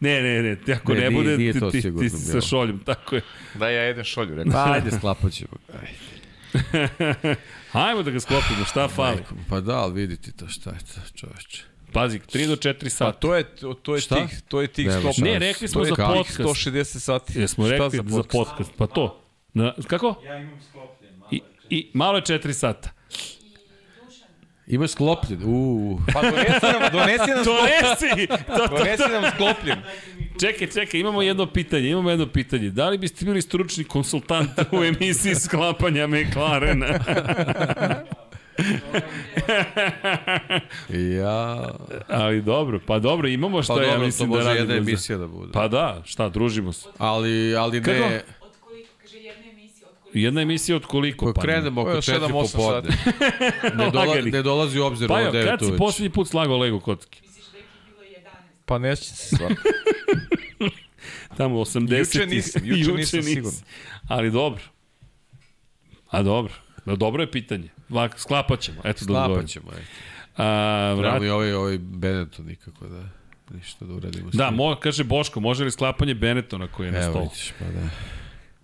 Ne, ne, ne, ako Ne, ne, nije- bude, nije ti, ti, ti, sa bilo. šoljem, tako je. Da ja jedan šolju, rekao. Pa ajde sklapat ćemo. Ajde. Hajmo da ga sklopimo, šta fali? Pa da, ali vidite to šta je to čoveče. Pazi, 3 do 4 Pa sata. to je, to, je Šta? tih, to je tih Nema 100. šanse. Ne, rekli smo za podcast. 160 sati. Jesmo Šta rekli za podcast, pa to. Na, kako? Ja imam sklopljen. I, I malo je 4 sata. Imaš sklopljen. Uuu. Pa donesi nam, donesi nam, Donesi! To, to, donesi nam sklopljen. Čekaj, čekaj, imamo jedno pitanje, imamo jedno pitanje. Da li biste bili stručni konsultant u emisiji sklapanja McLarena? Ja... Ali dobro, pa dobro, imamo šta Pa ja dobro, to mislim da može radimo. jedna za- emisija da bude. Pa da, šta, družimo se. Ali, ali Kako? ne... Od koliko, kaže jedna emisija, od koliko? Jedna emisija od koliko? Ako krenemo oko Ovo je 4 sedam, osam popodne. Ne, dola, ne dolazi u obzir Pa ovo jo, 9 kad si uveče. poslednji put slagao Lego kocki? Misliš da je bilo 11? Pa neće se stvarno. Tamo 80. Juče nisam, juče nisam sigurno. Ali dobro. A dobro. Da, dobro je pitanje. Lak, sklapat ćemo. Eto da. Sklapat ćemo. ajde. A, vrat, Trebamo i ovaj, ovaj Benetton nikako da ništa da uradimo. da, mo, kaže Boško, može li sklapanje Benettona koji je na Evo stolu? vidiš, pa da.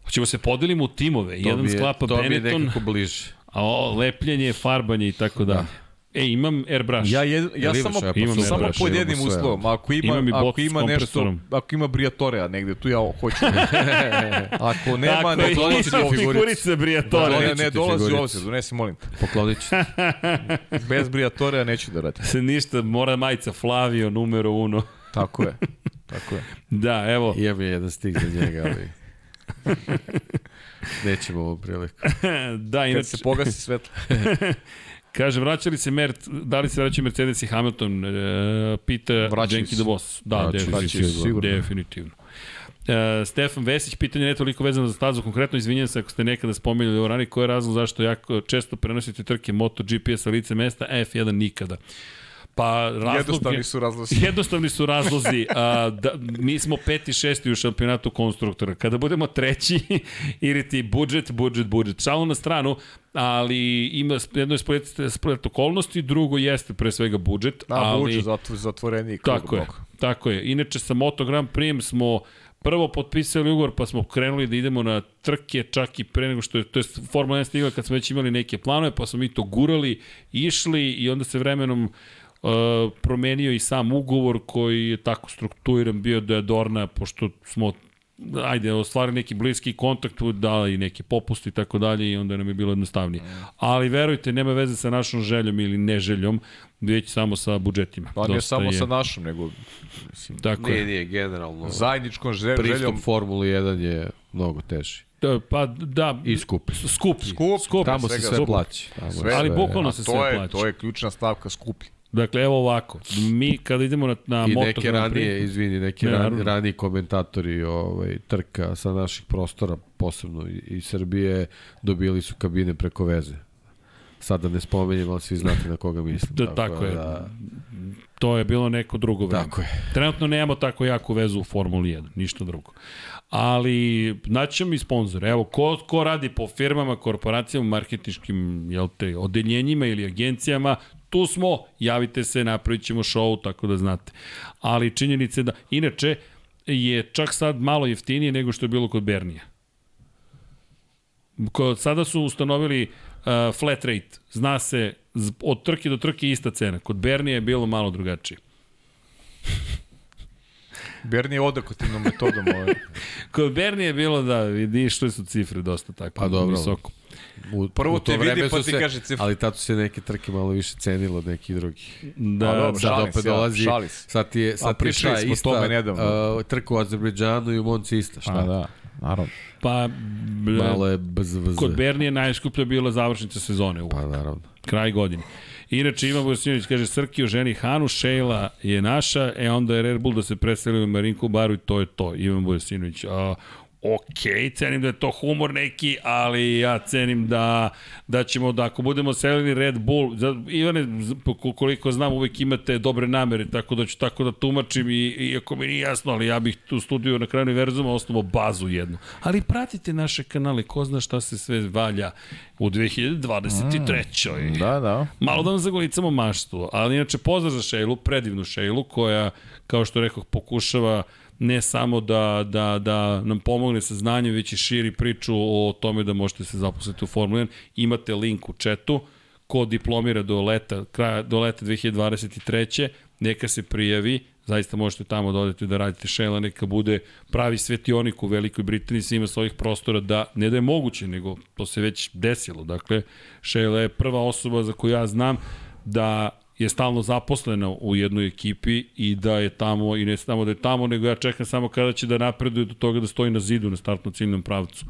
Hoćemo se podelimo u timove. To Jedan je, sklapa to mi je Benetton, nekako bliže. a o, lepljenje, farbanje i tako dalje. E, imam airbrush. Ja, je, ja Jel imaš samo, Apple? Imam samo pod jednim uslovom. Ako ima, Imam ako ima nešto, ako ima Briatorea negde, tu ja hoću. ako nema, ne dolazi ima u obzir. figurica Briatore. Ne, Dolazi ne ti dolazi u figurica. obzir, donesi molim te. Poklonit ću. ti. Bez Briatorea neću da radim. Se ništa, mora majica Flavio, numero uno. Tako je. Tako je. Da, evo, Imam je jedan stik za njega, ali... Nećemo ovu priliku. da, Kad inače, se pogasi svetlo. Kaže, vraća li se Mert, da li se vraćaju Mercedes i Hamilton, e, pita Jenki the Boss. Da, Vraćaju se definitivno. sigurno. definitivno. E, Stefan Vesić, pitanje ne toliko vezano za stazu, konkretno izvinjam se ako ste nekada spomenuli ovo ranije, koji je razlog zašto jako često prenosite trke MotoGP sa lice mesta, a F1 nikada. Pa razlog Jednostavni je- su razlozi. Jednostavni su razlozi. A, da, mi smo peti, šesti u šampionatu konstruktora. Kada budemo treći, ili ti budžet, budžet, budžet. Šalu na stranu, ali ima jedno je splet, splet okolnosti, drugo jeste pre svega budžet. Na ali, buđe, zato, zatvoreni. Tako je, tako je. Inače sa Moto Grand Prix smo prvo potpisali ugovor, pa smo krenuli da idemo na trke, čak i pre nego što je, to je Formula 1 stigla kad smo već imali neke planove, pa smo mi to gurali, išli i onda se vremenom uh, promenio i sam ugovor koji je tako strukturiran bio da je Dorna, pošto smo ajde, ostvari neki bliski kontakt, dala i neki popust i tako dalje i onda nam je bilo jednostavnije. Ali verujte, nema veze sa našom željom ili neželjom, već samo sa budžetima. Pa ne samo je- sa našom, nego mislim, Tako Nije, je. nije, generalno. zajedničkom žel- Pristup željom. Formuli 1 je mnogo teži. Da, Pa da, I skup. skuplji. Skup, skuplji. Tamo se sve skup. plaći. Tamo Sve. Ali bukvalno se sve je, plaća. to je ključna stavka skuplji. Dakle, evo ovako. Mi kada idemo na, na I Moto neke Grand Prix, ranije, izvini, neki Ne, ne, naravno. rani, raniji komentatori ovaj, trka sa naših prostora, posebno i- iz Srbije, dobili su kabine preko veze. Sad da ne spomenjem, ali svi znate na koga mislim. Da, tako je. Da, to je bilo neko drugo vreme. tako je. Trenutno nemamo tako jaku vezu u Formuli 1, ništa drugo. Ali naćemo i sponzore. Evo, ko, ko radi po firmama, korporacijama, marketičkim jel te, odeljenjima ili agencijama, tu smo, javite se, napravit ćemo show, tako da znate. Ali činjenice da, inače, je čak sad malo jeftinije nego što je bilo kod Bernija. Ko, sada su ustanovili uh, flat rate. Zna se, od trke do trke ista cena. Kod Bernija je bilo malo drugačije. Bernie je odakotivnom metodom. Ovaj. Kod Bernija je bilo da, vidi što su cifre dosta tako Pa dobro. visoko. U, Prvo u to te vidi, vreme pa su ti se- kaže cifru. Ali tad su se neke trke malo više cenilo od nekih drugih. Da, A dobro, da, Sad Šalim opet ja, dolazi, šalim se. sad ti je, sad ti je šta, ista uh, trka u Azerbejdžanu i u Monci ista, šta? A, da, naravno. pa ble, Malo je bzvz. kod Bernija najskuplja bila završnica sezone u Pa naravno. kraj godine. Inače, Ivan Vojsinović kaže, Srki o ženi Hanu, Šejla je naša, e onda je Red Bull da se preseli u Marinku baru i to je to. Ivan Vojsinović, a, ok, cenim da je to humor neki, ali ja cenim da, da ćemo, da ako budemo selili Red Bull, za, Ivane, koliko znam, uvek imate dobre namere, tako da ću tako da tumačim i, iako mi nije jasno, ali ja bih tu studiju na kraju univerzuma osnovo bazu jednu. Ali pratite naše kanale, ko zna šta se sve valja u 2023. Da, da. Malo da vam zagolicamo maštu, ali inače pozdrav za Šejlu, predivnu Šejlu, koja, kao što rekoh, pokušava ne samo da, da, da nam pomogne sa znanjem, već i širi priču o tome da možete se zaposliti u Formula 1. Imate link u četu, ko diplomira do leta, kraja, do leta 2023. Neka se prijavi, zaista možete tamo da odete da radite šela, neka bude pravi svetionik u Velikoj Britaniji, se ima svojih prostora da, ne da je moguće, nego to se već desilo. Dakle, Šela je prva osoba za koju ja znam da je stalno zaposlena u jednoj ekipi i da je tamo, i ne samo da je tamo, nego ja čekam samo kada će da napreduje do toga da stoji na zidu na startnom ciljnom pravcu.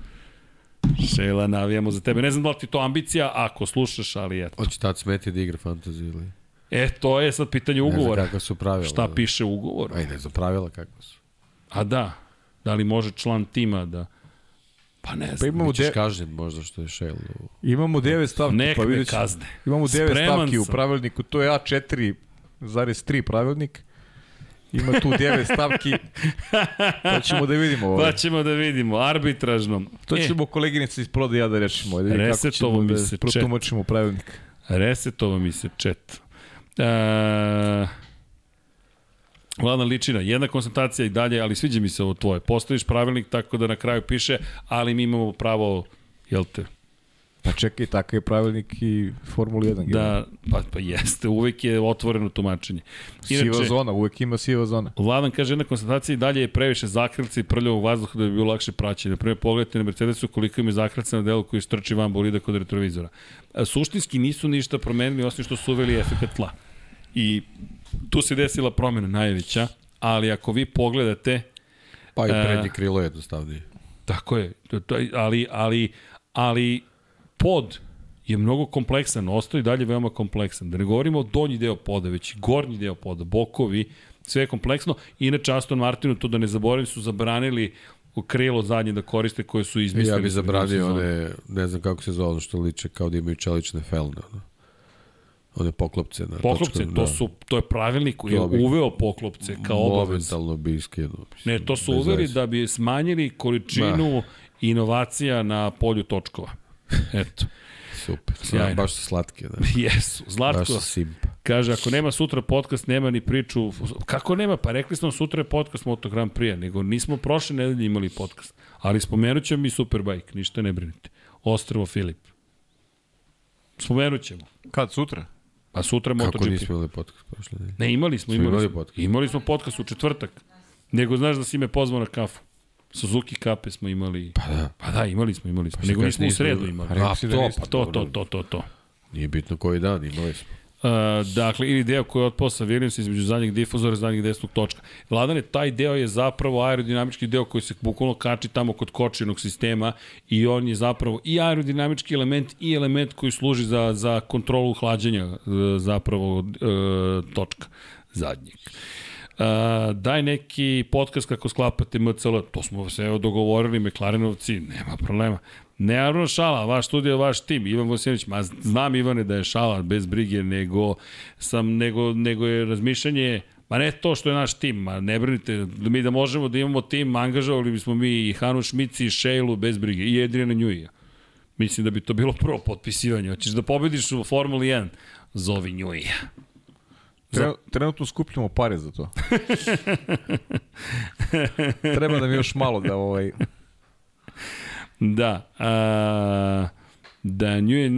Šela, navijamo za tebe. Ne znam da li ti to ambicija, ako slušaš, ali eto. Hoće tad smeti da igra fantasy ili... E, to je sad pitanje Ne znam ugovora. su pravila. Šta piše u ugovoru? Aj, ne znam pravila kakva su. A da, da li može član tima da... Pa ne Pa znam. imamo, Bićeš de, kažnjen možda što je Shell. u- imamo devet stavki, Nek pa vidjet kazne. Imamo devet Spreman stavki u sam. pravilniku, to je A4,3 pravilnik. Ima tu devet stavki, to ćemo da vidimo. Ovaj. Pa ćemo da vidimo, arbitražno. To ćemo koleginica iz proda ja da rešimo. Da Resetovo mi da se chat. protumačimo pravilnik. E, resetova mi se chat. E, Vladan Ličina, jedna koncentracija i dalje, ali sviđa mi se ovo tvoje. Postaviš pravilnik tako da na kraju piše, ali mi imamo pravo, jel te, Pa čekaj, takav je pravilnik i Formula 1. da, pa, pa jeste, uvek je otvoreno tumačenje. Siva zona, uvek ima siva zona. Vladan kaže jedna konstatacija i dalje je previše zakrlca i prljavog vazduha da bi bilo lakše praćenje. Na primjer, pogledajte na Mercedesu koliko im je zakrlca na delu koji strči van bolida kod retrovizora. Suštinski nisu ništa promenili osim što su uveli efekt tla. I tu se desila promjena najveća, ali ako vi pogledate, Pa i E. prednje krilo je jednostavnije. tako je, ali, ali, ali pod je mnogo kompleksan, ostaje i dalje veoma kompleksan. Da ne govorimo o donji deo poda, već i gornji deo poda, bokovi, sve je kompleksno. Inače, Aston Martinu, to da ne zaboravim, su zabranili krilo zadnje da koriste koje su izmislili. Ja bih za zabranio one, ne znam kako se zove, ono što liče kao da imaju čelične felne. Ono. One poklopce. Na Poklopce, točkama, to, da. su, to je pravilnik koji je bi- uveo poklopce kao obavez. Momentalno bi iskinuo. Ne, to su uveli veze. da bi smanjili količinu inovacija na polju točkova. Eto, Super. Sjajno. Ja, baš su slatke. Da. jesu. Zlatko, Baš su simp. Kaže, ako nema sutra podcast, nema ni priču. Kako nema? Pa rekli smo sutra je podcast Moto Grand Prix, nego nismo prošle nedelje imali podcast. Ali spomenut ćemo i Superbike, ništa ne brinite. Ostrvo Filip. Spomenut ćemo. Kad, sutra? A sutra je Kako MotoGP. nismo imali podcast prošle nedelje? Ne, imali smo, imali, imali smo. podcast. Imali smo podcast u četvrtak. Nego znaš da si me pozvao na kafu. Suzuki kape smo imali. Pa da. Pa da, imali smo, imali smo. Pa Nego nismo u sredu imali. A, rekao si da to, pa To, to, to, to, to. Nije bitno koji dan, imali smo. Uh, dakle, ili deo koji je otpao sa Williams između zadnjeg difuzora i zadnjeg desnog točka. Vladane, taj deo je zapravo aerodinamički deo koji se bukvalno kači tamo kod kočinog sistema i on je zapravo i aerodinamički element i element koji služi za, za kontrolu hlađenja uh, zapravo uh, točka zadnjeg. Uh, daj neki podcast kako sklapate MCL, to smo se evo dogovorili, Meklarenovci, nema problema. Ne naravno šala, vaš studio, vaš tim, Ivan Vosinović, ma znam Ivane da je šala bez brige, nego, sam, nego, nego je razmišljanje, Ma ne to što je naš tim, ma ne brinite, da mi da možemo da imamo tim, angažovali bismo mi i Hanu Šmici i Šejlu bez brige, i Edrijana Njuija. Mislim da bi to bilo prvo potpisivanje. Hoćeš da pobediš u Formuli 1? Zovi Njuija. Tren, trenutno skupljamo pare za to. Treba nam još malo da ovaj... Da. A, da, Njuje,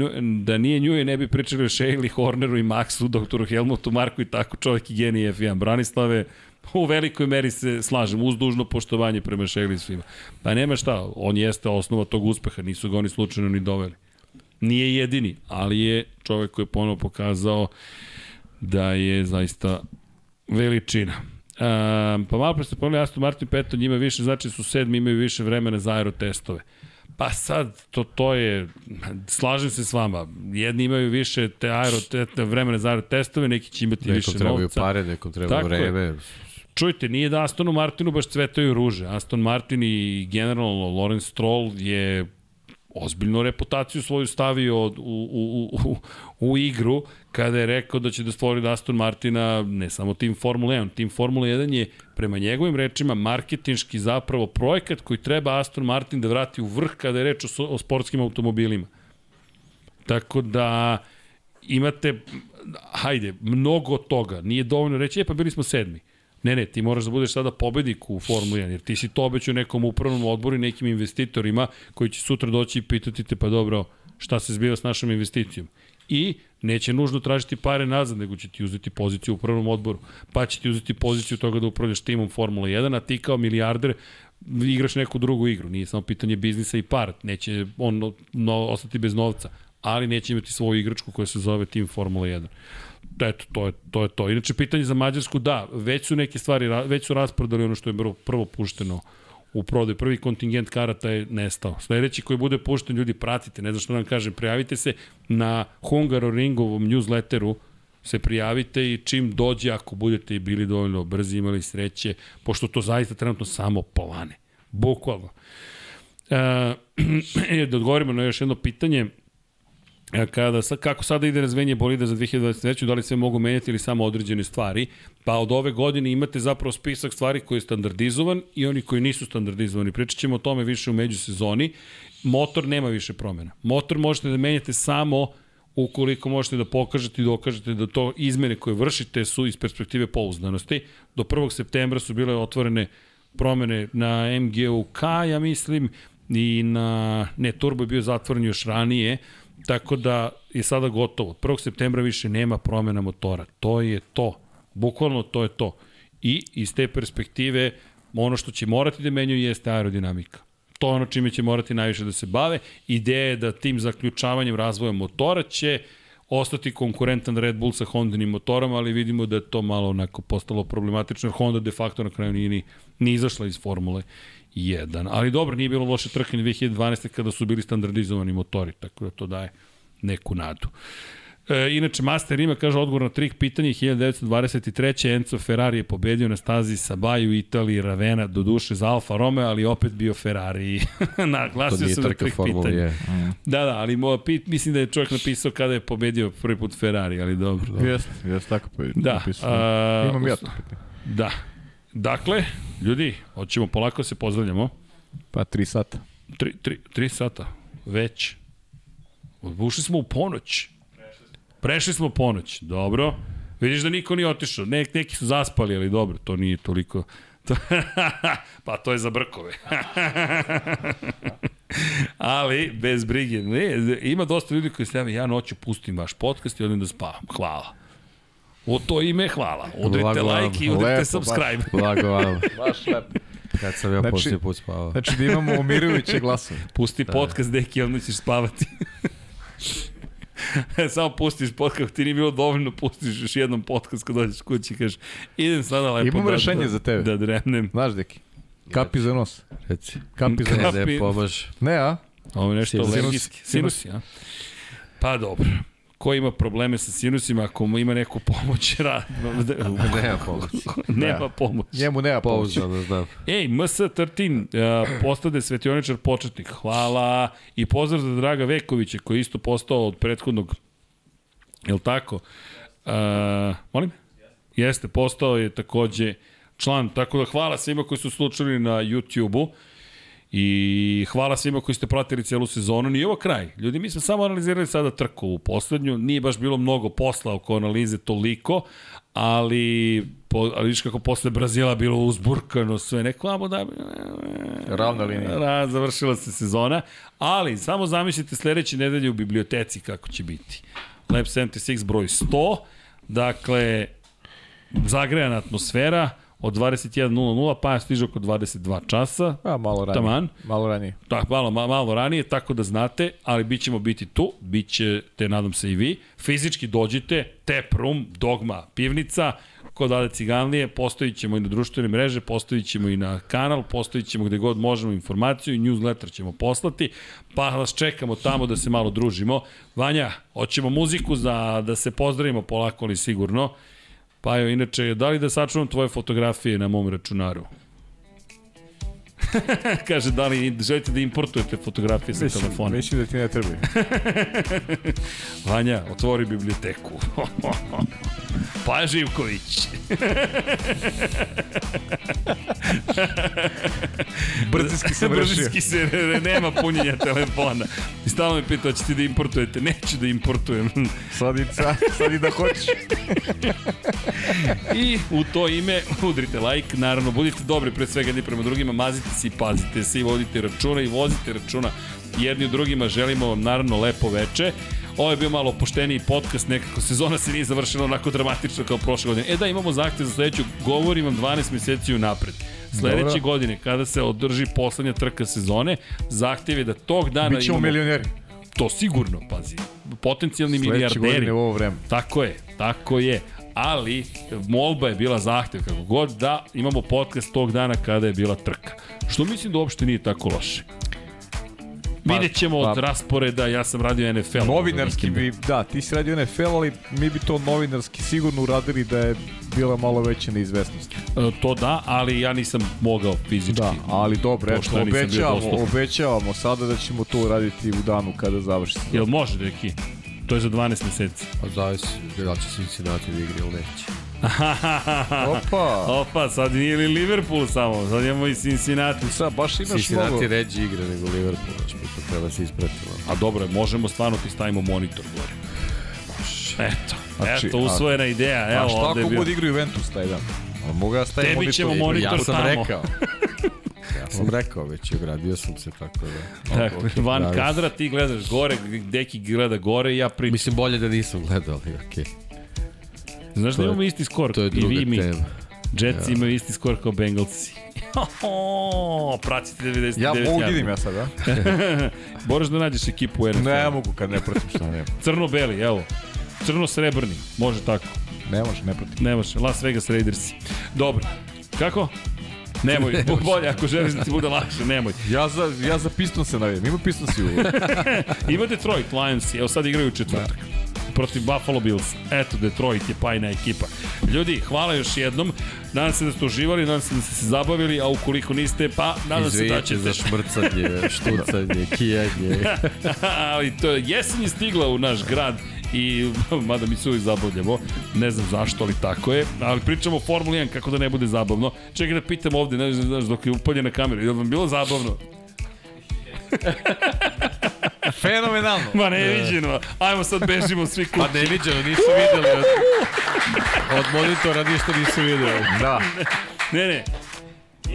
da nije Njuje ne bi pričali o Shayli, Horneru i Maxu, doktoru Helmutu, Marku i tako čovjek i genij F1. Branislave, u velikoj meri se slažem, uz dužno poštovanje prema Shayli svima. Pa nema šta, on jeste osnova tog uspeha, nisu ga oni slučajno ni doveli. Nije jedini, ali je čovjek koji je ponovo pokazao da je zaista veličina. Um, pa malo pre ste pomenuli Aston Martin Peto, njima više, znači su sedmi, imaju više vremena za aerotestove. Pa sad, to, to je, slažem se s vama, jedni imaju više te aeroteste, vremena za aerotestove, neki će imati nekom više novca. Nekom trebaju pare, nekom treba Tako je. vreme. Čujte, nije da Astonu Martinu baš cvetaju ruže. Aston Martin i generalno Lorenz Stroll je ozbiljnu reputaciju svoju stavio u, u, u, u igru kada je rekao da će da stvori Aston Martina ne samo tim Formula 1, tim Formula 1 je prema njegovim rečima marketinški zapravo projekat koji treba Aston Martin da vrati u vrh kada je reč o, o sportskim automobilima. Tako da imate, hajde, mnogo toga. Nije dovoljno reći, e pa bili smo sedmi. Ne, ne, ti moraš da budeš sada pobednik u Formuli 1, jer ti si to obećao nekom upravnom odboru i nekim investitorima koji će sutra doći i pitati te, pa dobro, šta se zbiva s našom investicijom. I neće nužno tražiti pare nazad, nego će ti uzeti poziciju u upravnom odboru, pa će ti uzeti poziciju toga da upravljaš timom Formula 1, a ti kao milijarder igraš neku drugu igru. Nije samo pitanje biznisa i par, neće on no, ostati bez novca, ali neće imati svoju igračku koja se zove tim Formula 1 eto, to je, to je to. Inače, pitanje za Mađarsku, da, već su neke stvari, već su rasprodali ono što je prvo pušteno u prodaju. Prvi kontingent karata je nestao. Sledeći koji bude pušten, ljudi pratite, ne znam što da vam kažem, prijavite se na Hungaroringovom newsletteru, se prijavite i čim dođe, ako budete i bili dovoljno brzi, imali sreće, pošto to zaista trenutno samo polane. Bukvalno. E, da odgovorimo na još jedno pitanje, E, kada, kako sada ide razvenje bolida za 2023. Da li sve mogu menjati ili samo određene stvari? Pa od ove godine imate zapravo spisak stvari koji je standardizovan i oni koji nisu standardizovani. Pričat ćemo o tome više u međusezoni. Motor nema više promjena. Motor možete da menjate samo ukoliko možete da pokažete i dokažete da to izmene koje vršite su iz perspektive pouzdanosti. Do 1. septembra su bile otvorene promene na MGUK, ja mislim, i na, ne, Turbo je bio zatvoren još ranije, Tako da je sada gotovo. 1. septembra više nema promjena motora. To je to. Bukvalno to je to. I iz te perspektive ono što će morati da menjaju jeste aerodinamika. To je ono čime će morati najviše da se bave. Ideja je da tim zaključavanjem razvoja motora će ostati konkurentan Red Bull sa Hondinim motorama, ali vidimo da je to malo onako postalo problematično, Honda de facto na kraju nije ni, ni izašla iz formule 1. Ali dobro, nije bilo loše trkanje 2012. kada su bili standardizovani motori, tako da to daje neku nadu. E, inače, Master ima, kaže, odgovor na trik pitanje, 1923. Enzo Ferrari je pobedio na stazi Sabaju, Italiji, Ravena, do duše za Alfa Romeo, ali opet bio Ferrari. Naglasio sam na trik pitanje. Je. Da, da, ali mo, pit, mislim da je čovjek napisao kada je pobedio prvi put Ferrari, ali dobro. dobro. Jeste, jeste tako pa da, napisao. A, Imam ja to pitanje. Da. Dakle, ljudi, hoćemo polako se pozdravljamo. Pa tri sata. Tri, tri, tri sata, već. Ušli smo u ponoć. Prešli smo ponoć, dobro. Vidiš da niko nije otišao. Ne, neki su zaspali, ali dobro, to nije toliko... pa to je za brkove. ali, bez brige. Ne, ima dosta ljudi koji se ja noću pustim vaš podcast i odem da spavam. Hvala. U to ime hvala. Udrite like i udrite subscribe. Blago vam. Baš lepo. Kad sam ja znači, poslije put spavao. Znači da imamo umirujuće glasove. Pusti da. podcast, deki, onda ćeš spavati. Samo pustiš podcast, ti nije bilo dovoljno, pustiš još jednom podcast kad dođeš kući i kažeš, idem sada lepo Imam da, rešenje da, za tebe. Da dremnem. Znaš, deki? Kapi za nos. Reci. Kapi za nos. Pomaž. Ne, a? Ovo je nešto alergijski. Sinusi, a? Pa dobro ko ima probleme sa sinusima, ako mu ima neku pomoć, ra... nema pomoć. nema pomoć. Njemu nema pomoć. da znam. Ej, MS13, uh, postade svetioničar početnik. Hvala. I pozdrav za Draga Vekovića, koji je isto postao od prethodnog, je li tako? Uh, molim? Jeste, postao je takođe član, tako da hvala svima koji su slučali na YouTube-u. I hvala svima koji ste pratili celu sezonu. Nije ovo kraj. Ljudi, mi smo samo analizirali sada trku u poslednju. Nije baš bilo mnogo posla oko analize toliko, ali, po, ali viš kako posle Brazila bilo uzburkano sve. Neko, amo da... Ravna linija. Da, završila se sezona. Ali, samo zamislite sledeće nedelje u biblioteci kako će biti. Lab 76 broj 100. Dakle, zagrejana atmosfera, od 21.00 pa ja stiže oko 22 časa. A, malo ranije. Taman. Malo ranije. Tak, malo, malo, malo ranije, tako da znate, ali bit ćemo biti tu, bit ćete, nadam se i vi. Fizički dođite, tap room, dogma, pivnica, kod Ade Ciganlije, postavit ćemo i na društvene mreže, postavit ćemo i na kanal, postavit ćemo gde god možemo informaciju i newsletter ćemo poslati, pa vas čekamo tamo da se malo družimo. Vanja, hoćemo muziku za, da se pozdravimo polako ali sigurno. Pa evo, inače, da li da sačuvam tvoje fotografije na mom računaru? Kaže, da li želite da importujete fotografije sa Mislim, telefona? mislim da ti ne treba. Vanja, otvori biblioteku. pa Živković. Brzinski sam rešio. Brzinski se ne, ne, nema punjenja telefona. I stalno me pita, hoćete da importujete? Neću da importujem. Sad i, sad, sad i da hoćeš. I u to ime udrite like, naravno budite dobri pre svega jedni prema drugima, mazite se i pazite se i vodite računa i vozite računa jedni u drugima, želimo vam naravno lepo veče. Ovo je bio malo opušteniji podcast, nekako sezona se nije završila onako dramatično kao prošle godine. E da, imamo zahtev za sledeću, govorim vam 12 meseci unapred. Sledeće Dobro. godine, kada se održi poslednja trka sezone, zahtev je da tog dana Bićemo imamo... milioneri. To sigurno, pazi. Potencijalni Sledeće milijarderi. godine u ovo vreme. Tako je, tako je. Ali, molba je bila zahtev kako god da imamo podcast tog dana kada je bila trka. Što mislim da uopšte nije tako loše. Vidjet ćemo pa- od rasporeda, ja sam radio NFL. Novinarski bi, da, ti si radio NFL, ali mi bi to novinarski sigurno uradili da je bila malo veća neizvestnost. E, To da, ali ja nisam mogao fizički. Da, ali dobro, eto, obećavamo, obećavamo sada da ćemo to uraditi u danu kada završi. Jel može, Deki? To je za 12 meseci. Pa zavisi da će Cincinnati da igra ili neće. Opa! Opa, sad nije li Liverpool samo, sad imamo i Cincinnati. Sad, baš imaš Cincinnati mnogo... ređi igra nego Liverpool, znači mi to treba da se ispratimo. A dobro, je, možemo stvarno ti stavimo monitor gore. Eto, Znači, eto, usvojena ideja. Evo, A šta ako bude igra Juventus taj dan? A mogu ja stavim Tebi monitor? ćemo monitor Ja sam tamo. rekao. Ja sam rekao već, ogradio sam se tako da... Dakle, Ok, van pravi kadra ti gledaš gore, Deki gleda gore i ja pričam. Mislim, bolje da nisam gledao, ali okej. Znaš da to je- imamo isti skor To je i druga vi i mi. tema. Jets imaju isti skor kao Bengalsi. Pratite 99 Ja mogu da idem ja sad, a? Moraš da nađeš ekipu u NFL. Ne mogu kad ne pratim šta ne. Crno-beli, evo. Crno-srebrni, može tako. Ne može, ne pratim. Ne može, Las Vegas Raidersi. Dobro. Kako? Nemoj, bolje ako želiš da ti bude lakše, nemoj. Ja za, ja za Piston se navijam. Ima Piston si u... Ima Detroit Lions, evo sad igraju četvrtak. protiv Buffalo Bills. Eto, Detroit je pajna ekipa. Ljudi, hvala još jednom. Nadam se da ste uživali, nadam se da ste se zabavili, a ukoliko niste, pa nadam se da ćete. za šmrcanje, štucanje, kijanje. ali to je jesen je stigla u naš grad i mada mi se uvijek zabavljamo, ne znam zašto, ali tako je, ali pričamo o Formuli 1 kako da ne bude zabavno. Čekaj da pitam ovde, ne znaš, dok je upaljena kamera, je li vam bilo zabavno? Fenomenalno. Ma ne viđeno, ajmo sad bežimo svi kući. Pa ne viđeno, nisu videli. Od, od monitora ništa nisu videli. Da. Ne, ne.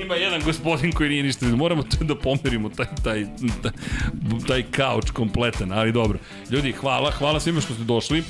Ima jedan gospodin koji nije ništa. Moramo to da pomerimo taj, taj, taj, taj kauč kompletan, ali dobro. Ljudi, hvala, hvala svima što ste došli.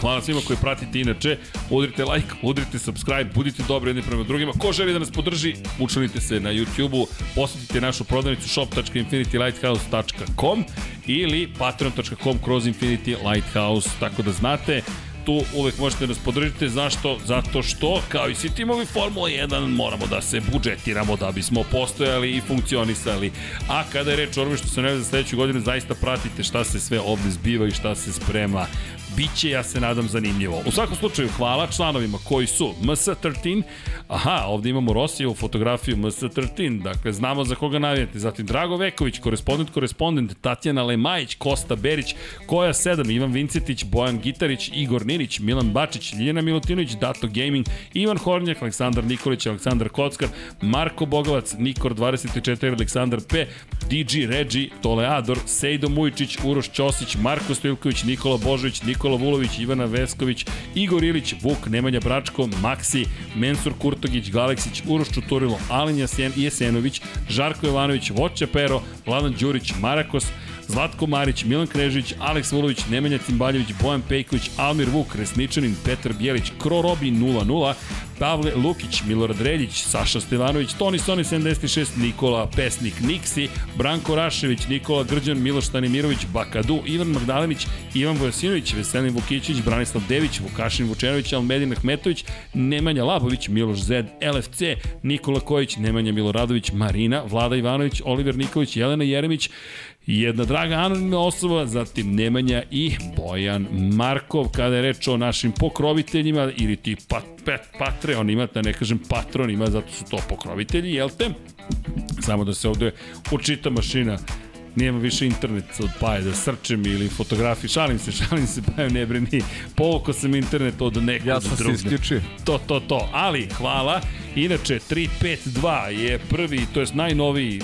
Hvala svima koji pratite inače. Udrite like, udrite subscribe, budite dobri jedni prema drugima. Ko želi da nas podrži, učlanite se na YouTube-u, posetite našu prodavnicu shop.infinitylighthouse.com ili patreon.com kroz Infinity Lighthouse, tako da znate tu uvek možete nas podržite. Zašto? Zato što, kao i svi timovi Formula 1, moramo da se budžetiramo da bismo postojali i funkcionisali. A kada je reč o onome što se ne za sledeću godinu, zaista pratite šta se sve ovde zbiva i šta se sprema. Biće, ja se nadam, zanimljivo. U svakom slučaju, hvala članovima koji su MS13, aha, ovde imamo Rosijevu fotografiju MS13, dakle, znamo za koga navijete, zatim Drago Veković, korespondent, korespondent, Tatjana Lemajić, Kosta Berić, Koja 7, Ivan Vincetić, Bojan Gitarić, Igor Ninić, Milan Bačić, Ljiljana Milutinović, Dato Gaming, Ivan Hornjak, Aleksandar Nikolić, Aleksandar Kockar, Marko Bogovac, Nikor 24, Aleksandar P, DG Regi, Toleador, Sejdo Mujičić, Uroš Ćosić, Marko Stojilković, Nikola Božović, Nikola Vulović, Ivana Vesković, Igor Ilić, Vuk, Nemanja Bračko, Maksi, Mensur Kurtogić, Galeksić, Uroš Čuturilo, Alen Jasen, Jesenović, Žarko Jovanović, Voća Pero, Vladan Đurić, Marakos, Zlatko Marić, Milan Krežić, Aleks Vulović, Nemanja Timbaljević, Bojan Pejković, Almir Vuk, Resničanin, Petar Bijelić, Kro Robi 00, Pavle Lukić, Milorad Reljić, Saša Stevanović, Toni Soni 76, Nikola Pesnik Niksi, Branko Rašević, Nikola Grđan, Miloš Stanimirović, Bakadu, Ivan Magdalenić, Ivan Vojasinović, Veselin Vukićić, Branislav Dević, Vukašin Vučenović, Almedin Ahmetović, Nemanja Labović, Miloš Zed, LFC, Nikola Kojić, Nemanja Miloradović, Marina, Vlada Ivanović, Oliver Nikolić, Jelena Jeremić, jedna draga anonimna osoba, zatim Nemanja i Bojan Markov, kada je reč o našim pokroviteljima ili ti pat, pat, patreonima, da ne kažem patronima, zato su to pokrovitelji, jel te? Samo da se ovde učita mašina Nijema više internet od Paje da srčem ili fotografiji. Šalim se, šalim se, Paje ne brini. Povukao sam internet od nekog Ja sam se drugog. isključio. To, to, to. Ali, hvala. Inače, 352 je prvi, to je najnoviji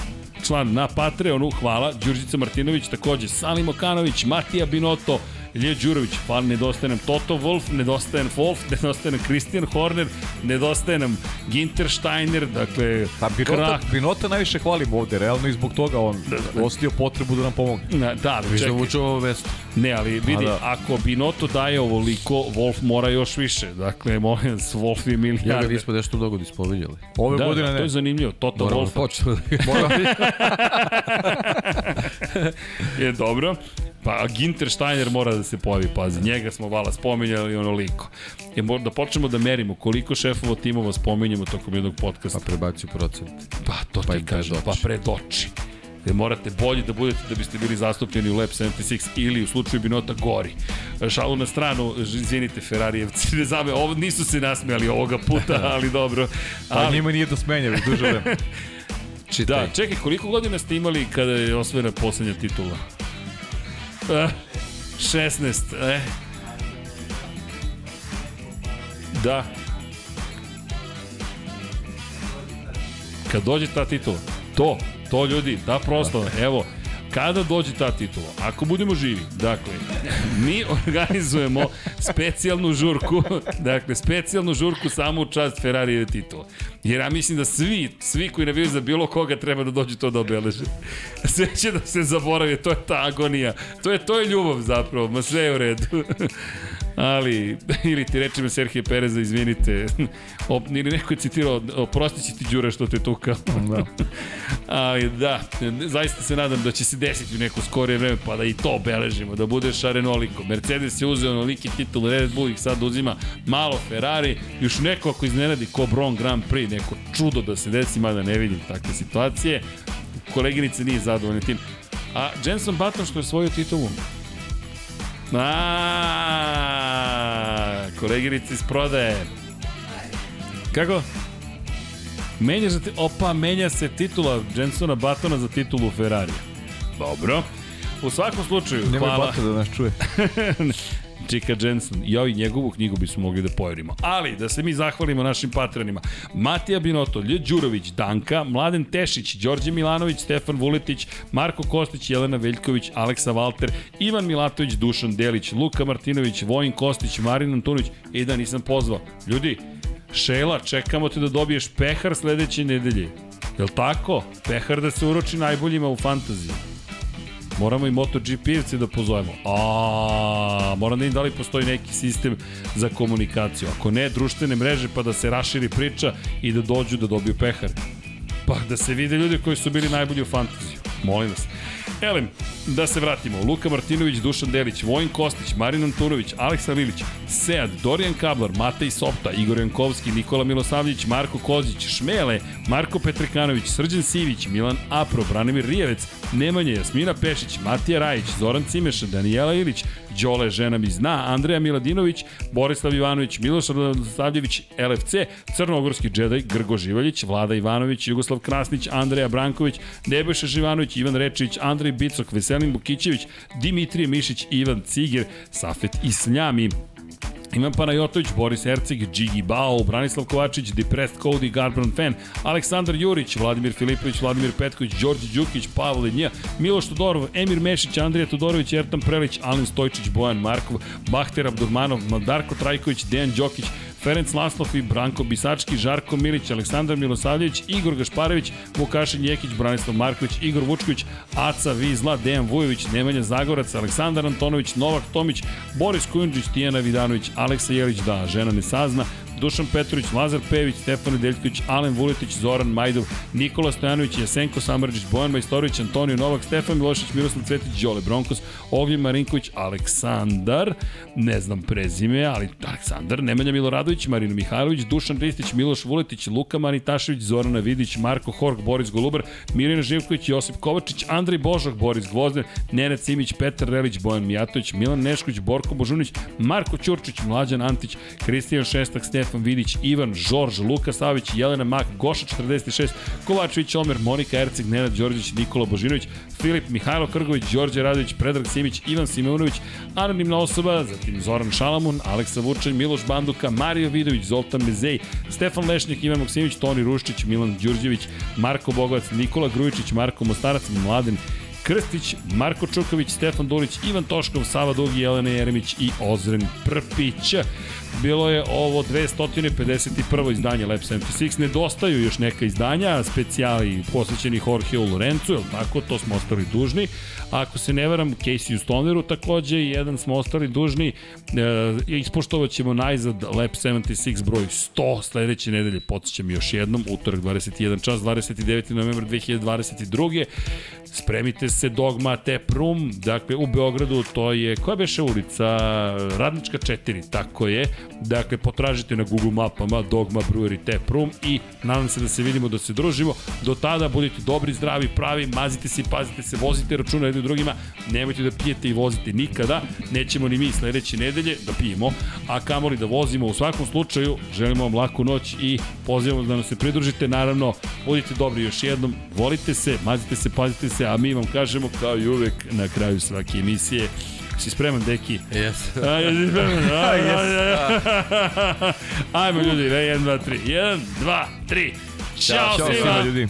član na Patreonu, hvala, Đurđica Martinović, takođe Salim Okanović, Matija Binoto, Ilija Đurović, hvala, nedostaje nam Toto Wolf, nedostaje nam Wolf, nedostaje nam Christian Horner, nedostaje nam Ginter Steiner, dakle, Pa Binota, Krah. Binota najviše hvalim ovde, realno i zbog toga on osjetio potrebu da nam pomogne. Na, da, Viš da čekaj, vuče ovo vesto. Ne, ali vidi, da. da. ako Binoto daje ovoliko, Wolf mora još više. Dakle, molim vas, Wolf je Ja ga milijarde. nismo nešto mnogo dispominjali. Ove da, godine da, ne. to je zanimljivo. Toto Moramo Wolf da da ga je dobro. Pa Ginter Steiner mora da se pojavi, pazi, njega smo vala spominjali onoliko. Je mora da počnemo da merimo koliko šefova timova spominjemo tokom jednog podcasta. Pa prebaci procent. Pa to Pa ti kažem, pred pa oči. Gde morate bolje da budete da biste bili zastupljeni u Lab 76 ili u slučaju Binota gori. Šalu na stranu, izvinite Ferarijevci, ne zame, ovo nisu se nasmejali ovoga puta, ali dobro. Pa Ali, njima nije do smenja, već duže vreme. Čitaj. Da, čekaj, koliko godina ste imali kada je osvojena poslednja titula? Eh, 16, eh. Da. Kad dođe ta titula, to, to ljudi, da prosto, evo, kada dođe ta titula, ako budemo živi, dakle, mi organizujemo specijalnu žurku, dakle, specijalnu žurku samo u čast Ferrari titula. Jer ja mislim da svi, svi koji navijaju za bilo koga treba da dođu to da obeleže. Sve će da se zaboravi, to je ta agonija. To je, to je ljubav zapravo, ma sve je u redu. Ali, ili ti reče me Serhije Pereza, izvinite, o, ili neko je citirao, oprosti će ti Đure što te tukao. Da. Ali da, zaista se nadam da će se desiti u neko skorije vreme, pa da i to obeležimo, da bude šarenoliko. Mercedes je uzeo onoliki titul, Red Bull ih sad uzima malo Ferrari, još neko ako iznenadi ko Bron Grand Prix, neko čudo da se desi, mada ne vidim takve situacije. Koleginice nije zadovoljna tim. A Jenson Button što je svoju titulu, A, koleginici iz prodaje. Kako? Menja se, opa, menja se titula Jensona Batona za titulu Ferrari. Dobro. U svakom slučaju, Nemoj hvala. bata da nas čuje. Čika Jensen, i njegovu knjigu bismo mogli da pojerimo. Ali, da se mi zahvalimo našim patronima. Matija Binoto, Lje Đurović, Danka, Mladen Tešić, Đorđe Milanović, Stefan Vuletić, Marko Kostić, Jelena Veljković, Aleksa Valter, Ivan Milatović, Dušan Delić, Luka Martinović, Vojin Kostić, Marin Antunić. I da nisam pozvao. Ljudi, Šela, čekamo te da dobiješ pehar sledeće nedelje. Jel tako? Pehar da se uroči najboljima u fantaziji. Moramo i MotoGP-evce da pozovemo. A, moram da im da li postoji neki sistem za komunikaciju. Ako ne, društvene mreže pa da se raširi priča i da dođu da dobiju pehar. Pa da se vide ljudi koji su bili najbolji u fantaziju. Molim vas. Elem, da se vratimo. Luka Martinović, Dušan Delić, Vojin Kostić, Marin Antunović, Aleksa Lilić, Sead, Dorijan Kablar, Matej Sopta, Igor Jankovski, Nikola Milosavljević, Marko Kozić, Šmele, Marko Petrekanović, Srđan Sivić, Milan Apro, Branimir Rijevec, Nemanja, Jasmina Pešić, Matija Rajić, Zoran Cimeša, Danijela Ilić, Đole žena mi zna, Andreja Miladinović, Borislav Ivanović, Miloš Stavljević, LFC, Crnogorski džedaj, Grgo Živaljić, Vlada Ivanović, Jugoslav Krasnić, Andreja Branković, Nebojša Živanović, Ivan Rečić, Andrej Bicok, Veselin Bukićević, Dimitrije Mišić, Ivan Ciger, Safet Isljami, Ivan Panajotović, Boris Herceg, Džigi Bao, Branislav Kovačić, Depressed Cody, Garbran Fan, Aleksandar Jurić, Vladimir Filipović, Vladimir Petković, Đorđe Đukić, Pavle Nija, Miloš Todorov, Emir Mešić, Andrija Todorović, Ertan Prelić, Alin Stojčić, Bojan Markov, Bahter Abdurmanov, Darko Trajković, Dejan Đokić, Ferenc Laslov i Branko Bisački, Žarko Milić, Aleksandar Milosavljević, Igor Gašparević, Vukašin Jekić, Branislav Marković, Igor Vučković, Aca Vizla, Dejan Vujović, Nemanja Zagorac, Aleksandar Antonović, Novak Tomić, Boris Kujundžić, Tijana Vidanović, Aleksa Jelić, da žena ne sazna, Dušan Petrović, Lazar Pević, Stefan Nedeljković, Alen Vuletić, Zoran Majdov, Nikola Stojanović, Jesenko Samrđić, Bojan Majstorović, Antonio Novak, Stefan Milošić, Miroslav Cvetić, Đole Bronkos, Ognjen Marinković, Aleksandar, ne znam prezime, ali Aleksandar, Nemanja Miloradović, Marino Mihajlović, Dušan Ristić, Miloš Vuletić, Luka Manitašević, Zorana Vidić, Marko Hork, Boris Golubar, Mirina Živković, Josip Kovačić, Andrej Božak, Boris Gvozden, Nenad Simić, Petar Relić, Bojan Mijatović, Milan Nešković, Borko Božunić, Marko Ćurčić, Mlađan Antić, Kristijan Šestak, Stefan Vidić, Ivan, Žorž, Luka Savić, Jelena Mak, Goša 46, Kovačević, Omer, Monika Erceg, Nenad Đorđević, Nikola Božinović, Filip, Mihajlo Krgović, Đorđe Radović, Predrag Simić, Ivan Simeunović, anonimna osoba, zatim Zoran Šalamun, Aleksa Vučanj, Miloš Banduka, Mario Vidović, Zoltan Mezej, Stefan Lešnik, Ivan Maksimović, Toni Ruščić, Milan Đurđević, Marko Bogovac, Nikola Grujičić, Marko Mostarac, Mladen Krstić, Marko Čuković, Stefan Dulić, Ivan Toškov, Sava Dugi, Jelena Jeremić i Ozren Prpić. Bilo je ovo 251. izdanje Lab 76. Nedostaju još neka izdanja, specijali posvećeni Jorgeu Lorencu, je tako? To smo ostali dužni. Ako se ne varam, Casey Stoneru takođe, jedan smo ostali dužni. E, ispoštovat ćemo najzad Lab 76 broj 100 sledeće nedelje, podsjećam još jednom, utorak 21 čas, 29. novembar 2022. Spremite se Dogma Tap Room, dakle u Beogradu to je, koja beše ulica? Radnička 4, tako je. Dakle, potražite na Google mapama Dogma Brewery Tap Room i nadam se da se vidimo, da se družimo. Do tada budite dobri, zdravi, pravi, mazite se i pazite se, vozite računa jednim drugima, nemojte da pijete i vozite nikada, nećemo ni mi sledeće nedelje da pijemo, a kamoli da vozimo. U svakom slučaju, želimo vam laku noć i pozivamo da nam se pridružite, naravno, budite dobri još jednom, volite se, mazite se, pazite se, a mi vam kažemo kao i uvek na kraju svake emisije, Si spreman, deki? Jes. Jesi spreman? A, yes. Ajmo ljudi, 1, 2, 3. 1, 2, 3. Ćao, Ćao svima! svima ljudi.